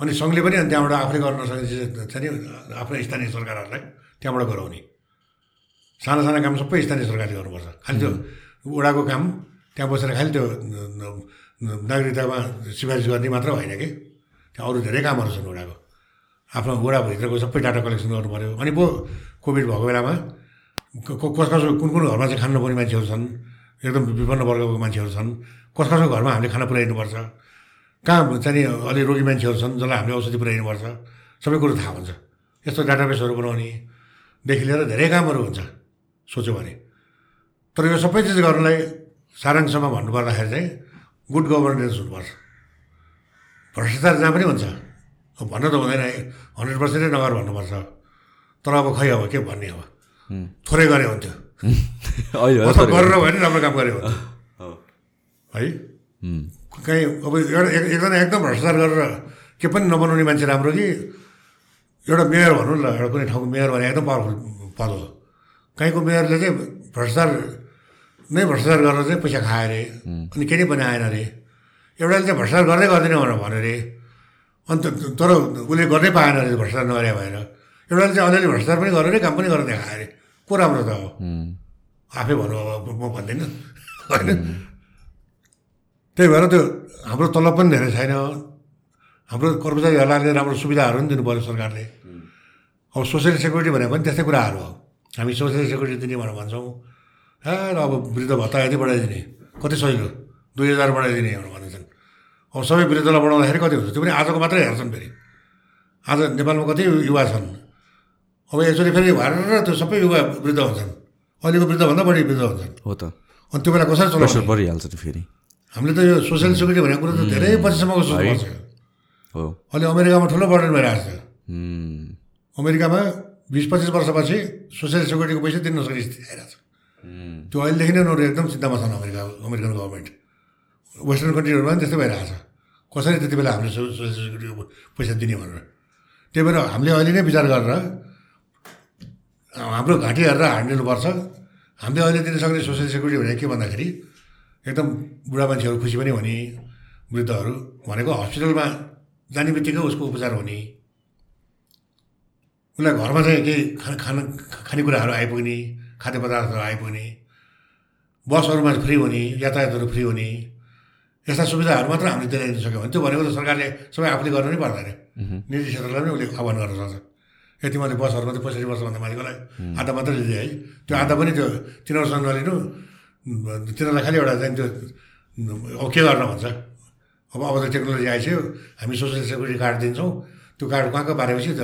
अनि सङ्घले पनि अनि त्यहाँबाट आफूले गर्न नसक्ने चिज छ नि आफ्नो स्थानीय सरकारहरूलाई त्यहाँबाट गराउने। साना साना काम सबै स्थानीय सरकारले गर्नुपर्छ। खालि त्यो वडाको काम त्यहाँ बसेर खालि त्यो नागरिकतामा सिफारिस गर्ने मात्र होइन कि? त्यहाँ अरू धेरै कामहरू छन् वडाको। आफ्नो वडाभित्रको सबै डाटा कलेक्सन गर्नु पऱ्यो अनि पो कोभिड भएको बेलामा कस कसो कुन कुन घरमा चाहिँ खान नपाउने मान्छेहरू छन् एकदम विपन्न वर्गको मान्छेहरू छन् कस कसको घरमा हामीले खाना पुर्याइनुपर्छ कहाँ चाहिँ अलि रोगी मान्छेहरू छन् जसलाई हामीले औषधि पुर्याइनुपर्छ सबै कुरो थाहा हुन्छ। यस्तो डाटाबेसहरू बनाउनेदेखि लिएर धेरै कामहरू हुन्छ सोच्यो भने। तर यो सबै चिज गर्नलाई सारांशमा भन्नुपर्दाखेरि चाहिँ गुड गभर्नेन्स हुनुपर्छ। भ्रष्टाचार जहाँ पनि हुन्छ। भन्न त हुँदैन हन्ड्रेड पर्सेन्टै नगर भन्नुपर्छ। तर अब खै अब के भन्ने अब? थोरै गरे हुन्थ्यो। गरेर भयो भने राम्रो काम गरे हुन्थ्यो। हो। कहीँ अब एउटा एक- एकजना एकदम भ्रष्टाचार गरेर के पनि नबनाउने मान्छे राम्रो कि? एउटा मेयर भनौँ न ल एउटा कुनै ठाउँको मेयर भने एकदम पावरफुल पद हो कहीँको मेयरले चाहिँ भ्रष्टाचार नै भ्रष्टाचार गरेर चाहिँ पैसा खायो अरे अनि केही पनि आएन अरे। एउटाले चाहिँ भ्रष्टाचार गर्दै गर्दैन भनेर भन्यो अरे। अन्त तर उसले गर्नै पाएन अरे भ्रष्टाचार नगरे भएर एउटाले चाहिँ अलिअलि भ्रष्टाचार पनि गरेर काम पनि गरेर देखायो अरे। को राम्रो त हो? आफै भनौँ अब म भन्दिनँ। होइन त्यही भएर त्यो हाम्रो तलब पनि धेरै छैन। हाम्रो कर्मचारीहरूलाई राम्रो सुविधाहरू पनि दिनु पऱ्यो सरकारले। अब सोसियल सेक्युरिटी भनेको पनि त्यस्तै कुराहरू हो। हामी सोसियल सेक्युरिटी दिने भनेर भन्छौँ। ए ल अब वृद्ध भत्ता यति बढाइदिने कति सजिलो? दुई हजार बढाइदिने भनेर भन्छन्। अब सबै वृद्धलाई बढाउँदाखेरि कति हुन्छ? त्यो पनि आजको मात्रै हेर्छन् फेरि। आज नेपालमा कति युवा छन्? अब यसरी फेरि भएर त्यो सबै युवा वृद्ध हुन्छन्। अहिलेको वृद्धभन्दा बढी वृद्ध हुन्छन्। हो त। अनि त्यो बेला कसरी चलाउने? परिहाल्छ फेरि। हामीले त यो सोसियल सेक्युरिटी भनेको कुरो त धेरै पछिसम्मको सोच्नुपर्छ हो अहिले अमेरिकामा ठुलो बर्डन भइरहेको छ अमेरिकामा बिस पच्चिस वर्षपछि सोसियल सेक्युरिटीको पैसा दिन नसक्ने स्थिति आइरहेको छ त्यो अहिलेदेखि नै उनीहरू एकदम चिन्तामा छन् अमेरिका अमेरिकन गभर्मेन्ट वेस्टर्न कन्ट्रीहरूमा पनि त्यस्तै भइरहेको छ कसरी त्यति बेला हामीले सोसियल सेक्युरिटीको पैसा दिने भनेर त्यही भएर हामीले अहिले नै विचार गरेर हाम्रो घाँटी हेरेर हानिदिनुपर्छ हामीले अहिले दिन सक्ने सोसियल सेक्युरिटी भनेको के भन्दाखेरि एकदम बुढा मान्छेहरू खुसी पनि हुने वृद्धहरू भनेको हस्पिटलमा जाने बित्तिकै उसको उपचार हुने। उसलाई घरमा चाहिँ केही खाना खाना खानेकुराहरू आइपुग्ने खाद्य पदार्थहरू आइपुग्ने बसहरूमा फ्री हुने यातायातहरू फ्री हुने यस्ता सुविधाहरू मात्र हामीले दिलाइदिन सक्यौँ। भने त्यो भनेको त सरकारले सबै आफूले गर्नु नै पर्दैन। निजी क्षेत्रलाई पनि उसले आह्वान गर्न सक्छ। यति मैले बसहरूमा चाहिँ पैँसठी वर्षभन्दा माथिकोलाई आधा मात्रै लिँदै है। त्यो आधा पनि त्यो तिनीहरूसँग नलिनु तिनीहरूलाई खालि एउटा चाहिँ त्यो अब के गर्न भन्छ? अब अब त टेक्नोलोजी आइसक्यो हामी सोसियल सेक्युरिटी कार्ड दिन्छौँ त्यो कार्ड कहाँ कहाँ पारेपछि त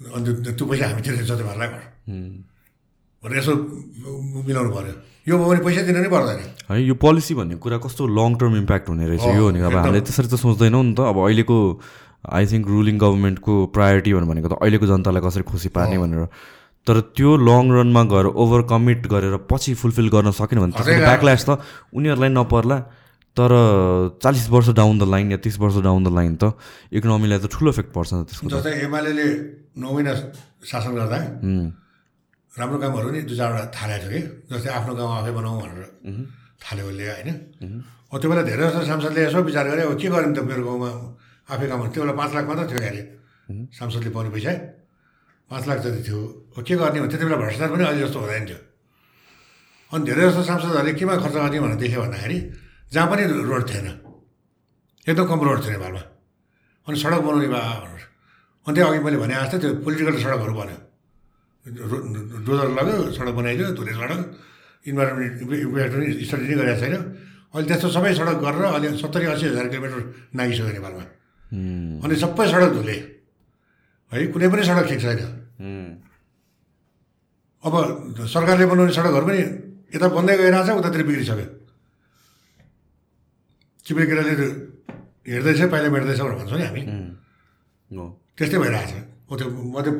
अन्त त्यो पैसा हामी तिर्दैछ तिमीहरूलाई भनेर उम्। भनेर यसो मिलाउनु पऱ्यो यो भयो भने पैसा दिनु नै पर्दैन। है यो पोलिसी भन्ने कुरा कस्तो लङ टर्म इम्प्याक्ट हुने रहेछ हो, यो भनेको अब। हामीले त्यसरी त सोच्दैनौँ नि त। अब अहिलेको आई थिङ्क रुलिङ गभर्मेन्टको प्रायोरिटी भनेको त अहिलेको जनतालाई कसरी खुसी पार्ने भनेर। तर त्यो लङ रनमा गएर ओभर कमिट गरेर पछि फुलफिल गर्न सकेन भने त्यसको ब्याकल्यास त उनीहरूलाई नपर्ला। तर चालिस वर्ष डाउन द लाइन या तिस वर्ष डाउन द लाइन त इकोनोमीलाई त ठुलो इफेक्ट पर्छ नि त्यसको जस्तै एमाले नौ महिना शासन गर्दा राम्रो कामहरू नि दुई चारवटा थालेको थियो कि? जस्तै आफ्नो गाउँ आफै बनाऊ भनेर थाल्यो उसले होइन? हो त्यो बेला धेरै जस्तो सांसदले यसो विचार गरे अब के गर्ने त मेरो गाउँमा? आफै काम त्यो बेला पाँच लाख मात्र थियो अरे सांसदले पाउने पैसा। पाँच लाख जति थियो हो के गर्ने भने त्यति बेला भ्रष्टाचार पनि अहिले जस्तो हुँदैन थियो अनि धेरै जस्तो सांसदहरूले केमा खर्च गर्ने भनेर देख्यो भन्दाखेरि जहाँ पनि रोड थिएन एकदम कम रोड थियो नेपालमा अनि सडक बनाउने भए भनेर अनि त्यो अघि मैले भने जस्तै त्यो पोलिटिकल सडकहरू बन्यो डोजर लाग्यो सडक बनाइदियो धुले सडक इन्भाइरोमेन्ट इम्प्याक्ट पनि स्टडी नै गरेको छैन अहिले त्यस्तो सबै सडक गरेर अहिले सत्तरी असी हजार किलोमिटर नागिसक्यो नेपालमा अनि सबै सडक धुले है कुनै पनि सडक ठिक छैन अब सरकारले बनाउने सडकहरू पनि यता बन्दै गइरहेछ उतातिर बिग्रिसक्यो। चिप्रे हेर्दैछ पहिला मेट्दैछ भनेर भन्छौँ नि हामी। त्यस्तै भइरहेछ। हो त्यो मध्य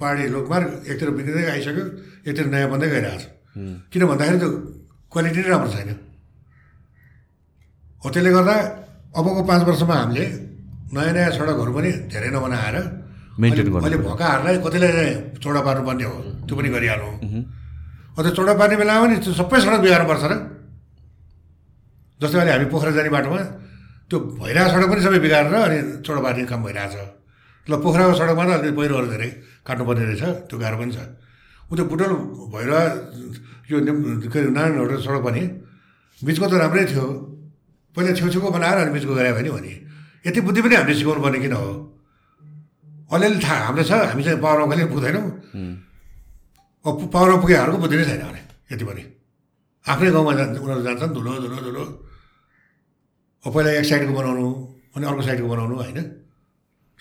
पहाडी लोकमार्ग एकतिर बिग्रिँदै आइसक्यो एकतिर नयाँ बन्दै गइरहेछ। किन भन्दाखेरि त्यो क्वालिटी नै राम्रो छैन। हो त्यसले गर्दा अबको पाँच वर्षमा हामीले नयाँ नयाँ सडकहरू पनि धेरै नबनाएर मेन्टेन गर्नु मैले भएकाहरूलाई कतिलाई चौडा पार्नुपर्ने हो। त्यो पनि गरिहाल्नु हो त्यो चौडा पार्ने बेलामा पनि त्यो सबै सडक बिगार्नुपर्छ र। जस्तै अहिले हामी पोखरा जाने बाटोमा त्यो भइरहेको सडक पनि सबै बिगारेर अनि चौडा पार्ने काम भइरहेछ। ल पोखराको सडकमा त अलिकति पहिरोहरू धेरै काट्नुपर्ने रहेछ त्यो गाह्रो पनि छ। ऊ त्यो बुटल भइरह यो के अरे नारायणहरू सडक पनि बिचको त राम्रै थियो। पहिला छेउछेउको बनाएर अनि बिचको गरे भने भने यति बुद्धि पनि हामीले सिकाउनु पर्ने किन हो? अलिअलि थाहा हामीलाई छ हामी चाहिँ पावरमा कहिले पुग्दैनौँ। अब पावरमा पुगेहरूको बुद्धि नै छैन भने यति पनि। आफ्नै गाउँमा जान्छ उनीहरू जान्छन् धुलो धुलो धुलो। अब पहिला एक साइडको बनाउनु अनि अर्को साइडको बनाउनु होइन?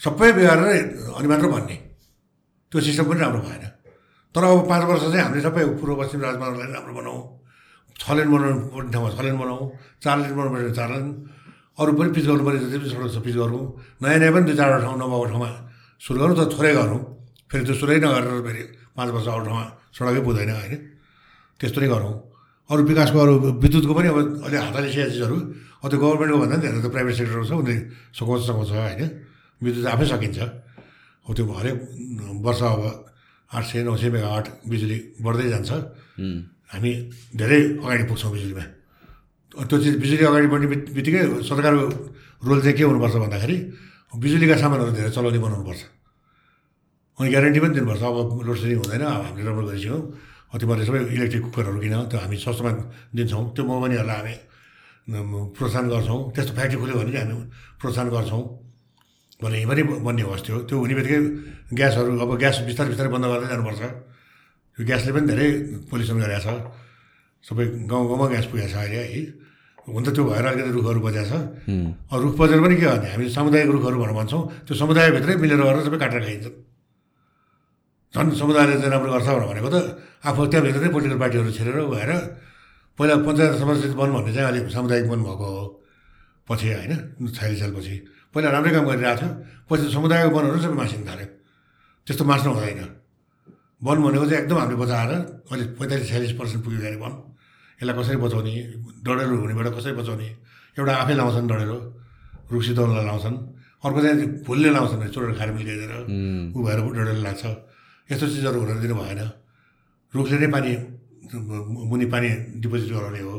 सबै बिगारेर अनि मात्र भन्ने। त्यो सिस्टम पनि राम्रो भएन। तर अब पाँच वर्ष चाहिँ हामीले सबै पूर्व पश्चिम राजमार्गलाई राम्रो बनाऊ छ लेन बनाउनु पर्ने ठाउँमा छ लेन बनाऊ चार लेन बनाउनु पर्ने चार लेन। अरू पनि पिच गर्नुपर्ने जति पनि सडक छ पिच गरौँ। नयाँ नयाँ पनि दुई चारवटा ठाउँ नभएको ठाउँमा सुरु गरौँ त थोरै गरौँ फेरि त्यो सुरै नगरेर फेरि पाँच वर्ष अरू ठाउँमा सडकै पुग्दैन होइन त्यस्तो नै गरौँ अरू विकासको अरू विद्युतको पनि अब अहिले हात हालिसकेका चिजहरू अब त्यो गभर्मेन्टको भन्दा पनि धेरै त प्राइभेट सेक्टरको छ उनीहरूले सघाउँछ सघाउँछ होइन विद्युत आफै सकिन्छ हो त्यो हरेक वर्ष अब आठ सय नौ सय मेगावाट बिजुली बढ्दै जान्छ हामी धेरै अगाडि पुग्छौँ बिजुलीमा त्यो चिज बिजुली अगाडि बढ्ने बित्तिकै सरकारको रोल चाहिँ के हुनुपर्छ भन्दाखेरि बिजुलीका सामानहरू धेरै चलाउने बनाउनुपर्छ। अनि ग्यारेन्टी पनि दिनुपर्छ। अब लोड सेडिङ हुँदैन अब हामीले राम्रो गरिसक्यौँ। तिमीहरूले सबै इलेक्ट्रिक कुकरहरू किन? त्यो हामी सस्तोमा दिन्छौँ। त्यो मोबाइलहरूलाई हामी प्रोत्साहन गर्छौँ। त्यस्तो फ्याक्ट्री खोल्यो भने हामी प्रोत्साहन गर्छौँ। भने पनि बन्ने होस् त्यो। त्यो हुने बित्तिकै ग्यासहरू अब ग्यास बिस्तारै बिस्तारै बन्द गर्दै जानुपर्छ। यो ग्यासले पनि धेरै पोल्युसन गरेको छ सबै गाउँ गाउँमा ग्यास पुगेको छ अहिले है। हुन त त्यो भएर अलिकति रुखहरू बजाएको छ? रुख बजेर पनि के गर्ने? हामी सामुदायिक रुखहरू भनेर भन्छौँ। त्यो समुदायभित्रै मिलेर गरेर सबै काटेर खाइन्छ। झन् समुदायले चाहिँ राम्रो गर्छ भनेको त आफू त्यहाँभित्र नै पोलिटिकल पार्टीहरू छिरेर भएर पहिला पञ्चायत समस्या वन भन्ने चाहिँ अलिक सामुदायिक वन भएको हो। पछि होइन छयालिस सालपछि पहिला राम्रै काम गरिरहेको थियो। पछि समुदायको वनहरू सबै मासिन थाल्यो। त्यस्तो मास्नु हुँदैन। वन भनेको चाहिँ एकदम हामीले बचाएर अहिले पैँतालिस छयालिस पर्सेन्ट पुग्यो अरे वन यसलाई कसरी बचाउने डढेलो हुनेबाट कसरी बचाउने एउटा आफै लाउँछन् डढेलो रुख सितौनलाई लाउँछन् अर्को चाहिँ फुलले लाउँछन् चोरेर खाएर मिलाइदिएर ऊ भएर डढेलो लाग्छ। यस्तो चिजहरू हुन दिनु भएन। रुखले नै पानी मुनि पानी डिपोजिट गराउने हो।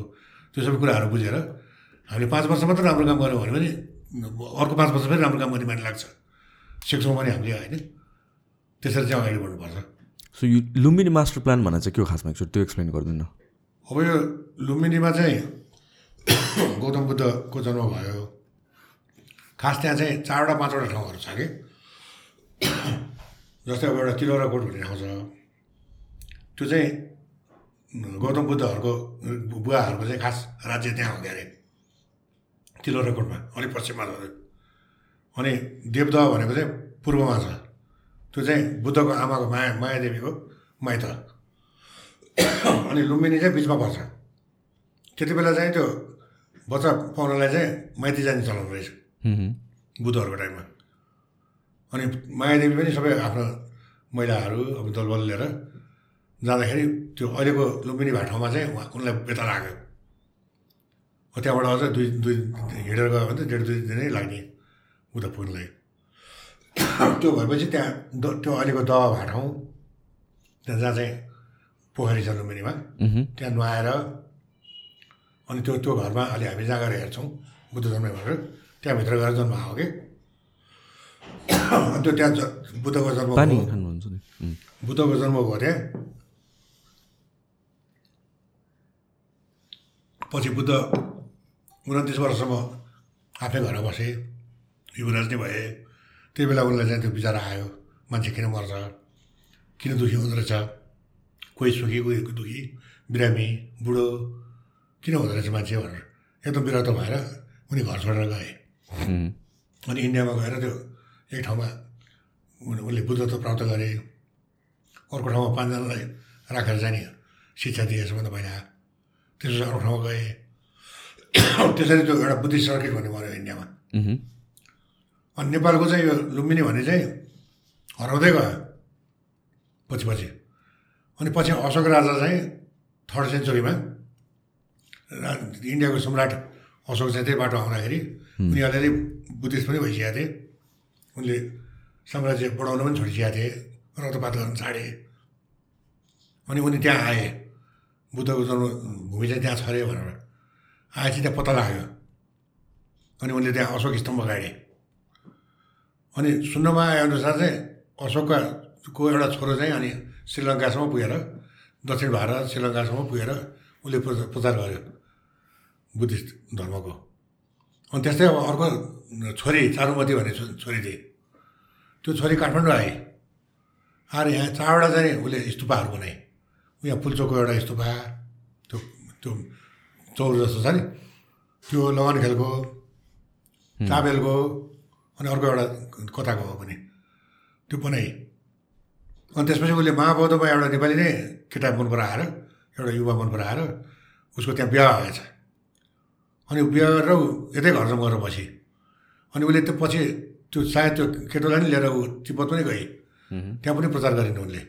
त्यो सबै कुराहरू बुझेर हामीले पाँच वर्ष मात्र राम्रो काम गऱ्यौँ भने पनि अर्को पाँच वर्ष फेरि राम्रो काम गर्ने मान्छे लाग्छ। सिक्छौँ पनि हामीले होइन। त्यसरी चाहिँ अगाडि बढ्नुपर्छ। सो यो लुम्बिनी मास्टर प्लान भनेर चाहिँ के हो खासमा? एकचोटि त्यो एक्सप्लेन गरिदिनु अब यो लुम्बिनीमा चाहिँ गौतम बुद्धको जन्म भयो खास त्यहाँ चाहिँ चारवटा पाँचवटा ठाउँहरू छ कि जस्तै अब एउटा तिलौरा कोट भन्ने ठाउँ छ त्यो चाहिँ गौतम बुद्धहरूको बुवाहरूको चाहिँ खास राज्य त्यहाँ हो अरे तिलौरा कोटमा अलिक पश्चिममा छ अनि देवदह भनेको चाहिँ पूर्वमा छ त्यो चाहिँ बुद्धको आमाको माया मायादेवीको माइत अनि लुम्बिनी चाहिँ बिचमा पर्छ। त्यति बेला चाहिँ त्यो बच्चा पाउनलाई चाहिँ माइती जाने चलाउनु रहेछ। बुद्धहरूको टाइममा। अनि मायादेवी पनि सबै आफ्नो महिलाहरू अब दलबल लिएर जाँदाखेरि त्यो अहिलेको लुम्बिनी भए ठाउँमा चाहिँ उहाँ उनलाई बेता लाग्यो। हो त्यहाँबाट अझ दुई दुई हिँडेर गयो भने त डेढ दुई दिनै लाग्ने उता पुग्नलाई त्यो भएपछि त्यहाँ त्यो अहिलेको दह भए ठाउँ त्यहाँ जहाँ चाहिँ पोखरी छ लुम्बिनीमा त्यहाँ नुहाएर अनि त्यो त्यो घरमा अहिले हामी जहाँ गएर हेर्छौँ बुद्ध जन्मे भनेर त्यहाँभित्र गएर जन्म आयो कि? त्यो त्यहाँ ज- बुद्धको जन्म. बुद्धको जन्म भयो त्यहाँ। पछि बुद्ध उन्तिस वर्षसम्म आफ्नै घरमा बसे युवराज नै भए। त्यही बेला उनलाई चाहिँ त्यो विचार आयो मान्छे किन मर्छ किन दुःखी हुँदो रहेछ। कोही सुखी कोही दुःखी बिरामी बुढो किन हुँदो रहेछ मान्छे भनेर। एकदम विरक्त भएर उनी घर छोडेर गए. अनि इन्डियामा गएर त्यो एक ठाउँमा उनले बुद्धत्व प्राप्त गरे। अर्को ठाउँमा पाँचजनालाई राखेर चाहिँ नि शिक्षा दिए सबभन्दा पहिला। त्यसपछि अर्को ठाउँमा गए। त्यसरी त्यो एउटा बुद्धिस्ट सर्किट भन्ने भयो इन्डियामा. अनि नेपालको चाहिँ यो लुम्बिनी भन्ने चाहिँ हराउँदै गयो। पछि पछि। अनि पछि अशोक राजा चाहिँ थर्ड सेन्चुरीमा रा- इन्डियाको सम्राट अशोक चाहिँ त्यही बाटो आउँदाखेरि उनी अलिअलि बुद्धिस्ट पनि भइसकेका थिए। उनले साम्राज्य बढाउन पनि छोडिसकेका थिए रक्तपात गर्न छाडे। अनि उनी त्यहाँ आए। बुद्धको जन्म भूमि चाहिँ त्यहाँ छरे भनेर आएपछि त्यहाँ पत्ता लाग्यो। अनि उनले त्यहाँ अशोक स्तम्भ गाडे। अनि सुन्नमा आएअनुसार चाहिँ अशोकका को एउटा छोरो चाहिँ अनि श्रीलङ्कासम्म पुगेर दक्षिण भारत श्रीलङ्कासम्म पुगेर उसले प्रचार गर्यो बुद्धिस्ट धर्मको। अनि त्यस्तै अब अर्को छोरी चारुमती भन्ने छोरी थिए। त्यो छोरी काठमाडौँ आए। आएर यहाँ चारवटा चाहिँ उसले स्तुपाहरू बनाए। यहाँ पुल्चोकको एउटा स्तुपा त्यो त्यो चौर जस्तो छ नि त्यो लगन खेलको चाबेलको अनि अर्को एउटा कताको हो पनि त्यो बनाए। अनि त्यसपछि उसले महाबौद्धमा एउटा नेपाली नै केटा मन पराएर एउटा युवा मन पराएर उसको त्यहाँ बिहा भएछ। अनि बिहा गरेर ऊ यतै घरसम्म गएर बसी अनि उसले त्यो पछि त्यो सायद त्यो केटोलाई नि लिएर ऊ तिब्बत पनि गए त्यहाँ पनि प्रचार गरिन् उनले।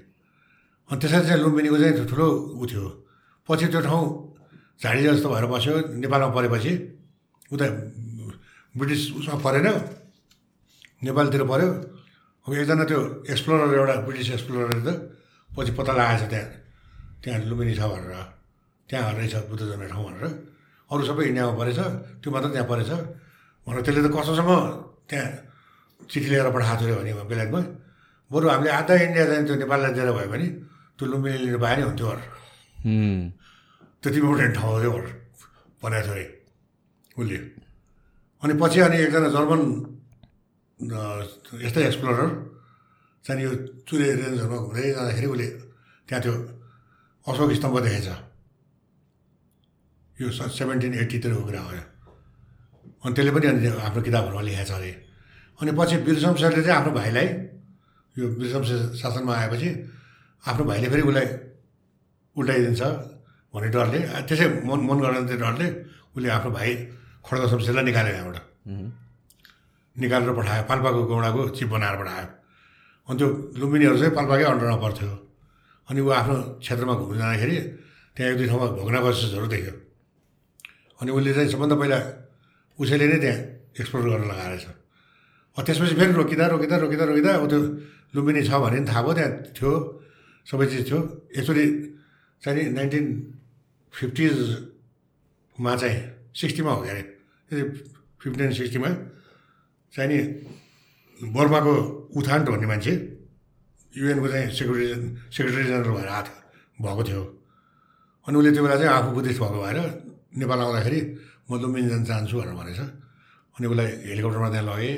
अनि त्यसरी चाहिँ लुम्बिनीको चाहिँ ठुलो ऊ थियो। पछि त्यो ठाउँ झाडी जस्तो भएर बस्यो नेपालमा परेपछि उता ब्रिटिस उसमा परेन नेपालतिर पऱ्यो। एकजना त्यो एक्सप्लोरर एउटा ब्रिटिस एक्सप्लोररले त पछि पत्ता लगाएछ त्यहाँ। त्यहाँ लुम्बिनी छ भनेर त्यहाँ रहेछ बुद्ध जन्मे ठाउँ भनेर। अरू सबै इन्डियामा परेछ त्यो मात्र त्यहाँ परेछ। भनेर त्यसले त कस्तोसम्म त्यहाँ चिठी लिएर पठाएको थियो भने बेलायतमा। बरु हामीले आधा इन्डिया चाहिँ त्यो नेपाललाई दिएर भयो भने त्यो लुम्बिनी लिनु पाए नि हुन्थ्यो अरू उम्. त्यति इम्पोर्टेन्ट ठाउँ अरू बनाएको थियो अरे। उसले। अनि पछि अनि एकजना जर्मन यस्तै एक्सप्लोरर चाहिँ यो चुरे रेन्जहरूमा घुम्दै जाँदाखेरि उसले त्यहाँ त्यो अशोक स्तम्भ देखेछ यो सेभेन्टिन एट्टीतिरको कुरा हो अनि त्यसले पनि अनि आफ्नो किताबहरूमा लेखेको छ अरे अनि पछि वीर शमशेरले चाहिँ आफ्नो भाइलाई यो शमशेर शासनमा आएपछि आफ्नो भाइले फेरि उसलाई उल्टाइदिन्छ भन्ने डरले त्यसै मन मन गर्न डरले उसले आफ्नो भाइ खड्ग शमशेरलाई निकाल्यो यहाँबाट निकालेर पठायो पाल्पाको गौडाको चिप बनाएर पठायो। अनि त्यो लुम्बिनीहरू चाहिँ पाल्पाकै अन्डरमा पर्थ्यो अनि ऊ आफ्नो क्षेत्रमा घुम्न जाँदाखेरि त्यहाँ एक दुई ठाउँमा भग्नावशेषहरू देख्यो। अनि उसले चाहिँ सबभन्दा पहिला उसैले नै त्यहाँ एक्सप्लोर गर्न लगाएर छ अब त्यसपछि फेरि रोकिँदा रोकिँदा रोकिँदा रोकिँदा अब त्यो लुम्बिनी छ भने नि थाहा भयो त्यहाँ थियो सबै चिज थियो। एक्चुली चाहिँ नाइन्टिन फिफ्टिजमा चाहिँ सिक्सटीमा हो क्या अरे फिफ्टिन सिक्सटीमा चाहिँ नि बर्माको उथान्ट भन्ने मान्छे युएनको चाहिँ सेक्रेटरी सेक्रेटरी जेनरल भएर आएको थियो भएको थियो। अनि उसले त्यो बेला चाहिँ आफू बुद्धिस्ट भएको भएर नेपाल आउँदाखेरि म लुम्बिनी जान चाहन्छु भनेर भनेछ। अनि उसलाई हेलिकप्टरमा त्यहाँ लगेँ।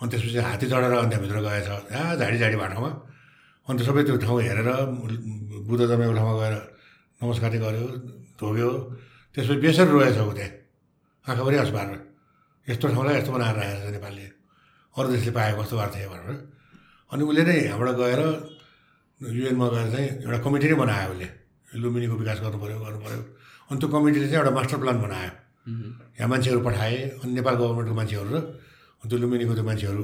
अनि त्यसपछि हात्ती चढेर अनि त्यहाँभित्र गएछ। आ झाडी झाडी बाटोमा अन्त सबै त्यो ठाउँ हेरेर बुद्ध जमेको ठाउँमा गएर नमस्कार गऱ्यो धोग्यो त्यसपछि बेसरी रोएछ ऊ त्यहाँ। आँखाभरि हाँस पारेर यस्तो ठाउँलाई यस्तो बनाएर राखेको छ नेपालले अरू देशले पाए कस्तो भएको थियो भनेर। अनि उसले नै यहाँबाट गएर युएनमा गएर चाहिँ एउटा कमिटी नै बनायो उसले। लुम्बिनीको विकास गर्नु पऱ्यो गर्नु पऱ्यो अनि त्यो कमिटीले चाहिँ एउटा मास्टर प्लान बनायो। यहाँ मान्छेहरू पठाए अनि नेपाल गभर्मेन्टको मान्छेहरू र त्यो लुम्बिनीको त्यो मान्छेहरू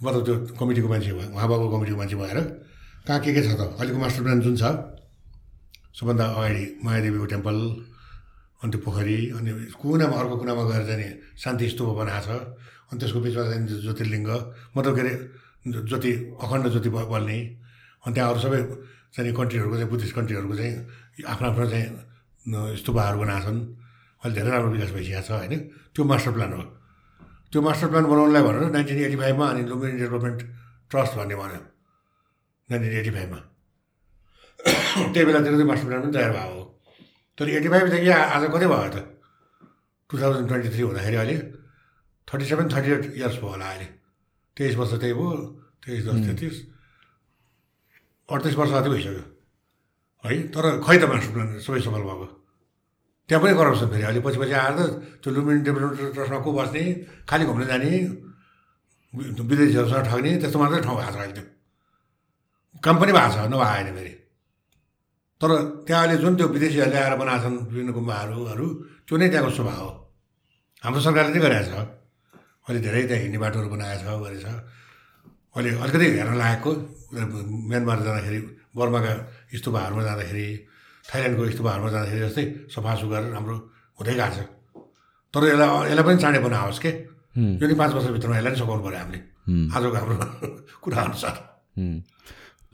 मतलब त्यो कमिटीको मान्छे भयो उहाँ बाबु कमिटीको मान्छे भएर कहाँ के के छ त? अहिलेको मास्टर प्लान जुन छ सबभन्दा अगाडि मायादेवीको टेम्पल अनि त्यो पोखरी अनि कुनामा अर्को कुनामा गएर चाहिँ शान्ति स्तूप बनाएको छ। अनि त्यसको बिचमा चाहिँ ज्योतिर्लिङ्ग मतलब के अरे ज्योति अखण्ड ज्योति बल्ने। अनि त्यहाँ अरू सबै चाहिँ कन्ट्रीहरूको चाहिँ बुद्धिस्ट कन्ट्रीहरूको चाहिँ आफ्नो आफ्नो चाहिँ स्तूपहरू बनाएको छन्। अहिले धेरै राम्रो विकास भइसकेको छ होइन? त्यो मास्टर प्लान हो। त्यो मास्टर प्लान बनाउनलाई भनेर नाइन्टिन एटी फाइभमा अनि लुम्बिनी डेभलपमेन्ट ट्रस्ट भन्ने भन्यो। नाइन्टिन एटी फाइभमा। त्यही बेलातिर चाहिँ मास्टर प्लान पनि तयार भएको हो। तर एटी फाइभदेखि आज कति भयो त? टु थाउजन्ड ट्वेन्टी थ्री हुँदाखेरि अहिले thirty seven thirty eight years भयो होला अहिले। तेइस वर्ष त्यही भयो तेइस दस तेत्तिस। अडतिस वर्ष जति भइसक्यो। है तर खै त प्लान सबै सफल भएको? त्यहाँ पनि करप्सन फेरि। अहिले पछि पछि आएर त्यो लुम्बिनी डेभलपमेन्ट ट्रस्टमा को बस्ने खालि घुम्न जाने विदेशीहरूसँग ठग्ने त्यस्तो मात्रै ठाउँ भएको छ अहिले त्यो। काम पनि भएको छ नभए आएन फेरि। तर त्यहाँ अहिले जुन त्यो विदेशीहरूले आएर बनाएको छन् विभिन्न गुम्बाहरूहरू त्यो नै त्यहाँको स्वभाव हो। हाम्रो सरकारले नै गरेको छ। अहिले धेरै त्यहाँ हिँड्ने बाटोहरू बनाएको छ गरेछ अहिले अलिकति हेर्न लायकको म्यानमार जाँदाखेरि बर्माका स्तुपाहरूमा जाँदाखेरि थाइल्यान्डको स्तुपाहरूमा जाँदाखेरि जस्तै सफा सुग्घर राम्रो हुँदै गएको छ। तर यसलाई यसलाई पनि चाँडै बनाओस् के? यो नि पाँच वर्षभित्रमा यसलाई नि सघाउनु पऱ्यो हामीले। आजको हाम्रो कुरा अनुसार।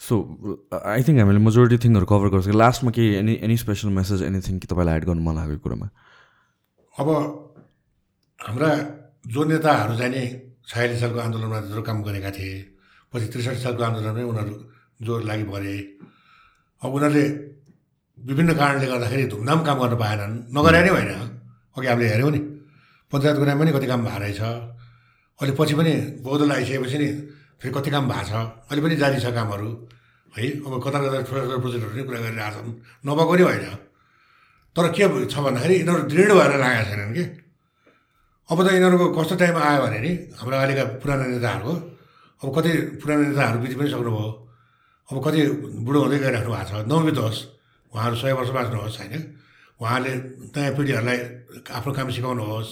सो आई थिङ्क हामीले मेजोरिटी थिङहरू कभर गर्छ. लास्टमा केही any any special message anything कि तपाईँलाई एड गर्नु मन लागेको यो कुरामा? अब हाम्रा जो नेताहरू नि छयालिस सालको आन्दोलनमा जो काम गरेका थिए पछि त्रिसठी सालको आन्दोलनमै उनीहरू जो लागि परे अब उनीहरूले विभिन्न कारणले गर्दाखेरि धुमधाम काम गर्न पाएनन्। नगरे नै होइन अघि हामीले हेऱ्यौँ नि पञ्चायत गुनामा पनि कति काम भएको रहेछ अहिले पछि पनि बौद्धल आइसकेपछि नि फेरि कति काम भएको छ? अहिले पनि जारी छ कामहरू। है अब कता कता ठुला ठुला प्रोजेक्टहरू नै कुरा गरिरहेको छन्। नभएको नि होइन तर के छ भन्दाखेरि यिनीहरू दृढ भएर लागेका छैनन् कि? अब त यिनीहरूको कस्तो टाइम आयो भने नि हाम्रो अहिलेका पुराना नेताहरूको अब कति पुराना नेताहरू बिति पनि सक्नुभयो। अब कति बुढो हुँदै गइराख्नु भएको छ। नौबितोस् उहाँहरू सय वर्ष बाँच्नुहोस् होइन? उहाँले नयाँ पिँढीहरूलाई आफ्नो काम सिकाउनुहोस्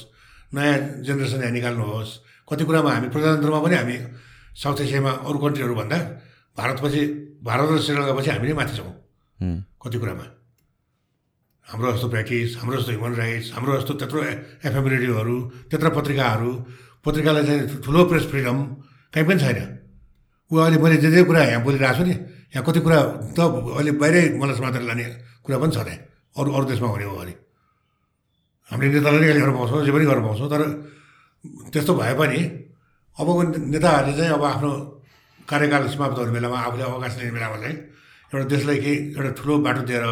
नयाँ जेनेरेसन यहाँ निकाल्नुहोस् कति कुरामा हामी प्रजातन्त्रमा पनि हामी साउथ एसियामा अरू कन्ट्रीहरूभन्दा भारतपछि भारत र श्रीलङ्कापछि हामी नै माथि छौँ। कति कुरामा? हाम्रो जस्तो प्र्याक्टिस हाम्रो जस्तो ह्युमन राइट्स हाम्रो जस्तो त्यत्रो एफएम रेडियोहरू त्यत्रो पत्रिकाहरू पत्रिकालाई चाहिँ ठुलो प्रेस फ्रिडम कहीँ पनि छैन। ऊ अहिले मैले जे जे कुरा यहाँ बोलिरहेको छु नि यहाँ कति कुरा त अहिले बाहिरै मलाई समातेर लाने कुरा पनि छ त्यहाँ। अरू अरू देशमा हुने हो भने हामीले नेतालाई नै गाली गर्न पाउँछौँ जे पनि गर्न पाउँछौँ तर त्यस्तो भए पनि अबको नेताहरूले चाहिँ अब आफ्नो कार्यकाल समाप्त हुने बेलामा आफूले अवकाश लिने बेलामा चाहिँ एउटा देशलाई केही एउटा ठुलो बाटो दिएर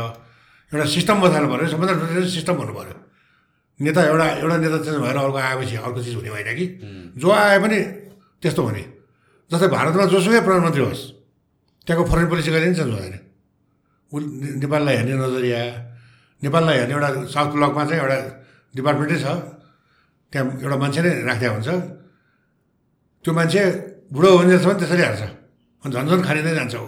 एउटा सिस्टम बसाल्नु पऱ्यो। सबभन्दा ठुलो चाहिँ सिस्टम हुनु पऱ्यो। नेता एउटा एउटा नेता चेन्ज भएर अर्को आएपछि अर्को चिज हुने होइन कि। जो आए पनि त्यस्तो हुने। जस्तै भारतमा जोसुकै प्रधानमन्त्री होस् त्यहाँको फरेन पोलिसी कहिले पनि चेन्ज हुँदैन उ नेपाललाई हेर्ने नजरिया नेपाललाई हेर्ने एउटा साउथ ब्लकमा चाहिँ एउटा डिपार्टमेन्टै छ। त्यहाँ एउटा मान्छे नै राख्दा हुन्छ। त्यो मान्छे बुढो हुन्जेलसम्म त्यसरी हेर्छ अनि झन् झन् खाने नै जान्छ ऊ।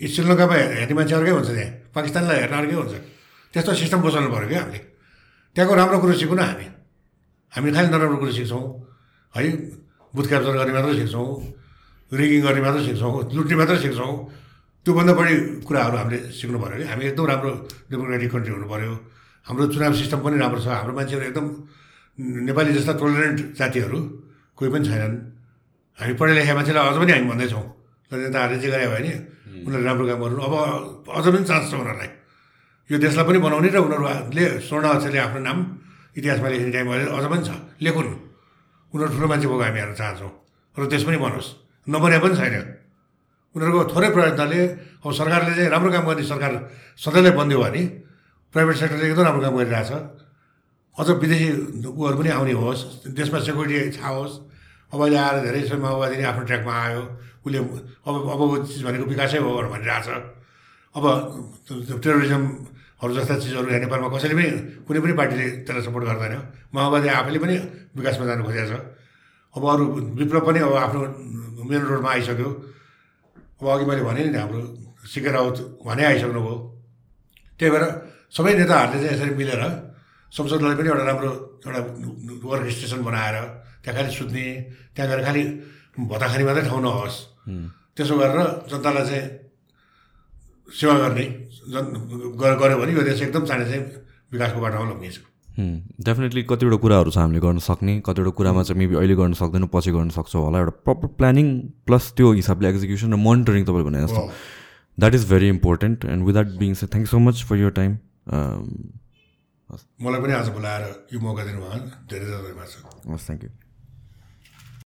यी श्रीलङ्कामा हेर्ने मान्छे अर्कै हुन्छ त्यहाँ। पाकिस्तानलाई हेर्न अर्कै हुन्छ। त्यस्तो सिस्टम बसाल्नु पऱ्यो क्या हामीले। त्यहाँको राम्रो कुरो सिकौँ न हामी। हामी खालि नराम्रो कुरो सिक्छौँ। है बुथ क्याप्चर गर्ने मात्रै सिक्छौँ। रिगिङ गर्ने मात्रै सिक्छौँ। लुट्ने मात्रै सिक्छौँ। त्योभन्दा बढी कुराहरू हामीले सिक्नु पऱ्यो कि। हामी एकदम राम्रो डेमोक्रेटिक कन्ट्री हुनु पऱ्यो। हाम्रो चुनाव सिस्टम पनि राम्रो छ। हाम्रो मान्छेहरू एकदम नेपाली जस्ता टोलरेन्ट जातिहरू कोही पनि छैनन्। हामी पढे लेखा मान्छेलाई अझ पनि हामी भन्दैछौँ तर नेताहरूले चाहिँ गरे भयो नि उनीहरूले राम्रो काम गर्नु अब अझ पनि चान्स छ उनीहरूलाई यो देशलाई पनि बनाउने र उनीहरूले स्वर्ण अक्षरले आफ्नो नाम इतिहासमा लेख्ने टाइम अहिले अझ पनि छ लेखुन् उनीहरू ठुलो मान्छे भएको हामी हेर्न चाहन्छौँ र देश पनि बनोस् नबने पनि छैन उनीहरूको थोरै प्रयत्नले अब सरकारले चाहिँ राम्रो काम गर्ने सरकार सधैँलाई बनिदियो भने प्राइभेट सेक्टरले एकदम राम्रो काम गरिरहेछ अझ विदेशी उहरू पनि आउने होस् देशमा सेक्युरिटी छाओस् अब अहिले आएर धेरै जस्तो माओवादी नै आफ्नो ट्र्याकमा आयो। उसले अब अबको चिज भनेको विकासै हो भनेर भनिरहेछ। अब टेरोरिजमहरू जस्ता चिजहरू यहाँ नेपालमा कसैले पनि कुनै पनि पार्टीले त्यसलाई सपोर्ट गर्दैन। माओवादी आफैले पनि विकासमा जानु खोजेको छ अब अरू विप्लव पनि अब आफ्नो मेन रोडमा आइसक्यो। अब अघि मैले भने नि हाम्रो सिके राउत भने आइसक्नुभयो। त्यही भएर सबै नेताहरूले चाहिँ यसरी मिलेर संसदलाई पनि एउटा राम्रो एउटा वर्क स्टेसन बनाएर त्यहाँ खालि सुत्ने त्यहाँ गएर खालि भत्ता खाने मात्रै ठाउँ नहोस्। त्यसो गरेर जनतालाई चाहिँ सेवा गर्ने जन गर- गऱ्यो भने यो देश एकदम चाँडै चाहिँ विकासको बाटोमा लगिन्छ डेफिनेटली कतिवटा कुराहरू छ हामीले गर्न सक्ने कतिवटा कुरामा चाहिँ मेबी अहिले गर्न सक्दैनौँ पछि गर्न सक्छौँ होला। एउटा प्रपर प्लानिङ प्लस त्यो हिसाबले एक्जिक्युसन र मोनिटरिङ तपाईँले भने जस्तो। That is very important and with that being said thank so much for your time मलाई पनि आज बोलाएर यो मौका दिनुभयो। धेरै धेरै धन्यवाद छ हस् थ्याङ्क यू